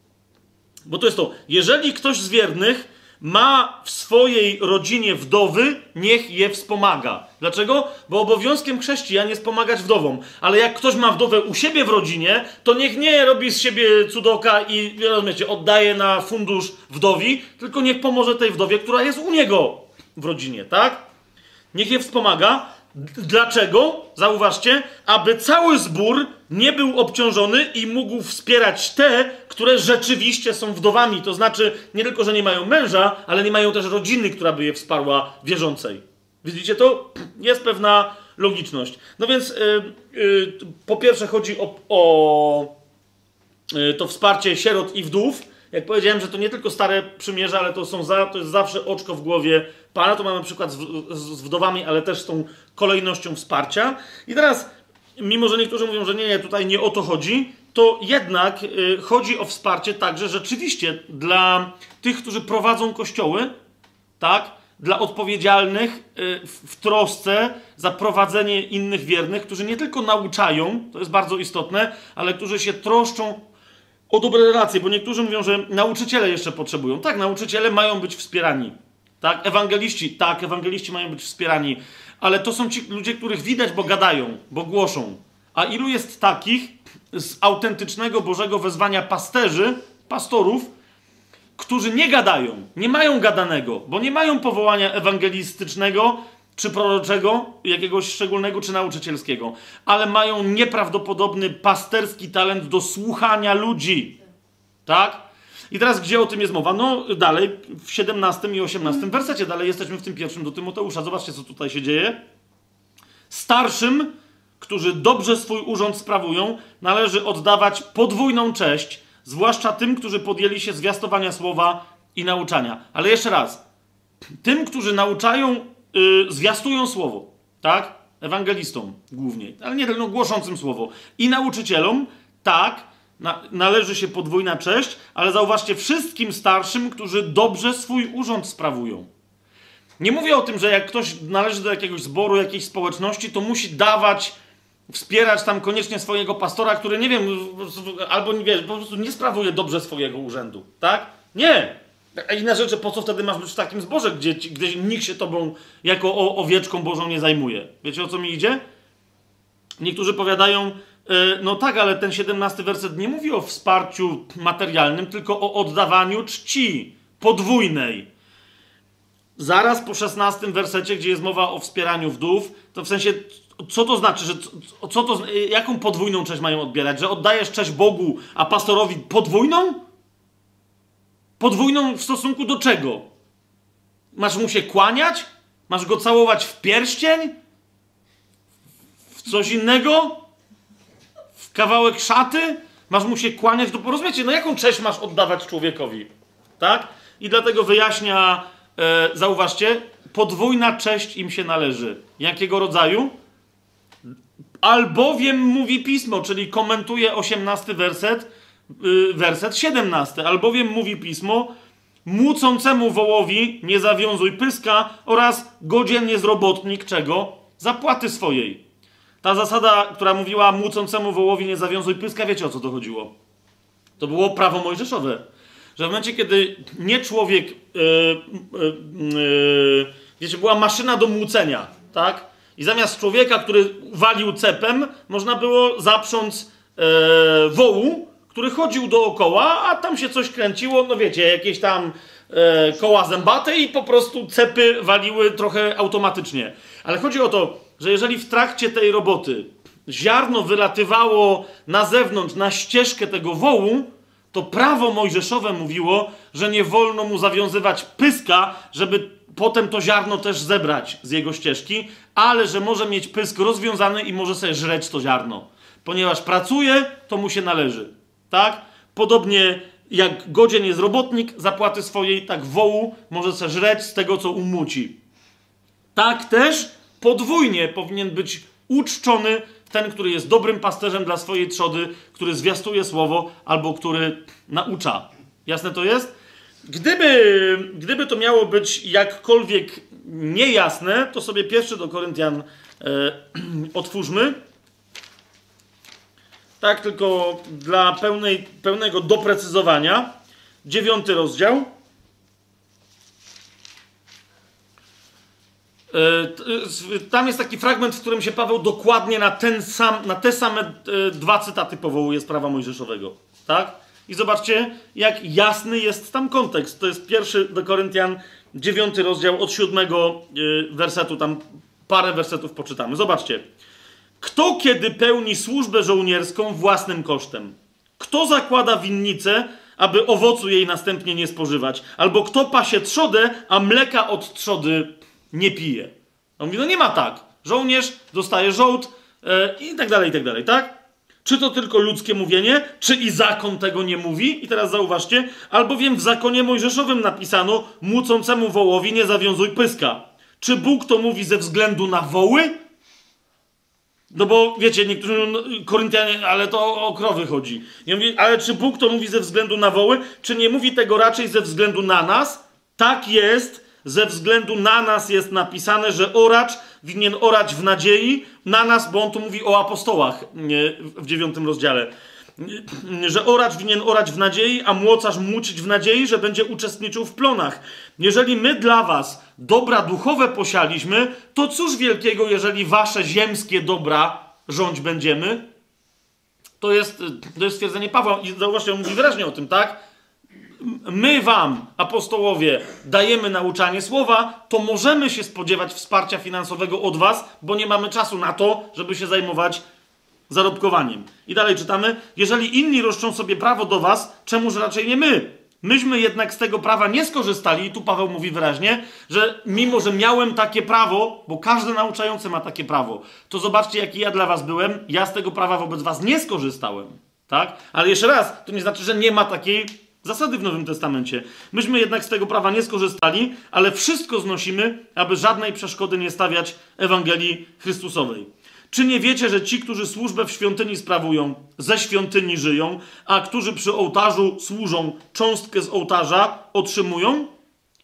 Bo to jest to, jeżeli ktoś z wiernych ma w swojej rodzinie wdowy, niech je wspomaga. Dlaczego? Bo obowiązkiem chrześcijan jest pomagać wdowom. Ale jak ktoś ma wdowę u siebie w rodzinie, to niech nie robi z siebie cudoka i, rozumiecie, oddaje na fundusz wdowi, tylko niech pomoże tej wdowie, która jest u niego w rodzinie, tak? Niech je wspomaga. Dlaczego? Zauważcie, aby cały zbór nie był obciążony i mógł wspierać te, które rzeczywiście są wdowami. To znaczy, nie tylko, że nie mają męża, ale nie mają też rodziny, która by je wsparła wierzącej. Widzicie to? Jest pewna logiczność. No więc, yy, yy, po pierwsze, chodzi o, o y, to wsparcie sierot i wdów. Jak powiedziałem, że to nie tylko stare przymierze, ale to, są za, to jest zawsze oczko w głowie Pana. To mamy przykład z, z wdowami, ale też z tą kolejnością wsparcia. I teraz, mimo że niektórzy mówią, że nie, nie, tutaj nie o to chodzi, to jednak y, chodzi o wsparcie także rzeczywiście dla tych, którzy prowadzą kościoły, tak? Dla odpowiedzialnych y, w, w trosce za prowadzenie innych wiernych, którzy nie tylko nauczają, to jest bardzo istotne, ale którzy się troszczą o dobre relacje, bo niektórzy mówią, że nauczyciele jeszcze potrzebują. Tak, nauczyciele mają być wspierani. Tak, ewangeliści, tak, ewangeliści mają być wspierani, ale to są ci ludzie, których widać, bo gadają, bo głoszą. A ilu jest takich z autentycznego Bożego wezwania pasterzy, pastorów, którzy nie gadają, nie mają gadanego, bo nie mają powołania ewangelistycznego, czy proroczego, jakiegoś szczególnego, czy nauczycielskiego, ale mają nieprawdopodobny pasterski talent do słuchania ludzi. Tak? I teraz gdzie o tym jest mowa? No dalej, w 17 i 18 wersecie, dalej jesteśmy w tym pierwszym do Tymoteusza. Zobaczcie, co tutaj się dzieje. Starszym, którzy dobrze swój urząd sprawują, należy oddawać podwójną cześć, zwłaszcza tym, którzy podjęli się zwiastowania słowa i nauczania. Ale jeszcze raz, tym, którzy nauczają, y, zwiastują słowo, tak? Ewangelistom głównie, ale nie tylko, no, głoszącym słowo. I nauczycielom, tak, na, należy się podwójna cześć, ale zauważcie, wszystkim starszym, którzy dobrze swój urząd sprawują. Nie mówię o tym, że jak ktoś należy do jakiegoś zboru, jakiejś społeczności, to musi dawać, wspierać tam koniecznie swojego pastora, który nie wiem, albo nie wiesz, po prostu nie sprawuje dobrze swojego urzędu, tak? Nie! A inna rzecz, po co wtedy masz być w takim zborze, gdzie, gdzie nikt się tobą jako owieczką Bożą nie zajmuje? Wiecie o co mi idzie? Niektórzy powiadają, no tak, ale ten 17 werset nie mówi o wsparciu materialnym, tylko o oddawaniu czci podwójnej. Zaraz po 16 wersecie, gdzie jest mowa o wspieraniu wdów, to w sensie, co to znaczy, że co, to, jaką podwójną cześć mają odbierać? Że oddajesz cześć Bogu, a pastorowi podwójną? Podwójną w stosunku do czego? Masz mu się kłaniać? Masz go całować w pierścień? W coś innego? Kawałek szaty? Masz mu się kłaniać do porozumiecie? No jaką cześć masz oddawać człowiekowi? Tak? I dlatego wyjaśnia, e, zauważcie, podwójna cześć im się należy. Jakiego rodzaju? Albowiem mówi pismo, czyli komentuje 18 werset, y, werset 17. Albowiem mówi pismo, Mucącemu wołowi nie zawiązuj pyska oraz godzien jest robotnik czego? Zapłaty swojej. Ta zasada, która mówiła mucącemu wołowi nie zawiązuj pyska, wiecie o co to chodziło? To było prawo mojżeszowe. Że w momencie, kiedy nie człowiek, yy, yy, wiecie, była maszyna do młócenia, tak? I zamiast człowieka, który walił cepem, można było zaprząc yy, wołu, który chodził dookoła, a tam się coś kręciło, no wiecie, jakieś tam e, koła zębate i po prostu cepy waliły trochę automatycznie. Ale chodzi o to, że jeżeli w trakcie tej roboty ziarno wylatywało na zewnątrz, na ścieżkę tego wołu, to prawo mojżeszowe mówiło, że nie wolno mu zawiązywać pyska, żeby potem to ziarno też zebrać z jego ścieżki, ale że może mieć pysk rozwiązany i może sobie żreć to ziarno. Ponieważ pracuje, to mu się należy. Tak? Podobnie jak godzien jest robotnik zapłaty swojej, tak wołu może se żreć z tego, co umuci. Tak też podwójnie powinien być uczczony ten, który jest dobrym pasterzem dla swojej trzody, który zwiastuje słowo albo który naucza. Jasne to jest? Gdyby, gdyby to miało być jakkolwiek niejasne, to sobie pierwszy do Koryntian e, [CLEARS THROAT] otwórzmy. Tak, tylko dla pełnej, pełnego doprecyzowania. Dziewiąty rozdział. E, t- s- Tam jest taki fragment, w którym się Paweł dokładnie na, ten sam, na te same e, dwa cytaty powołuje z prawa mojżeszowego. Tak? I zobaczcie, jak jasny jest tam kontekst. To jest pierwszy do Koryntian, dziewiąty rozdział od siódmego e, wersetu. Tam parę wersetów poczytamy. Zobaczcie. Kto kiedy pełni służbę żołnierską własnym kosztem? Kto zakłada winnicę, aby owocu jej następnie nie spożywać? Albo kto pasie trzodę, a mleka od trzody nie pije? On mówi, no nie ma tak. Żołnierz dostaje żołd e, i tak dalej, i tak dalej, tak? Czy to tylko ludzkie mówienie, czy i zakon tego nie mówi? I teraz zauważcie, albowiem w zakonie mojżeszowym napisano, mucącemu wołowi nie zawiązuj pyska. Czy Bóg to mówi ze względu na woły? No bo wiecie, niektórzy no, Koryntianie, ale to o krowy chodzi. Mówię, ale czy Bóg to mówi ze względu na woły? Czy nie mówi tego raczej ze względu na nas? Tak jest, ze względu na nas jest napisane, że oracz winien orać w nadziei na nas, bo on tu mówi o apostołach w dziewiątym rozdziale. Że oracz winien orać w nadziei, a młocarz mucić w nadziei, że będzie uczestniczył w plonach. Jeżeli my dla was dobra duchowe posialiśmy, to cóż wielkiego, jeżeli wasze ziemskie dobra rządź będziemy? To jest, to jest stwierdzenie Pawła i zauważcie, on mówi wyraźnie o tym, tak? My wam, apostołowie, dajemy nauczanie słowa, to możemy się spodziewać wsparcia finansowego od was, bo nie mamy czasu na to, żeby się zajmować zarobkowaniem. I dalej czytamy, jeżeli inni roszczą sobie prawo do was, czemuż raczej nie my? Myśmy jednak z tego prawa nie skorzystali, i tu Paweł mówi wyraźnie, że mimo, że miałem takie prawo, bo każdy nauczający ma takie prawo, to zobaczcie, jaki ja dla was byłem, ja z tego prawa wobec was nie skorzystałem. Tak? Ale jeszcze raz, to nie znaczy, że nie ma takiej zasady w Nowym Testamencie. Myśmy jednak z tego prawa nie skorzystali, ale wszystko znosimy, aby żadnej przeszkody nie stawiać Ewangelii Chrystusowej. Czy nie wiecie, że ci, którzy służbę w świątyni sprawują, ze świątyni żyją, a którzy przy ołtarzu służą, cząstkę z ołtarza otrzymują?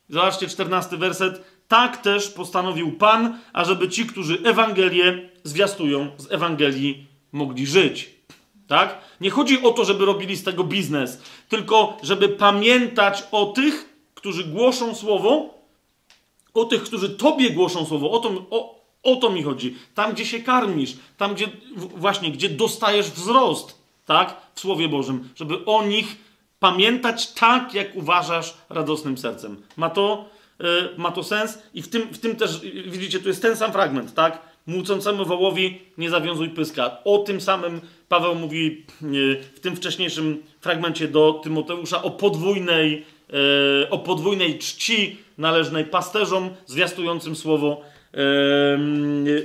Zobaczcie, czternasty werset. Tak też postanowił Pan, ażeby ci, którzy Ewangelię zwiastują, z Ewangelii mogli żyć. Tak? Nie chodzi o to, żeby robili z tego biznes, tylko żeby pamiętać o tych, którzy głoszą słowo, o tych, którzy tobie głoszą słowo. O to, o, o to mi chodzi. Tam, gdzie się karmisz, tam, gdzie właśnie, gdzie dostajesz wzrost, tak? W Słowie Bożym, żeby o nich pamiętać tak, jak uważasz radosnym sercem. Ma to, e, ma to sens i w tym, w tym też, e, widzicie, tu jest ten sam fragment, tak? Mucącemu wołowi nie zawiązuj pyska. O tym samym Paweł mówi e, w tym wcześniejszym fragmencie do Tymoteusza o podwójnej, e, o podwójnej czci należnej pasterzom, zwiastującym słowo e,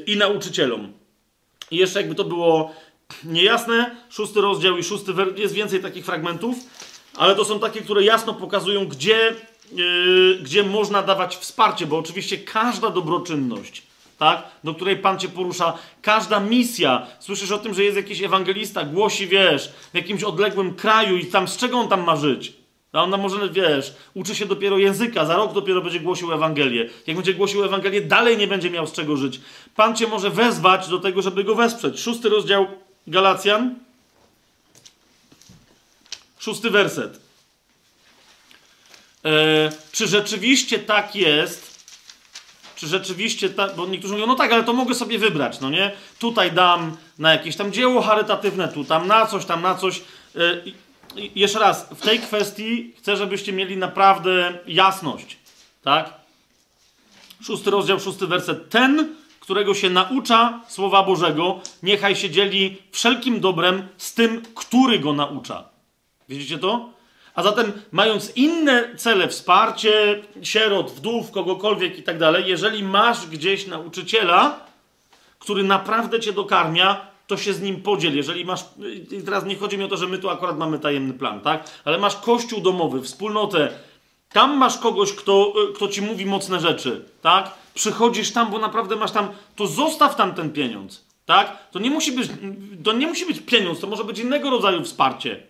i nauczycielom. I jeszcze jakby to było niejasne, szósty rozdział i szósty jest więcej takich fragmentów, ale to są takie, które jasno pokazują, gdzie, gdzie można dawać wsparcie, bo oczywiście każda dobroczynność, tak, do której Pan cię porusza, każda misja, słyszysz o tym, że jest jakiś ewangelista, głosi, wiesz, w jakimś odległym kraju i tam z czego on tam ma żyć? A ona może, wiesz, uczy się dopiero języka, za rok dopiero będzie głosił Ewangelię. Jak będzie głosił Ewangelię, dalej nie będzie miał z czego żyć. Pan cię może wezwać do tego, żeby go wesprzeć. Szósty rozdział Galacjan. Szósty werset. E, czy rzeczywiście tak jest? Czy rzeczywiście tak, bo niektórzy mówią, no tak, ale to mogę sobie wybrać, no nie? Tutaj dam na jakieś tam dzieło charytatywne, tu tam na coś, tam na coś. E, jeszcze raz, w tej kwestii chcę, żebyście mieli naprawdę jasność, tak? Szósty rozdział, szósty werset. Ten, którego się naucza Słowa Bożego, niechaj się dzieli wszelkim dobrem z tym, który go naucza. Widzicie to? A zatem, mając inne cele, wsparcie sierot, wdów, kogokolwiek i tak dalej, jeżeli masz gdzieś nauczyciela, który naprawdę cię dokarmia, to się z nim podziel. Jeżeli masz. Teraz nie chodzi mi o to, że my tu akurat mamy tajemny plan, tak? Ale masz kościół domowy, wspólnotę. Tam masz kogoś, kto, kto ci mówi mocne rzeczy, tak? Przychodzisz tam, bo naprawdę masz tam. To zostaw tam ten pieniądz, tak? To nie musi być, to nie musi być pieniądz, to może być innego rodzaju wsparcie.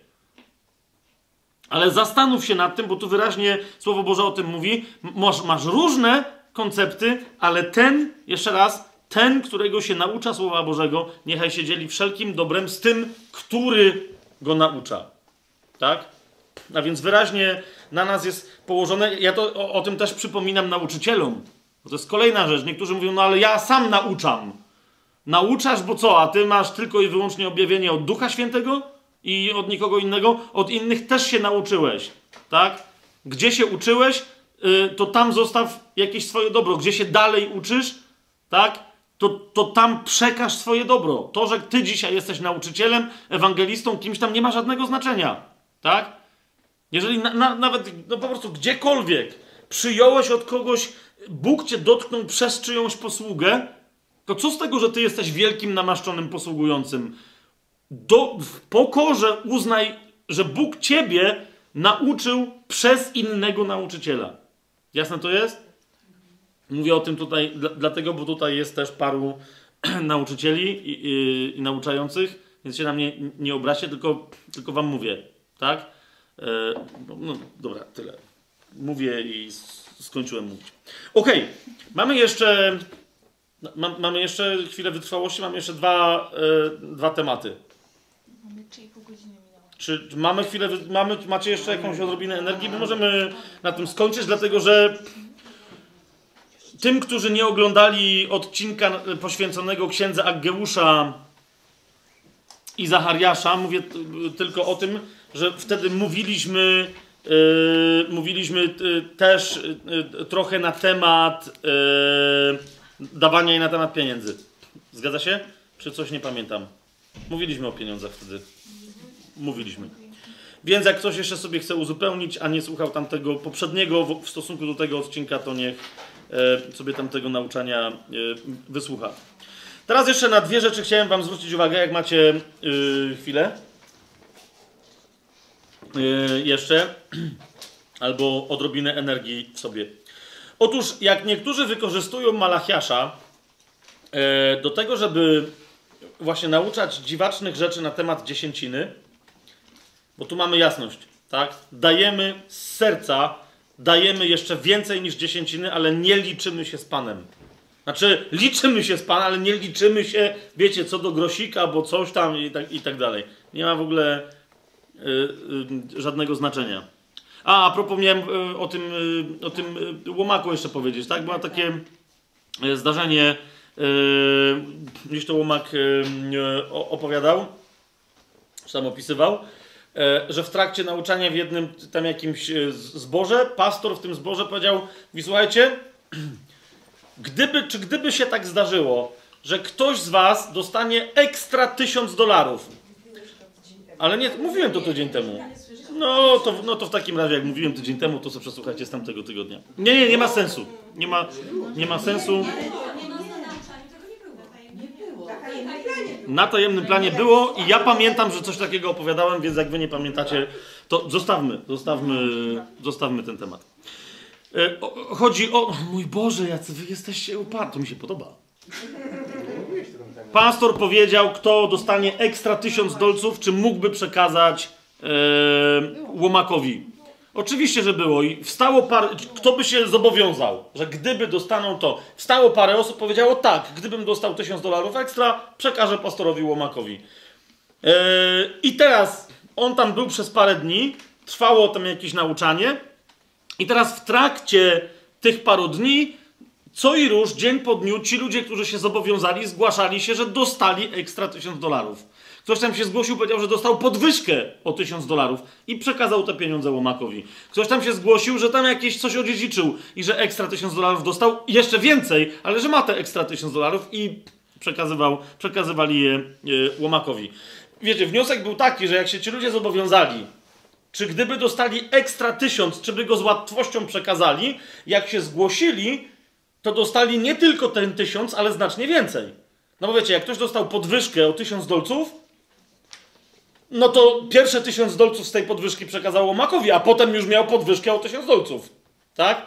Ale zastanów się nad tym, bo tu wyraźnie Słowo Boże o tym mówi. Masz, masz różne koncepty, ale ten, jeszcze raz, ten, którego się naucza Słowa Bożego, niechaj się dzieli wszelkim dobrem z tym, który go naucza. Tak? A więc wyraźnie na nas jest położone. Ja to o, o tym też przypominam nauczycielom. Bo to jest kolejna rzecz. Niektórzy mówią, no ale ja sam nauczam. Nauczasz, bo co? A ty masz tylko i wyłącznie objawienie od Ducha Świętego i od nikogo innego? Od innych też się nauczyłeś, tak? Gdzie się uczyłeś, y, to tam zostaw jakieś swoje dobro. Gdzie się dalej uczysz, tak? To, to tam przekaż swoje dobro. To, że ty dzisiaj jesteś nauczycielem, ewangelistą, kimś tam nie ma żadnego znaczenia, tak? Jeżeli na, na, nawet, no po prostu gdziekolwiek przyjąłeś od kogoś, Bóg cię dotknął przez czyjąś posługę, to co z tego, że ty jesteś wielkim namaszczonym posługującym? Do, w pokorze uznaj, że Bóg ciebie nauczył przez innego nauczyciela. Jasne to jest? Mówię o tym tutaj dla, dlatego, bo tutaj jest też paru [CLEARS THROAT] nauczycieli i, i, i nauczających, więc się na mnie nie obraźcie, tylko, tylko wam mówię, tak? E, no, no dobra, tyle. Mówię i skończyłem mówić. Okej, mamy jeszcze ma, mamy jeszcze chwilę wytrwałości, mamy jeszcze dwa, e, dwa tematy. Mamy 3,5 godziny. Czy mamy chwilę, mamy, macie jeszcze jakąś odrobinę energii? My możemy na tym skończyć, dlatego że tym, którzy nie oglądali odcinka poświęconego księdze Aggeusza i Zachariasza, mówię tylko o tym, że wtedy mówiliśmy, yy, mówiliśmy yy, też yy, trochę na temat dawania jej na temat pieniędzy. Zgadza się? Czy coś nie pamiętam? Mówiliśmy o pieniądzach wtedy. Mówiliśmy. Więc jak ktoś jeszcze sobie chce uzupełnić, a nie słuchał tamtego poprzedniego w, stosunku do tego odcinka, to niech e, sobie tamtego nauczania e, wysłucha. Teraz jeszcze na dwie rzeczy chciałem Wam zwrócić uwagę, jak macie e, chwilę. Jeszcze. [CLEARS THROAT] Albo odrobinę energii w sobie. Otóż, jak niektórzy wykorzystują Malachiasza do tego, żeby właśnie nauczać dziwacznych rzeczy na temat dziesięciny, bo tu mamy jasność, tak? Dajemy z serca, dajemy jeszcze więcej niż dziesięciny, ale nie liczymy się z Panem. Znaczy, liczymy się z Panem, ale nie liczymy się, wiecie, co do grosika, bo coś tam i tak, i tak dalej. Nie ma w ogóle y, y, żadnego znaczenia. A, a propos miałem y, o tym, y, o tym y, łomaku jeszcze powiedzieć, tak? Było takie zdarzenie, y, gdzieś to łomak y, y, o- opowiadał, tam opisywał, e, że w trakcie nauczania w jednym tam jakimś zborze, pastor w tym zborze powiedział, mówi, [CLEARS THROAT] gdyby, czy gdyby się tak zdarzyło, że ktoś z was dostanie ekstra tysiąc dolarów, ale nie, mówiłem to tydzień temu. No to, no to w takim razie, jak mówiłem tydzień temu, to sobie przesłuchajcie z tamtego tygodnia. Nie, nie, nie ma sensu. Nie ma, nie ma sensu. Na tajemnym planie było i ja pamiętam, że coś takiego opowiadałem, więc jak wy nie pamiętacie, to zostawmy, zostawmy, zostawmy ten temat. E, Chodzi o... Mój Boże, jacy wy jesteście uparci. To mi się podoba. Pastor powiedział, kto dostanie ekstra tysiąc dolców, czy mógłby przekazać e, łomakowi. Oczywiście, że było i wstało parę, kto by się zobowiązał, że gdyby dostaną to, wstało parę osób, powiedziało tak, gdybym dostał 1000 dolarów ekstra, przekażę pastorowi Łomakowi. Yy, I teraz on tam był przez parę dni, trwało tam jakieś nauczanie i teraz w trakcie tych paru dni, co i róż, dzień po dniu, ci ludzie, którzy się zobowiązali, zgłaszali się, że dostali ekstra 1000 dolarów. Ktoś tam się zgłosił, powiedział, że dostał podwyżkę o 1000 dolarów i przekazał te pieniądze Łomakowi. Ktoś tam się zgłosił, że tam jakieś coś odziedziczył i że ekstra 1000 dolarów dostał jeszcze więcej, ale że ma te ekstra 1000 dolarów i przekazywał, przekazywali je e, Łomakowi. Wiecie, wniosek był taki, że jak się ci ludzie zobowiązali, czy gdyby dostali ekstra 1000, czy by go z łatwością przekazali, jak się zgłosili, to dostali nie tylko ten 1000, ale znacznie więcej. No bo wiecie, jak ktoś dostał podwyżkę o 1000 dolców, no to pierwsze 1000 dolców z tej podwyżki przekazało Łomakowi, a potem już miał podwyżkę o 1000 dolców. Tak?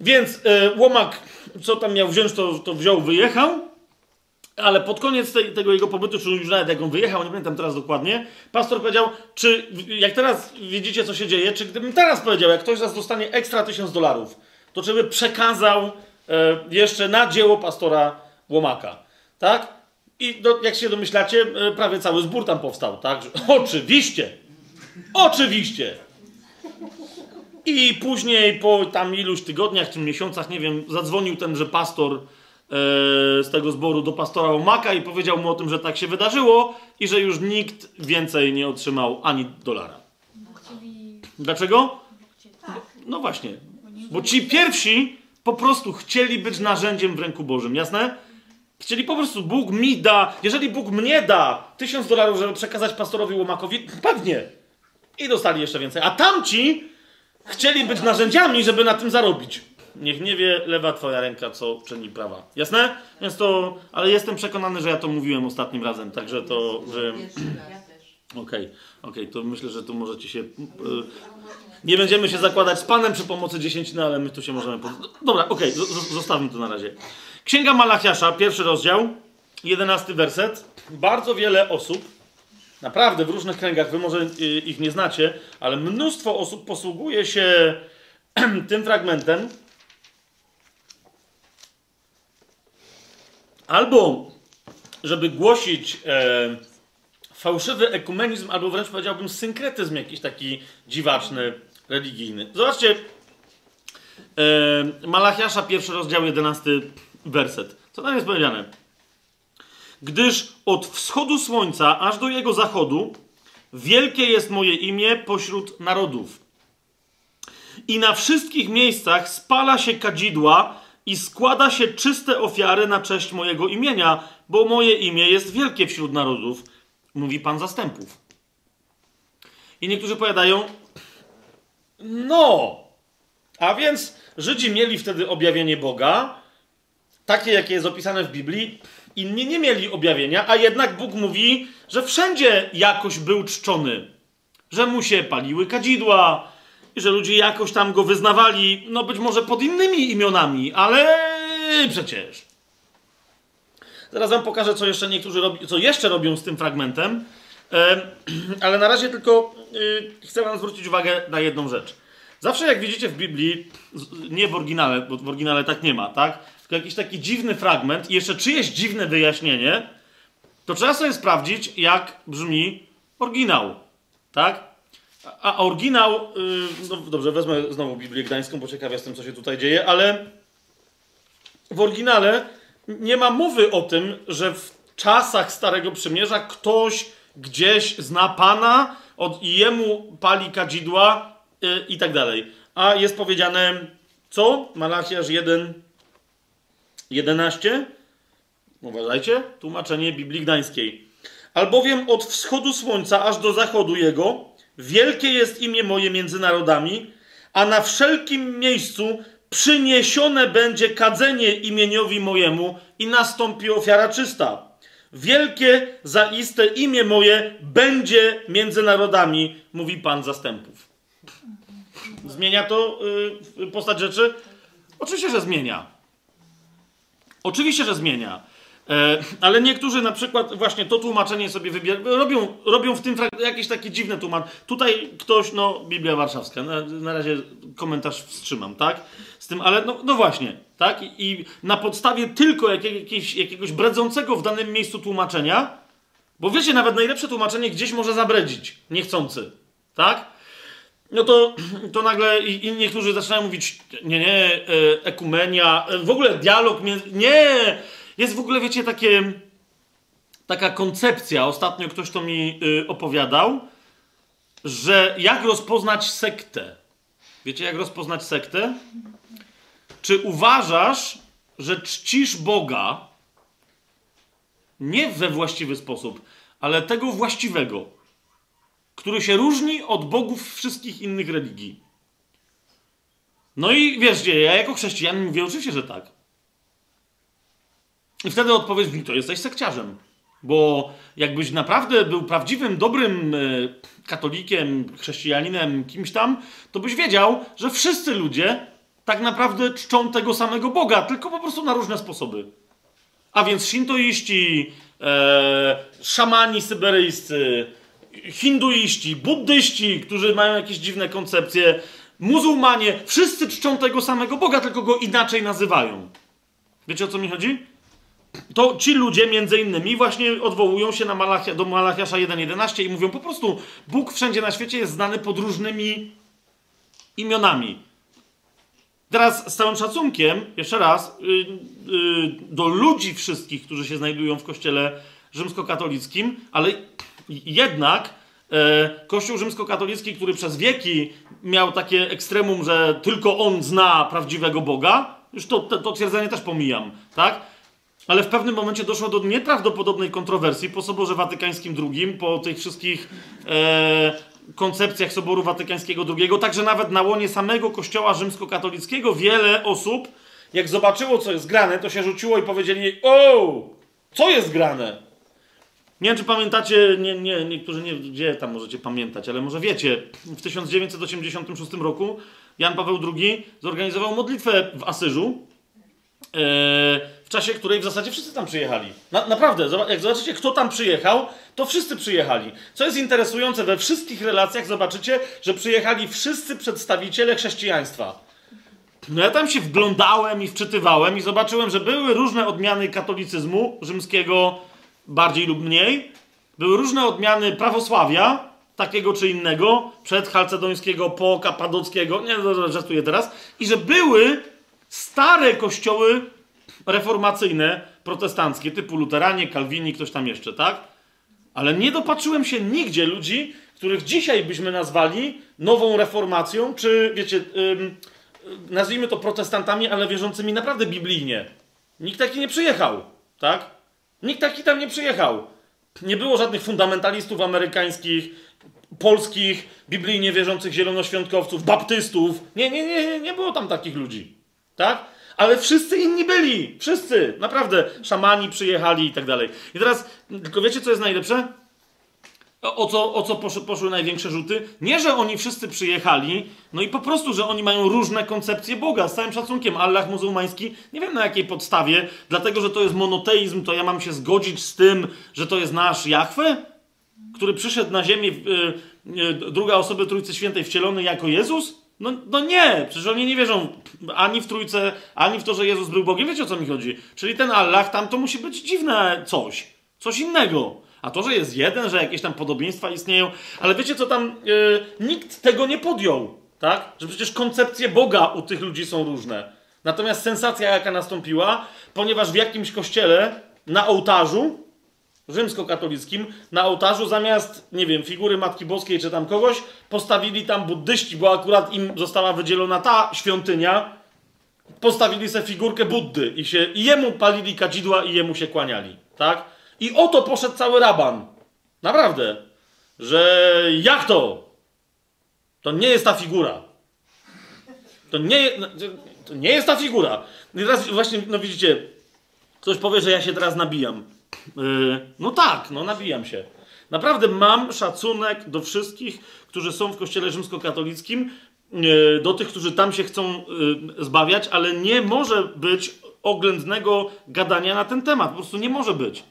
Więc y, Łomak, co tam miał wziąć, to, to wziął, wyjechał, ale pod koniec tej, tego jego pobytu, czy już nawet jak on wyjechał, nie pamiętam teraz dokładnie, pastor powiedział, czy jak teraz widzicie, co się dzieje, czy gdybym teraz powiedział, jak ktoś z nas dostanie ekstra 1000 dolarów, to czy by przekazał e, jeszcze na dzieło pastora Łomaka. Tak? I do, jak się domyślacie, e, prawie cały zbór tam powstał, tak? [LAUGHS] Oczywiście! Oczywiście! I później, po tam iluś tygodniach czy miesiącach, nie wiem, zadzwonił tenże pastor e, z tego zboru do pastora Łomaka i powiedział mu o tym, że tak się wydarzyło i że już nikt więcej nie otrzymał ani dolara. Dlaczego? No właśnie, Bo, nie bo ci pierwsi po prostu chcieli być narzędziem w ręku Bożym, jasne? Chcieli po prostu, Bóg mi da, jeżeli Bóg mnie da tysiąc dolarów, żeby przekazać pastorowi Łomakowi, pewnie. I dostali jeszcze więcej. A tamci chcieli być narzędziami, żeby na tym zarobić. Niech nie wie lewa twoja ręka, co czyni prawa. Jasne? Więc to, ale jestem przekonany, że ja to mówiłem ostatnim razem, także to, że... Ja też. Okej, okej, to myślę, że tu możecie się... y, nie będziemy się zakładać z Panem przy pomocy dziesięciny, ale my tu się możemy... Dobra, okej, z- zostawmy to na razie. Księga Malachiasza, pierwszy rozdział, jedenasty werset. Bardzo wiele osób, naprawdę w różnych kręgach, wy może y, ich nie znacie, ale mnóstwo osób posługuje się [CLEARS THROAT] tym fragmentem albo żeby głosić e, fałszywy ekumenizm, albo wręcz powiedziałbym synkretyzm jakiś taki dziwaczny, religijny. Zobaczcie, e, Malachiasza, pierwszy rozdział, jedenasty werset. Co tam jest powiedziane? Gdyż od wschodu słońca aż do jego zachodu wielkie jest moje imię pośród narodów. I na wszystkich miejscach spala się kadzidła i składa się czyste ofiary na cześć mojego imienia, bo moje imię jest wielkie wśród narodów, mówi Pan zastępów. I niektórzy powiadają, no, a więc Żydzi mieli wtedy objawienie Boga, takie jakie jest opisane w Biblii, inni nie mieli objawienia, a jednak Bóg mówi, że wszędzie jakoś był czczony, że mu się paliły kadzidła, i że ludzie jakoś tam go wyznawali, no być może pod innymi imionami, ale przecież. Zaraz wam pokażę, co jeszcze niektórzy robi, co jeszcze robią z tym fragmentem, [CLEARS THROAT] ale na razie tylko e, chcę wam zwrócić uwagę na jedną rzecz. Zawsze jak widzicie w Biblii, nie w oryginale, bo w oryginale tak nie ma, tak? Tylko jakiś taki dziwny fragment i jeszcze czyjeś dziwne wyjaśnienie, to trzeba sobie sprawdzić, jak brzmi oryginał, tak? A oryginał, yy, no dobrze, wezmę znowu Biblię Gdańską, bo ciekaw jestem, co się tutaj dzieje, ale w oryginale nie ma mowy o tym, że w czasach Starego Przymierza ktoś gdzieś zna Pana od, i jemu pali kadzidła yy, i tak dalej. A jest powiedziane, co? Malachiasz 1, 11? Uważajcie, tłumaczenie Biblii Gdańskiej. Albowiem od wschodu słońca aż do zachodu jego wielkie jest imię moje między narodami, a na wszelkim miejscu przyniesione będzie kadzenie imieniowi mojemu i nastąpi ofiara czysta. Wielkie zaiste imię moje będzie między narodami, mówi Pan zastępów. Zmienia to y, postać rzeczy? Oczywiście, że zmienia. Oczywiście, że zmienia. E, ale niektórzy na przykład właśnie to tłumaczenie sobie wybierają, robią, robią w tym jakieś takie dziwne tłumaczenie. Tutaj ktoś, no Biblia Warszawska, na, na razie komentarz wstrzymam, tak? Z tym, ale no, no właśnie, tak? I, I na podstawie tylko jakiego, jakiegoś, jakiegoś bredzącego w danym miejscu tłumaczenia, bo wiecie, nawet najlepsze tłumaczenie gdzieś może zabredzić, niechcący, tak? No to, to nagle i, i niektórzy zaczynają mówić, nie, nie, e, ekumenia, e, w ogóle dialog, między, nie! Jest w ogóle, wiecie, takie, taka koncepcja, ostatnio ktoś to mi y, opowiadał, że jak rozpoznać sektę. Wiecie, jak rozpoznać sektę? Czy uważasz, że czcisz Boga nie we właściwy sposób, ale tego właściwego, który się różni od bogów wszystkich innych religii? No i wiecie, ja jako chrześcijanin mówię oczywiście, że tak. I wtedy odpowiedź mi, to jesteś sekciarzem. Bo jakbyś naprawdę był prawdziwym, dobrym e, katolikiem, chrześcijaninem, kimś tam, to byś wiedział, że wszyscy ludzie tak naprawdę czczą tego samego Boga, tylko po prostu na różne sposoby. A więc shintoiści, e, szamani syberyjscy, hinduiści, buddyści, którzy mają jakieś dziwne koncepcje, muzułmanie, wszyscy czczą tego samego Boga, tylko go inaczej nazywają. Wiecie o co mi chodzi? to ci ludzie między innymi właśnie odwołują się na Malachia, do Malachiasza 1.11 i mówią po prostu Bóg wszędzie na świecie jest znany pod różnymi imionami. Teraz z całym szacunkiem, jeszcze raz, yy, yy, do ludzi wszystkich, którzy się znajdują w kościele rzymskokatolickim, ale jednak e, Kościół rzymskokatolicki, który przez wieki miał takie ekstremum, że tylko on zna prawdziwego Boga, już to, to, to twierdzenie też pomijam, tak? Ale w pewnym momencie doszło do nieprawdopodobnej kontrowersji po Soborze Watykańskim II, po tych wszystkich e, koncepcjach Soboru Watykańskiego II, także nawet na łonie samego Kościoła rzymskokatolickiego wiele osób, jak zobaczyło, co jest grane, to się rzuciło i powiedzieli: O, co jest grane? Nie wiem, czy pamiętacie, nie, nie, niektórzy nie, gdzie tam możecie pamiętać, ale może wiecie, w 1986 roku Jan Paweł II zorganizował modlitwę w Asyżu, e, w czasie której w zasadzie wszyscy tam przyjechali. Na, naprawdę, jak zobaczycie, kto tam przyjechał, to wszyscy przyjechali. Co jest interesujące, we wszystkich relacjach zobaczycie, że przyjechali wszyscy przedstawiciele chrześcijaństwa. No ja tam się wglądałem i wczytywałem i zobaczyłem, że były różne odmiany katolicyzmu rzymskiego, bardziej lub mniej. Były różne odmiany prawosławia, takiego czy innego, przed Halcedońskiego, po Kapadockiego, nie no, żartuję teraz, i że były stare kościoły reformacyjne, protestanckie, typu luteranie, kalwini, ktoś tam jeszcze, tak? Ale nie dopatrzyłem się nigdzie ludzi, których dzisiaj byśmy nazwali nową reformacją, czy wiecie, ym, nazwijmy to protestantami, ale wierzącymi naprawdę biblijnie. Nikt taki nie przyjechał, tak? Nikt taki tam nie przyjechał. Nie było żadnych fundamentalistów amerykańskich, polskich, biblijnie wierzących zielonoświątkowców, baptystów. Nie, nie, nie, nie było tam takich ludzi. Tak? Ale wszyscy inni byli. Wszyscy. Naprawdę. Szamani przyjechali i tak dalej. I teraz, tylko wiecie, co jest najlepsze? O co, o co poszły, poszły największe rzuty? Nie, że oni wszyscy przyjechali, no i po prostu, że oni mają różne koncepcje Boga. Z całym szacunkiem, Allah muzułmański, nie wiem na jakiej podstawie, dlatego, że to jest monoteizm, to ja mam się zgodzić z tym, że to jest nasz Jahwe, który przyszedł na ziemię, yy, yy, druga osoba Trójcy Świętej wcielony jako Jezus? No, no nie, przecież oni nie wierzą ani w Trójcę, ani w to, że Jezus był Bogiem. Wiecie o co mi chodzi? Czyli ten Allah tam to musi być dziwne coś, coś innego. A to, że jest jeden, że jakieś tam podobieństwa istnieją, ale wiecie co tam, yy, nikt tego nie podjął, tak? Że przecież koncepcje Boga u tych ludzi są różne. Natomiast sensacja, jaka nastąpiła, ponieważ w jakimś kościele na ołtarzu rzymskokatolickim, na ołtarzu zamiast, nie wiem, figury Matki Boskiej czy tam kogoś, postawili tam buddyści, bo akurat im została wydzielona ta świątynia, postawili sobie figurkę Buddy i, się, i jemu palili kadzidła i jemu się kłaniali, tak? I o to poszedł cały raban. Naprawdę. Że jak to? To nie jest ta figura. To nie, to nie jest ta figura. I teraz właśnie, no widzicie, ktoś powie, że ja się teraz nabijam. Yy, no tak, no nabijam się. Naprawdę mam szacunek do wszystkich, którzy są w kościele rzymskokatolickim, yy, do tych, którzy tam się chcą yy, zbawiać, ale nie może być oględnego gadania na ten temat. Po prostu nie może być.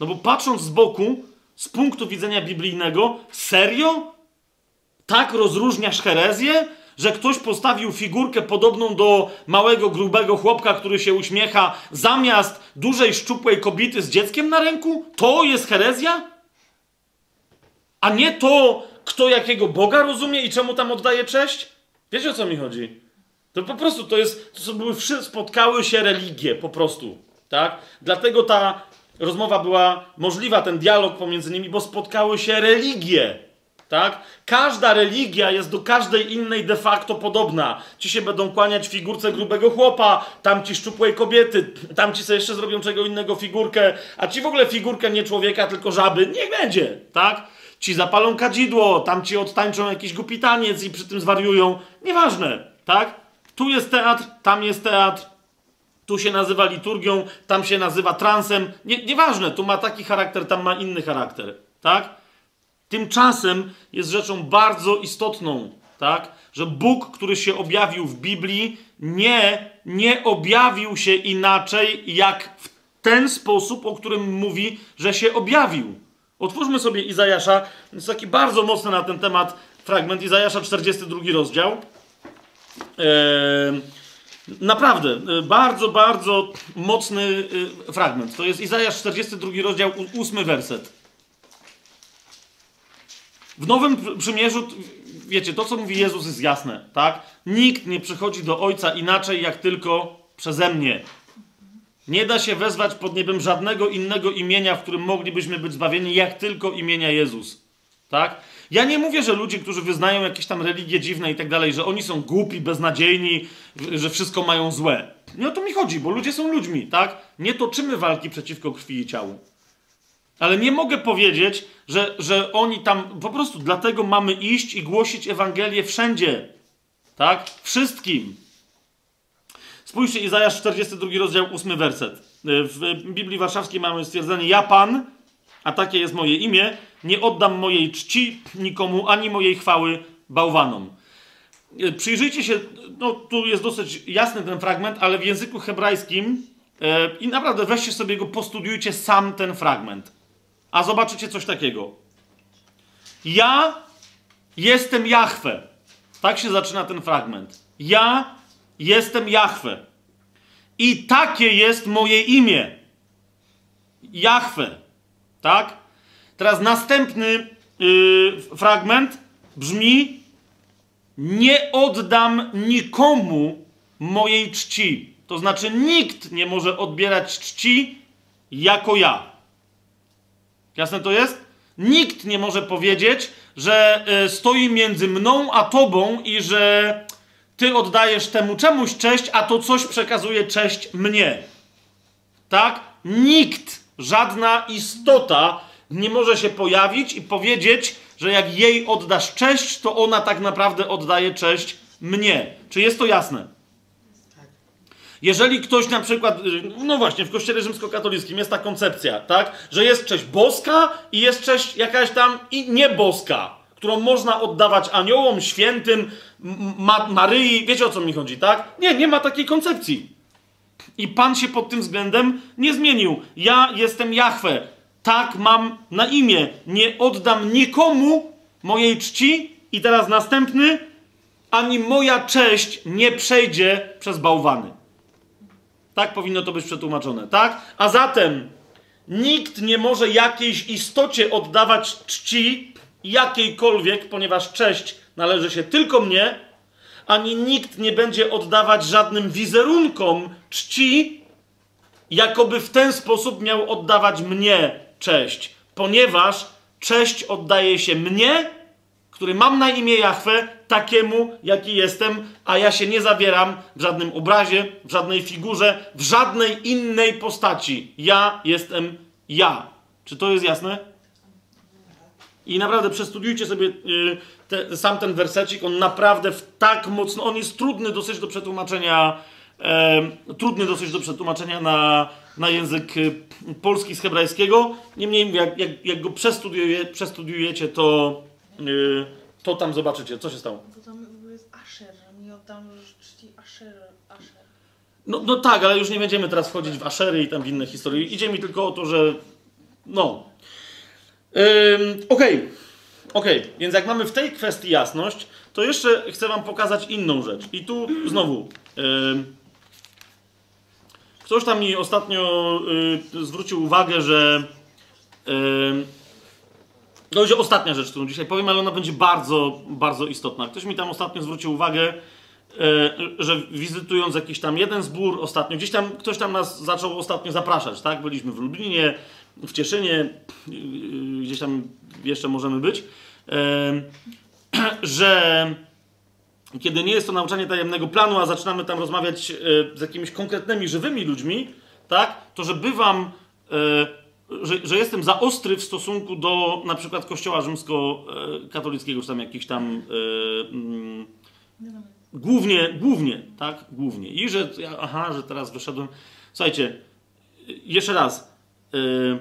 No bo patrząc z boku, z punktu widzenia biblijnego, serio? Tak rozróżniasz herezję? Że ktoś postawił figurkę podobną do małego, grubego chłopka, który się uśmiecha, zamiast dużej, szczupłej kobiety z dzieckiem na ręku? To jest herezja? A nie to, kto jakiego Boga rozumie i czemu tam oddaje cześć? Wiecie o co mi chodzi? To po prostu to jest, to były, spotkały się religie, po prostu, tak? Dlatego ta rozmowa była możliwa, ten dialog pomiędzy nimi, bo spotkały się religie, tak? Każda religia jest do każdej innej de facto podobna. Ci się będą kłaniać figurce grubego chłopa, tamci szczupłej kobiety, tamci sobie jeszcze zrobią czego innego figurkę, a ci w ogóle figurkę nie człowieka, tylko żaby, niech będzie, tak? Ci zapalą kadzidło, tamci odtańczą jakiś głupi taniec i przy tym zwariują. Nieważne, tak? Tu jest teatr, tam jest teatr, tu się nazywa liturgią, tam się nazywa transem. Nie, nieważne, tu ma taki charakter, tam ma inny charakter, tak? Tymczasem jest rzeczą bardzo istotną, tak? Że Bóg, który się objawił w Biblii, nie, nie objawił się inaczej, jak w ten sposób, o którym mówi, że się objawił. Otwórzmy sobie Izajasza, jest taki bardzo mocny na ten temat fragment, Izajasza 42 rozdział. Eee, naprawdę, e, bardzo, bardzo mocny e, fragment. To jest Izajasz 42 rozdział, 8 werset. W Nowym Pr- Przymierzu, wiecie, to co mówi Jezus jest jasne, tak? Nikt nie przychodzi do Ojca inaczej, jak tylko przeze mnie. Nie da się wezwać pod niebem żadnego innego imienia, w którym moglibyśmy być zbawieni, jak tylko imienia Jezus. Tak? Ja nie mówię, że ludzie, którzy wyznają jakieś tam religie dziwne i tak dalej, że oni są głupi, beznadziejni, że wszystko mają złe. Nie o to mi chodzi, bo ludzie są ludźmi, tak? Nie toczymy walki przeciwko krwi i ciału. Ale nie mogę powiedzieć, że, że oni tam. Po prostu dlatego mamy iść i głosić Ewangelię wszędzie. Tak? Wszystkim. Spójrzcie, Izajasz 42 rozdział, 8 werset. W Biblii Warszawskiej mamy stwierdzenie: Ja Pan, a takie jest moje imię, nie oddam mojej czci nikomu, ani mojej chwały bałwanom. E, Przyjrzyjcie się, no tu jest dosyć jasny ten fragment, ale w języku hebrajskim e, i naprawdę weźcie sobie go, postudiujcie sam ten fragment. A zobaczycie coś takiego. Ja jestem Jahwe. Tak się zaczyna ten fragment. Ja jestem Jahwe. I takie jest moje imię. Jahwe. Tak? Teraz następny yy, fragment brzmi: Nie oddam nikomu mojej czci. To znaczy, nikt nie może odbierać czci jako ja. Jasne to jest? Nikt nie może powiedzieć, że y, stoi między mną a tobą i że ty oddajesz temu czemuś cześć, a to coś przekazuje cześć mnie. Tak? Nikt, żadna istota nie może się pojawić i powiedzieć, że jak jej oddasz cześć, to ona tak naprawdę oddaje cześć mnie. Czy jest to jasne? Jeżeli ktoś na przykład, no właśnie, w kościele rzymskokatolickim jest ta koncepcja, tak, że jest cześć boska i jest cześć jakaś tam i nieboska, którą można oddawać aniołom, świętym, Ma Maryi, wiecie o co mi chodzi, tak? Nie, nie ma takiej koncepcji. I Pan się pod tym względem nie zmienił. Ja jestem Jahwe. Tak mam na imię. Nie oddam nikomu mojej czci. I teraz następny. Ani moja cześć nie przejdzie przez bałwany. Tak powinno to być przetłumaczone, tak? A zatem nikt nie może jakiejś istocie oddawać czci jakiejkolwiek, ponieważ cześć należy się tylko mnie, ani nikt nie będzie oddawać żadnym wizerunkom czci, jakoby w ten sposób miał oddawać mnie cześć, ponieważ cześć oddaje się mnie, który mam na imię Jahwe, takiemu, jaki jestem, a ja się nie zabieram w żadnym obrazie, w żadnej figurze, w żadnej innej postaci. Ja jestem ja. Czy to jest jasne? I naprawdę przestudiujcie sobie y, te, sam ten wersecik. On naprawdę tak mocno. On jest trudny dosyć do przetłumaczenia. Trudny dosyć do przetłumaczenia na, na język y, polski z hebrajskiego. Niemniej, jak, jak, jak go przestudiuje, przestudiujecie, to, y, to tam zobaczycie, co się stało. Bo tam jest Asher, mi oddam czci Asher. Asher. No, no tak, ale już nie będziemy teraz wchodzić w aszery i tam w inne historie. Idzie mi tylko o to, że. No. Ym, Okej. Okej, więc jak mamy w tej kwestii jasność, to jeszcze chcę Wam pokazać inną rzecz. I tu znowu. ym, ktoś tam mi ostatnio y, zwrócił uwagę, że. ym, to będzie ostatnia rzecz, którą dzisiaj powiem, ale ona będzie bardzo, bardzo istotna. Ktoś mi tam ostatnio zwrócił uwagę, e, że wizytując jakiś tam jeden zbór ostatnio, gdzieś tam ktoś tam nas zaczął ostatnio zapraszać, tak? Byliśmy w Lublinie, w Cieszynie, yy, gdzieś tam jeszcze możemy być, [CLEARS THROAT] że kiedy nie jest to nauczanie tajemnego planu, a zaczynamy tam rozmawiać e, z jakimiś konkretnymi, żywymi ludźmi, tak? To że bywam, e, że, że jestem za ostry w stosunku do na przykład kościoła rzymskokatolickiego, czy tam jakichś tam e, mm, Głównie, głównie, tak? Głównie. I że, aha, że teraz wyszedłem. Słuchajcie, jeszcze raz. Yy,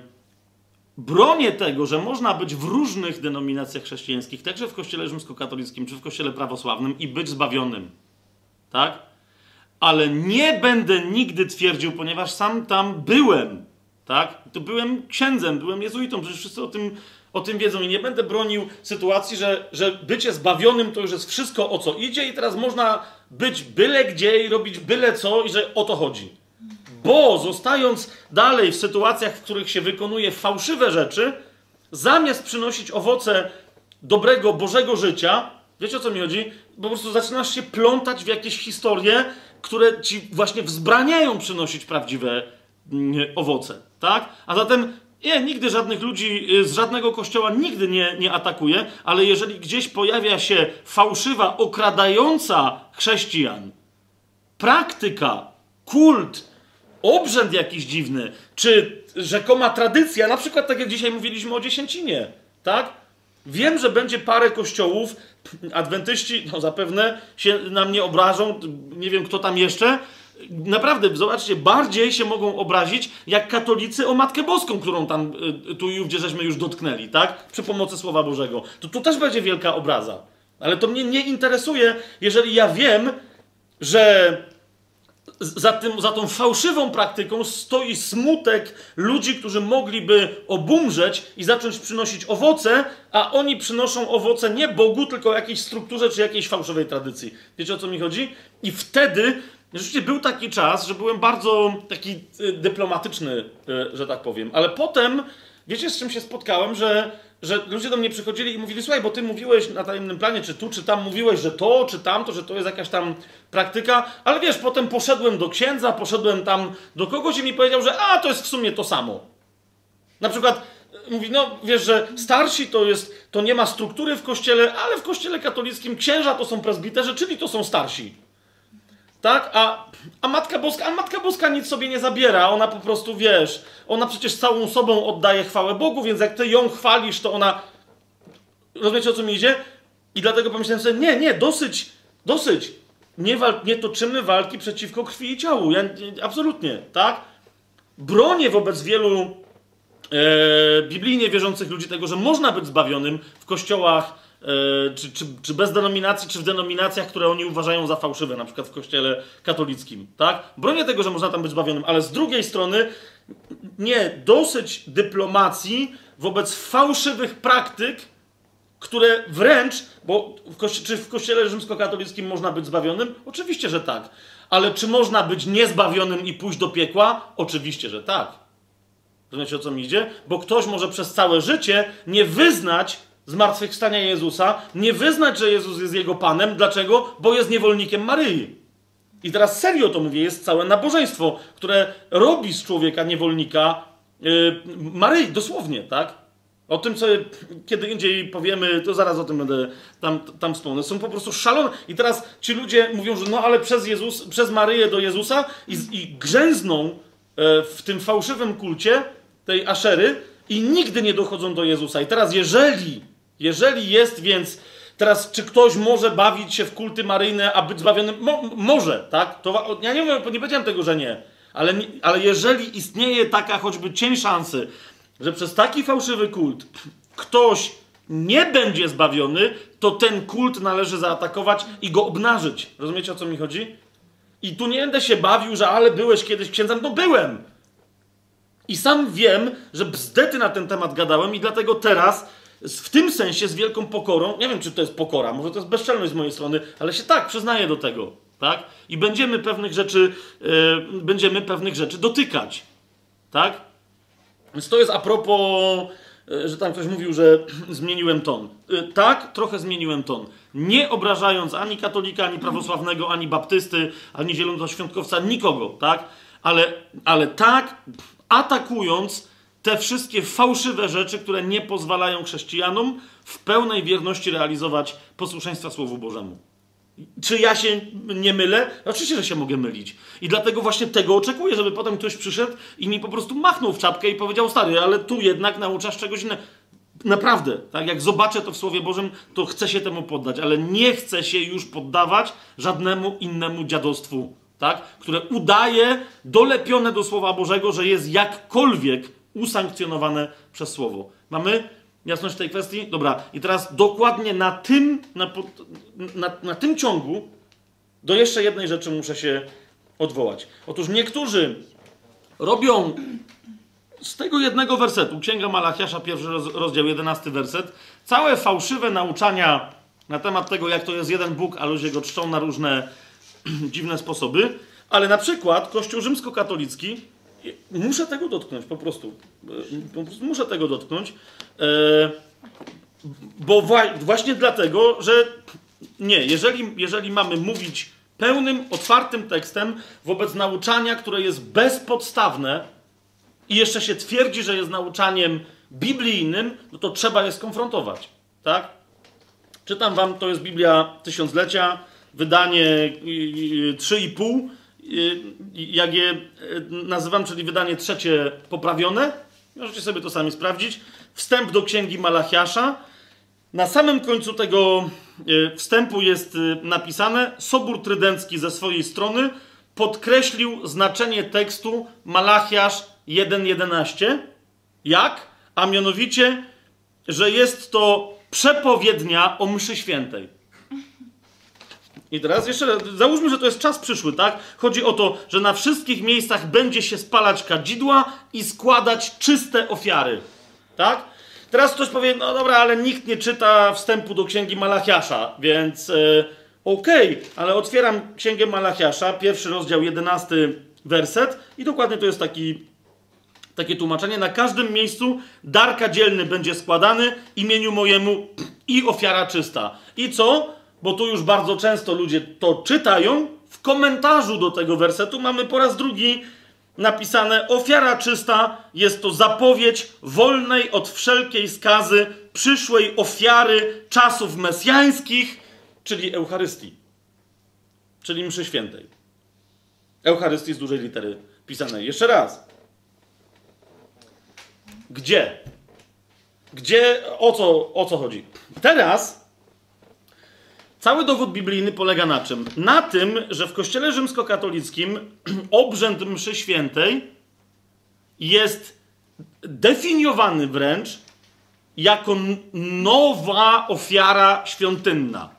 bronię tego, że można być w różnych denominacjach chrześcijańskich, także w kościele rzymskokatolickim czy w kościele prawosławnym i być zbawionym. Tak? Ale nie będę nigdy twierdził, ponieważ sam tam byłem. Tak? To byłem księdzem, byłem jezuitą, przecież wszyscy o tym, o tym wiedzą i nie będę bronił sytuacji, że, że bycie zbawionym to już jest wszystko o co idzie i teraz można być byle gdzie i robić byle co i że o to chodzi. Bo zostając dalej w sytuacjach, w których się wykonuje fałszywe rzeczy, zamiast przynosić owoce dobrego, Bożego życia, wiecie o co mi chodzi? Po prostu zaczynasz się plątać w jakieś historie, które ci właśnie wzbraniają przynosić prawdziwe mm, owoce, tak? A zatem nie, nigdy żadnych ludzi y, z żadnego kościoła nigdy nie, nie atakuje, ale jeżeli gdzieś pojawia się fałszywa, okradająca chrześcijan praktyka, kult, obrzęd jakiś dziwny, czy rzekoma tradycja, na przykład tak jak dzisiaj mówiliśmy o dziesięcinie, tak? Wiem, że będzie parę kościołów, adwentyści, no zapewne się na mnie obrażą, nie wiem kto tam jeszcze. Naprawdę, zobaczcie, bardziej się mogą obrazić jak katolicy o Matkę Boską, którą tam y, tu i ówdzie żeśmy już dotknęli, tak? Przy pomocy Słowa Bożego. To tu też będzie wielka obraza. Ale to mnie nie interesuje, jeżeli ja wiem, że za, tym, za tą fałszywą praktyką stoi smutek ludzi, którzy mogliby obumrzeć i zacząć przynosić owoce, a oni przynoszą owoce nie Bogu, tylko jakiejś strukturze czy jakiejś fałszywej tradycji. Wiecie o co mi chodzi? I wtedy, rzeczywiście był taki czas, że byłem bardzo taki y, dyplomatyczny, y, że tak powiem, ale potem, wiecie z czym się spotkałem, że że ludzie do mnie przychodzili i mówili, słuchaj, bo ty mówiłeś na tajemnym planie, czy tu, czy tam, mówiłeś, że to, czy tamto, że to jest jakaś tam praktyka, ale wiesz, potem poszedłem do księdza, poszedłem tam do kogoś i mi powiedział, że a, to jest w sumie to samo. Na przykład y, mówi, no wiesz, że starsi to jest, to nie ma struktury w kościele, ale w kościele katolickim księża to są prezbiterzy, czyli to są starsi. Tak? A, a Matka Boska, a Matka Boska nic sobie nie zabiera, ona po prostu, wiesz, ona przecież całą sobą oddaje chwałę Bogu, więc jak ty ją chwalisz, to ona... Rozumiecie, o co mi idzie? I dlatego pomyślałem sobie, nie, nie, dosyć, dosyć. Nie, wal, nie toczymy walki przeciwko krwi i ciału. Ja, nie- absolutnie, tak? Bronię wobec wielu e, biblijnie wierzących ludzi tego, że można być zbawionym w kościołach, czy, czy, czy bez denominacji, czy w denominacjach, które oni uważają za fałszywe, na przykład w kościele katolickim, tak? Bronię tego, że można tam być zbawionym, ale z drugiej strony nie, dosyć dyplomacji wobec fałszywych praktyk, które wręcz, bo w czy w kościele rzymskokatolickim można być zbawionym? Oczywiście, że tak. Ale czy można być niezbawionym i pójść do piekła? Oczywiście, że tak. Rozumiecie o co mi idzie? Bo ktoś może przez całe życie nie wyznać zmartwychwstania Jezusa, nie wyznać, że Jezus jest jego Panem. Dlaczego? Bo jest niewolnikiem Maryi. I teraz serio to mówię, jest całe nabożeństwo, które robi z człowieka niewolnika yy, Maryi, dosłownie, tak? O tym, co kiedy indziej powiemy, to zaraz o tym będę tam, tam wspomnę. Są po prostu szalone. I teraz ci ludzie mówią, że no ale przez Jezus, przez Maryję do Jezusa i, i grzęzną e, w tym fałszywym kulcie tej Aszery i nigdy nie dochodzą do Jezusa. I teraz jeżeli, jeżeli jest więc, teraz czy ktoś może bawić się w kulty maryjne, a być zbawionym? Mo, może, tak? To, ja nie, mówię, nie powiedziałem tego, że nie. Ale, ale jeżeli istnieje taka choćby cień szansy, że przez taki fałszywy kult ktoś nie będzie zbawiony, to ten kult należy zaatakować i go obnażyć. Rozumiecie o co mi chodzi? I tu nie będę się bawił, że ale byłeś kiedyś księdzem. No byłem. I sam wiem, że bzdety na ten temat gadałem i dlatego teraz w tym sensie z wielką pokorą, nie wiem czy to jest pokora, może to jest bezczelność z mojej strony, ale się tak przyznaję do tego, tak? I będziemy pewnych rzeczy, yy, będziemy pewnych rzeczy dotykać, tak? Więc to jest a propos, yy, że tam ktoś mówił, że [CLEARS THROAT] zmieniłem ton. Yy, tak, trochę zmieniłem ton. Nie obrażając ani katolika, ani prawosławnego, ani baptysty, ani zielonoświątkowca, nikogo, tak? Ale, ale tak, atakując te wszystkie fałszywe rzeczy, które nie pozwalają chrześcijanom w pełnej wierności realizować posłuszeństwa Słowu Bożemu. Czy ja się nie mylę? Oczywiście, że się mogę mylić. I dlatego właśnie tego oczekuję, żeby potem ktoś przyszedł i mi po prostu machnął w czapkę i powiedział, stary, ale tu jednak nauczasz czegoś innego. Naprawdę, tak? Jak zobaczę to w Słowie Bożym, to chcę się temu poddać, ale nie chcę się już poddawać żadnemu innemu dziadostwu, tak? Które udaje, dolepione do Słowa Bożego, że jest jakkolwiek usankcjonowane przez Słowo. Mamy jasność tej kwestii? Dobra, i teraz dokładnie na tym, na, na, na tym ciągu do jeszcze jednej rzeczy muszę się odwołać. Otóż niektórzy robią z tego jednego wersetu, Księga Malachiasza, pierwszy roz, rozdział, jedenasty werset, całe fałszywe nauczania na temat tego, jak to jest jeden Bóg, a ludzie go czczą na różne [CLEARS THROAT] dziwne sposoby, ale na przykład Kościół rzymskokatolicki, muszę tego dotknąć, po prostu, E, po prostu muszę tego dotknąć, e, bo wła- właśnie dlatego, że nie, jeżeli, jeżeli mamy mówić pełnym, otwartym tekstem wobec nauczania, które jest bezpodstawne, i jeszcze się twierdzi, że jest nauczaniem biblijnym, no to trzeba je skonfrontować. Tak? Czytam wam, to jest Biblia Tysiąclecia, wydanie y, y, 3,5. Jak je y, nazywam, czyli wydanie trzecie poprawione. Możecie sobie to sami sprawdzić. Wstęp do księgi Malachiasza. Na samym końcu tego y, wstępu jest y, napisane: Sobór Trydencki ze swojej strony podkreślił znaczenie tekstu Malachiasz 1.11. Jak? A mianowicie, że jest to przepowiednia o mszy świętej. I teraz jeszcze załóżmy, że to jest czas przyszły, tak? Chodzi o to, że na wszystkich miejscach będzie się spalać kadzidła i składać czyste ofiary. Tak? Teraz ktoś powie, no dobra, ale nikt nie czyta wstępu do księgi Malachiasza, więc e, okej, ale otwieram księgę Malachiasza, pierwszy rozdział, jedenasty werset i dokładnie to jest taki, takie tłumaczenie. Na każdym miejscu dar kadzielny będzie składany imieniu mojemu i ofiara czysta. I co? Bo tu już bardzo często ludzie to czytają. W komentarzu do tego wersetu mamy po raz drugi napisane: Ofiara czysta jest to zapowiedź wolnej od wszelkiej skazy przyszłej ofiary czasów mesjańskich, czyli Eucharystii, czyli mszy świętej. Eucharystii z dużej litery pisanej. Jeszcze raz. Gdzie? Gdzie, o co, o co chodzi? Teraz cały dowód biblijny polega na czym? Na tym, że w kościele rzymskokatolickim [CLEARS THROAT] obrzęd mszy świętej jest definiowany wręcz jako nowa ofiara świątynna.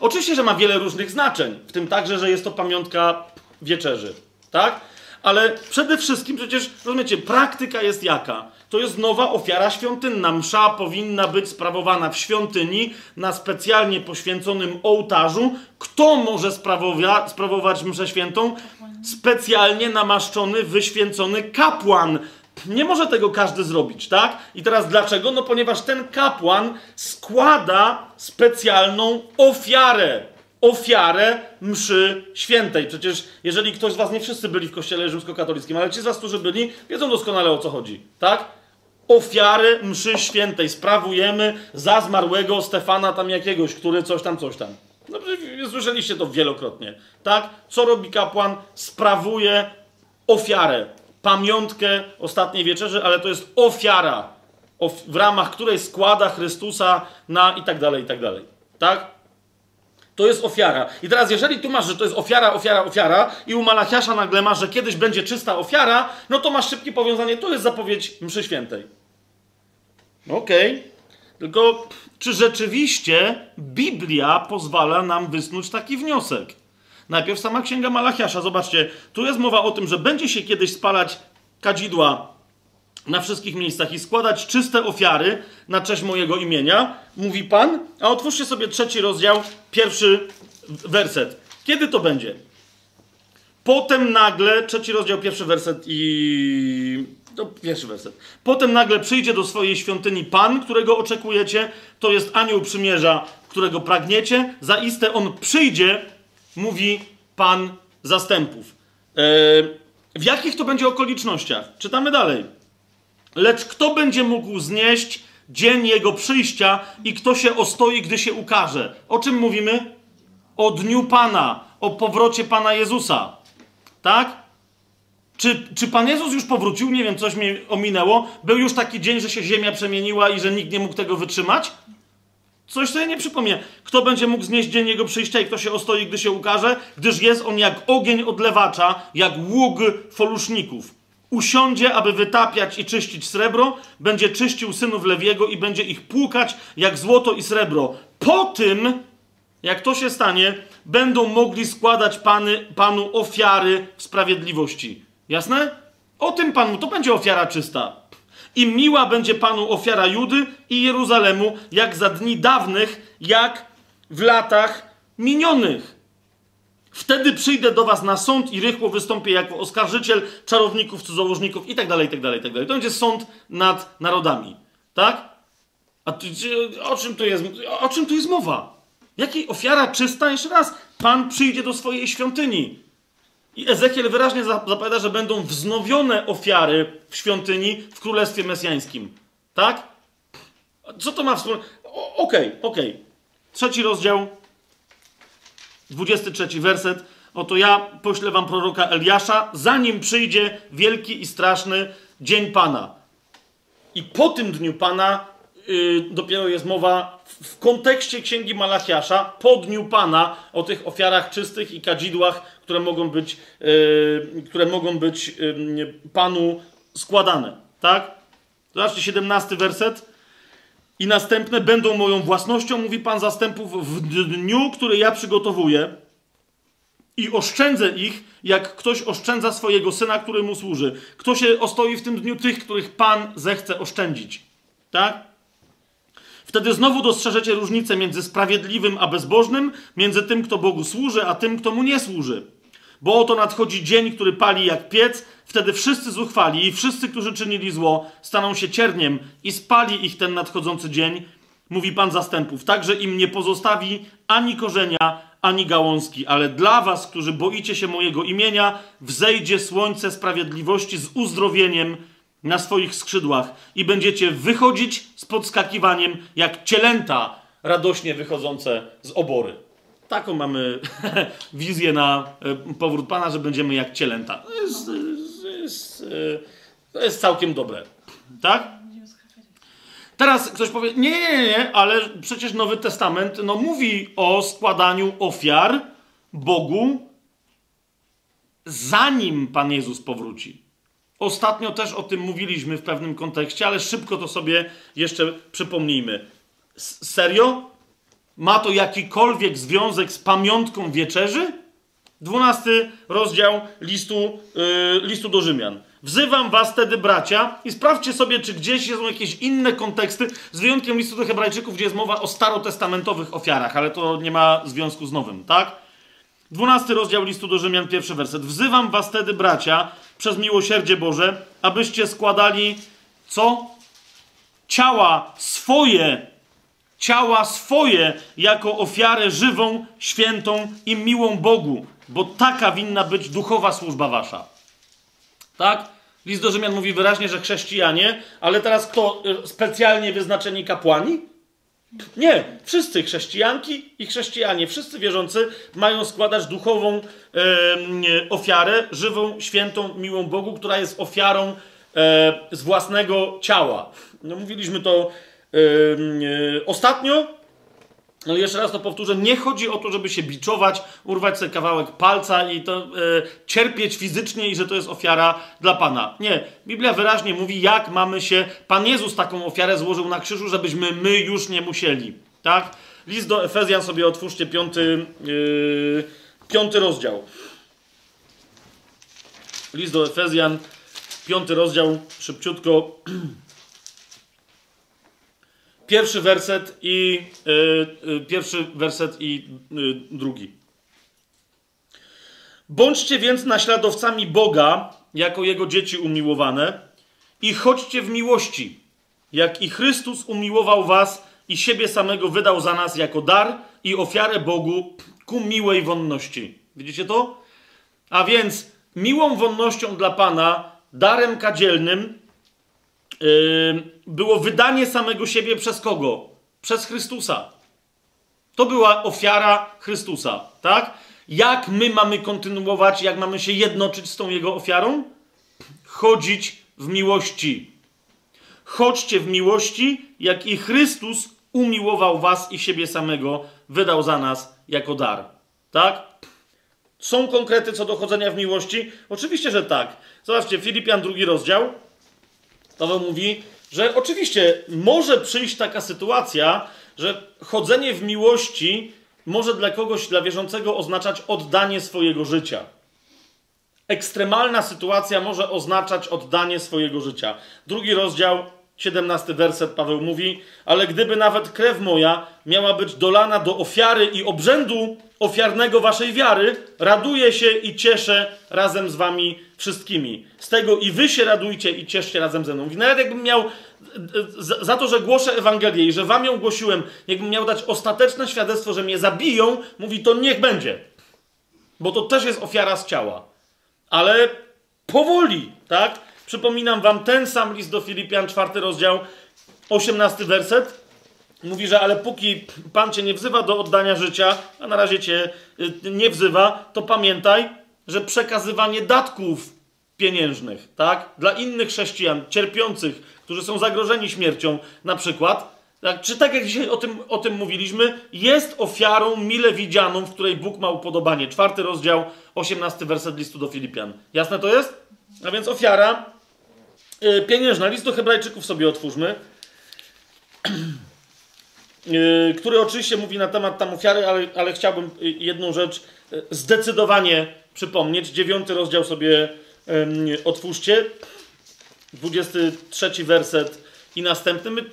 Oczywiście, że ma wiele różnych znaczeń, w tym także, że jest to pamiątka wieczerzy, tak? Ale przede wszystkim przecież, rozumiecie, praktyka jest jaka? To jest nowa ofiara świątynna. Msza powinna być sprawowana w świątyni na specjalnie poświęconym ołtarzu. Kto może sprawować mszę świętą? Specjalnie namaszczony, wyświęcony kapłan. Nie może tego każdy zrobić, tak? I teraz dlaczego? No ponieważ ten kapłan składa specjalną ofiarę. Ofiarę mszy świętej. Przecież jeżeli ktoś z was, nie wszyscy byli w kościele rzymskokatolickim, ale ci z was, którzy byli, wiedzą doskonale o co chodzi, tak? Ofiary mszy świętej sprawujemy za zmarłego Stefana tam jakiegoś, który coś tam, coś tam. No, słyszeliście to wielokrotnie, tak? Co robi kapłan? Sprawuje ofiarę, pamiątkę ostatniej wieczerzy, ale to jest ofiara, of- w ramach której składa Chrystusa na i tak dalej, i tak dalej. Tak? To jest ofiara. I teraz, jeżeli tu masz, że to jest ofiara, ofiara, ofiara, i u Malachiasza nagle masz, że kiedyś będzie czysta ofiara, no to masz szybkie powiązanie, to jest zapowiedź mszy świętej. Okej. Tylko, czy rzeczywiście Biblia pozwala nam wysnuć taki wniosek? Najpierw sama księga Malachiasza. Zobaczcie, tu jest mowa o tym, że będzie się kiedyś spalać kadzidła na wszystkich miejscach i składać czyste ofiary na cześć mojego imienia, mówi Pan. A otwórzcie sobie trzeci rozdział, pierwszy werset. Kiedy to będzie? Potem nagle, trzeci rozdział, pierwszy werset i. No, pierwszy werset. Potem nagle przyjdzie do swojej świątyni Pan, którego oczekujecie. To jest anioł przymierza, którego pragniecie. Zaiste on przyjdzie, mówi Pan zastępów. E, w jakich to będzie okolicznościach? Czytamy dalej. Lecz kto będzie mógł znieść dzień jego przyjścia i kto się ostoi, gdy się ukaże? O czym mówimy? O dniu Pana, o powrocie Pana Jezusa. Tak? Czy, czy Pan Jezus już powrócił? Nie wiem, coś mi ominęło. Był już taki dzień, że się ziemia przemieniła i że nikt nie mógł tego wytrzymać? Coś sobie nie przypomnę. Kto będzie mógł znieść dzień jego przyjścia i kto się ostoi, gdy się ukaże? Gdyż jest on jak ogień odlewacza, jak ług foluszników. Usiądzie, aby wytapiać i czyścić srebro, będzie czyścił synów Lewiego i będzie ich płukać jak złoto i srebro. Po tym, jak to się stanie, będą mogli składać pany, Panu ofiary w sprawiedliwości. Jasne? O tym Panu, to będzie ofiara czysta. I miła będzie Panu ofiara Judy i Jeruzalemu, jak za dni dawnych, jak w latach minionych. Wtedy przyjdę do was na sąd i rychło wystąpię jako oskarżyciel czarowników, cudzołożników i tak dalej, i tak dalej, i tak dalej. To będzie sąd nad narodami. Tak? A tu, o czym tu jest, o czym tu jest mowa? Jakiej ofiara czysta? Jeszcze raz. Pan przyjdzie do swojej świątyni. I Ezekiel wyraźnie za- zapowiada, że będą wznowione ofiary w świątyni w Królestwie Mesjańskim. Tak? Co to ma wspólnego? Okej, okej. Trzeci rozdział, 23 werset. Oto ja poślę wam proroka Eliasza, zanim przyjdzie wielki i straszny dzień Pana. I po tym dniu Pana yy, dopiero jest mowa w, kontekście księgi Malachiasza, po dniu Pana, o tych ofiarach czystych i kadzidłach, które mogą być, yy, które mogą być yy, Panu składane. Tak? Zobaczcie, 17 werset. I następne będą moją własnością, mówi Pan zastępów, w dniu, który ja przygotowuję. I oszczędzę ich, jak ktoś oszczędza swojego syna, który mu służy. Kto się ostoi w tym dniu? Tych, których Pan zechce oszczędzić. Tak? Wtedy znowu dostrzeżecie różnicę między sprawiedliwym a bezbożnym, między tym, kto Bogu służy, a tym, kto mu nie służy. Bo oto nadchodzi dzień, który pali jak piec, wtedy wszyscy zuchwali i wszyscy, którzy czynili zło, staną się cierniem i spali ich ten nadchodzący dzień, mówi Pan zastępów. Także im nie pozostawi ani korzenia, ani gałązki, ale dla was, którzy boicie się mojego imienia, wzejdzie słońce sprawiedliwości z uzdrowieniem na swoich skrzydłach i będziecie wychodzić z podskakiwaniem jak cielęta radośnie wychodzące z obory. Taką mamy [LAUGHS] wizję na e, powrót Pana, że będziemy jak cielęta. To jest, to jest, e, to jest całkiem dobre. Tak? Teraz ktoś powie, nie, nie, nie, nie, ale przecież Nowy Testament no, mówi o składaniu ofiar Bogu, zanim Pan Jezus powróci. Ostatnio też o tym mówiliśmy w pewnym kontekście, ale szybko to sobie jeszcze przypomnijmy. S- serio? Ma to jakikolwiek związek z pamiątką wieczerzy? 12 rozdział listu, yy, listu do Rzymian. Wzywam was wtedy, bracia, i sprawdźcie sobie, czy gdzieś są jakieś inne konteksty, z wyjątkiem listu do Hebrajczyków, gdzie jest mowa o starotestamentowych ofiarach, ale to nie ma związku z nowym, tak? 12 rozdział listu do Rzymian, pierwszy werset. Wzywam was wtedy, bracia, przez miłosierdzie Boże, abyście składali co? Ciała swoje ciała swoje jako ofiarę żywą, świętą i miłą Bogu, bo taka winna być duchowa służba wasza. Tak? List do Rzymian mówi wyraźnie, że chrześcijanie, ale teraz kto? Y, Specjalnie wyznaczeni kapłani? Nie, wszyscy chrześcijanki i chrześcijanie, wszyscy wierzący mają składać duchową e, ofiarę, żywą, świętą, miłą Bogu, która jest ofiarą e, z własnego ciała. No, mówiliśmy to ostatnio, no jeszcze raz to powtórzę, nie chodzi o to, żeby się biczować, urwać sobie kawałek palca i to e, cierpieć fizycznie i że to jest ofiara dla Pana. Nie. Biblia wyraźnie mówi, jak mamy się. Pan Jezus taką ofiarę złożył na krzyżu, żebyśmy my już nie musieli. Tak? List do Efezjan sobie otwórzcie, piąty, yy, piąty rozdział. List do Efezjan, piąty rozdział, szybciutko. [CLEARS THROAT] Pierwszy werset i y, y, pierwszy werset i y, drugi. Bądźcie więc naśladowcami Boga, jako Jego dzieci umiłowane, i chodźcie w miłości, jak i Chrystus umiłował was i siebie samego wydał za nas jako dar i ofiarę Bogu ku miłej wonności. Widzicie to? A więc miłą wonnością dla Pana, darem kadzielnym, yy, było wydanie samego siebie przez kogo? Przez Chrystusa. To była ofiara Chrystusa, tak? Jak my mamy kontynuować, jak mamy się jednoczyć z tą Jego ofiarą? Chodzić w miłości. Chodźcie w miłości, jak i Chrystus umiłował was i siebie samego wydał za nas jako dar. Tak? Są konkrety co do chodzenia w miłości? Oczywiście, że tak. Zobaczcie, Filipian drugi rozdział. Paweł mówi, że oczywiście może przyjść taka sytuacja, że chodzenie w miłości może dla kogoś, dla wierzącego oznaczać oddanie swojego życia. Ekstremalna sytuacja może oznaczać oddanie swojego życia. Drugi rozdział, 17 werset Paweł mówi, ale gdyby nawet krew moja miała być dolana do ofiary i obrzędu ofiarnego waszej wiary, raduję się i cieszę razem z wami wszystkimi. Z tego i wy się radujcie i cieszcie razem ze mną. Mówi, nawet jakbym miał za, za to, że głoszę Ewangelię i że wam ją głosiłem, jakbym miał dać ostateczne świadectwo, że mnie zabiją, mówi, to niech będzie. Bo to też jest ofiara z ciała. Ale powoli, tak? Przypominam wam ten sam list do Filipian, czwarty rozdział, osiemnasty werset. Mówi, że ale póki Pan cię nie wzywa do oddania życia, a na razie cię y, nie wzywa, to pamiętaj, że przekazywanie datków pieniężnych, tak? Dla innych chrześcijan cierpiących, którzy są zagrożeni śmiercią, na przykład, tak? czy tak jak dzisiaj o tym, o tym mówiliśmy, jest ofiarą mile widzianą, w której Bóg ma upodobanie. Czwarty rozdział, osiemnasty werset listu do Filipian. Jasne to jest? A więc ofiara yy, pieniężna. List do Hebrajczyków sobie otwórzmy. Yy, [CLEARS THROAT] który oczywiście mówi na temat tam ofiary, ale, ale chciałbym jedną rzecz yy, zdecydowanie przypomnieć. Dziewiąty rozdział sobie otwórzcie. 23 werset i następny. My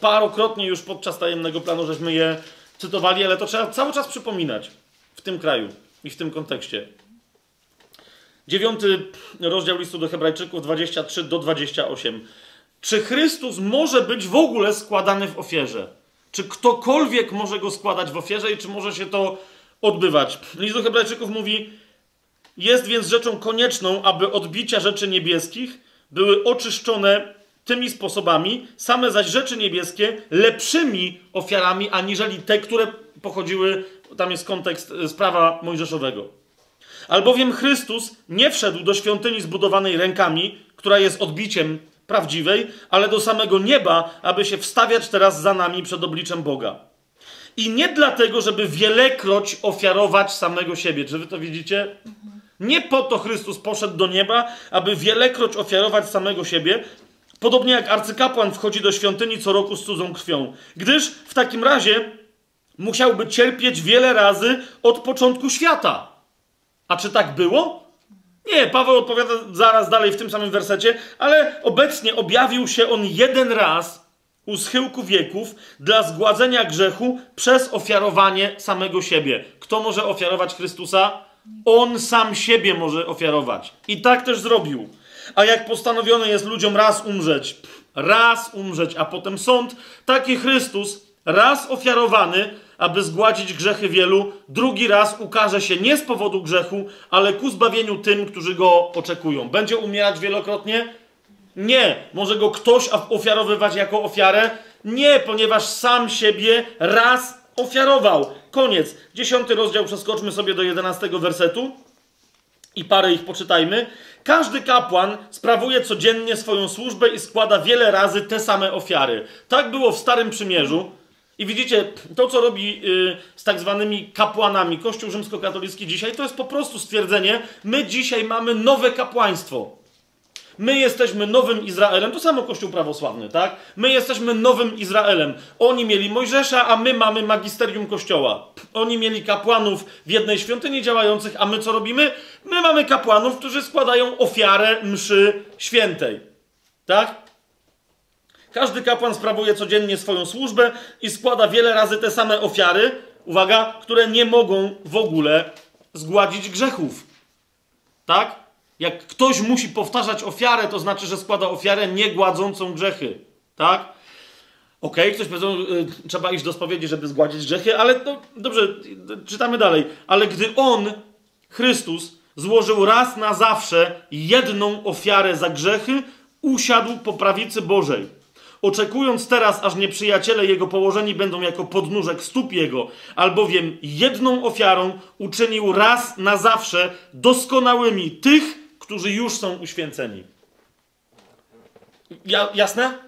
parokrotnie już podczas tajemnego planu żeśmy je cytowali, ale to trzeba cały czas przypominać w tym kraju i w tym kontekście. Dziewiąty rozdział listu do Hebrajczyków 23 do 28. Czy Chrystus może być w ogóle składany w ofierze? Czy ktokolwiek może go składać w ofierze i czy może się to odbywać? List do Hebrajczyków mówi: Jest więc rzeczą konieczną, aby odbicia rzeczy niebieskich były oczyszczone tymi sposobami, same zaś rzeczy niebieskie lepszymi ofiarami, aniżeli te, które pochodziły, tam jest kontekst z prawa mojżeszowego. Albowiem Chrystus nie wszedł do świątyni zbudowanej rękami, która jest odbiciem prawdziwej, ale do samego nieba, aby się wstawiać teraz za nami przed obliczem Boga. I nie dlatego, żeby wielekroć ofiarować samego siebie. Czy wy to widzicie? Nie po to Chrystus poszedł do nieba, aby wielekroć ofiarować samego siebie, podobnie jak arcykapłan wchodzi do świątyni co roku z cudzą krwią. Gdyż w takim razie musiałby cierpieć wiele razy od początku świata. A czy tak było? Nie, Paweł odpowiada zaraz dalej w tym samym wersecie, ale obecnie objawił się on jeden raz u schyłku wieków dla zgładzenia grzechu przez ofiarowanie samego siebie. Kto może ofiarować Chrystusa? On sam siebie może ofiarować. I tak też zrobił. A jak postanowione jest ludziom raz umrzeć, raz umrzeć, a potem sąd, taki Chrystus, raz ofiarowany, aby zgładzić grzechy wielu, drugi raz ukaże się nie z powodu grzechu, ale ku zbawieniu tym, którzy go oczekują. Będzie umierać wielokrotnie? Nie. Może go ktoś ofiarowywać jako ofiarę? Nie, ponieważ sam siebie raz ofiarował. Koniec. Dziesiąty rozdział, przeskoczmy sobie do jedenastego wersetu i parę ich poczytajmy. Każdy kapłan sprawuje codziennie swoją służbę i składa wiele razy te same ofiary. Tak było w Starym Przymierzu. I widzicie, to co robi yy, z tak zwanymi kapłanami Kościół rzymskokatolicki dzisiaj, to jest po prostu stwierdzenie, my dzisiaj mamy nowe kapłaństwo. My jesteśmy nowym Izraelem, to samo Kościół prawosławny, tak? My jesteśmy nowym Izraelem. Oni mieli Mojżesza, a my mamy magisterium Kościoła. Oni mieli kapłanów w jednej świątyni działających, a my co robimy? My mamy kapłanów, którzy składają ofiarę mszy świętej. Tak? Każdy kapłan sprawuje codziennie swoją służbę i składa wiele razy te same ofiary, uwaga, które nie mogą w ogóle zgładzić grzechów. Tak? Jak ktoś musi powtarzać ofiarę, to znaczy, że składa ofiarę niegładzącą grzechy. Tak? Okej, ktoś powiedzą, y, trzeba iść do spowiedzi, żeby zgładzić grzechy, ale no, dobrze, czytamy dalej. Ale gdy On, Chrystus, złożył raz na zawsze jedną ofiarę za grzechy, usiadł po prawicy Bożej. Oczekując teraz, aż nieprzyjaciele jego położeni będą jako podnóżek stóp jego, albowiem jedną ofiarą uczynił raz na zawsze doskonałymi tych, którzy już są uświęceni. Ja, jasne?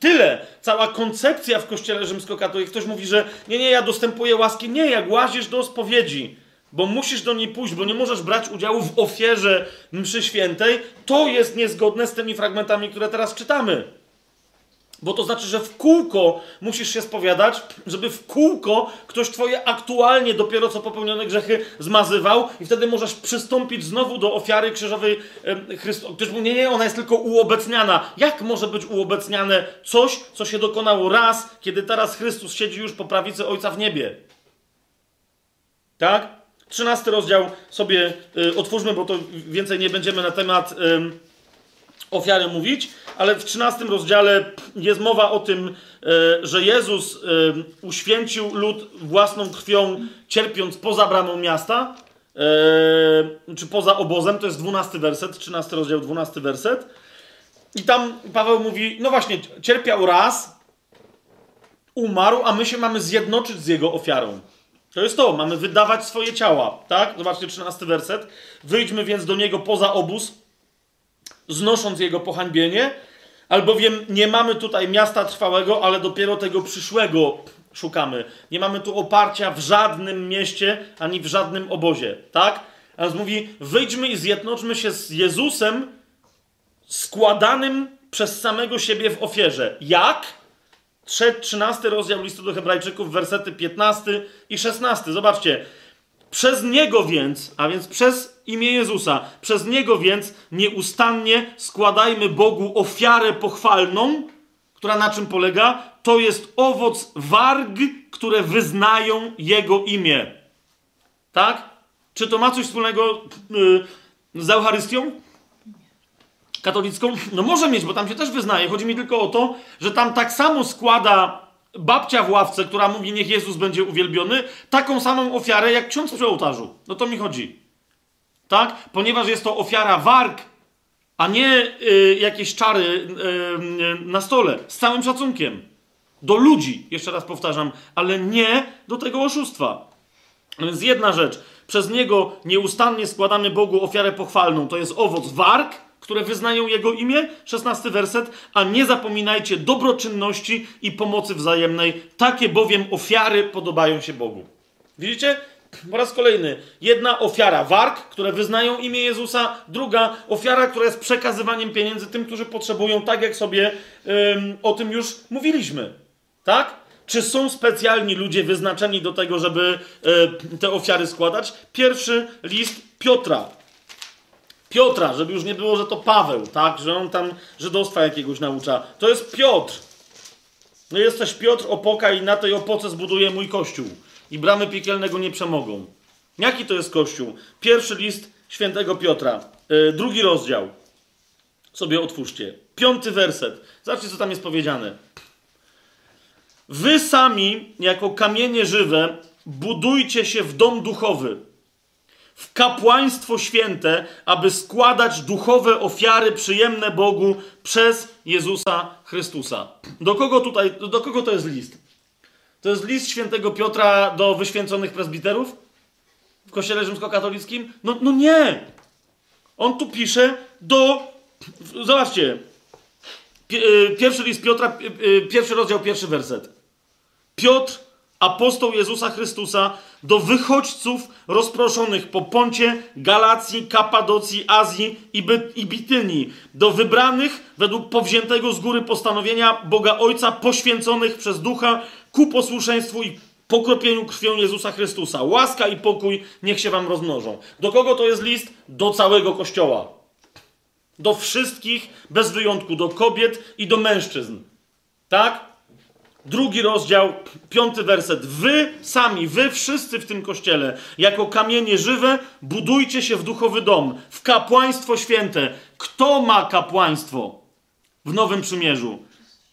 Tyle. Cała koncepcja w kościele rzymskokatolickim. Ktoś mówi, że nie, nie, ja dostępuję łaski. Nie, jak łazisz do spowiedzi, bo musisz do niej pójść, bo nie możesz brać udziału w ofierze mszy świętej, to jest niezgodne z tymi fragmentami, które teraz czytamy. Bo to znaczy, że w kółko musisz się spowiadać, żeby w kółko ktoś twoje aktualnie dopiero co popełnione grzechy zmazywał i wtedy możesz przystąpić znowu do ofiary krzyżowej Chrystusa. Ktoś mówi, nie, nie, ona jest tylko uobecniana. Jak może być uobecniane coś, co się dokonało raz, kiedy teraz Chrystus siedzi już po prawicy Ojca w niebie? Tak? Trzynasty rozdział sobie y, otwórzmy, bo to więcej nie będziemy na temat... Ofiary mówić, ale w 13 rozdziale jest mowa o tym, e, że Jezus e, uświęcił lud własną krwią, cierpiąc poza bramą miasta, e, czy poza obozem, to jest 12 werset, 13 rozdział, 12 werset. I tam Paweł mówi, no właśnie, cierpiał raz, umarł, a my się mamy zjednoczyć z jego ofiarą. To jest to, mamy wydawać swoje ciała, tak? Zobaczcie, 13 werset. Wyjdźmy więc do niego poza obóz, znosząc jego pohańbienie, albowiem nie mamy tutaj miasta trwałego, ale dopiero tego przyszłego szukamy. Nie mamy tu oparcia w żadnym mieście, ani w żadnym obozie, tak? A więc mówi, wyjdźmy i zjednoczmy się z Jezusem składanym przez samego siebie w ofierze. Jak? 13 rozdział listu do hebrajczyków, wersety 15 i 16. Zobaczcie. Przez Niego więc, a więc przez imię Jezusa, przez Niego więc nieustannie składajmy Bogu ofiarę pochwalną, która na czym polega? To jest owoc warg, które wyznają Jego imię. Tak? Czy to ma coś wspólnego yy, z Eucharystią? Katolicką? No może mieć, bo tam się też wyznaje. Chodzi mi tylko o to, że tam tak samo składa babcia w ławce, która mówi, niech Jezus będzie uwielbiony, taką samą ofiarę jak ksiądz przy ołtarzu. No to mi chodzi. Tak? Ponieważ jest to ofiara warg, a nie y, jakieś czary y, y, na stole. Z całym szacunkiem. Do ludzi, jeszcze raz powtarzam, ale nie do tego oszustwa. No więc jedna rzecz. Przez niego nieustannie składamy Bogu ofiarę pochwalną. To jest owoc warg, które wyznają Jego imię, 16 werset, a nie zapominajcie dobroczynności i pomocy wzajemnej, takie bowiem ofiary podobają się Bogu. Widzicie? Po raz kolejny, jedna ofiara warg, które wyznają imię Jezusa, druga ofiara, która jest przekazywaniem pieniędzy tym, którzy potrzebują, tak jak sobie ym, o tym już mówiliśmy. Tak? Czy są specjalni ludzie wyznaczeni do tego, żeby y, te ofiary składać? Pierwszy list Piotra, Piotra, żeby już nie było, że to Paweł, tak? Że on tam żydostwa jakiegoś naucza. To jest Piotr. No jesteś Piotr, opoka i na tej opoce zbuduje mój kościół. I bramy piekielnego nie przemogą. Jaki to jest kościół? Pierwszy list świętego Piotra. Yy, drugi rozdział. Sobie otwórzcie. Piąty werset. Zobaczcie, co tam jest powiedziane. Wy sami, jako kamienie żywe, budujcie się w dom duchowy w kapłaństwo święte, aby składać duchowe ofiary przyjemne Bogu przez Jezusa Chrystusa. Do kogo tutaj, do kogo to jest list? To jest list świętego Piotra do wyświęconych prezbiterów w kościele rzymskokatolickim? No, no nie! On tu pisze do. Zobaczcie. Pierwszy list Piotra, pierwszy rozdział, pierwszy werset. Piotr, apostoł Jezusa Chrystusa, do wychodźców rozproszonych po Poncie, Galacji, Kapadocji, Azji i, By- i do wybranych według powziętego z góry postanowienia Boga Ojca, poświęconych przez Ducha ku posłuszeństwu i pokropieniu krwią Jezusa Chrystusa. Łaska i pokój niech się wam rozmnożą. Do kogo to jest list? Do całego Kościoła. Do wszystkich, bez wyjątku, do kobiet i do mężczyzn. Tak? Drugi rozdział, piąty werset. Wy sami, wy wszyscy w tym kościele, jako kamienie żywe, budujcie się w duchowy dom, w kapłaństwo święte. Kto ma kapłaństwo w Nowym Przymierzu?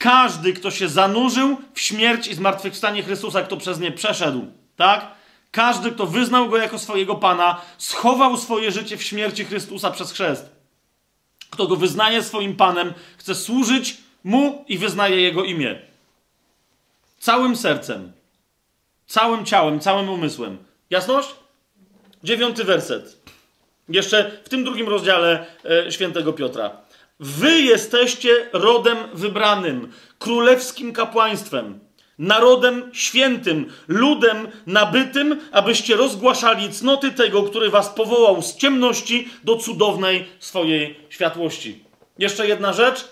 Każdy, kto się zanurzył w śmierć i zmartwychwstanie Chrystusa, kto przez nie przeszedł. Tak? Każdy, kto wyznał go jako swojego Pana, schował swoje życie w śmierci Chrystusa przez chrzest. Kto go wyznaje swoim Panem, chce służyć mu i wyznaje jego imię całym sercem, całym ciałem, całym umysłem. Jasność? Dziewiąty werset. Jeszcze w tym drugim rozdziale e, świętego Piotra. Wy jesteście rodem wybranym, królewskim kapłaństwem, narodem świętym, ludem nabytym, abyście rozgłaszali cnoty tego, który was powołał z ciemności do cudownej swojej światłości. Jeszcze jedna rzecz.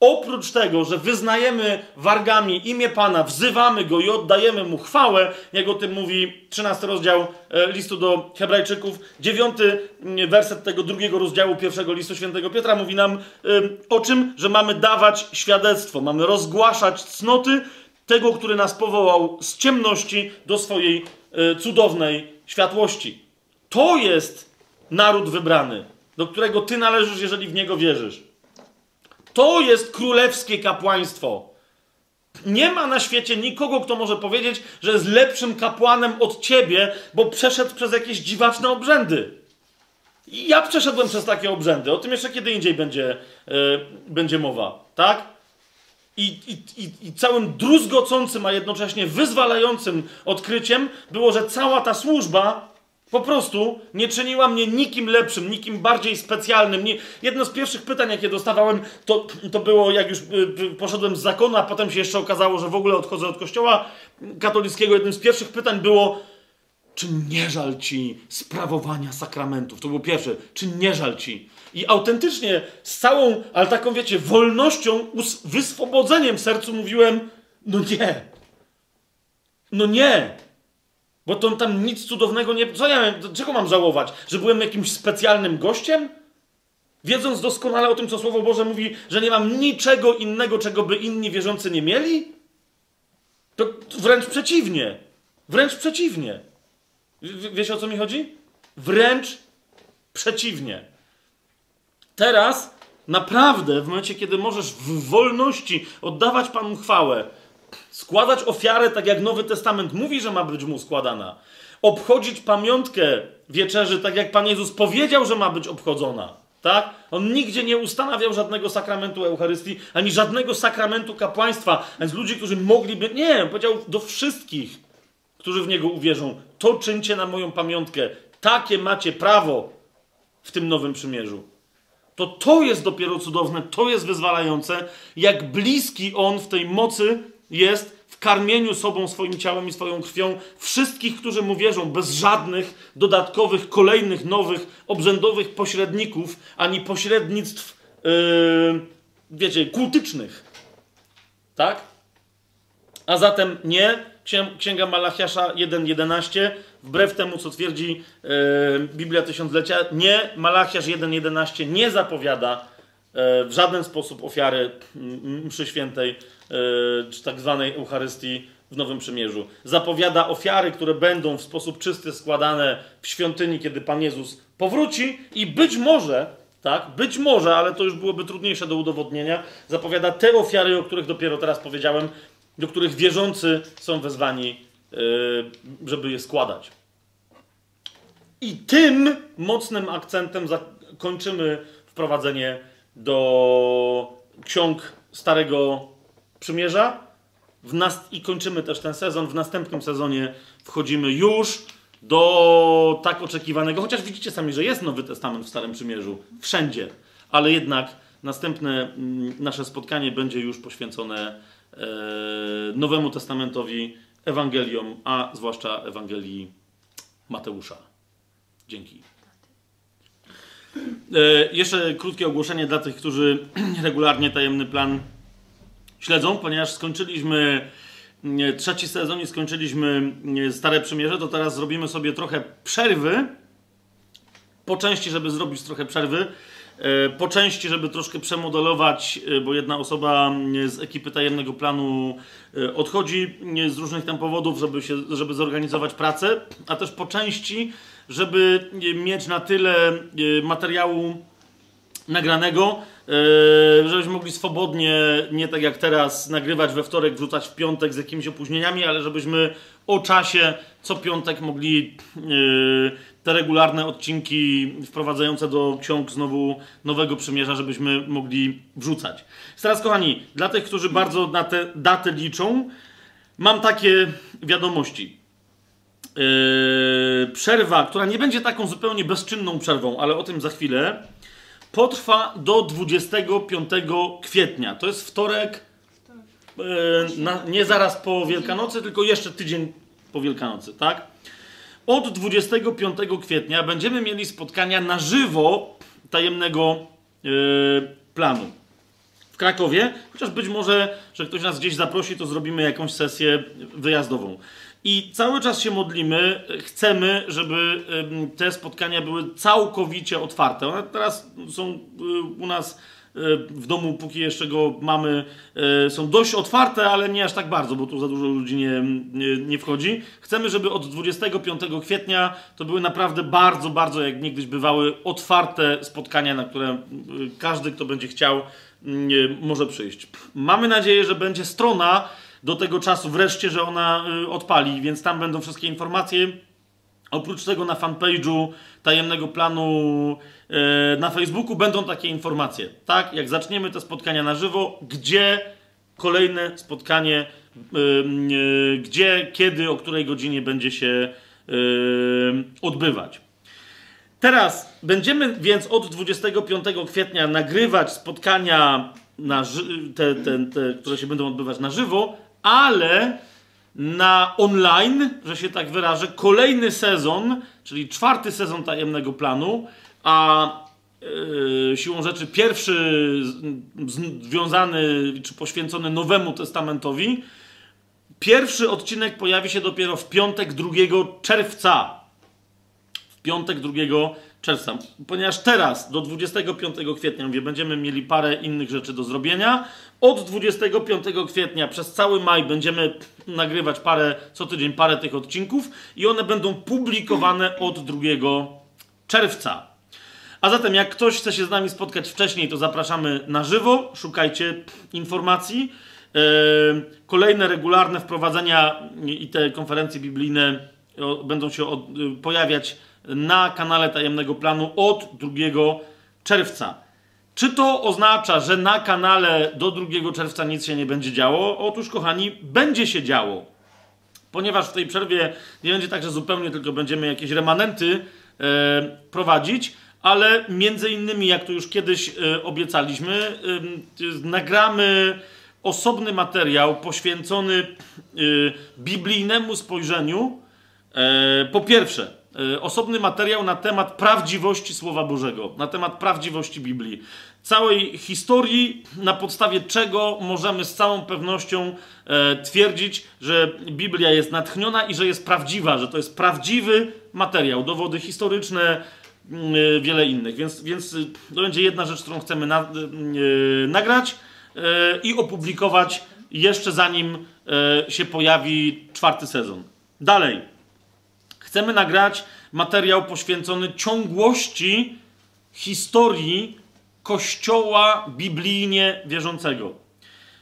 Oprócz tego, że wyznajemy wargami imię Pana, wzywamy Go i oddajemy Mu chwałę, jak o tym mówi 13 rozdział e, listu do Hebrajczyków, 9 mm, werset tego drugiego rozdziału pierwszego listu świętego Piotra mówi nam o czym, że mamy dawać świadectwo, mamy rozgłaszać cnoty tego, który nas powołał z ciemności do swojej e, cudownej światłości. To jest naród wybrany, do którego Ty należysz, jeżeli w Niego wierzysz. To jest królewskie kapłaństwo. Nie ma na świecie nikogo, kto może powiedzieć, że jest lepszym kapłanem od ciebie, bo przeszedł przez jakieś dziwaczne obrzędy. I ja przeszedłem przez takie obrzędy. O tym jeszcze kiedy indziej będzie, e, będzie mowa. Tak? I, i, I całym druzgocącym, a jednocześnie wyzwalającym odkryciem było, że cała ta służba po prostu nie czyniła mnie nikim lepszym, nikim bardziej specjalnym. Nie... Jedno z pierwszych pytań, jakie dostawałem, to, to było, jak już y, y, poszedłem z zakonu, a potem się jeszcze okazało, że w ogóle odchodzę od kościoła katolickiego. Jednym z pierwszych pytań było, czy nie żal ci sprawowania sakramentów? To było pierwsze. Czy nie żal ci? I autentycznie z całą, ale taką wiecie, wolnością, wyswobodzeniem w sercu mówiłem, no nie. No nie. Bo to tam nic cudownego nie. Co ja miałem, czego mam żałować? Że byłem jakimś specjalnym gościem? Wiedząc doskonale o tym, co Słowo Boże mówi, że nie mam niczego innego, czego by inni wierzący nie mieli? To wręcz przeciwnie. Wręcz przeciwnie. W- Wiecie o co mi chodzi? Wręcz przeciwnie. Teraz naprawdę, w momencie, kiedy możesz w wolności oddawać Panu chwałę, składać ofiarę tak jak Nowy Testament mówi, że ma być mu składana, obchodzić pamiątkę wieczerzy tak jak Pan Jezus powiedział, że ma być obchodzona. Tak? On nigdzie nie ustanawiał żadnego sakramentu Eucharystii, ani żadnego sakramentu kapłaństwa, z ludzi, którzy mogliby. Nie, powiedział do wszystkich, którzy w niego uwierzą: To czyńcie na moją pamiątkę. Takie macie prawo w tym nowym przymierzu. To to jest dopiero cudowne, to jest wyzwalające, jak bliski on w tej mocy jest w karmieniu sobą, swoim ciałem i swoją krwią wszystkich, którzy mu wierzą, bez żadnych dodatkowych, kolejnych, nowych, obrzędowych pośredników, ani pośrednictw, yy, wiecie, kultycznych. Tak? A zatem nie, Księ- Księga Malachiasza 1.11, wbrew temu, co twierdzi e, Biblia Tysiąclecia, nie, Malachiasz 1.11 nie zapowiada e, w żaden sposób ofiary m, mszy świętej, czy tak zwanej Eucharystii w Nowym Przymierzu. Zapowiada ofiary, które będą w sposób czysty składane w świątyni, kiedy Pan Jezus powróci i być może, tak, być może, ale to już byłoby trudniejsze do udowodnienia, zapowiada te ofiary, o których dopiero teraz powiedziałem, do których wierzący są wezwani, yy, żeby je składać. I tym mocnym akcentem zakończymy wprowadzenie do ksiąg Starego Przymierza. W nas... I kończymy też ten sezon. W następnym sezonie wchodzimy już do tak oczekiwanego, chociaż widzicie sami, że jest Nowy Testament w Starym Przymierzu. Wszędzie. Ale jednak następne mm, nasze spotkanie będzie już poświęcone e, Nowemu Testamentowi Ewangeliom, a zwłaszcza Ewangelii Mateusza. Dzięki. E, jeszcze krótkie ogłoszenie dla tych, którzy [CLEARS THROAT] regularnie tajemny plan śledzą, ponieważ skończyliśmy nie, trzeci sezon i skończyliśmy nie, Stare Przymierze, to teraz zrobimy sobie trochę przerwy. Po części, żeby zrobić trochę przerwy. E, Po części, żeby troszkę przemodelować, e, bo jedna osoba nie, z ekipy tajemnego planu e, odchodzi z różnych tam powodów, żeby, się, żeby zorganizować pracę, a też po części, żeby mieć na tyle e, materiału nagranego, e, żebyśmy mogli swobodnie, nie tak jak teraz, nagrywać we wtorek, wrzucać w piątek z jakimiś opóźnieniami, ale żebyśmy o czasie co piątek mogli e, te regularne odcinki wprowadzające do ksiąg znowu nowego przymierza, żebyśmy mogli wrzucać. Teraz, kochani, dla tych, którzy bardzo na te daty liczą, mam takie wiadomości. Yy, przerwa, która nie będzie taką zupełnie bezczynną przerwą, ale o tym za chwilę, potrwa do 25 kwietnia. To jest wtorek, yy, na, nie zaraz po Wielkanocy, tylko jeszcze tydzień po Wielkanocy, tak? Od 25 kwietnia będziemy mieli spotkania na żywo tajemnego yy, planu w Krakowie, chociaż być może, że ktoś nas gdzieś zaprosi, to zrobimy jakąś sesję wyjazdową. I cały czas się modlimy, chcemy, żeby te spotkania były całkowicie otwarte. One teraz są y, u nas y, w domu, póki jeszcze go mamy, y, są dość otwarte, ale nie aż tak bardzo, bo tu za dużo ludzi nie, nie, nie wchodzi. Chcemy, żeby od 25 kwietnia to były naprawdę bardzo, bardzo, jak niegdyś bywały, otwarte spotkania, na które każdy, kto będzie chciał, może przyjść. Mamy nadzieję, że będzie strona do tego czasu wreszcie, że ona y, odpali, więc tam będą wszystkie informacje. Oprócz tego na fanpage'u tajemnego planu y, na Facebooku będą takie informacje. Tak, jak zaczniemy te spotkania na żywo, gdzie kolejne spotkanie, y, gdzie, kiedy, o której godzinie będzie się odbywać. Teraz będziemy więc od 25 kwietnia nagrywać spotkania, na te, te, te, które się będą odbywać na żywo, ale na online, że się tak wyrażę, kolejny sezon, czyli czwarty sezon tajemnego planu, a yy, siłą rzeczy pierwszy związany czy poświęcony Nowemu Testamentowi. Pierwszy odcinek pojawi się dopiero w piątek 2 czerwca w piątek 2 Ponieważ teraz do 25 kwietnia, mówię, będziemy mieli parę innych rzeczy do zrobienia. Od 25 kwietnia przez cały maj będziemy nagrywać parę, co tydzień parę tych odcinków i one będą publikowane od 2 czerwca. A zatem, jak ktoś chce się z nami spotkać wcześniej, to zapraszamy na żywo, szukajcie informacji. Yy, Kolejne regularne wprowadzenia i te konferencje biblijne będą się y, pojawiać na kanale Tajemnego Planu od 2 czerwca. Czy to oznacza, że na kanale do 2 czerwca nic się nie będzie działo? Otóż, kochani, będzie się działo. Ponieważ w tej przerwie nie będzie tak, że zupełnie tylko będziemy jakieś remanenty e, prowadzić, ale między innymi, jak to już kiedyś e, obiecaliśmy, e, nagramy osobny materiał poświęcony e, biblijnemu spojrzeniu. E, po pierwsze, osobny materiał na temat prawdziwości Słowa Bożego, na temat prawdziwości Biblii. Całej historii, na podstawie czego możemy z całą pewnością e, twierdzić, że Biblia jest natchniona i że jest prawdziwa, że to jest prawdziwy materiał, dowody historyczne, mm, e, wiele innych. Więc, więc to będzie jedna rzecz, którą chcemy na, nagrać e, i opublikować jeszcze zanim e, się pojawi czwarty sezon. Dalej. Chcemy nagrać materiał poświęcony ciągłości historii kościoła biblijnie wierzącego.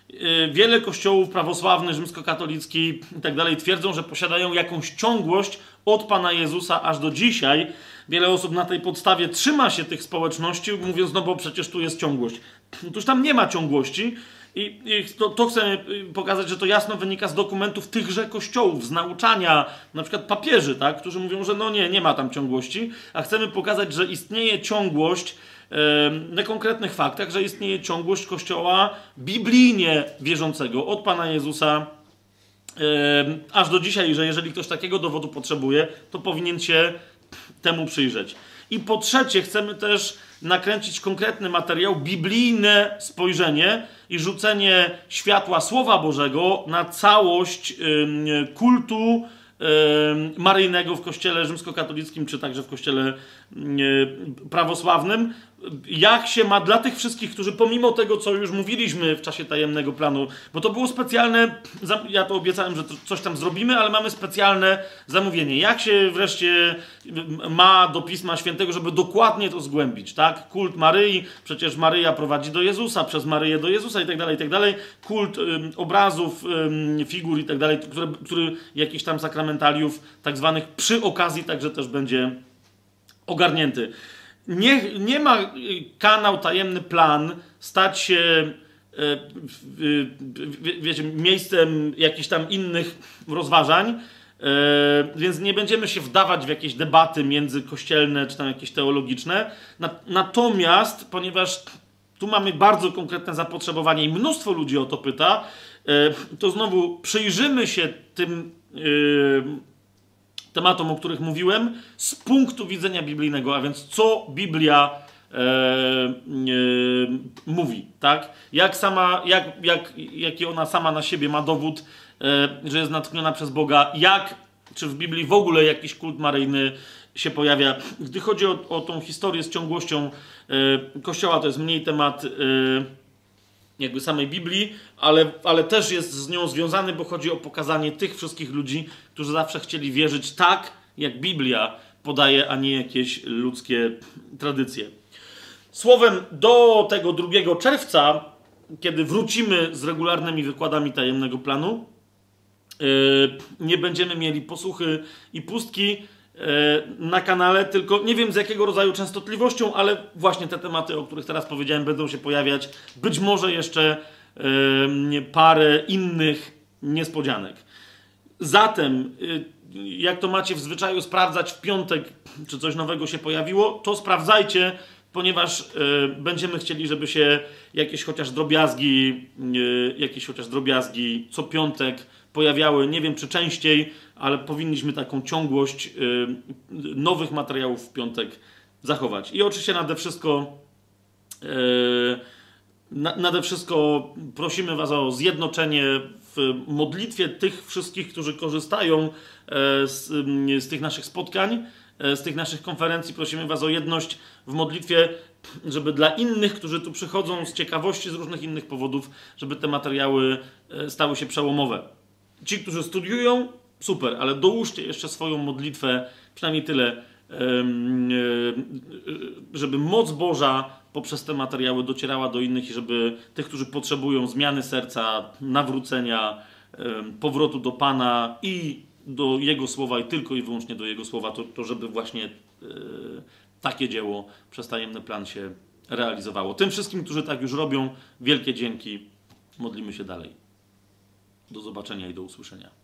Yy, Wiele kościołów prawosławnych, rzymskokatolicki i tak twierdzą, że posiadają jakąś ciągłość od Pana Jezusa aż do dzisiaj. Wiele osób na tej podstawie trzyma się tych społeczności, mówiąc, no bo przecież tu jest ciągłość. Otóż tam nie ma ciągłości i, i to, to chcę y, pokazać, że to jasno wynika z dokumentów tychże kościołów, z nauczania na przykład papieży, tak, którzy mówią, że no nie, nie ma tam ciągłości, a chcemy pokazać, że istnieje ciągłość na konkretnych faktach, że istnieje ciągłość Kościoła biblijnie wierzącego od Pana Jezusa Em, aż do dzisiaj, że jeżeli ktoś takiego dowodu potrzebuje, to powinien się temu przyjrzeć. I po trzecie, chcemy też nakręcić konkretny materiał, biblijne spojrzenie i rzucenie światła Słowa Bożego na całość kultu maryjnego w kościele rzymskokatolickim, czy także w kościele prawosławnym. Jak się ma dla tych wszystkich, którzy pomimo tego, co już mówiliśmy w czasie tajemnego planu, bo to było specjalne, ja to obiecałem, że coś tam zrobimy, ale mamy specjalne zamówienie. Jak się wreszcie ma do Pisma Świętego, żeby dokładnie to zgłębić, tak? Kult Maryi, przecież Maryja prowadzi do Jezusa, przez Maryję do Jezusa i tak dalej, i tak dalej. Kult ym, obrazów, ym, figur i tak dalej, które, który jakiś tam sakramentaliów tak zwanych przy okazji także też będzie ogarnięty. Nie, nie ma y, kanał Tajemny Plan stać się e, wiecie, miejscem jakichś tam innych rozważań, e, więc nie będziemy się wdawać w jakieś debaty międzykościelne czy tam jakieś teologiczne. Na- Natomiast, ponieważ tu mamy bardzo konkretne zapotrzebowanie i mnóstwo ludzi o to pyta, e, to znowu przyjrzymy się tym tematom, o których mówiłem, z punktu widzenia biblijnego, a więc co Biblia e, e, mówi, tak? Jak sama, jak, jak, jaki ona sama na siebie ma dowód, e, że jest natchniona przez Boga, jak, czy w Biblii w ogóle jakiś kult maryjny się pojawia. Gdy chodzi o, o tą historię z ciągłością e, Kościoła, to jest mniej temat... Jakby samej Biblii, ale, ale też jest z nią związany, bo chodzi o pokazanie tych wszystkich ludzi, którzy zawsze chcieli wierzyć tak, jak Biblia podaje, a nie jakieś ludzkie tradycje. Słowem, do tego 2 czerwca, kiedy wrócimy z regularnymi wykładami tajemnego planu, yy, nie będziemy mieli posłuchy i pustki na kanale, tylko nie wiem z jakiego rodzaju częstotliwością, ale właśnie te tematy, o których teraz powiedziałem, będą się pojawiać. Być może jeszcze yy, parę innych niespodzianek. Zatem, y, jak to macie w zwyczaju sprawdzać w piątek, czy coś nowego się pojawiło, to sprawdzajcie, ponieważ będziemy chcieli, żeby się jakieś chociaż drobiazgi, jakieś chociaż drobiazgi co piątek pojawiały. Nie wiem, czy częściej, ale powinniśmy taką ciągłość y, nowych materiałów w piątek zachować. I oczywiście nade wszystko. y, na, nade wszystko prosimy Was o zjednoczenie w modlitwie tych wszystkich, którzy korzystają e, z, mm, z tych naszych spotkań, e, z tych naszych konferencji. Prosimy Was o jedność w modlitwie, żeby dla innych, którzy tu przychodzą z ciekawości, z różnych innych powodów, żeby te materiały e, stały się przełomowe. Ci, którzy studiują, super, ale dołóżcie jeszcze swoją modlitwę, przynajmniej tyle, e, żeby moc Boża poprzez te materiały docierała do innych i żeby tych, którzy potrzebują zmiany serca, nawrócenia, powrotu do Pana i do Jego słowa i tylko i wyłącznie do Jego słowa, to, to żeby właśnie e, takie dzieło przez tajemny plan się realizowało. Tym wszystkim, którzy tak już robią, wielkie dzięki. Modlimy się dalej. Do zobaczenia i do usłyszenia.